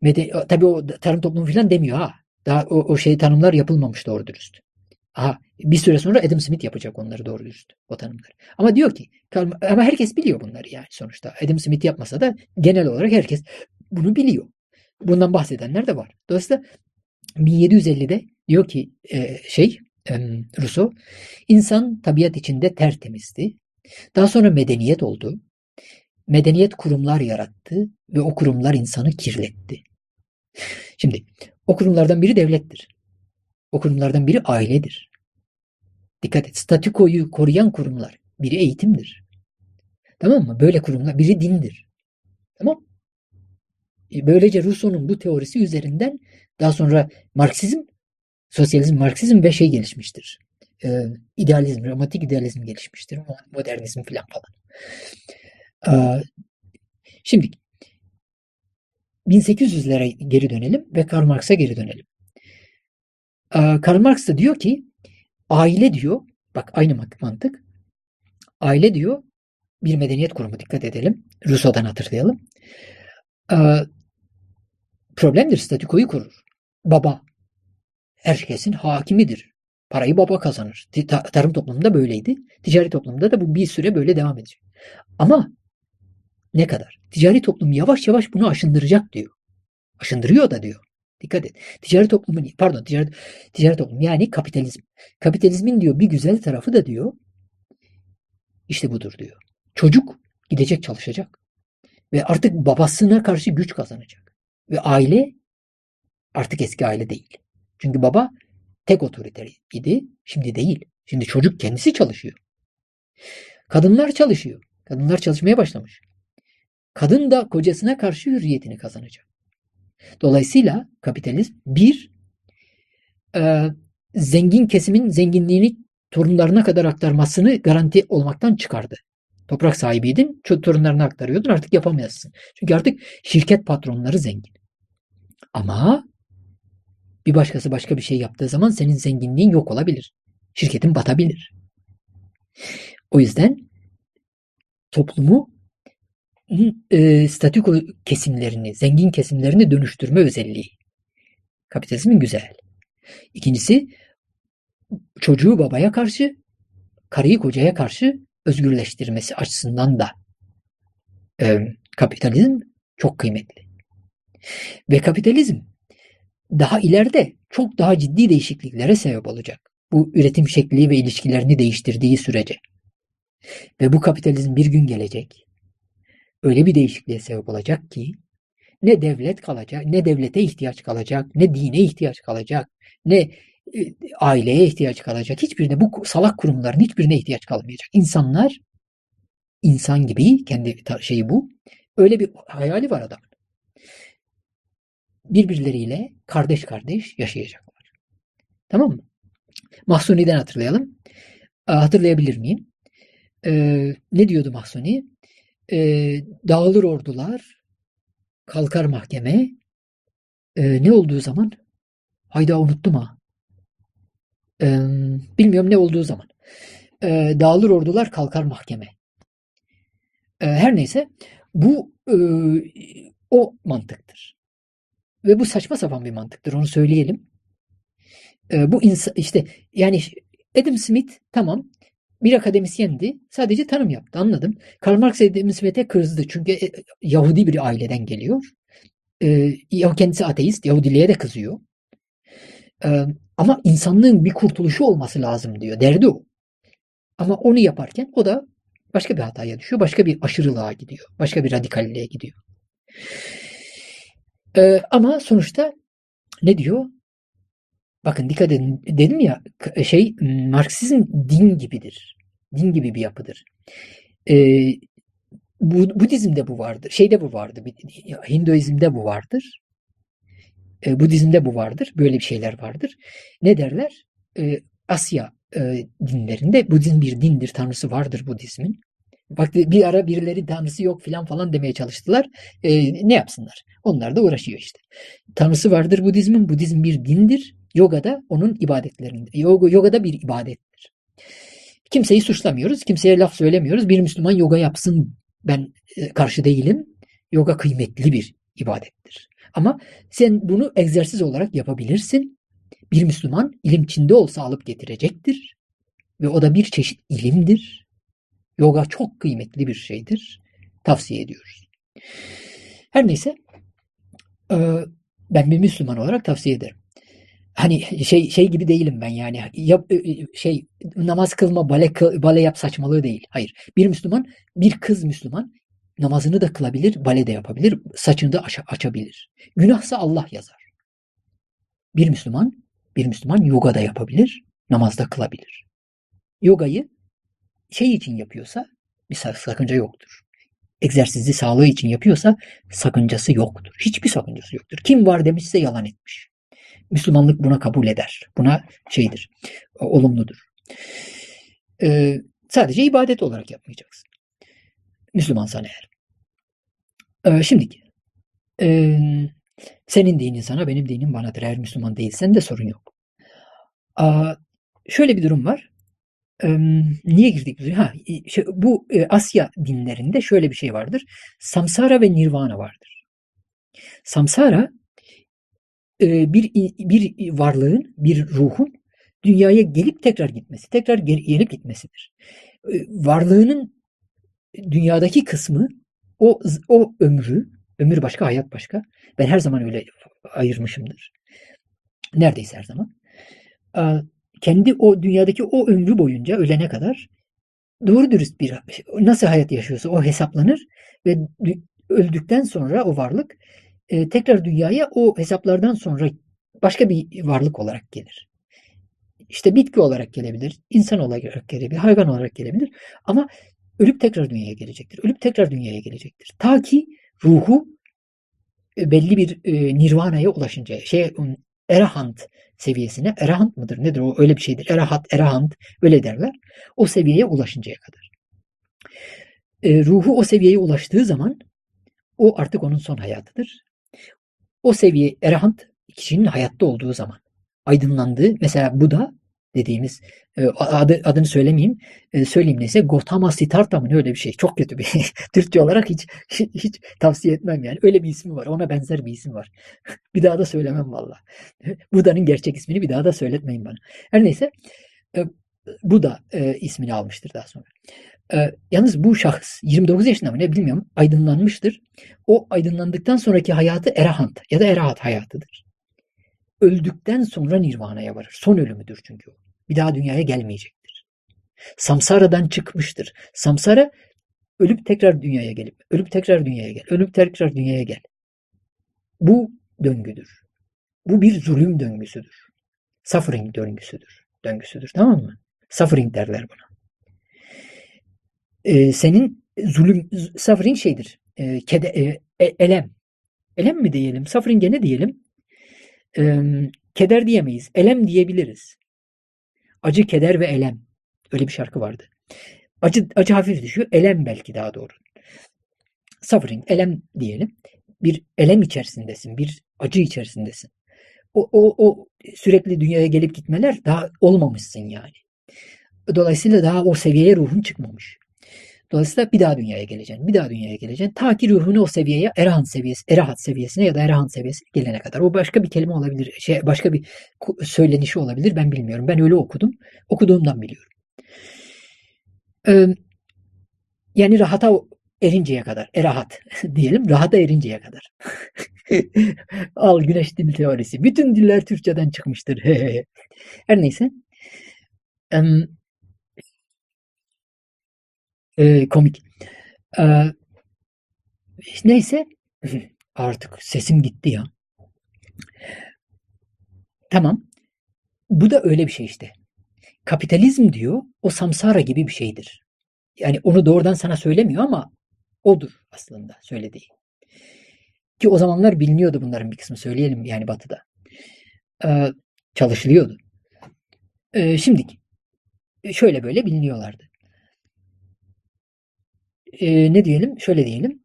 Mede tabii o tarım toplumu falan demiyor ha. Daha o, o şey tanımlar yapılmamış doğru dürüst. Aha, bir süre sonra Adam Smith yapacak onları doğru dürüst o tanımları. Ama diyor ki ama herkes biliyor bunları yani sonuçta. Adam Smith yapmasa da genel olarak herkes bunu biliyor. Bundan bahsedenler de var. Dolayısıyla 1750'de diyor ki e, şey e, Rousseau insan tabiat içinde tertemizdi. Daha sonra medeniyet oldu. Medeniyet kurumlar yarattı ve o kurumlar insanı kirletti. Şimdi o kurumlardan biri devlettir. O kurumlardan biri ailedir. Dikkat et, statükoyu koruyan kurumlar. Biri eğitimdir. Tamam mı? Böyle kurumlar. Biri dindir. Tamam e, Böylece Rousseau'nun bu teorisi üzerinden daha sonra Marksizm, sosyalizm, Marksizm ve şey gelişmiştir. Ee, idealizm, romantik idealizm gelişmiştir. Modernizm falan falan. Ee, şimdi 1800'lere geri dönelim ve Karl Marx'a geri dönelim. Ee, Karl Marx da diyor ki aile diyor, bak aynı mantık. Aile diyor bir medeniyet kurumu dikkat edelim. Rousseau'dan hatırlayalım. Ee, problemdir statükoyu kurur. Baba herkesin hakimidir. Parayı baba kazanır. Tarım toplumunda böyleydi. Ticari toplumda da bu bir süre böyle devam edecek. Ama ne kadar? Ticari toplum yavaş yavaş bunu aşındıracak diyor. Aşındırıyor da diyor. Dikkat et. Ticari toplumun pardon ticari, ticari toplum yani kapitalizm. Kapitalizmin diyor bir güzel tarafı da diyor işte budur diyor. Çocuk gidecek çalışacak. Ve artık babasına karşı güç kazanacak. Ve aile artık eski aile değil. Çünkü baba tek otoriter idi. Şimdi değil. Şimdi çocuk kendisi çalışıyor. Kadınlar çalışıyor. Kadınlar çalışmaya başlamış. Kadın da kocasına karşı hürriyetini kazanacak. Dolayısıyla kapitalizm bir e, zengin kesimin zenginliğini torunlarına kadar aktarmasını garanti olmaktan çıkardı. Toprak sahibiydin, torunlarına aktarıyordun artık yapamazsın. Çünkü artık şirket patronları zengin. Ama bir başkası başka bir şey yaptığı zaman senin zenginliğin yok olabilir. Şirketin batabilir. O yüzden toplumu e, statüko kesimlerini, zengin kesimlerini dönüştürme özelliği. Kapitalizmin güzel. İkincisi çocuğu babaya karşı, karıyı kocaya karşı özgürleştirmesi açısından da e, kapitalizm çok kıymetli. Ve kapitalizm daha ileride çok daha ciddi değişikliklere sebep olacak. Bu üretim şekli ve ilişkilerini değiştirdiği sürece. Ve bu kapitalizm bir gün gelecek. Öyle bir değişikliğe sebep olacak ki ne devlet kalacak, ne devlete ihtiyaç kalacak, ne dine ihtiyaç kalacak, ne e, aileye ihtiyaç kalacak. Hiçbirine bu salak kurumların hiçbirine ihtiyaç kalmayacak. İnsanlar insan gibi kendi şeyi bu. Öyle bir hayali var adamın birbirleriyle kardeş kardeş yaşayacaklar. Tamam mı? Mahsuni'den hatırlayalım. Hatırlayabilir miyim? Ee, ne diyordu Mahsuni? Ee, dağılır ordular, kalkar mahkeme. Ee, ne olduğu zaman? Hayda unuttum ha. Ee, bilmiyorum ne olduğu zaman. Ee, dağılır ordular, kalkar mahkeme. Ee, her neyse bu e, o mantıktır. Ve bu saçma sapan bir mantıktır onu söyleyelim. E, bu insan işte yani Adam Smith tamam bir akademisyendi. Sadece tanım yaptı anladım. Karl Marx Adam Smith'e kızdı. Çünkü e, Yahudi bir aileden geliyor. E, kendisi ateist. Yahudiliğe de kızıyor. E, ama insanlığın bir kurtuluşu olması lazım diyor. Derdi o. Ama onu yaparken o da başka bir hataya düşüyor. Başka bir aşırılığa gidiyor. Başka bir radikalliğe gidiyor. Ee, ama sonuçta ne diyor? Bakın dikkat edin dedim ya şey Marksizm din gibidir. Din gibi bir yapıdır. Ee, bu, Budizm'de bu vardır. Şeyde bu vardı. Hinduizm'de bu vardır. E, Budizm'de bu vardır. Böyle bir şeyler vardır. Ne derler? E, Asya e, dinlerinde Budizm bir dindir. Tanrısı vardır Budizmin. Bak bir ara birileri tanrısı yok filan falan demeye çalıştılar. E, ne yapsınlar? Onlar da uğraşıyor işte. Tanrısı vardır Budizmin. Budizm bir dindir. Yoga da onun ibadetlerinde. Yoga, yoga da bir ibadettir. Kimseyi suçlamıyoruz. Kimseye laf söylemiyoruz. Bir Müslüman yoga yapsın ben e, karşı değilim. Yoga kıymetli bir ibadettir. Ama sen bunu egzersiz olarak yapabilirsin. bir Müslüman ilim içinde olsa alıp getirecektir. Ve o da bir çeşit ilimdir. Yoga çok kıymetli bir şeydir. Tavsiye ediyoruz. Her neyse ben bir Müslüman olarak tavsiye ederim. Hani şey şey gibi değilim ben yani yap, şey namaz kılma bale bale yap saçmalığı değil. Hayır. Bir Müslüman, bir kız Müslüman namazını da kılabilir, bale de yapabilir, saçını da aç, açabilir. Günahsa Allah yazar. Bir Müslüman, bir Müslüman yoga da yapabilir, namazda kılabilir. Yogayı şey için yapıyorsa bir sakınca yoktur. Egzersizi sağlığı için yapıyorsa sakıncası yoktur. Hiçbir sakıncası yoktur. Kim var demişse yalan etmiş. Müslümanlık buna kabul eder. Buna şeydir, olumludur. Ee, sadece ibadet olarak yapmayacaksın. Müslümansan eğer. Ee, şimdi e, senin dinin sana, benim dinim banadır. Eğer Müslüman değilsen de sorun yok. Aa, şöyle bir durum var. Ee, niye girdik? Ha, şey, bu e, Asya dinlerinde şöyle bir şey vardır. Samsara ve Nirvana vardır. Samsara e, bir bir varlığın, bir ruhun dünyaya gelip tekrar gitmesi, tekrar gelip gitmesidir. E, varlığının dünyadaki kısmı o o ömrü, ömür başka, hayat başka. Ben her zaman öyle ayırmışımdır. Neredeyse her zaman. Kendi o dünyadaki o ömrü boyunca ölene kadar doğru dürüst bir nasıl hayat yaşıyorsa o hesaplanır ve öldükten sonra o varlık e, tekrar dünyaya o hesaplardan sonra başka bir varlık olarak gelir. İşte bitki olarak gelebilir, insan olarak gelebilir, hayvan olarak gelebilir ama ölüp tekrar dünyaya gelecektir. Ölüp tekrar dünyaya gelecektir. Ta ki ruhu e, belli bir e, nirvanaya ulaşıncaya, şey erahant seviyesine, erahant mıdır nedir o öyle bir şeydir. Erahat, erahant öyle derler. O seviyeye ulaşıncaya kadar. E, ruhu o seviyeye ulaştığı zaman o artık onun son hayatıdır. O seviye erahant kişinin hayatta olduğu zaman. Aydınlandığı mesela Buda dediğimiz e, adı, adını söylemeyeyim e, söyleyeyim neyse Gotama Siddhartha mı öyle bir şey. Çok kötü bir Türkçe olarak hiç, hiç hiç tavsiye etmem yani. Öyle bir ismi var ona benzer bir isim var. Bir daha da söylemem valla Buda'nın gerçek ismini bir daha da söyletmeyin bana. Her neyse e, Buda ismini almıştır daha sonra e, yalnız bu şahıs 29 yaşında mı ne bilmiyorum aydınlanmıştır. O aydınlandıktan sonraki hayatı erahant ya da erahat hayatıdır. Öldükten sonra nirvanaya varır. Son ölümüdür çünkü o. Bir daha dünyaya gelmeyecektir. Samsara'dan çıkmıştır. Samsara ölüp tekrar dünyaya gelip, ölüp tekrar dünyaya gel, ölüp tekrar dünyaya gel. Bu döngüdür. Bu bir zulüm döngüsüdür. Suffering döngüsüdür. Döngüsüdür tamam mı? Suffering derler buna e, senin zulüm, suffering şeydir. E, kede, e, elem. Elem mi diyelim? Suffering'e ne diyelim? E, keder diyemeyiz. Elem diyebiliriz. Acı, keder ve elem. Öyle bir şarkı vardı. Acı, acı hafif düşüyor. Elem belki daha doğru. Suffering, elem diyelim. Bir elem içerisindesin. Bir acı içerisindesin. O, o, o sürekli dünyaya gelip gitmeler daha olmamışsın yani. Dolayısıyla daha o seviyeye ruhun çıkmamış. Dolayısıyla bir daha dünyaya geleceksin. Bir daha dünyaya geleceksin. Ta ki ruhunu o seviyeye erahan seviyesi, erahat seviyesine ya da erahan seviyesine gelene kadar. O başka bir kelime olabilir. Şey, başka bir söylenişi olabilir. Ben bilmiyorum. Ben öyle okudum. Okuduğumdan biliyorum. Ee, yani rahata erinceye kadar. Erahat diyelim. Rahata erinceye kadar. Al güneş dil teorisi. Bütün diller Türkçeden çıkmıştır. Her neyse. E, komik. E, neyse artık sesim gitti ya. Tamam. Bu da öyle bir şey işte. Kapitalizm diyor o samsara gibi bir şeydir. Yani onu doğrudan sana söylemiyor ama odur aslında söylediği. Ki o zamanlar biliniyordu bunların bir kısmı söyleyelim yani batıda. Ee, çalışılıyordu. Ee, şimdiki şöyle böyle biliniyorlardı e, ne diyelim? Şöyle diyelim.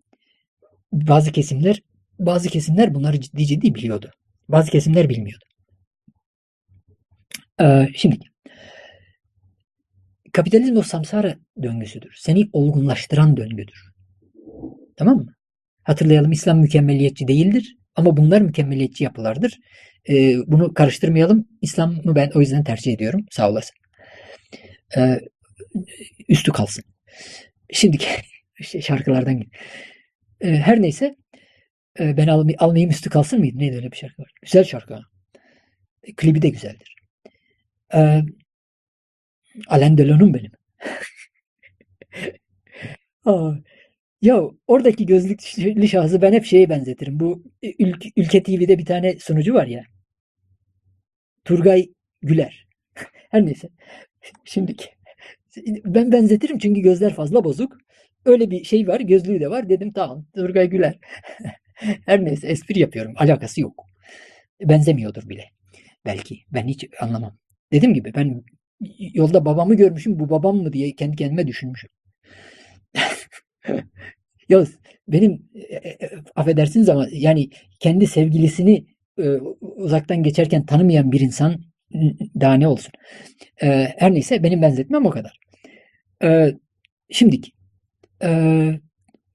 Bazı kesimler bazı kesimler bunları ciddi ciddi biliyordu. Bazı kesimler bilmiyordu. Ee, şimdi kapitalizm o samsara döngüsüdür. Seni olgunlaştıran döngüdür. Tamam mı? Hatırlayalım İslam mükemmeliyetçi değildir Ama bunlar mükemmeliyetçi yapılardır. E, bunu karıştırmayalım. İslam'ı ben o yüzden tercih ediyorum. Sağ olasın. E, üstü kalsın. Şimdiki şarkılardan e, her neyse e, ben almay almayayım üstü kalsın mıydı? Neydi öyle bir şarkı var? Güzel şarkı. E, klibi de güzeldir. E, Alain Delon'un benim. Aa, ya oradaki gözlüklü şahsı ben hep şeye benzetirim. Bu Ülke, Ülke TV'de bir tane sunucu var ya. Turgay Güler. Her neyse. Şimdiki. Ben benzetirim çünkü gözler fazla bozuk. Öyle bir şey var. Gözlüğü de var. Dedim tamam. Turgay Güler. Her neyse espri yapıyorum. Alakası yok. Benzemiyordur bile. Belki. Ben hiç anlamam. Dediğim gibi ben yolda babamı görmüşüm. Bu babam mı diye kendi kendime düşünmüşüm. ya benim e, e, affedersiniz ama yani kendi sevgilisini e, uzaktan geçerken tanımayan bir insan daha ne olsun. E, her neyse benim benzetmem o kadar. E, şimdiki e,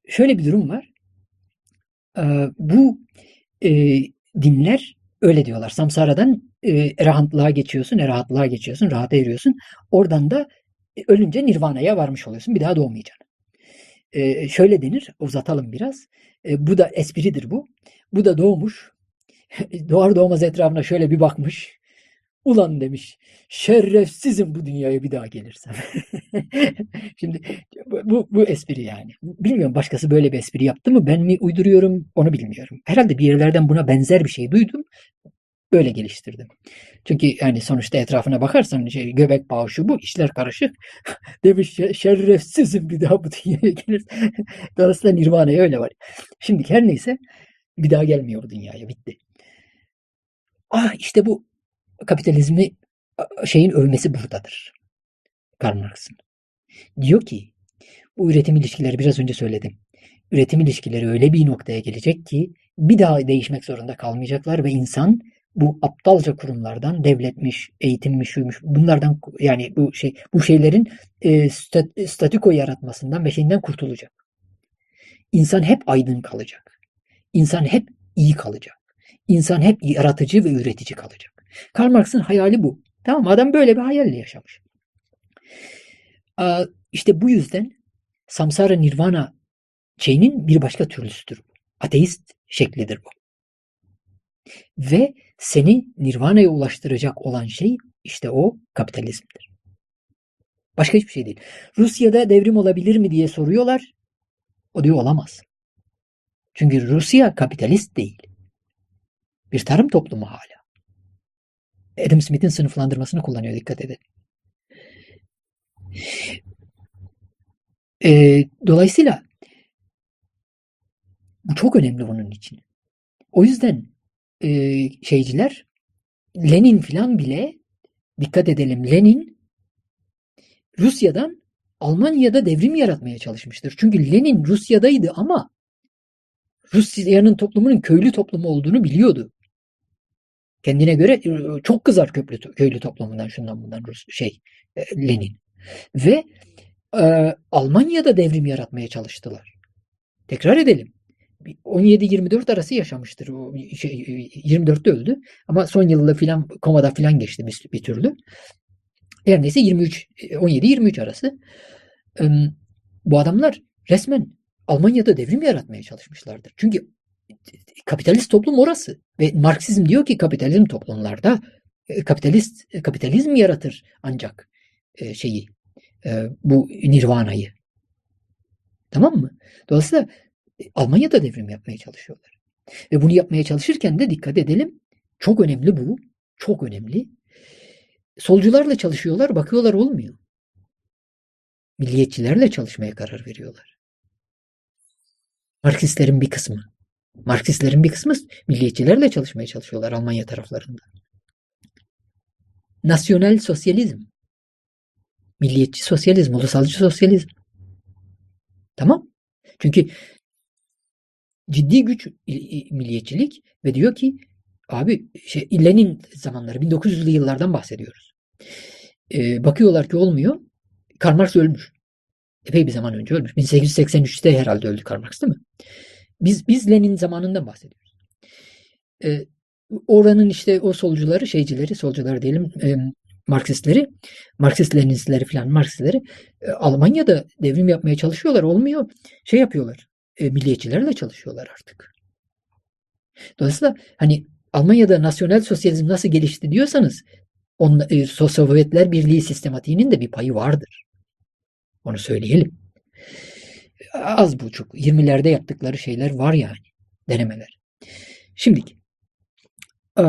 şöyle bir durum var. E, bu e, dinler öyle diyorlar. Samsara'dan e, rahatlığa geçiyorsun, rahatlığa geçiyorsun, rahata eriyorsun. Oradan da ölünce nirvana'ya varmış oluyorsun. Bir daha doğmayacaksın. E, şöyle denir, uzatalım biraz. E, bu da espridir bu. Bu da doğmuş. Doğar doğmaz etrafına şöyle bir bakmış. Ulan demiş, şerefsizim bu dünyaya bir daha gelirsem. Şimdi bu, bu espri yani. Bilmiyorum başkası böyle bir espri yaptı mı? Ben mi uyduruyorum onu bilmiyorum. Herhalde bir yerlerden buna benzer bir şey duydum. Böyle geliştirdim. Çünkü yani sonuçta etrafına bakarsan şey, göbek bağı şu bu işler karışık. Demiş şerefsizim bir daha bu dünyaya gelir. Dolayısıyla Nirvana'ya öyle var. Şimdi her neyse bir daha gelmiyor dünyaya bitti. Ah işte bu kapitalizmi şeyin övmesi buradadır. Karl Marx'ın. Diyor ki bu üretim ilişkileri biraz önce söyledim. Üretim ilişkileri öyle bir noktaya gelecek ki bir daha değişmek zorunda kalmayacaklar ve insan bu aptalca kurumlardan devletmiş, eğitimmiş, şuymuş bunlardan yani bu şey bu şeylerin e, stat, statiko yaratmasından ve şeyinden kurtulacak. İnsan hep aydın kalacak. İnsan hep iyi kalacak. İnsan hep yaratıcı ve üretici kalacak. Karl Marx'ın hayali bu. Tamam Adam böyle bir hayalle yaşamış. İşte bu yüzden Samsara Nirvana şeyinin bir başka türlüsüdür. Ateist şeklidir bu. Ve seni Nirvana'ya ulaştıracak olan şey işte o kapitalizmdir. Başka hiçbir şey değil. Rusya'da devrim olabilir mi diye soruyorlar. O diyor olamaz. Çünkü Rusya kapitalist değil. Bir tarım toplumu hala. Adam Smith'in sınıflandırmasını kullanıyor dikkat edin. E, dolayısıyla bu çok önemli bunun için. O yüzden e, şeyciler Lenin filan bile dikkat edelim Lenin Rusya'dan Almanya'da devrim yaratmaya çalışmıştır. Çünkü Lenin Rusya'daydı ama Rusya'nın toplumunun köylü toplumu olduğunu biliyordu. Kendine göre çok kızar köylü, köylü toplumundan şundan bundan Rus şey Lenin. Ve e, Almanya'da devrim yaratmaya çalıştılar. Tekrar edelim. 17-24 arası yaşamıştır. Şey, 24'te öldü. Ama son yılda filan komada filan geçti bir, bir türlü. Her neyse 23 17-23 arası. Bu adamlar resmen Almanya'da devrim yaratmaya çalışmışlardır. Çünkü kapitalist toplum orası ve Marksizm diyor ki kapitalizm toplumlarda e, kapitalist kapitalizm yaratır ancak e, şeyi e, bu nirvanayı. Tamam mı? Dolayısıyla Almanya'da devrim yapmaya çalışıyorlar. Ve bunu yapmaya çalışırken de dikkat edelim. Çok önemli bu. Çok önemli. Solcularla çalışıyorlar, bakıyorlar olmuyor. Milliyetçilerle çalışmaya karar veriyorlar. Marksistlerin bir kısmı. Marksistlerin bir kısmı milliyetçilerle çalışmaya çalışıyorlar Almanya taraflarında. Nasyonel sosyalizm. Milliyetçi sosyalizm, ulusalcı sosyalizm. Tamam. Çünkü ciddi güç milliyetçilik ve diyor ki abi şey, Lenin zamanları 1900'lü yıllardan bahsediyoruz. Ee, bakıyorlar ki olmuyor. Karl Marx ölmüş. Epey bir zaman önce ölmüş. 1883'te herhalde öldü Karl Marx değil mi? Biz biz Lenin zamanından bahsediyoruz. e, oranın işte o solcuları, şeycileri, solcuları diyelim, e, Marksistleri, Marksist Leninistleri falan Marksistleri e, Almanya'da devrim yapmaya çalışıyorlar. Olmuyor. Şey yapıyorlar. E, milliyetçilerle çalışıyorlar artık. Dolayısıyla hani Almanya'da nasyonel sosyalizm nasıl gelişti diyorsanız on, e, Sovyetler Birliği sistematiğinin de bir payı vardır. Onu söyleyelim. Az buçuk. 20'lerde yaptıkları şeyler var yani. Denemeler. Şimdi e,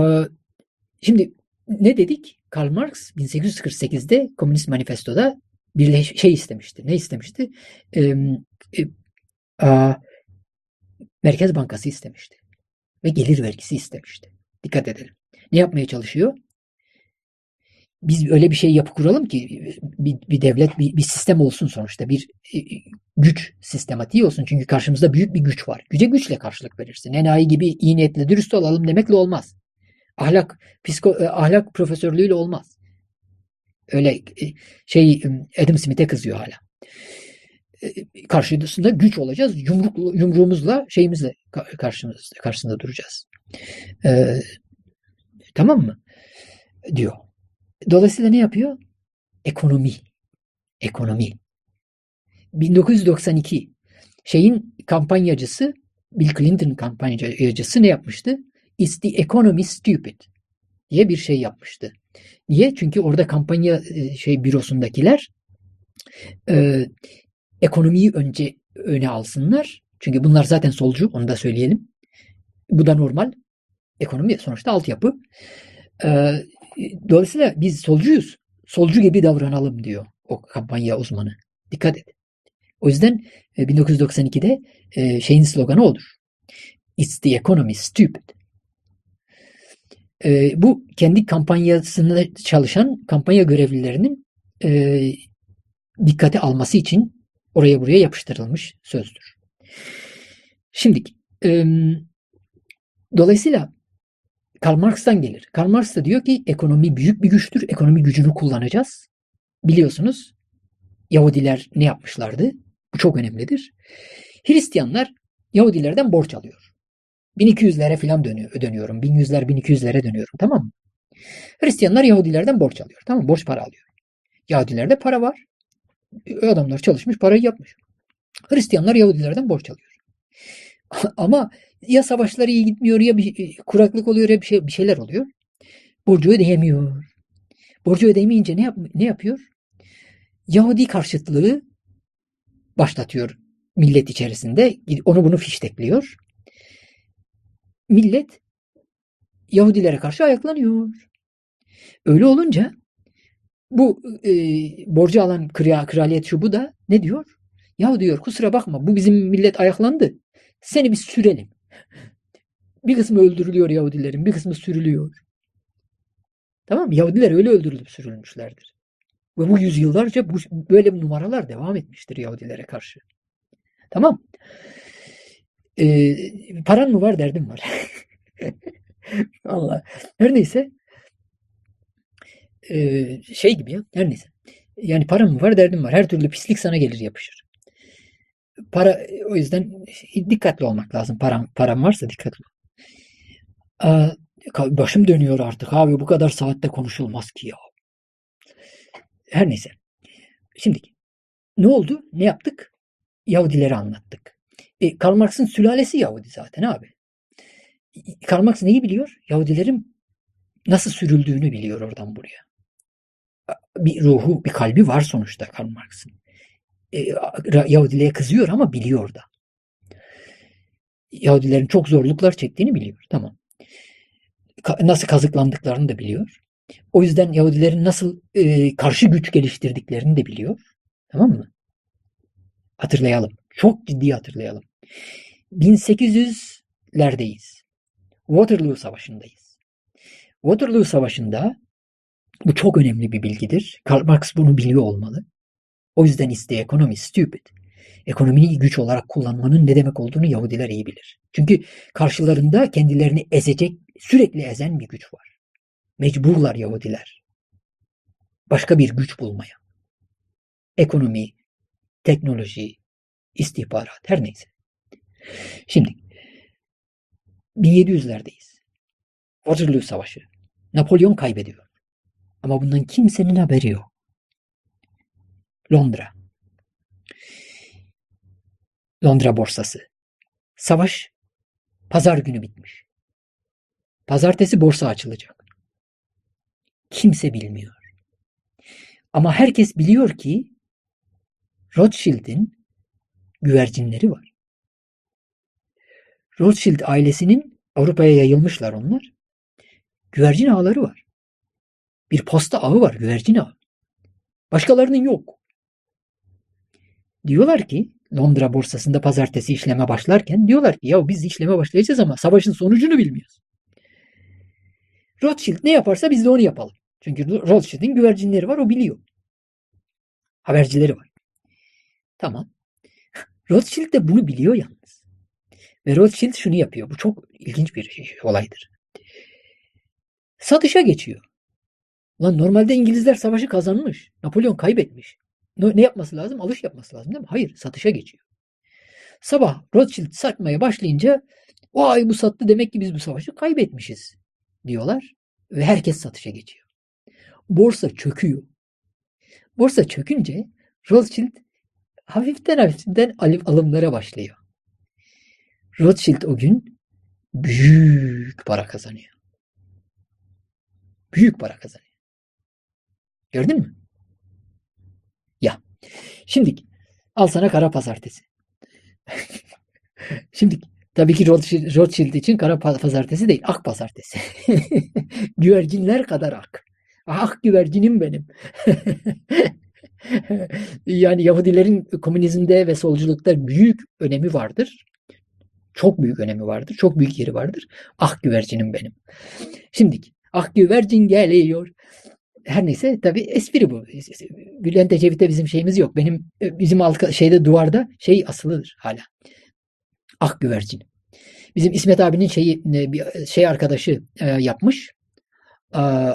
şimdi ne dedik? Karl Marx 1848'de Komünist Manifesto'da bir şey istemişti. Ne istemişti? E, Merkez Bankası istemişti. Ve gelir vergisi istemişti. Dikkat edelim. Ne yapmaya çalışıyor? Biz öyle bir şey yapı kuralım ki bir, bir devlet, bir, bir sistem olsun sonuçta. Bir e, güç sistematiği olsun. Çünkü karşımızda büyük bir güç var. Güce güçle karşılık verirsin. Enayi gibi iyi niyetle dürüst olalım demekle olmaz. Ahlak, psiko, e, ahlak profesörlüğüyle olmaz. Öyle e, şey Adam Smith'e kızıyor hala. Karşısında güç olacağız. Yumruk, yumruğumuzla şeyimizle karşımızda, karşısında duracağız. Tamam mı? Diyor. Dolayısıyla ne yapıyor? Ekonomi. Ekonomi. 1992 şeyin kampanyacısı Bill Clinton kampanyacısı ne yapmıştı? Is the economy stupid diye bir şey yapmıştı. Niye? Çünkü orada kampanya e, şey bürosundakiler e, ekonomiyi önce öne alsınlar. Çünkü bunlar zaten solcu, onu da söyleyelim. Bu da normal. Ekonomi sonuçta altyapı. E, dolayısıyla biz solcuyuz. Solcu gibi davranalım diyor o kampanya uzmanı. Dikkat et. O yüzden 1992'de e, şeyin sloganı odur. It's the economy stupid. E, bu kendi kampanyasında çalışan kampanya görevlilerinin e, dikkate alması için oraya buraya yapıştırılmış sözdür. Şimdi e, dolayısıyla Karl Marx'tan gelir. Karl Marx da diyor ki ekonomi büyük bir güçtür. Ekonomi gücünü kullanacağız. Biliyorsunuz Yahudiler ne yapmışlardı? Bu çok önemlidir. Hristiyanlar Yahudilerden borç alıyor. 1200'lere falan dönüyor, dönüyorum. 1100'ler 1200'lere dönüyorum tamam mı? Hristiyanlar Yahudilerden borç alıyor. Tamam mı? Borç para alıyor. Yahudilerde para var. Adamlar çalışmış parayı yapmış. Hristiyanlar Yahudilerden borç alıyor. Ama ya savaşları iyi gitmiyor ya bir kuraklık oluyor ya bir, şey, bir şeyler oluyor. Borcu ödeyemiyor. Borcu ödeyemeyince ne, yap, ne yapıyor? Yahudi karşıtlığı başlatıyor millet içerisinde. Onu bunu fiştekliyor millet Yahudilere karşı ayaklanıyor. Öyle olunca bu e, borcu alan kral, kraliyet şu bu da ne diyor? Ya diyor kusura bakma bu bizim millet ayaklandı. Seni bir sürelim. Bir kısmı öldürülüyor Yahudilerin bir kısmı sürülüyor. Tamam mı? Yahudiler öyle öldürülüp sürülmüşlerdir. Ve bu yüzyıllarca bu, böyle numaralar devam etmiştir Yahudilere karşı. Tamam. Ee, paran mı var derdim var. Allah. Her neyse. Ee, şey gibi ya. Her neyse. Yani param mı var derdim var. Her türlü pislik sana gelir yapışır. Para o yüzden dikkatli olmak lazım. Param, param varsa dikkatli. Aa, başım dönüyor artık abi bu kadar saatte konuşulmaz ki ya. Her neyse. Şimdi ne oldu? Ne yaptık? Yahudileri anlattık. E, Karl Marx'ın sülalesi Yahudi zaten abi. Karl Marx neyi biliyor? Yahudilerin nasıl sürüldüğünü biliyor oradan buraya. Bir ruhu, bir kalbi var sonuçta Karl Marx'ın. E, Yahudiliğe kızıyor ama biliyor da. Yahudilerin çok zorluklar çektiğini biliyor. Tamam. Nasıl kazıklandıklarını da biliyor. O yüzden Yahudilerin nasıl e, karşı güç geliştirdiklerini de biliyor. Tamam mı? Hatırlayalım. Çok ciddi hatırlayalım. 1800'lerdeyiz. Waterloo Savaşı'ndayız. Waterloo Savaşı'nda bu çok önemli bir bilgidir. Karl Marx bunu biliyor olmalı. O yüzden iste ekonomi stupid. Ekonomiyi güç olarak kullanmanın ne demek olduğunu Yahudiler iyi bilir. Çünkü karşılarında kendilerini ezecek, sürekli ezen bir güç var. Mecburlar Yahudiler. Başka bir güç bulmaya. Ekonomi, teknoloji, istihbarat her neyse. Şimdi 1700'lerdeyiz. Waterloo Savaşı. Napolyon kaybediyor. Ama bundan kimsenin haberi yok. Londra. Londra borsası. Savaş pazar günü bitmiş. Pazartesi borsa açılacak. Kimse bilmiyor. Ama herkes biliyor ki Rothschild'in güvercinleri var. Rothschild ailesinin Avrupa'ya yayılmışlar onlar. Güvercin ağları var. Bir posta ağı var, güvercin ağı. Başkalarının yok. Diyorlar ki Londra borsasında pazartesi işleme başlarken diyorlar ki ya biz işleme başlayacağız ama savaşın sonucunu bilmiyoruz. Rothschild ne yaparsa biz de onu yapalım. Çünkü Rothschild'in güvercinleri var o biliyor. Habercileri var. Tamam. Rothschild de bunu biliyor yalnız. Ve Rothschild şunu yapıyor. Bu çok ilginç bir şey, olaydır. Satışa geçiyor. Lan normalde İngilizler savaşı kazanmış. Napolyon kaybetmiş. Ne yapması lazım? Alış yapması lazım değil mi? Hayır, satışa geçiyor. Sabah Rothschild satmaya başlayınca vay bu sattı demek ki biz bu savaşı kaybetmişiz diyorlar ve herkes satışa geçiyor. Borsa çöküyor. Borsa çökünce Rothschild hafiften hafiften alımlara başlıyor. Rothschild o gün büyük para kazanıyor. Büyük para kazanıyor. Gördün mü? Şimdi al sana kara pazartesi. Şimdi tabii ki Rothschild için kara pazartesi değil, ak pazartesi. Güvercinler kadar ak. Ah güvercinim benim. yani Yahudilerin komünizmde ve solculukta büyük önemi vardır. Çok büyük önemi vardır. Çok büyük yeri vardır. Ah güvercinim benim. Şimdi ah güvercin geliyor. Her neyse tabi espri bu. Bülent Ecevit'te bizim şeyimiz yok. Benim bizim alka, şeyde duvarda şey asılıdır hala. Ah güvercin. Bizim İsmet abinin şeyi bir şey arkadaşı yapmış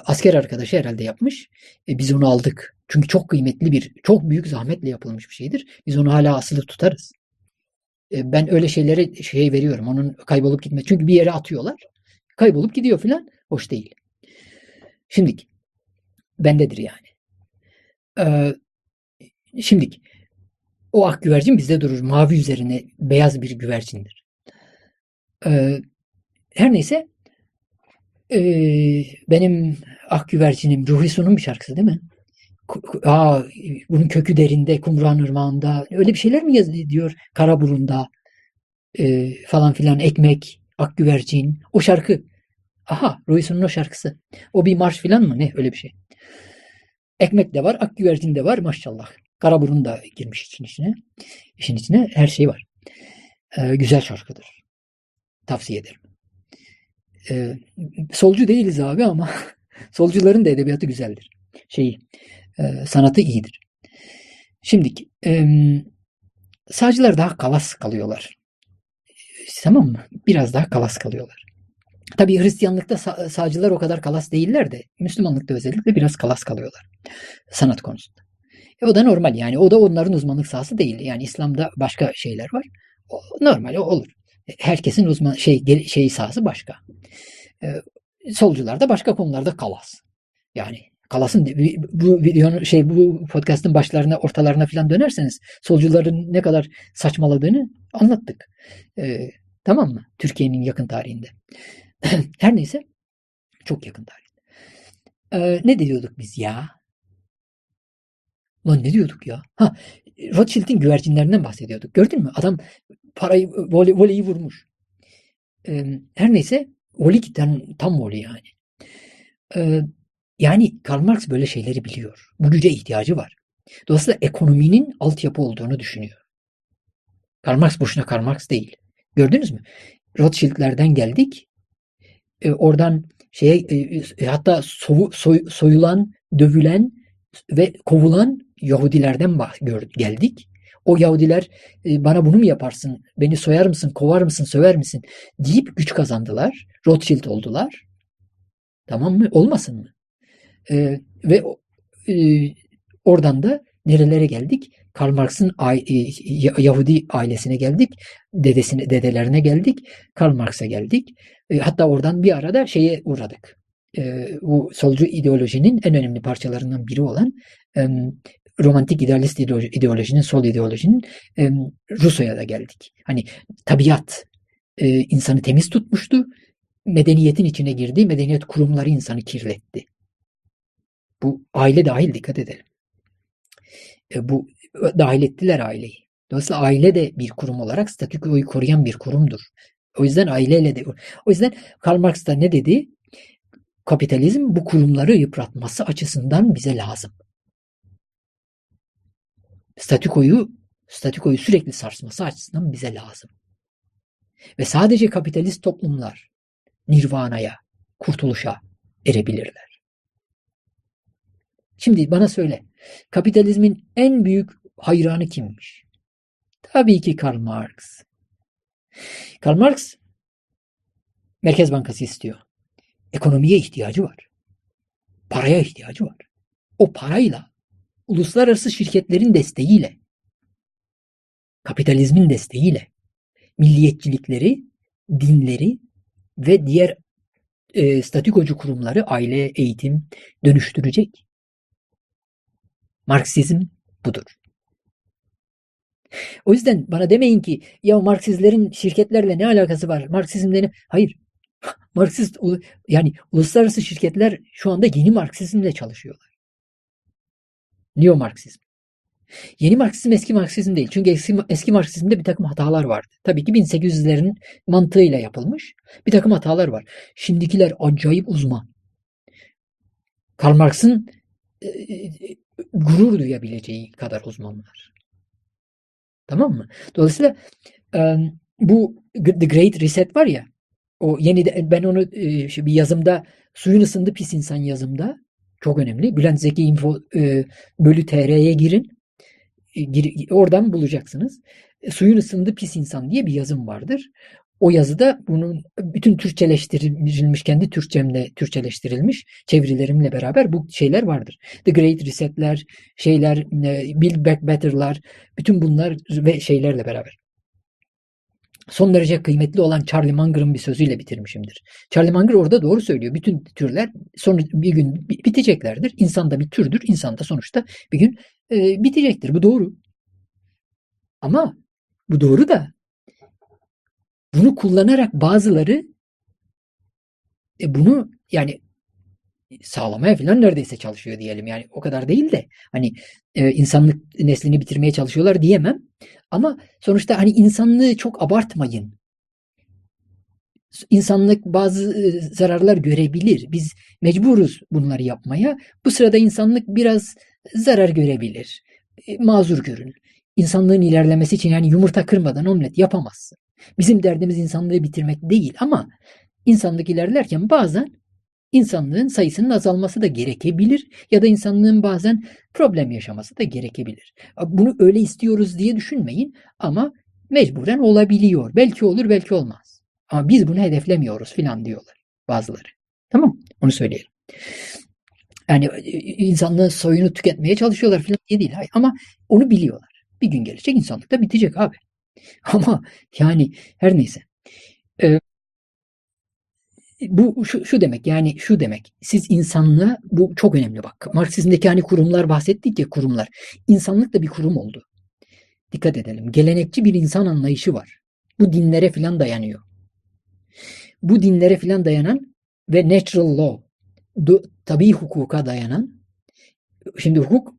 asker arkadaşı herhalde yapmış. E, biz onu aldık. Çünkü çok kıymetli bir, çok büyük zahmetle yapılmış bir şeydir. Biz onu hala asılı tutarız. E, ben öyle şeylere şey veriyorum. Onun kaybolup gitme. Çünkü bir yere atıyorlar. Kaybolup gidiyor filan. Hoş değil. Şimdi bendedir yani. Ee, şimdi o ak güvercin bizde durur. Mavi üzerine beyaz bir güvercindir. Ee, her neyse ee, benim ak güvercinim Ruhi Sun'un bir şarkısı değil mi? Aa, bunun kökü derinde, Kumran Irmağı'nda öyle bir şeyler mi yazıyor diyor Karaburun'da e, falan filan ekmek, ak güvercin o şarkı. Aha Ruhi Sun'un o şarkısı. O bir marş filan mı ne öyle bir şey. Ekmek de var, ak güvercin de var maşallah. Karaburun da girmiş için içine. İşin içine her şey var. Ee, güzel şarkıdır. Tavsiye ederim. E, solcu değiliz abi ama solcuların da edebiyatı güzeldir. Şeyi, e, sanatı iyidir. Şimdi e, sağcılar daha kalas kalıyorlar. Tamam mı? Biraz daha kalas kalıyorlar. Tabii Hristiyanlıkta sağ, sağcılar o kadar kalas değiller de Müslümanlıkta özellikle biraz kalas kalıyorlar. Sanat konusunda. E, o da normal yani. O da onların uzmanlık sahası değil. Yani İslam'da başka şeyler var. O, normal o olur. Herkesin uzman şey şey sahası başka. Ee, solcular da başka konularda kalas. Yani kalasın bu videonun şey bu podcast'ın başlarına ortalarına falan dönerseniz solcuların ne kadar saçmaladığını anlattık. Ee, tamam mı? Türkiye'nin yakın tarihinde. Her neyse çok yakın tarihinde. Ee, ne diyorduk biz ya? Lan ne diyorduk ya? Ha, Rothschild'in güvercinlerinden bahsediyorduk. Gördün mü? Adam parayı voley, voleyi vurmuş. Ee, her neyse voli tam, tam voli yani. Ee, yani Karl Marx böyle şeyleri biliyor. Bu güce ihtiyacı var. Dolayısıyla ekonominin altyapı olduğunu düşünüyor. Karl Marx boşuna Karl Marx değil. Gördünüz mü? Rothschild'lerden geldik. Ee, oradan şeye e, e hatta soy, soy, soyulan, dövülen ve kovulan Yahudilerden geldik. O Yahudiler e, bana bunu mu yaparsın, beni soyar mısın, kovar mısın, söver misin deyip güç kazandılar. Rothschild oldular. Tamam mı? Olmasın mı? E, ve e, oradan da nerelere geldik? Karl Marx'ın Yahudi ailesine geldik. Dedesine, dedelerine geldik. Karl Marx'a geldik. Hatta oradan bir arada şeye uğradık. Bu solcu ideolojinin en önemli parçalarından biri olan romantik idealist ideolojinin, sol ideolojinin Rusya'ya da geldik. Hani tabiat insanı temiz tutmuştu. Medeniyetin içine girdi. Medeniyet kurumları insanı kirletti. Bu aile dahil dikkat edelim. E, bu dahil ettiler aileyi. Dolayısıyla aile de bir kurum olarak statükoyu koruyan bir kurumdur. O yüzden aileyle de o yüzden Karl Marx da ne dedi? Kapitalizm bu kurumları yıpratması açısından bize lazım. Statükoyu statükoyu sürekli sarsması açısından bize lazım. Ve sadece kapitalist toplumlar nirvanaya, kurtuluşa erebilirler. Şimdi bana söyle, kapitalizmin en büyük hayranı kimmiş? Tabii ki Karl Marx. Karl Marx Merkez Bankası istiyor. Ekonomiye ihtiyacı var. Paraya ihtiyacı var. O parayla uluslararası şirketlerin desteğiyle kapitalizmin desteğiyle milliyetçilikleri, dinleri ve diğer e, statükocu kurumları aile, eğitim dönüştürecek. Marksizm budur. O yüzden bana demeyin ki ya Marksizlerin şirketlerle ne alakası var? Marksizmle Hayır. Marksist yani uluslararası şirketler şu anda yeni Marksizmle çalışıyorlar. Neo Marksizm. Yeni Marksizm eski Marksizm değil. Çünkü eski, eski Marksizmde bir takım hatalar vardı. Tabii ki 1800'lerin mantığıyla yapılmış bir takım hatalar var. Şimdikiler acayip uzman. Karl Marx'ın e, e, gurur duyabileceği kadar uzmanlar. Tamam mı? Dolayısıyla bu The Great Reset var ya o yeni de, ben onu e, bir yazımda suyun ısındı pis insan yazımda çok önemli. Bülent Zeki Info bölü TR'ye girin. Oradan bulacaksınız. Suyun ısındı pis insan diye bir yazım vardır. O yazıda bunun bütün Türkçeleştirilmiş, kendi Türkçemle Türkçeleştirilmiş çevirilerimle beraber bu şeyler vardır. The Great Reset'ler, şeyler, e, Build Back Better'lar, bütün bunlar ve şeylerle beraber. Son derece kıymetli olan Charlie Munger'ın bir sözüyle bitirmişimdir. Charlie Munger orada doğru söylüyor. Bütün türler sonra bir gün biteceklerdir. İnsan da bir türdür. İnsan da sonuçta bir gün e, bitecektir. Bu doğru. Ama bu doğru da bunu kullanarak bazıları e, bunu yani sağlamaya falan neredeyse çalışıyor diyelim. Yani o kadar değil de hani e, insanlık neslini bitirmeye çalışıyorlar diyemem. Ama sonuçta hani insanlığı çok abartmayın. İnsanlık bazı e, zararlar görebilir. Biz mecburuz bunları yapmaya. Bu sırada insanlık biraz zarar görebilir. E, mazur görün. İnsanlığın ilerlemesi için yani yumurta kırmadan omlet yapamazsın. Bizim derdimiz insanlığı bitirmek değil ama insanlık ilerlerken bazen insanlığın sayısının azalması da gerekebilir ya da insanlığın bazen problem yaşaması da gerekebilir. Bunu öyle istiyoruz diye düşünmeyin ama mecburen olabiliyor. Belki olur belki olmaz. Ama biz bunu hedeflemiyoruz filan diyorlar bazıları. Tamam Onu söyleyelim. Yani e, insanlığın soyunu tüketmeye çalışıyorlar filan diye değil. Ama onu biliyorlar. Bir gün gelecek insanlık da bitecek abi. Ama yani her neyse. Ee, bu şu, şu demek yani şu demek. Siz insanlığa bu çok önemli bak. Marksizmdeki hani kurumlar bahsettik ya kurumlar. İnsanlık da bir kurum oldu. Dikkat edelim. Gelenekçi bir insan anlayışı var. Bu dinlere filan dayanıyor. Bu dinlere filan dayanan ve natural law tabi hukuka dayanan şimdi hukuk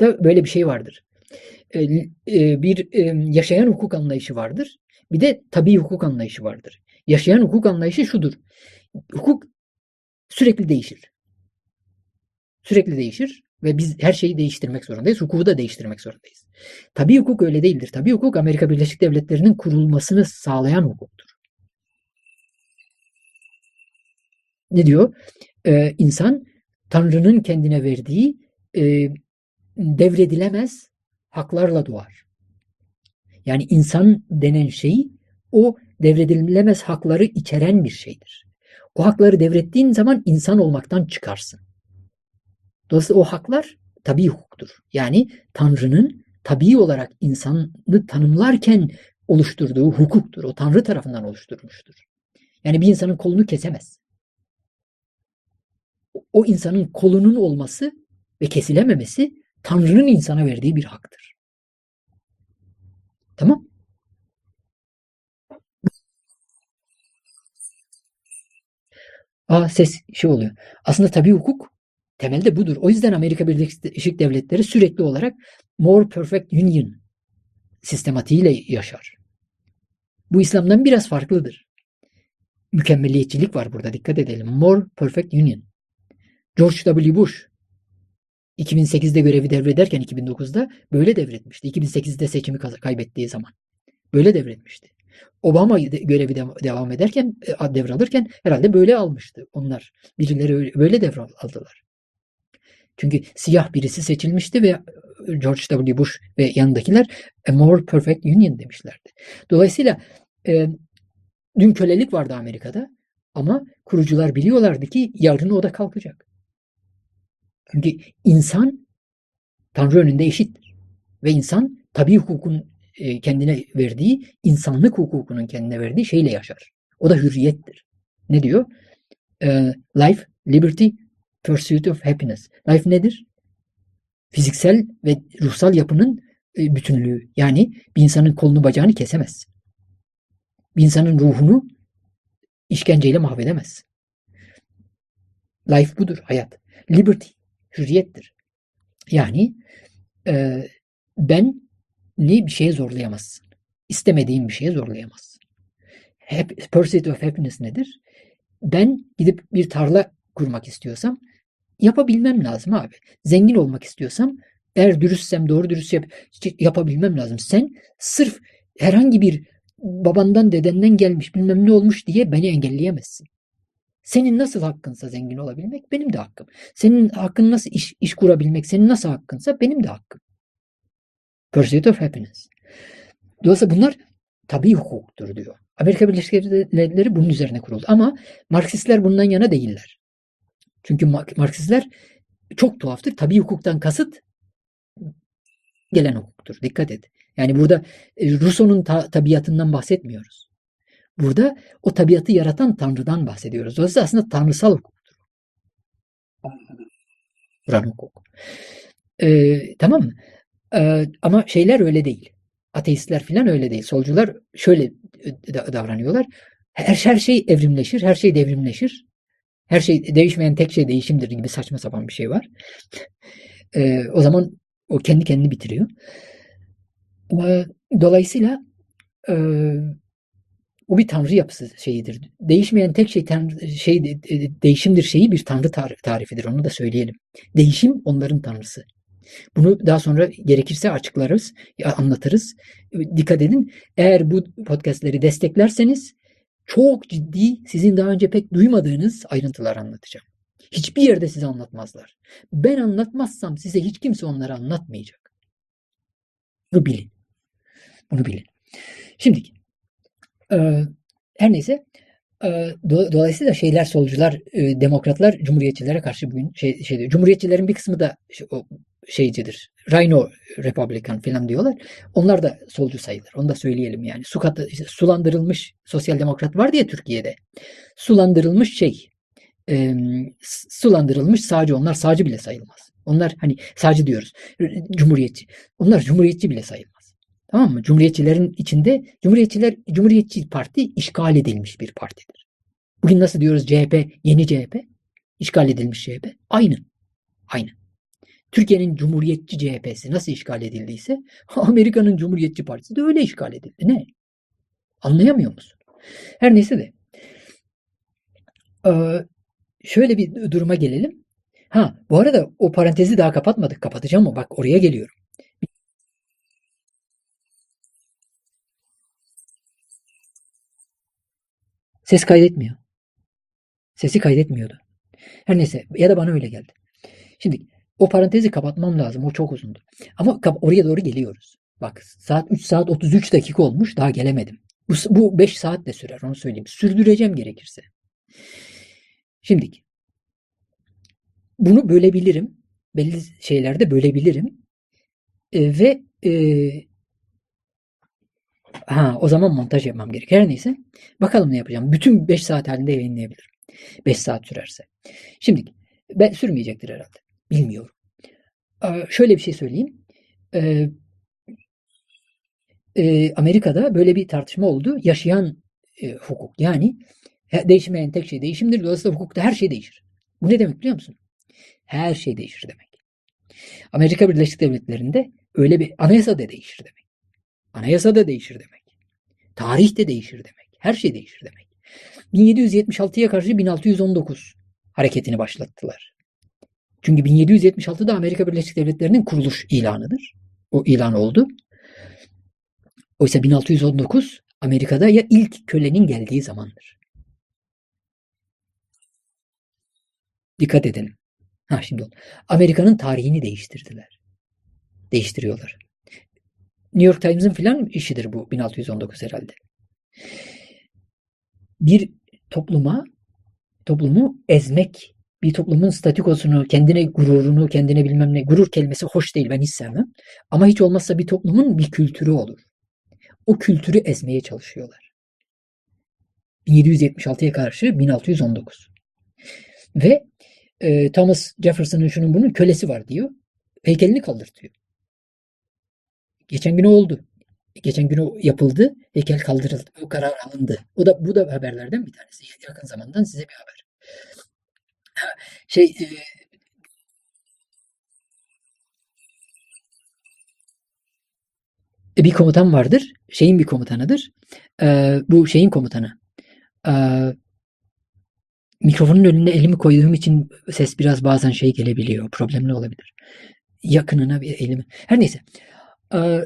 da böyle bir şey vardır e, e, bir e, yaşayan hukuk anlayışı vardır bir de tabi hukuk anlayışı vardır yaşayan hukuk anlayışı şudur hukuk sürekli değişir. Sürekli değişir ve biz her şeyi değiştirmek zorundayız. Hukuku da değiştirmek zorundayız. Tabi hukuk öyle değildir. Tabi hukuk Amerika Birleşik Devletleri'nin kurulmasını sağlayan hukuktur. Ne diyor? Ee, insan Tanrı'nın kendine verdiği e, devredilemez haklarla doğar. Yani insan denen şey o devredilemez hakları içeren bir şeydir. O hakları devrettiğin zaman insan olmaktan çıkarsın. Dolayısıyla o haklar tabii hukuktur. Yani Tanrı'nın tabii olarak insanı tanımlarken oluşturduğu hukuktur. O Tanrı tarafından oluşturmuştur. Yani bir insanın kolunu kesemez. O insanın kolunun olması ve kesilememesi Tanrı'nın insana verdiği bir haktır. Tamam? Aa ses şey oluyor. Aslında tabii hukuk temelde budur. O yüzden Amerika Birleşik Devletleri sürekli olarak more perfect union sistematiğiyle yaşar. Bu İslam'dan biraz farklıdır. Mükemmeliyetçilik var burada dikkat edelim. More perfect union. George W. Bush 2008'de görevi devrederken 2009'da böyle devretmişti. 2008'de seçimi kaybettiği zaman. Böyle devretmişti. Obama görevi devam ederken, e, devralırken herhalde böyle almıştı onlar. Birileri böyle devraldılar. Çünkü siyah birisi seçilmişti ve e, George W. Bush ve yanındakiler a more perfect union demişlerdi. Dolayısıyla e, dün kölelik vardı Amerika'da ama kurucular biliyorlardı ki yarın o da kalkacak. Çünkü insan Tanrı önünde eşittir. Ve insan tabi hukukun e, kendine verdiği, insanlık hukukunun kendine verdiği şeyle yaşar. O da hürriyettir. Ne diyor? E, life, liberty, pursuit of happiness. Life nedir? Fiziksel ve ruhsal yapının e, bütünlüğü. Yani bir insanın kolunu bacağını kesemez. Bir insanın ruhunu işkenceyle mahvedemez. Life budur, hayat. Liberty, hürriyettir. Yani e, ben ni bir şeye zorlayamazsın. İstemediğin bir şeye zorlayamazsın. Hep, pursuit of happiness nedir? Ben gidip bir tarla kurmak istiyorsam yapabilmem lazım abi. Zengin olmak istiyorsam eğer dürüstsem doğru dürüst yap, yapabilmem lazım. Sen sırf herhangi bir babandan dedenden gelmiş bilmem ne olmuş diye beni engelleyemezsin. Senin nasıl hakkınsa zengin olabilmek benim de hakkım. Senin hakkın nasıl iş, iş kurabilmek senin nasıl hakkınsa benim de hakkım. Pursuit of Happiness. Dolayısıyla bunlar tabii hukuktur diyor. Amerika Birleşik Devletleri bunun üzerine kuruldu. Ama Marksistler bundan yana değiller. Çünkü Marksistler çok tuhaftır. Tabii hukuktan kasıt gelen hukuktur. Dikkat et. Yani burada e, Rousseau'nun ta- tabiatından bahsetmiyoruz. Burada o tabiatı yaratan Tanrı'dan bahsediyoruz. Dolayısıyla aslında tanrısal hukuktur. Kur'an hukuk. Ee, tamam mı? Ee, ama şeyler öyle değil. Ateistler falan öyle değil. Solcular şöyle e, davranıyorlar. Her, her şey evrimleşir, her şey devrimleşir. Her şey değişmeyen tek şey değişimdir gibi saçma sapan bir şey var. Ee, o zaman o kendi kendini bitiriyor. Ee, dolayısıyla e, o bir tanrı yapısı şeyidir. Değişmeyen tek şey tanrı, şey değişimdir şeyi bir tanrı tarifidir. Onu da söyleyelim. Değişim onların tanrısı. Bunu daha sonra gerekirse açıklarız, anlatırız. Dikkat edin. Eğer bu podcastleri desteklerseniz çok ciddi, sizin daha önce pek duymadığınız ayrıntılar anlatacağım. Hiçbir yerde size anlatmazlar. Ben anlatmazsam size hiç kimse onları anlatmayacak. Bunu bilin. Bunu bilin. Şimdi her neyse dolayısıyla şeyler solcular, demokratlar cumhuriyetçilere karşı bugün şey, şey diyor. Cumhuriyetçilerin bir kısmı da şey, o, şeycidir. Rhino Republican falan diyorlar. Onlar da solcu sayılır. Onu da söyleyelim yani. Su katı, işte sulandırılmış sosyal demokrat var diye Türkiye'de. Sulandırılmış şey e, sulandırılmış sağcı. Onlar sağcı bile sayılmaz. Onlar hani sağcı diyoruz. Cumhuriyetçi. Onlar cumhuriyetçi bile sayılmaz. Tamam mı? Cumhuriyetçilerin içinde Cumhuriyetçiler Cumhuriyetçi Parti işgal edilmiş bir partidir. Bugün nasıl diyoruz CHP, yeni CHP, işgal edilmiş CHP. Aynı. Aynı. Türkiye'nin Cumhuriyetçi CHP'si nasıl işgal edildiyse Amerika'nın Cumhuriyetçi Partisi de öyle işgal edildi. Ne? Anlayamıyor musun? Her neyse de ee, şöyle bir duruma gelelim. Ha bu arada o parantezi daha kapatmadık. Kapatacağım mı? Bak oraya geliyorum. Ses kaydetmiyor. Sesi kaydetmiyordu. Her neyse ya da bana öyle geldi. Şimdi o parantezi kapatmam lazım. O çok uzundu. Ama oraya doğru geliyoruz. Bak saat 3 saat 33 dakika olmuş. Daha gelemedim. Bu, bu 5 saat de sürer onu söyleyeyim. Sürdüreceğim gerekirse. Şimdi bunu bölebilirim belli şeylerde bölebilirim. E, ve e, ha o zaman montaj yapmam gerek. Her neyse. Bakalım ne yapacağım. Bütün 5 saat halinde yayınlayabilirim. 5 saat sürerse. Şimdi ben sürmeyecektir herhalde. Bilmiyorum. Ee, şöyle bir şey söyleyeyim. Ee, e, Amerika'da böyle bir tartışma oldu. Yaşayan e, hukuk. Yani değişmeyen tek şey değişimdir. Dolayısıyla hukukta her şey değişir. Bu ne demek biliyor musun? Her şey değişir demek. Amerika Birleşik Devletleri'nde öyle bir anayasa da değişir demek. Anayasa da değişir demek. Tarih de değişir demek. Her şey değişir demek. 1776'ya karşı 1619 hareketini başlattılar. Çünkü 1776'da Amerika Birleşik Devletleri'nin kuruluş ilanıdır. O ilan oldu. Oysa 1619 Amerika'da ya ilk kölenin geldiği zamandır. Dikkat edelim. Ha şimdi. Amerika'nın tarihini değiştirdiler. Değiştiriyorlar. New York Times'ın filan işidir bu 1619 herhalde. Bir topluma toplumu ezmek, bir toplumun statükosunu, kendine gururunu, kendine bilmem ne, gurur kelimesi hoş değil ben hiç sevmem. Ama hiç olmazsa bir toplumun bir kültürü olur. O kültürü ezmeye çalışıyorlar. 1776'ya karşı 1619. Ve e, Thomas Jefferson'ın şunun bunun kölesi var diyor. Heykelini kaldırtıyor. Geçen gün oldu. Geçen gün o yapıldı. Heykel kaldırıldı. O karar alındı. O da bu da haberlerden bir tanesi. Yakın zamandan size bir haber. Şey e, bir komutan vardır. Şeyin bir komutanıdır. E, bu şeyin komutanı. E, mikrofonun önüne elimi koyduğum için ses biraz bazen şey gelebiliyor. Problemli olabilir. Yakınına bir elimi. Her neyse. E,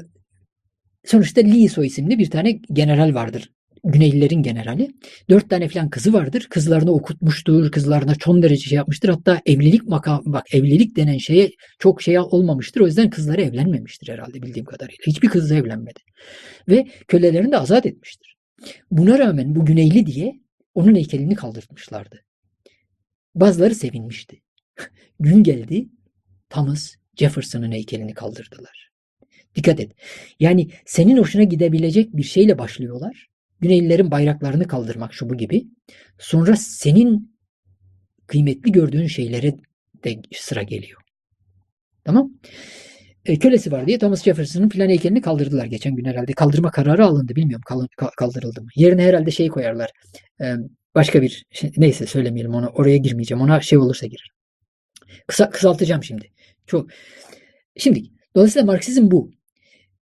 sonuçta Lee Soy isimli bir tane general vardır. Güneylilerin generali. Dört tane falan kızı vardır. Kızlarını okutmuştur. Kızlarına çok derece şey yapmıştır. Hatta evlilik makam bak evlilik denen şeye çok şey olmamıştır. O yüzden kızları evlenmemiştir herhalde bildiğim kadarıyla. Hiçbir kızla evlenmedi. Ve kölelerini de azat etmiştir. Buna rağmen bu Güneyli diye onun heykelini kaldırtmışlardı. Bazıları sevinmişti. Gün geldi Thomas Jefferson'ın heykelini kaldırdılar. Dikkat et. Yani senin hoşuna gidebilecek bir şeyle başlıyorlar. Güneylilerin bayraklarını kaldırmak şu bu gibi. Sonra senin kıymetli gördüğün şeylere de sıra geliyor. Tamam? E, kölesi var diye Thomas Jefferson'ın plan heykelini kaldırdılar geçen gün herhalde. Kaldırma kararı alındı. Bilmiyorum kaldırıldı mı. Yerine herhalde şey koyarlar. E, başka bir şey, neyse söylemeyelim onu. Oraya girmeyeceğim. Ona şey olursa girer. Kısa, kısaltacağım şimdi. Çok. Şimdi dolayısıyla Marksizm bu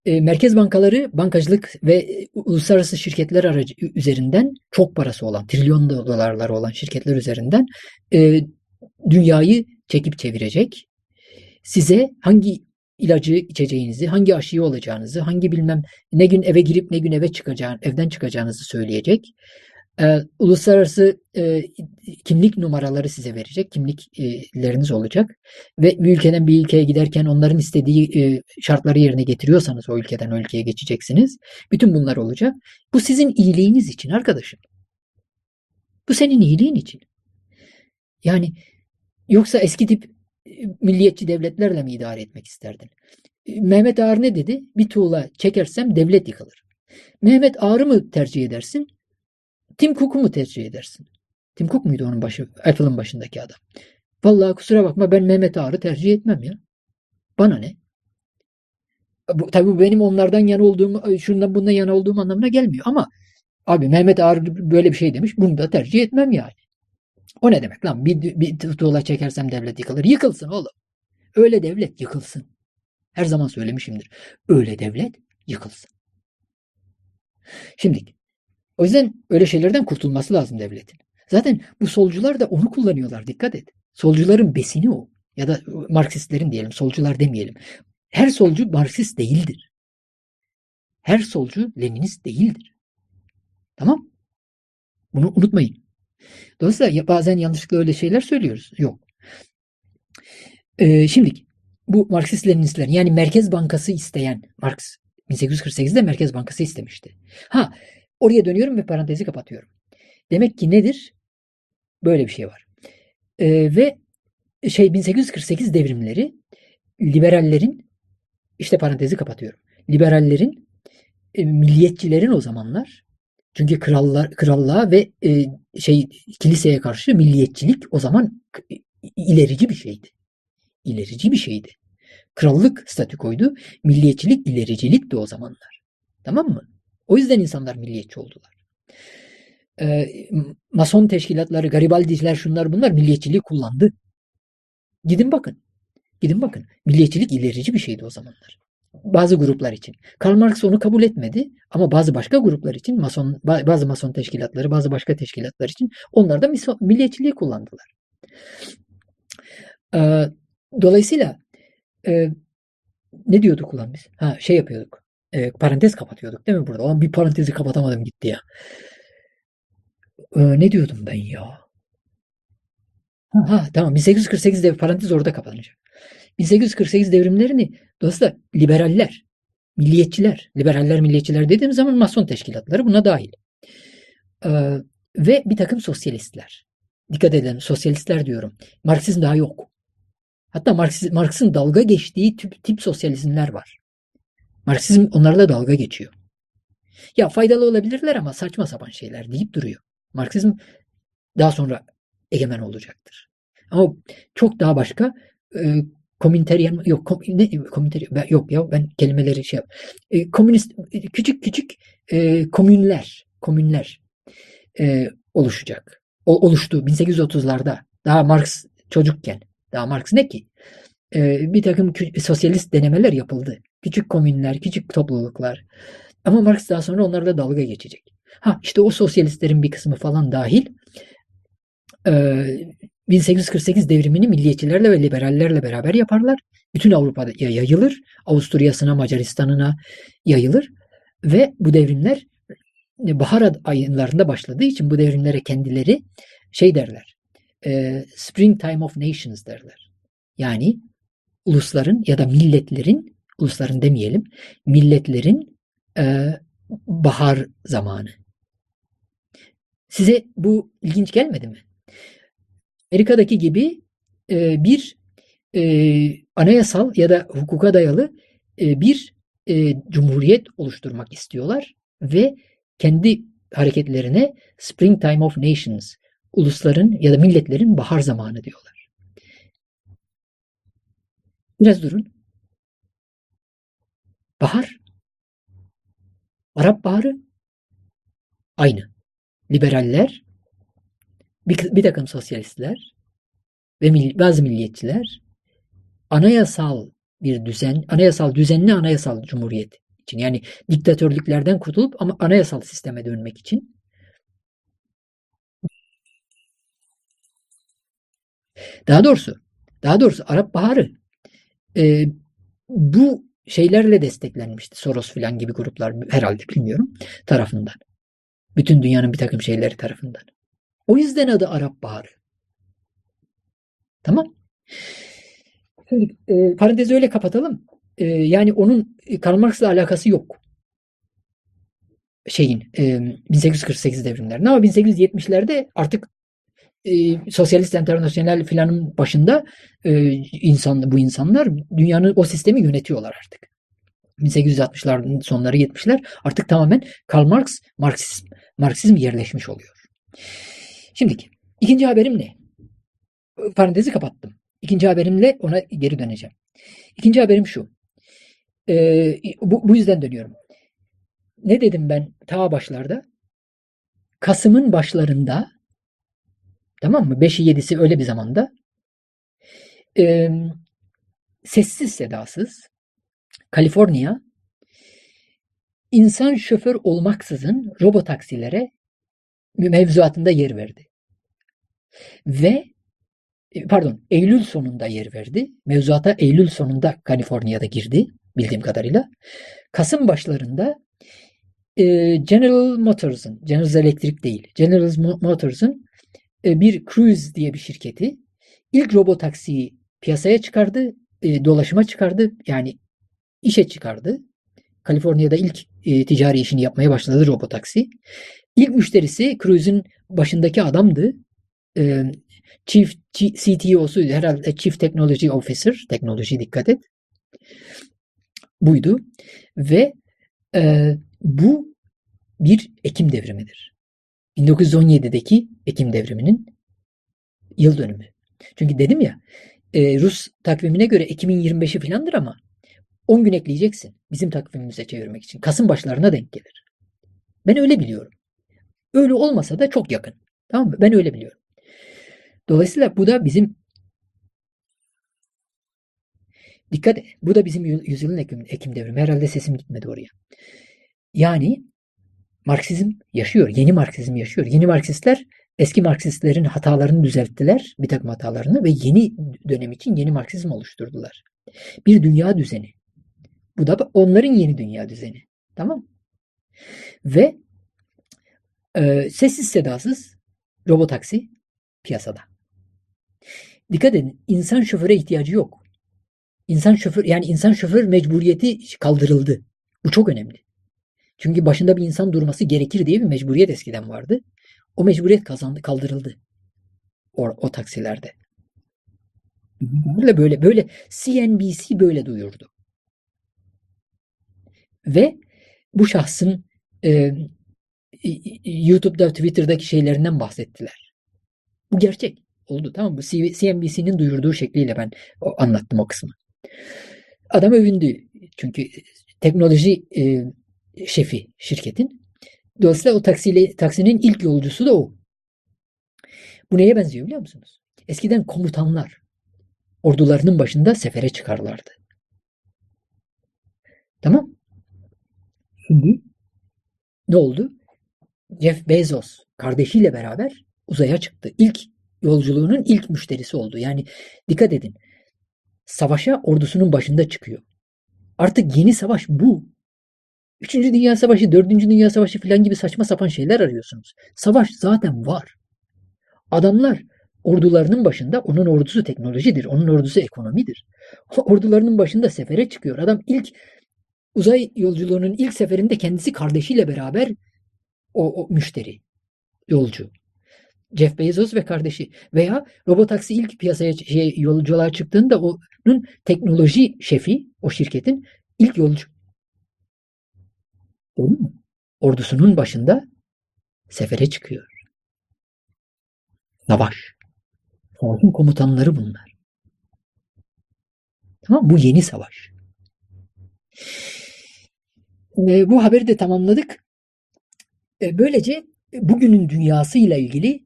e, merkez bankaları bankacılık ve e, uluslararası şirketler aracı üzerinden çok parası olan, trilyon dolarları olan şirketler üzerinden e, dünyayı çekip çevirecek. Size hangi ilacı içeceğinizi, hangi aşıyı olacağınızı, hangi bilmem ne gün eve girip ne gün eve çıkacağın, evden çıkacağınızı söyleyecek e, uluslararası e, kimlik numaraları size verecek. Kimlikleriniz olacak. Ve bir ülkeden bir ülkeye giderken onların istediği e, şartları yerine getiriyorsanız o ülkeden ülkeye geçeceksiniz. Bütün bunlar olacak. Bu sizin iyiliğiniz için arkadaşım. Bu senin iyiliğin için. Yani yoksa eski tip e, milliyetçi devletlerle mi idare etmek isterdin? E, Mehmet Ağar ne dedi? Bir tuğla çekersem devlet yıkılır. Mehmet Ağar'ı mı tercih edersin? Tim Cook'u mu tercih edersin? Tim Cook muydu onun başı, Apple'ın başındaki adam? Vallahi kusura bakma ben Mehmet Ağar'ı tercih etmem ya. Bana ne? Bu, tabii bu benim onlardan yana olduğum, şundan bundan yana olduğum anlamına gelmiyor ama abi Mehmet Ağar böyle bir şey demiş. Bunu da tercih etmem yani. O ne demek lan? Bir, bir tuğla çekersem devlet yıkılır. Yıkılsın oğlum. Öyle devlet yıkılsın. Her zaman söylemişimdir. Öyle devlet yıkılsın. Şimdi o yüzden öyle şeylerden kurtulması lazım devletin. Zaten bu solcular da onu kullanıyorlar dikkat et. Solcuların besini o. Ya da Marksistlerin diyelim solcular demeyelim. Her solcu Marksist değildir. Her solcu Leninist değildir. Tamam? Bunu unutmayın. Dolayısıyla bazen yanlışlıkla öyle şeyler söylüyoruz. Yok. Ee, şimdi bu Marksist Leninistlerin yani Merkez Bankası isteyen Marx 1848'de Merkez Bankası istemişti. Ha Oraya dönüyorum ve parantezi kapatıyorum. Demek ki nedir? Böyle bir şey var. Ee, ve şey 1848 devrimleri liberallerin işte parantezi kapatıyorum. Liberallerin e, milliyetçilerin o zamanlar çünkü krallar krallığa ve e, şey kiliseye karşı milliyetçilik o zaman ilerici bir şeydi. İlerici bir şeydi. Krallık statükoydu. Milliyetçilik ilericilikti o zamanlar. Tamam mı? O yüzden insanlar milliyetçi oldular. Ee, mason teşkilatları, Garibaldiciler şunlar bunlar milliyetçiliği kullandı. Gidin bakın. Gidin bakın. Milliyetçilik ilerici bir şeydi o zamanlar. Bazı gruplar için. Karl Marx onu kabul etmedi ama bazı başka gruplar için mason bazı mason teşkilatları, bazı başka teşkilatlar için onlar da milliyetçiliği kullandılar. Ee, dolayısıyla e, ne diyorduk ulan biz? Ha şey yapıyorduk. E, parantez kapatıyorduk değil mi burada? Ulan bir parantezi kapatamadım gitti ya. E, ne diyordum ben ya? Ha, ha tamam 1848 dev parantez orada kapanacak. 1848 devrimlerini dolayısıyla liberaller, milliyetçiler, liberaller, milliyetçiler dediğim zaman mason teşkilatları buna dahil. Ee, ve bir takım sosyalistler. Dikkat edin sosyalistler diyorum. Marksizm daha yok. Hatta Marks'ın dalga geçtiği tip, tip sosyalizmler var. Marksizm onlarla dalga geçiyor. Ya faydalı olabilirler ama saçma sapan şeyler deyip duruyor. Marksizm daha sonra egemen olacaktır. Ama çok daha başka e, komünteryen yok kom, ne komünteryen ben, yok ya ben kelimeleri şey yap. E, komünist küçük küçük e, komünler komünler e, oluşacak. O, oluştu 1830'larda. Daha Marx çocukken. Daha Marx ne ki? E, bir takım sosyalist denemeler yapıldı. Küçük komünler, küçük topluluklar. Ama Marx daha sonra onlarla dalga geçecek. Ha işte o sosyalistlerin bir kısmı falan dahil e, 1848 devrimini milliyetçilerle ve liberallerle beraber yaparlar. Bütün Avrupa'da yayılır. Avusturya'sına, Macaristan'ına yayılır. Ve bu devrimler bahar aylarında başladığı için bu devrimlere kendileri şey derler. E, Springtime of Nations derler. Yani ulusların ya da milletlerin, ulusların demeyelim, milletlerin e, bahar zamanı. Size bu ilginç gelmedi mi? Amerika'daki gibi e, bir e, anayasal ya da hukuka dayalı e, bir e, cumhuriyet oluşturmak istiyorlar ve kendi hareketlerine Springtime of Nations, ulusların ya da milletlerin bahar zamanı diyorlar. Biraz durun. Bahar. Arap Baharı. Aynı. Liberaller, bir, bir takım sosyalistler ve mil, bazı milliyetçiler anayasal bir düzen, anayasal düzenli anayasal cumhuriyet için yani diktatörlüklerden kurtulup ama anayasal sisteme dönmek için daha doğrusu daha doğrusu Arap Baharı e, bu şeylerle desteklenmişti. Soros filan gibi gruplar herhalde bilmiyorum tarafından. Bütün dünyanın bir takım şeyleri tarafından. O yüzden adı Arap Baharı. Tamam. Şimdi e, parantezi öyle kapatalım. E, yani onun e, Karl Marx'la alakası yok. Şeyin e, 1848 devrimlerinde ama 1870'lerde artık e, Sosyalist Enternasyonel filanın başında e, insan bu insanlar dünyanın o sistemi yönetiyorlar artık. 1860'ların sonları 70'ler artık tamamen Karl Marx Marksizm Marksizm yerleşmiş oluyor. Şimdiki ikinci haberim ne? Parantezi kapattım. İkinci haberimle ona geri döneceğim. İkinci haberim şu. Ee, bu, bu yüzden dönüyorum. Ne dedim ben ta başlarda? Kasım'ın başlarında tamam mı? 5'i 7'si öyle bir zamanda e, sessiz sedasız Kaliforniya insan şoför olmaksızın robotaksilere mevzuatında yer verdi. Ve e, pardon Eylül sonunda yer verdi. Mevzuata Eylül sonunda Kaliforniya'da girdi bildiğim kadarıyla. Kasım başlarında General Motors'ın, General Electric değil, General Motors'ın bir Cruise diye bir şirketi ilk robotaksiyi piyasaya çıkardı, dolaşıma çıkardı. Yani işe çıkardı. Kaliforniya'da ilk ticari işini yapmaya başladı robotaksi. İlk müşterisi Cruise'ün başındaki adamdı e, Chief CTO'su herhalde Chief Technology Officer, teknoloji dikkat et. Buydu ve e, bu bir Ekim devrimidir. 1917'deki Ekim devriminin yıl dönümü. Çünkü dedim ya e, Rus takvimine göre Ekim'in 25'i filandır ama 10 gün ekleyeceksin bizim takvimimize çevirmek için. Kasım başlarına denk gelir. Ben öyle biliyorum. Öyle olmasa da çok yakın. Tamam mı? Ben öyle biliyorum. Dolayısıyla bu da bizim dikkat bu da bizim yüzyılın Ekim, Ekim devrimi. Herhalde sesim gitmedi oraya. Yani Marksizm yaşıyor. Yeni Marksizm yaşıyor. Yeni Marksistler eski Marksistlerin hatalarını düzelttiler. Bir takım hatalarını ve yeni dönem için yeni Marksizm oluşturdular. Bir dünya düzeni. Bu da onların yeni dünya düzeni. Tamam Ve e, sessiz sedasız robotaksi piyasada. Dikkat edin insan şoföre ihtiyacı yok. İnsan şoför yani insan şoför mecburiyeti kaldırıldı. Bu çok önemli. Çünkü başında bir insan durması gerekir diye bir mecburiyet eskiden vardı. O mecburiyet kazandı, kaldırıldı. O, o taksilerde. Böyle böyle böyle CNBC böyle duyurdu. Ve bu şahsın e, YouTube'da, Twitter'daki şeylerinden bahsettiler. Bu gerçek oldu tamam mı? CNBC'nin duyurduğu şekliyle ben anlattım o kısmı. Adam övündü. Çünkü teknoloji e, şefi şirketin. Dolayısıyla o taksiyle, taksinin ilk yolcusu da o. Bu neye benziyor biliyor musunuz? Eskiden komutanlar ordularının başında sefere çıkarlardı. Tamam. Şimdi ne oldu? Jeff Bezos kardeşiyle beraber uzaya çıktı. İlk yolculuğunun ilk müşterisi oldu. Yani dikkat edin. Savaşa ordusunun başında çıkıyor. Artık yeni savaş bu. Üçüncü Dünya Savaşı, Dördüncü Dünya Savaşı falan gibi saçma sapan şeyler arıyorsunuz. Savaş zaten var. Adamlar ordularının başında, onun ordusu teknolojidir, onun ordusu ekonomidir. Ordularının başında sefere çıkıyor. Adam ilk uzay yolculuğunun ilk seferinde kendisi kardeşiyle beraber o, o müşteri, yolcu. Jeff Bezos ve kardeşi veya robotaksi ilk piyasaya şey, yolculuğa çıktığında onun teknoloji şefi o şirketin ilk yolcu. Mu? Ordusunun başında sefere çıkıyor. Savaş. Savaşın komutanları bunlar. Tamam Bu yeni savaş. E, bu haberi de tamamladık. E, böylece bugünün dünyasıyla ilgili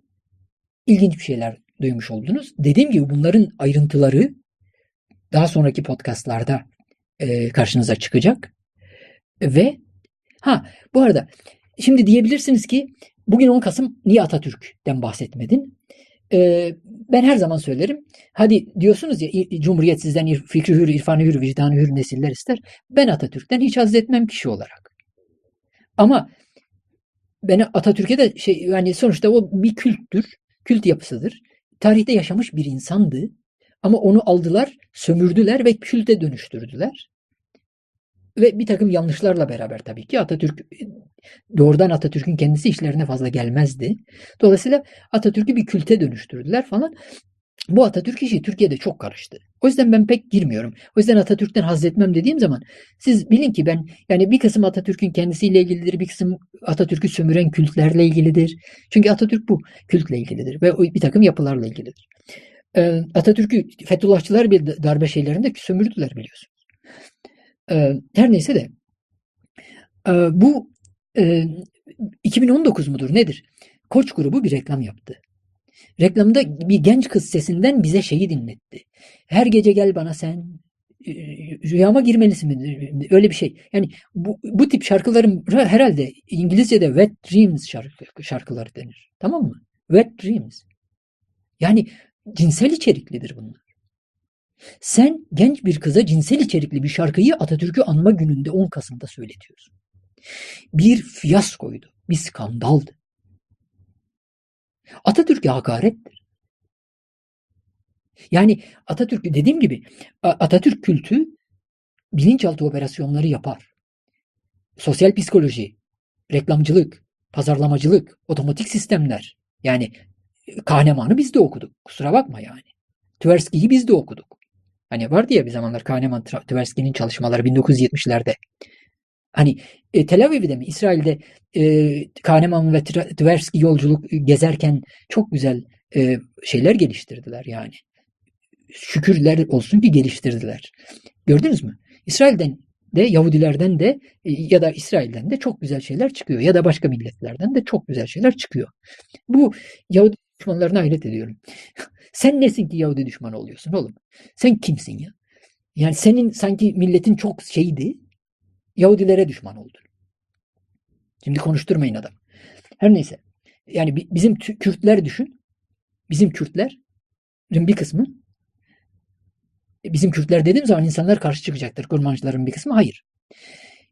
ilginç bir şeyler duymuş oldunuz. Dediğim gibi bunların ayrıntıları daha sonraki podcastlarda e, karşınıza çıkacak. Ve ha bu arada şimdi diyebilirsiniz ki bugün 10 Kasım niye Atatürk'ten bahsetmedin? Ee, ben her zaman söylerim. Hadi diyorsunuz ya Cumhuriyet sizden fikri hür, irfanı hür, vicdanı hür nesiller ister. Ben Atatürk'ten hiç haz etmem kişi olarak. Ama ben Atatürk'e de şey yani sonuçta o bir külttür kült yapısıdır. Tarihte yaşamış bir insandı ama onu aldılar, sömürdüler ve külte dönüştürdüler. Ve bir takım yanlışlarla beraber tabii ki Atatürk doğrudan Atatürk'ün kendisi işlerine fazla gelmezdi. Dolayısıyla Atatürk'ü bir külte dönüştürdüler falan. Bu Atatürk işi Türkiye'de çok karıştı. O yüzden ben pek girmiyorum. O yüzden Atatürk'ten haz etmem dediğim zaman siz bilin ki ben yani bir kısım Atatürk'ün kendisiyle ilgilidir, bir kısım Atatürk'ü sömüren kültlerle ilgilidir. Çünkü Atatürk bu kültle ilgilidir ve bir takım yapılarla ilgilidir. Ee, Atatürk'ü Fethullahçılar bir darbe şeylerinde sömürdüler biliyorsunuz. Ee, her neyse de e, bu e, 2019 mudur nedir? Koç grubu bir reklam yaptı. Reklamda bir genç kız sesinden bize şeyi dinletti. Her gece gel bana sen e, rüyama girmelisin mi? Öyle bir şey. Yani bu, bu tip şarkıların herhalde İngilizce'de Wet Dreams şarkı, şarkıları denir. Tamam mı? Wet Dreams. Yani cinsel içeriklidir bunlar. Sen genç bir kıza cinsel içerikli bir şarkıyı Atatürk'ü anma gününde 10 Kasım'da söyletiyorsun. Bir fiyaskoydu, bir skandaldı. Atatürk'e hakarettir. Yani Atatürk dediğim gibi Atatürk kültü bilinçaltı operasyonları yapar. Sosyal psikoloji, reklamcılık, pazarlamacılık, otomatik sistemler yani Kahneman'ı biz de okuduk. Kusura bakma yani. Tversky'yi biz de okuduk. Hani vardı ya bir zamanlar Kahneman Tversky'nin çalışmaları 1970'lerde. Hani e, Tel Aviv'de mi İsrail'de e, Kahneman ve Tversky yolculuk gezerken çok güzel e, şeyler geliştirdiler yani. Şükürler olsun ki geliştirdiler. Gördünüz mü? İsrail'den de Yahudilerden de e, ya da İsrail'den de çok güzel şeyler çıkıyor. Ya da başka milletlerden de çok güzel şeyler çıkıyor. Bu Yahudi düşmanlarına hayret ediyorum. Sen nesin ki Yahudi düşmanı oluyorsun oğlum? Sen kimsin ya? Yani senin sanki milletin çok şeydi. Yahudilere düşman oldun. Şimdi konuşturmayın adam. Her neyse. Yani bizim Kürtler düşün. Bizim Kürtlerin bir kısmı e, bizim Kürtler dediğim zaman insanlar karşı çıkacaktır. Kurmancıların bir kısmı. Hayır.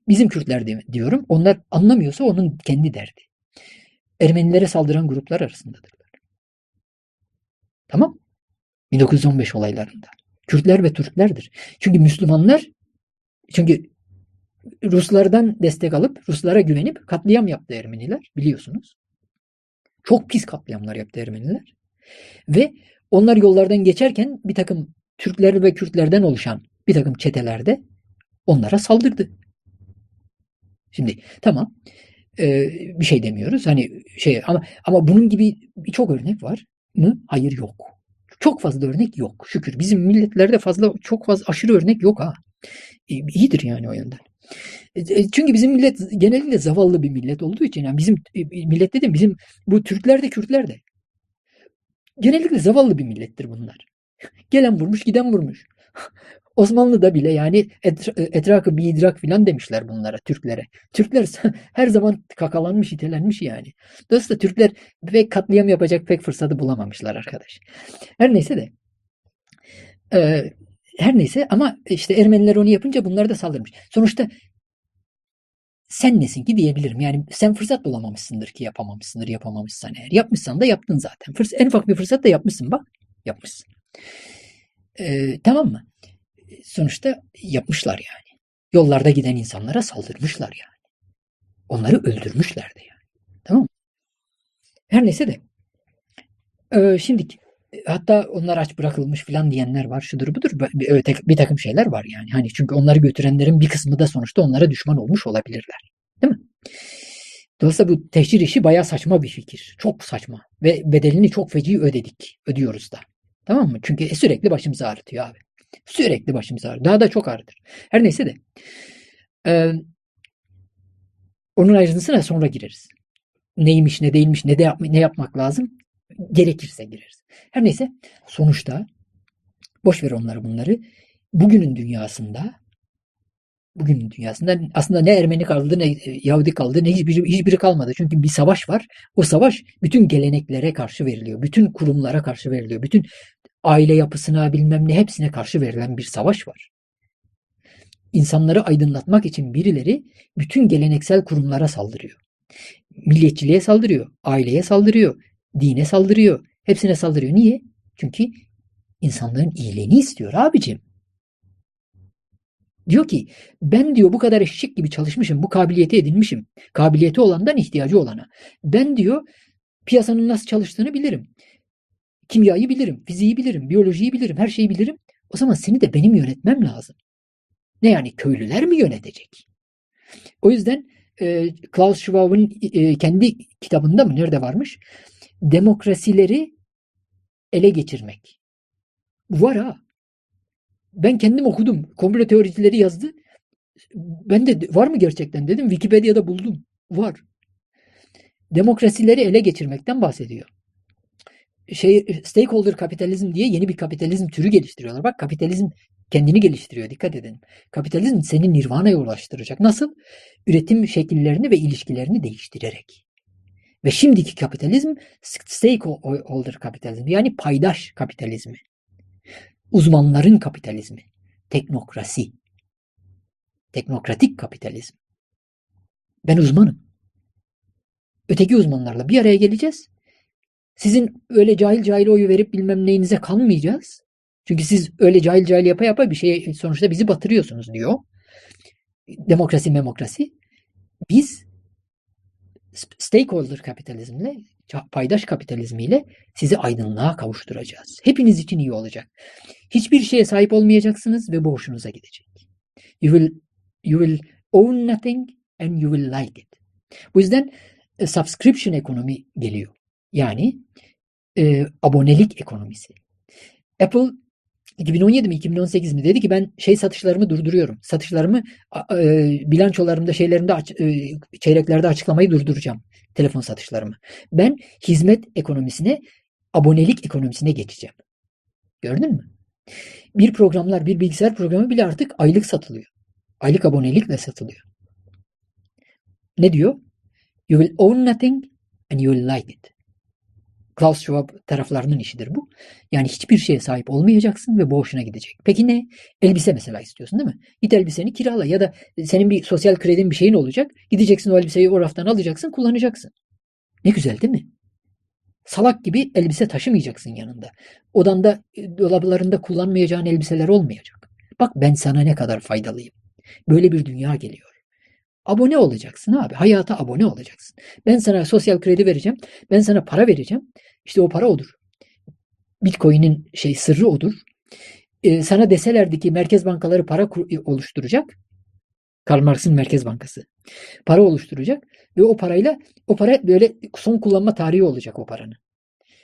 Bizim Kürtler diyorum. Onlar anlamıyorsa onun kendi derdi. Ermenilere saldıran gruplar arasındadırlar. Tamam. 1915 olaylarında. Kürtler ve Türklerdir. Çünkü Müslümanlar çünkü Ruslardan destek alıp Ruslara güvenip katliam yaptı Ermeniler biliyorsunuz. Çok pis katliamlar yaptı Ermeniler. Ve onlar yollardan geçerken bir takım Türkler ve Kürtlerden oluşan bir takım çetelerde onlara saldırdı. Şimdi tamam e, bir şey demiyoruz hani şey ama ama bunun gibi birçok örnek var mı? Hayır yok. Çok fazla örnek yok şükür. Bizim milletlerde fazla çok fazla aşırı örnek yok ha. E, iyidir yani o yönden. E, e, çünkü bizim millet genellikle zavallı bir millet olduğu için yani bizim e, millet dedim bizim bu Türkler de Kürtler de genellikle zavallı bir millettir bunlar. Gelen vurmuş giden vurmuş. Osmanlı'da bile yani etrakı bir idrak filan demişler bunlara Türklere. Türkler her zaman kakalanmış, itelenmiş yani. Dolayısıyla Türkler pek katliam yapacak pek fırsatı bulamamışlar arkadaş. Her neyse de e, her neyse ama işte Ermeniler onu yapınca bunlar da saldırmış. Sonuçta sen nesin ki diyebilirim. Yani sen fırsat bulamamışsındır ki yapamamışsındır yapamamışsan eğer. Yapmışsan da yaptın zaten. Fırs en ufak bir fırsat da yapmışsın bak. Yapmışsın. Ee, tamam mı? Sonuçta yapmışlar yani. Yollarda giden insanlara saldırmışlar yani. Onları öldürmüşler de yani. Tamam? Her neyse de. Ee, şimdi hatta onlar aç bırakılmış falan diyenler var. Şudur budur. Bir, bir takım şeyler var yani. Hani çünkü onları götürenlerin bir kısmı da sonuçta onlara düşman olmuş olabilirler. Değil mi? Dolayısıyla bu teşhir işi bayağı saçma bir fikir. Çok saçma. Ve bedelini çok feci ödedik. Ödüyoruz da. Tamam mı? Çünkü sürekli başımızı ağrıtıyor abi. Sürekli başımızı ağrıtıyor. Daha da çok ağrıtır. Her neyse de. Ee, onun ayrıntısına sonra gireriz. Neymiş, ne değilmiş, ne de yap ne yapmak lazım gerekirse gireriz. Her neyse sonuçta boş ver onları bunları. Bugünün dünyasında bugünün dünyasında aslında ne Ermeni kaldı ne Yahudi kaldı ne hiçbiri, hiçbiri kalmadı. Çünkü bir savaş var. O savaş bütün geleneklere karşı veriliyor. Bütün kurumlara karşı veriliyor. Bütün aile yapısına bilmem ne hepsine karşı verilen bir savaş var. İnsanları aydınlatmak için birileri bütün geleneksel kurumlara saldırıyor. Milliyetçiliğe saldırıyor, aileye saldırıyor, dine saldırıyor. Hepsine saldırıyor. Niye? Çünkü insanların iyiliğini istiyor abicim. Diyor ki ben diyor bu kadar eşek gibi çalışmışım, bu kabiliyeti edinmişim. Kabiliyeti olandan ihtiyacı olana. Ben diyor piyasanın nasıl çalıştığını bilirim. Kimyayı bilirim, fiziği bilirim, biyolojiyi bilirim, her şeyi bilirim. O zaman seni de benim yönetmem lazım. Ne yani köylüler mi yönetecek? O yüzden e, Klaus Schwab'ın e, kendi kitabında mı nerede varmış? Demokrasileri ele geçirmek. Var ha. Ben kendim okudum. Komplo teoricileri yazdı. Ben de var mı gerçekten dedim. Wikipedia'da buldum. Var. Demokrasileri ele geçirmekten bahsediyor. Şey, stakeholder kapitalizm diye yeni bir kapitalizm türü geliştiriyorlar. Bak kapitalizm kendini geliştiriyor. Dikkat edin. Kapitalizm seni nirvana'ya ulaştıracak. Nasıl? Üretim şekillerini ve ilişkilerini değiştirerek. Ve şimdiki kapitalizm stakeholder kapitalizmi yani paydaş kapitalizmi uzmanların kapitalizmi, teknokrasi, teknokratik kapitalizm. Ben uzmanım. Öteki uzmanlarla bir araya geleceğiz. Sizin öyle cahil cahil oyu verip bilmem neyinize kalmayacağız. Çünkü siz öyle cahil cahil yapa yapa bir şey sonuçta bizi batırıyorsunuz diyor. Demokrasi memokrasi. Biz stakeholder kapitalizmle paydaş kapitalizmiyle sizi aydınlığa kavuşturacağız. Hepiniz için iyi olacak. Hiçbir şeye sahip olmayacaksınız ve bu gidecek. You will, you will own nothing and you will like it. Bu yüzden e, subscription ekonomi geliyor. Yani e, abonelik ekonomisi. Apple 2017 mi 2018 mi dedi ki ben şey satışlarımı durduruyorum. Satışlarımı e, bilançolarımda şeylerimde e, çeyreklerde açıklamayı durduracağım. Telefon satışlarımı. Ben hizmet ekonomisine abonelik ekonomisine geçeceğim. Gördün mü? Bir programlar, bir bilgisayar programı bile artık aylık satılıyor. Aylık abonelikle satılıyor. Ne diyor? You will own nothing and you will like it. Klaus Schwab taraflarının işidir bu. Yani hiçbir şeye sahip olmayacaksın ve boşuna gidecek. Peki ne? Elbise mesela istiyorsun değil mi? Git elbiseni kirala ya da senin bir sosyal kredin bir şeyin olacak. Gideceksin o elbiseyi o raftan alacaksın, kullanacaksın. Ne güzel değil mi? Salak gibi elbise taşımayacaksın yanında. Odanda, e, dolaplarında kullanmayacağın elbiseler olmayacak. Bak ben sana ne kadar faydalıyım. Böyle bir dünya geliyor. Abone olacaksın abi. Hayata abone olacaksın. Ben sana sosyal kredi vereceğim. Ben sana para vereceğim. İşte o para odur. Bitcoin'in şey sırrı odur. Ee, sana deselerdi ki merkez bankaları para e, oluşturacak. Karl Marx'ın Merkez Bankası. Para oluşturacak ve o parayla o para böyle son kullanma tarihi olacak o paranın.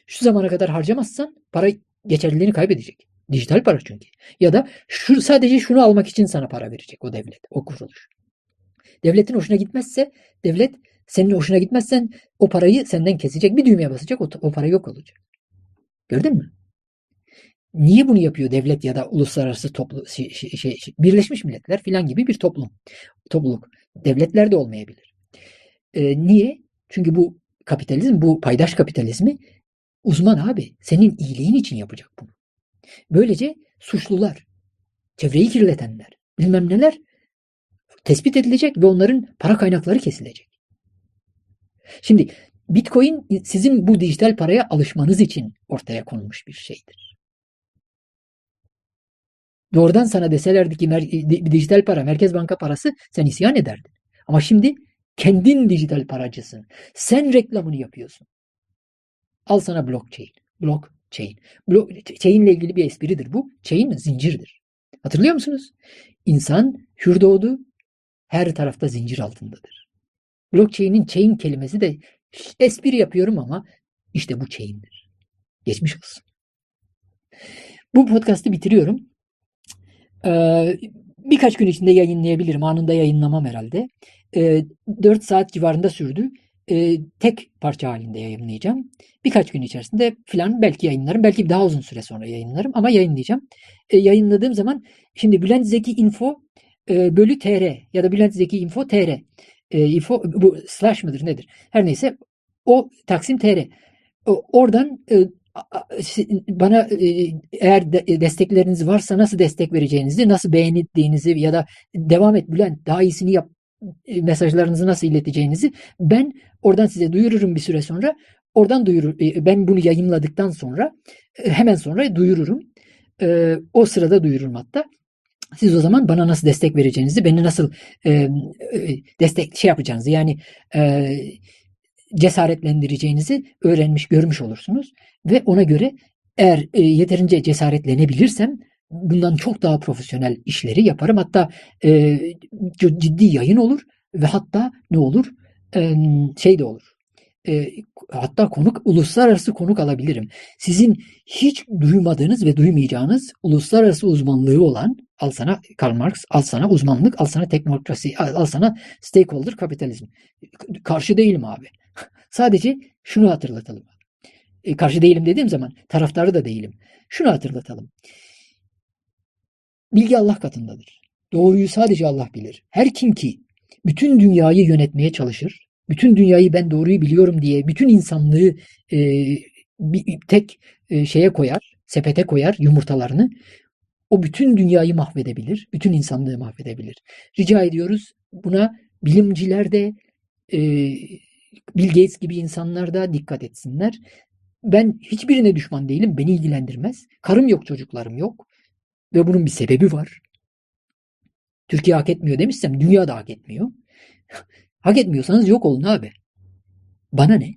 Şu zamana kadar harcamazsan para geçerliliğini kaybedecek. Dijital para çünkü. Ya da şu sadece şunu almak için sana para verecek o devlet, o kuruluş. Devletin hoşuna gitmezse devlet senin hoşuna gitmezsen o parayı senden kesecek. Bir düğmeye basacak o, o para yok olacak. Gördün mü? Niye bunu yapıyor devlet ya da uluslararası toplu şey, şey, şey, Birleşmiş Milletler filan gibi bir toplum topluluk. Devletler de olmayabilir. Ee, niye? Çünkü bu kapitalizm, bu paydaş kapitalizmi uzman abi. Senin iyiliğin için yapacak bunu. Böylece suçlular, çevreyi kirletenler, bilmem neler tespit edilecek ve onların para kaynakları kesilecek. Şimdi Bitcoin sizin bu dijital paraya alışmanız için ortaya konulmuş bir şeydir. Doğrudan sana deselerdi ki dijital para, merkez banka parası sen isyan ederdin. Ama şimdi kendin dijital paracısın. Sen reklamını yapıyorsun. Al sana blockchain. Blockchain. Blockchain ile ilgili bir espridir bu. Chain zincirdir. Hatırlıyor musunuz? İnsan hür doğdu, her tarafta zincir altındadır. Blockchain'in chain kelimesi de espri yapıyorum ama işte bu chain'dir. Geçmiş olsun. Bu podcast'ı bitiriyorum. Ee, birkaç gün içinde yayınlayabilirim. Anında yayınlamam herhalde. Ee, 4 saat civarında sürdü. Ee, tek parça halinde yayınlayacağım. Birkaç gün içerisinde falan belki yayınlarım. Belki daha uzun süre sonra yayınlarım ama yayınlayacağım. Ee, yayınladığım zaman şimdi Bülent Zeki Info e, bölü tr ya da Bülent Zeki info tr e, info bu slash mıdır nedir? Her neyse o taksim tr. Oradan e, bana e, eğer de, destekleriniz varsa nasıl destek vereceğinizi, nasıl beğendiğinizi ya da devam et Bülent daha iyisini yap e, mesajlarınızı nasıl ileteceğinizi ben oradan size duyururum bir süre sonra. Oradan duyurur. E, ben bunu yayınladıktan sonra hemen sonra duyururum. O sırada duyururum hatta. Siz o zaman bana nasıl destek vereceğinizi, beni nasıl e, destek şey yapacağınızı yani e, cesaretlendireceğinizi öğrenmiş, görmüş olursunuz ve ona göre eğer e, yeterince cesaretlenebilirsem bundan çok daha profesyonel işleri yaparım. Hatta e, ciddi yayın olur ve hatta ne olur? E, şey de olur e, hatta konuk uluslararası konuk alabilirim. Sizin hiç duymadığınız ve duymayacağınız uluslararası uzmanlığı olan al sana Karl Marx, al sana uzmanlık, al sana teknokrasi, al, sana stakeholder kapitalizm. Karşı değilim abi. Sadece şunu hatırlatalım. E, karşı değilim dediğim zaman taraftarı da değilim. Şunu hatırlatalım. Bilgi Allah katındadır. Doğruyu sadece Allah bilir. Her kim ki bütün dünyayı yönetmeye çalışır, bütün dünyayı ben doğruyu biliyorum diye bütün insanlığı e, bir tek e, şeye koyar, sepete koyar yumurtalarını. O bütün dünyayı mahvedebilir, bütün insanlığı mahvedebilir. Rica ediyoruz buna bilimciler de e, Bill Gates gibi insanlar da dikkat etsinler. Ben hiçbirine düşman değilim, beni ilgilendirmez. Karım yok, çocuklarım yok. Ve bunun bir sebebi var. Türkiye hak etmiyor demişsem dünya da hak etmiyor. Hak etmiyorsanız yok olun abi. Bana ne?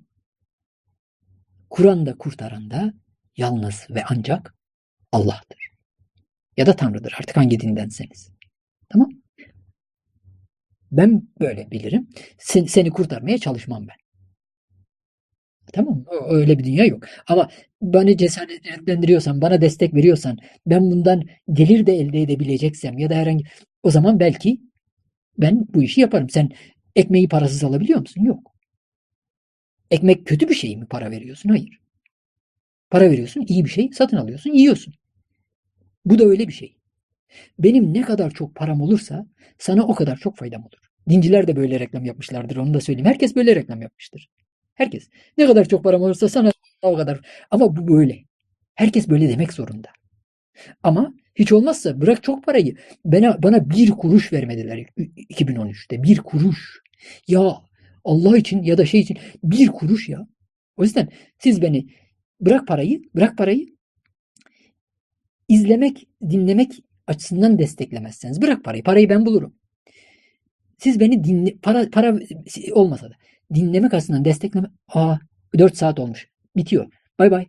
Kur'an'da kurtaran da yalnız ve ancak Allah'tır. Ya da Tanrı'dır artık hangi dindenseniz. Tamam? Ben böyle bilirim. Sen, seni kurtarmaya çalışmam ben. Tamam? Öyle bir dünya yok. Ama bana cesaretlendiriyorsan, bana destek veriyorsan, ben bundan gelir de elde edebileceksem ya da herhangi o zaman belki ben bu işi yaparım. Sen ekmeği parasız alabiliyor musun? Yok. Ekmek kötü bir şey mi para veriyorsun? Hayır. Para veriyorsun, iyi bir şey satın alıyorsun, yiyorsun. Bu da öyle bir şey. Benim ne kadar çok param olursa sana o kadar çok faydam olur. Dinciler de böyle reklam yapmışlardır onu da söyleyeyim. Herkes böyle reklam yapmıştır. Herkes. Ne kadar çok param olursa sana o kadar. Ama bu böyle. Herkes böyle demek zorunda. Ama hiç olmazsa bırak çok parayı. Bana, bana bir kuruş vermediler 2013'te. Bir kuruş. Ya Allah için ya da şey için bir kuruş ya. O yüzden siz beni bırak parayı, bırak parayı izlemek, dinlemek açısından desteklemezseniz bırak parayı. Parayı ben bulurum. Siz beni dinle, para, para olmasa da dinlemek açısından destekleme. Aa 4 saat olmuş. Bitiyor. Bay bay.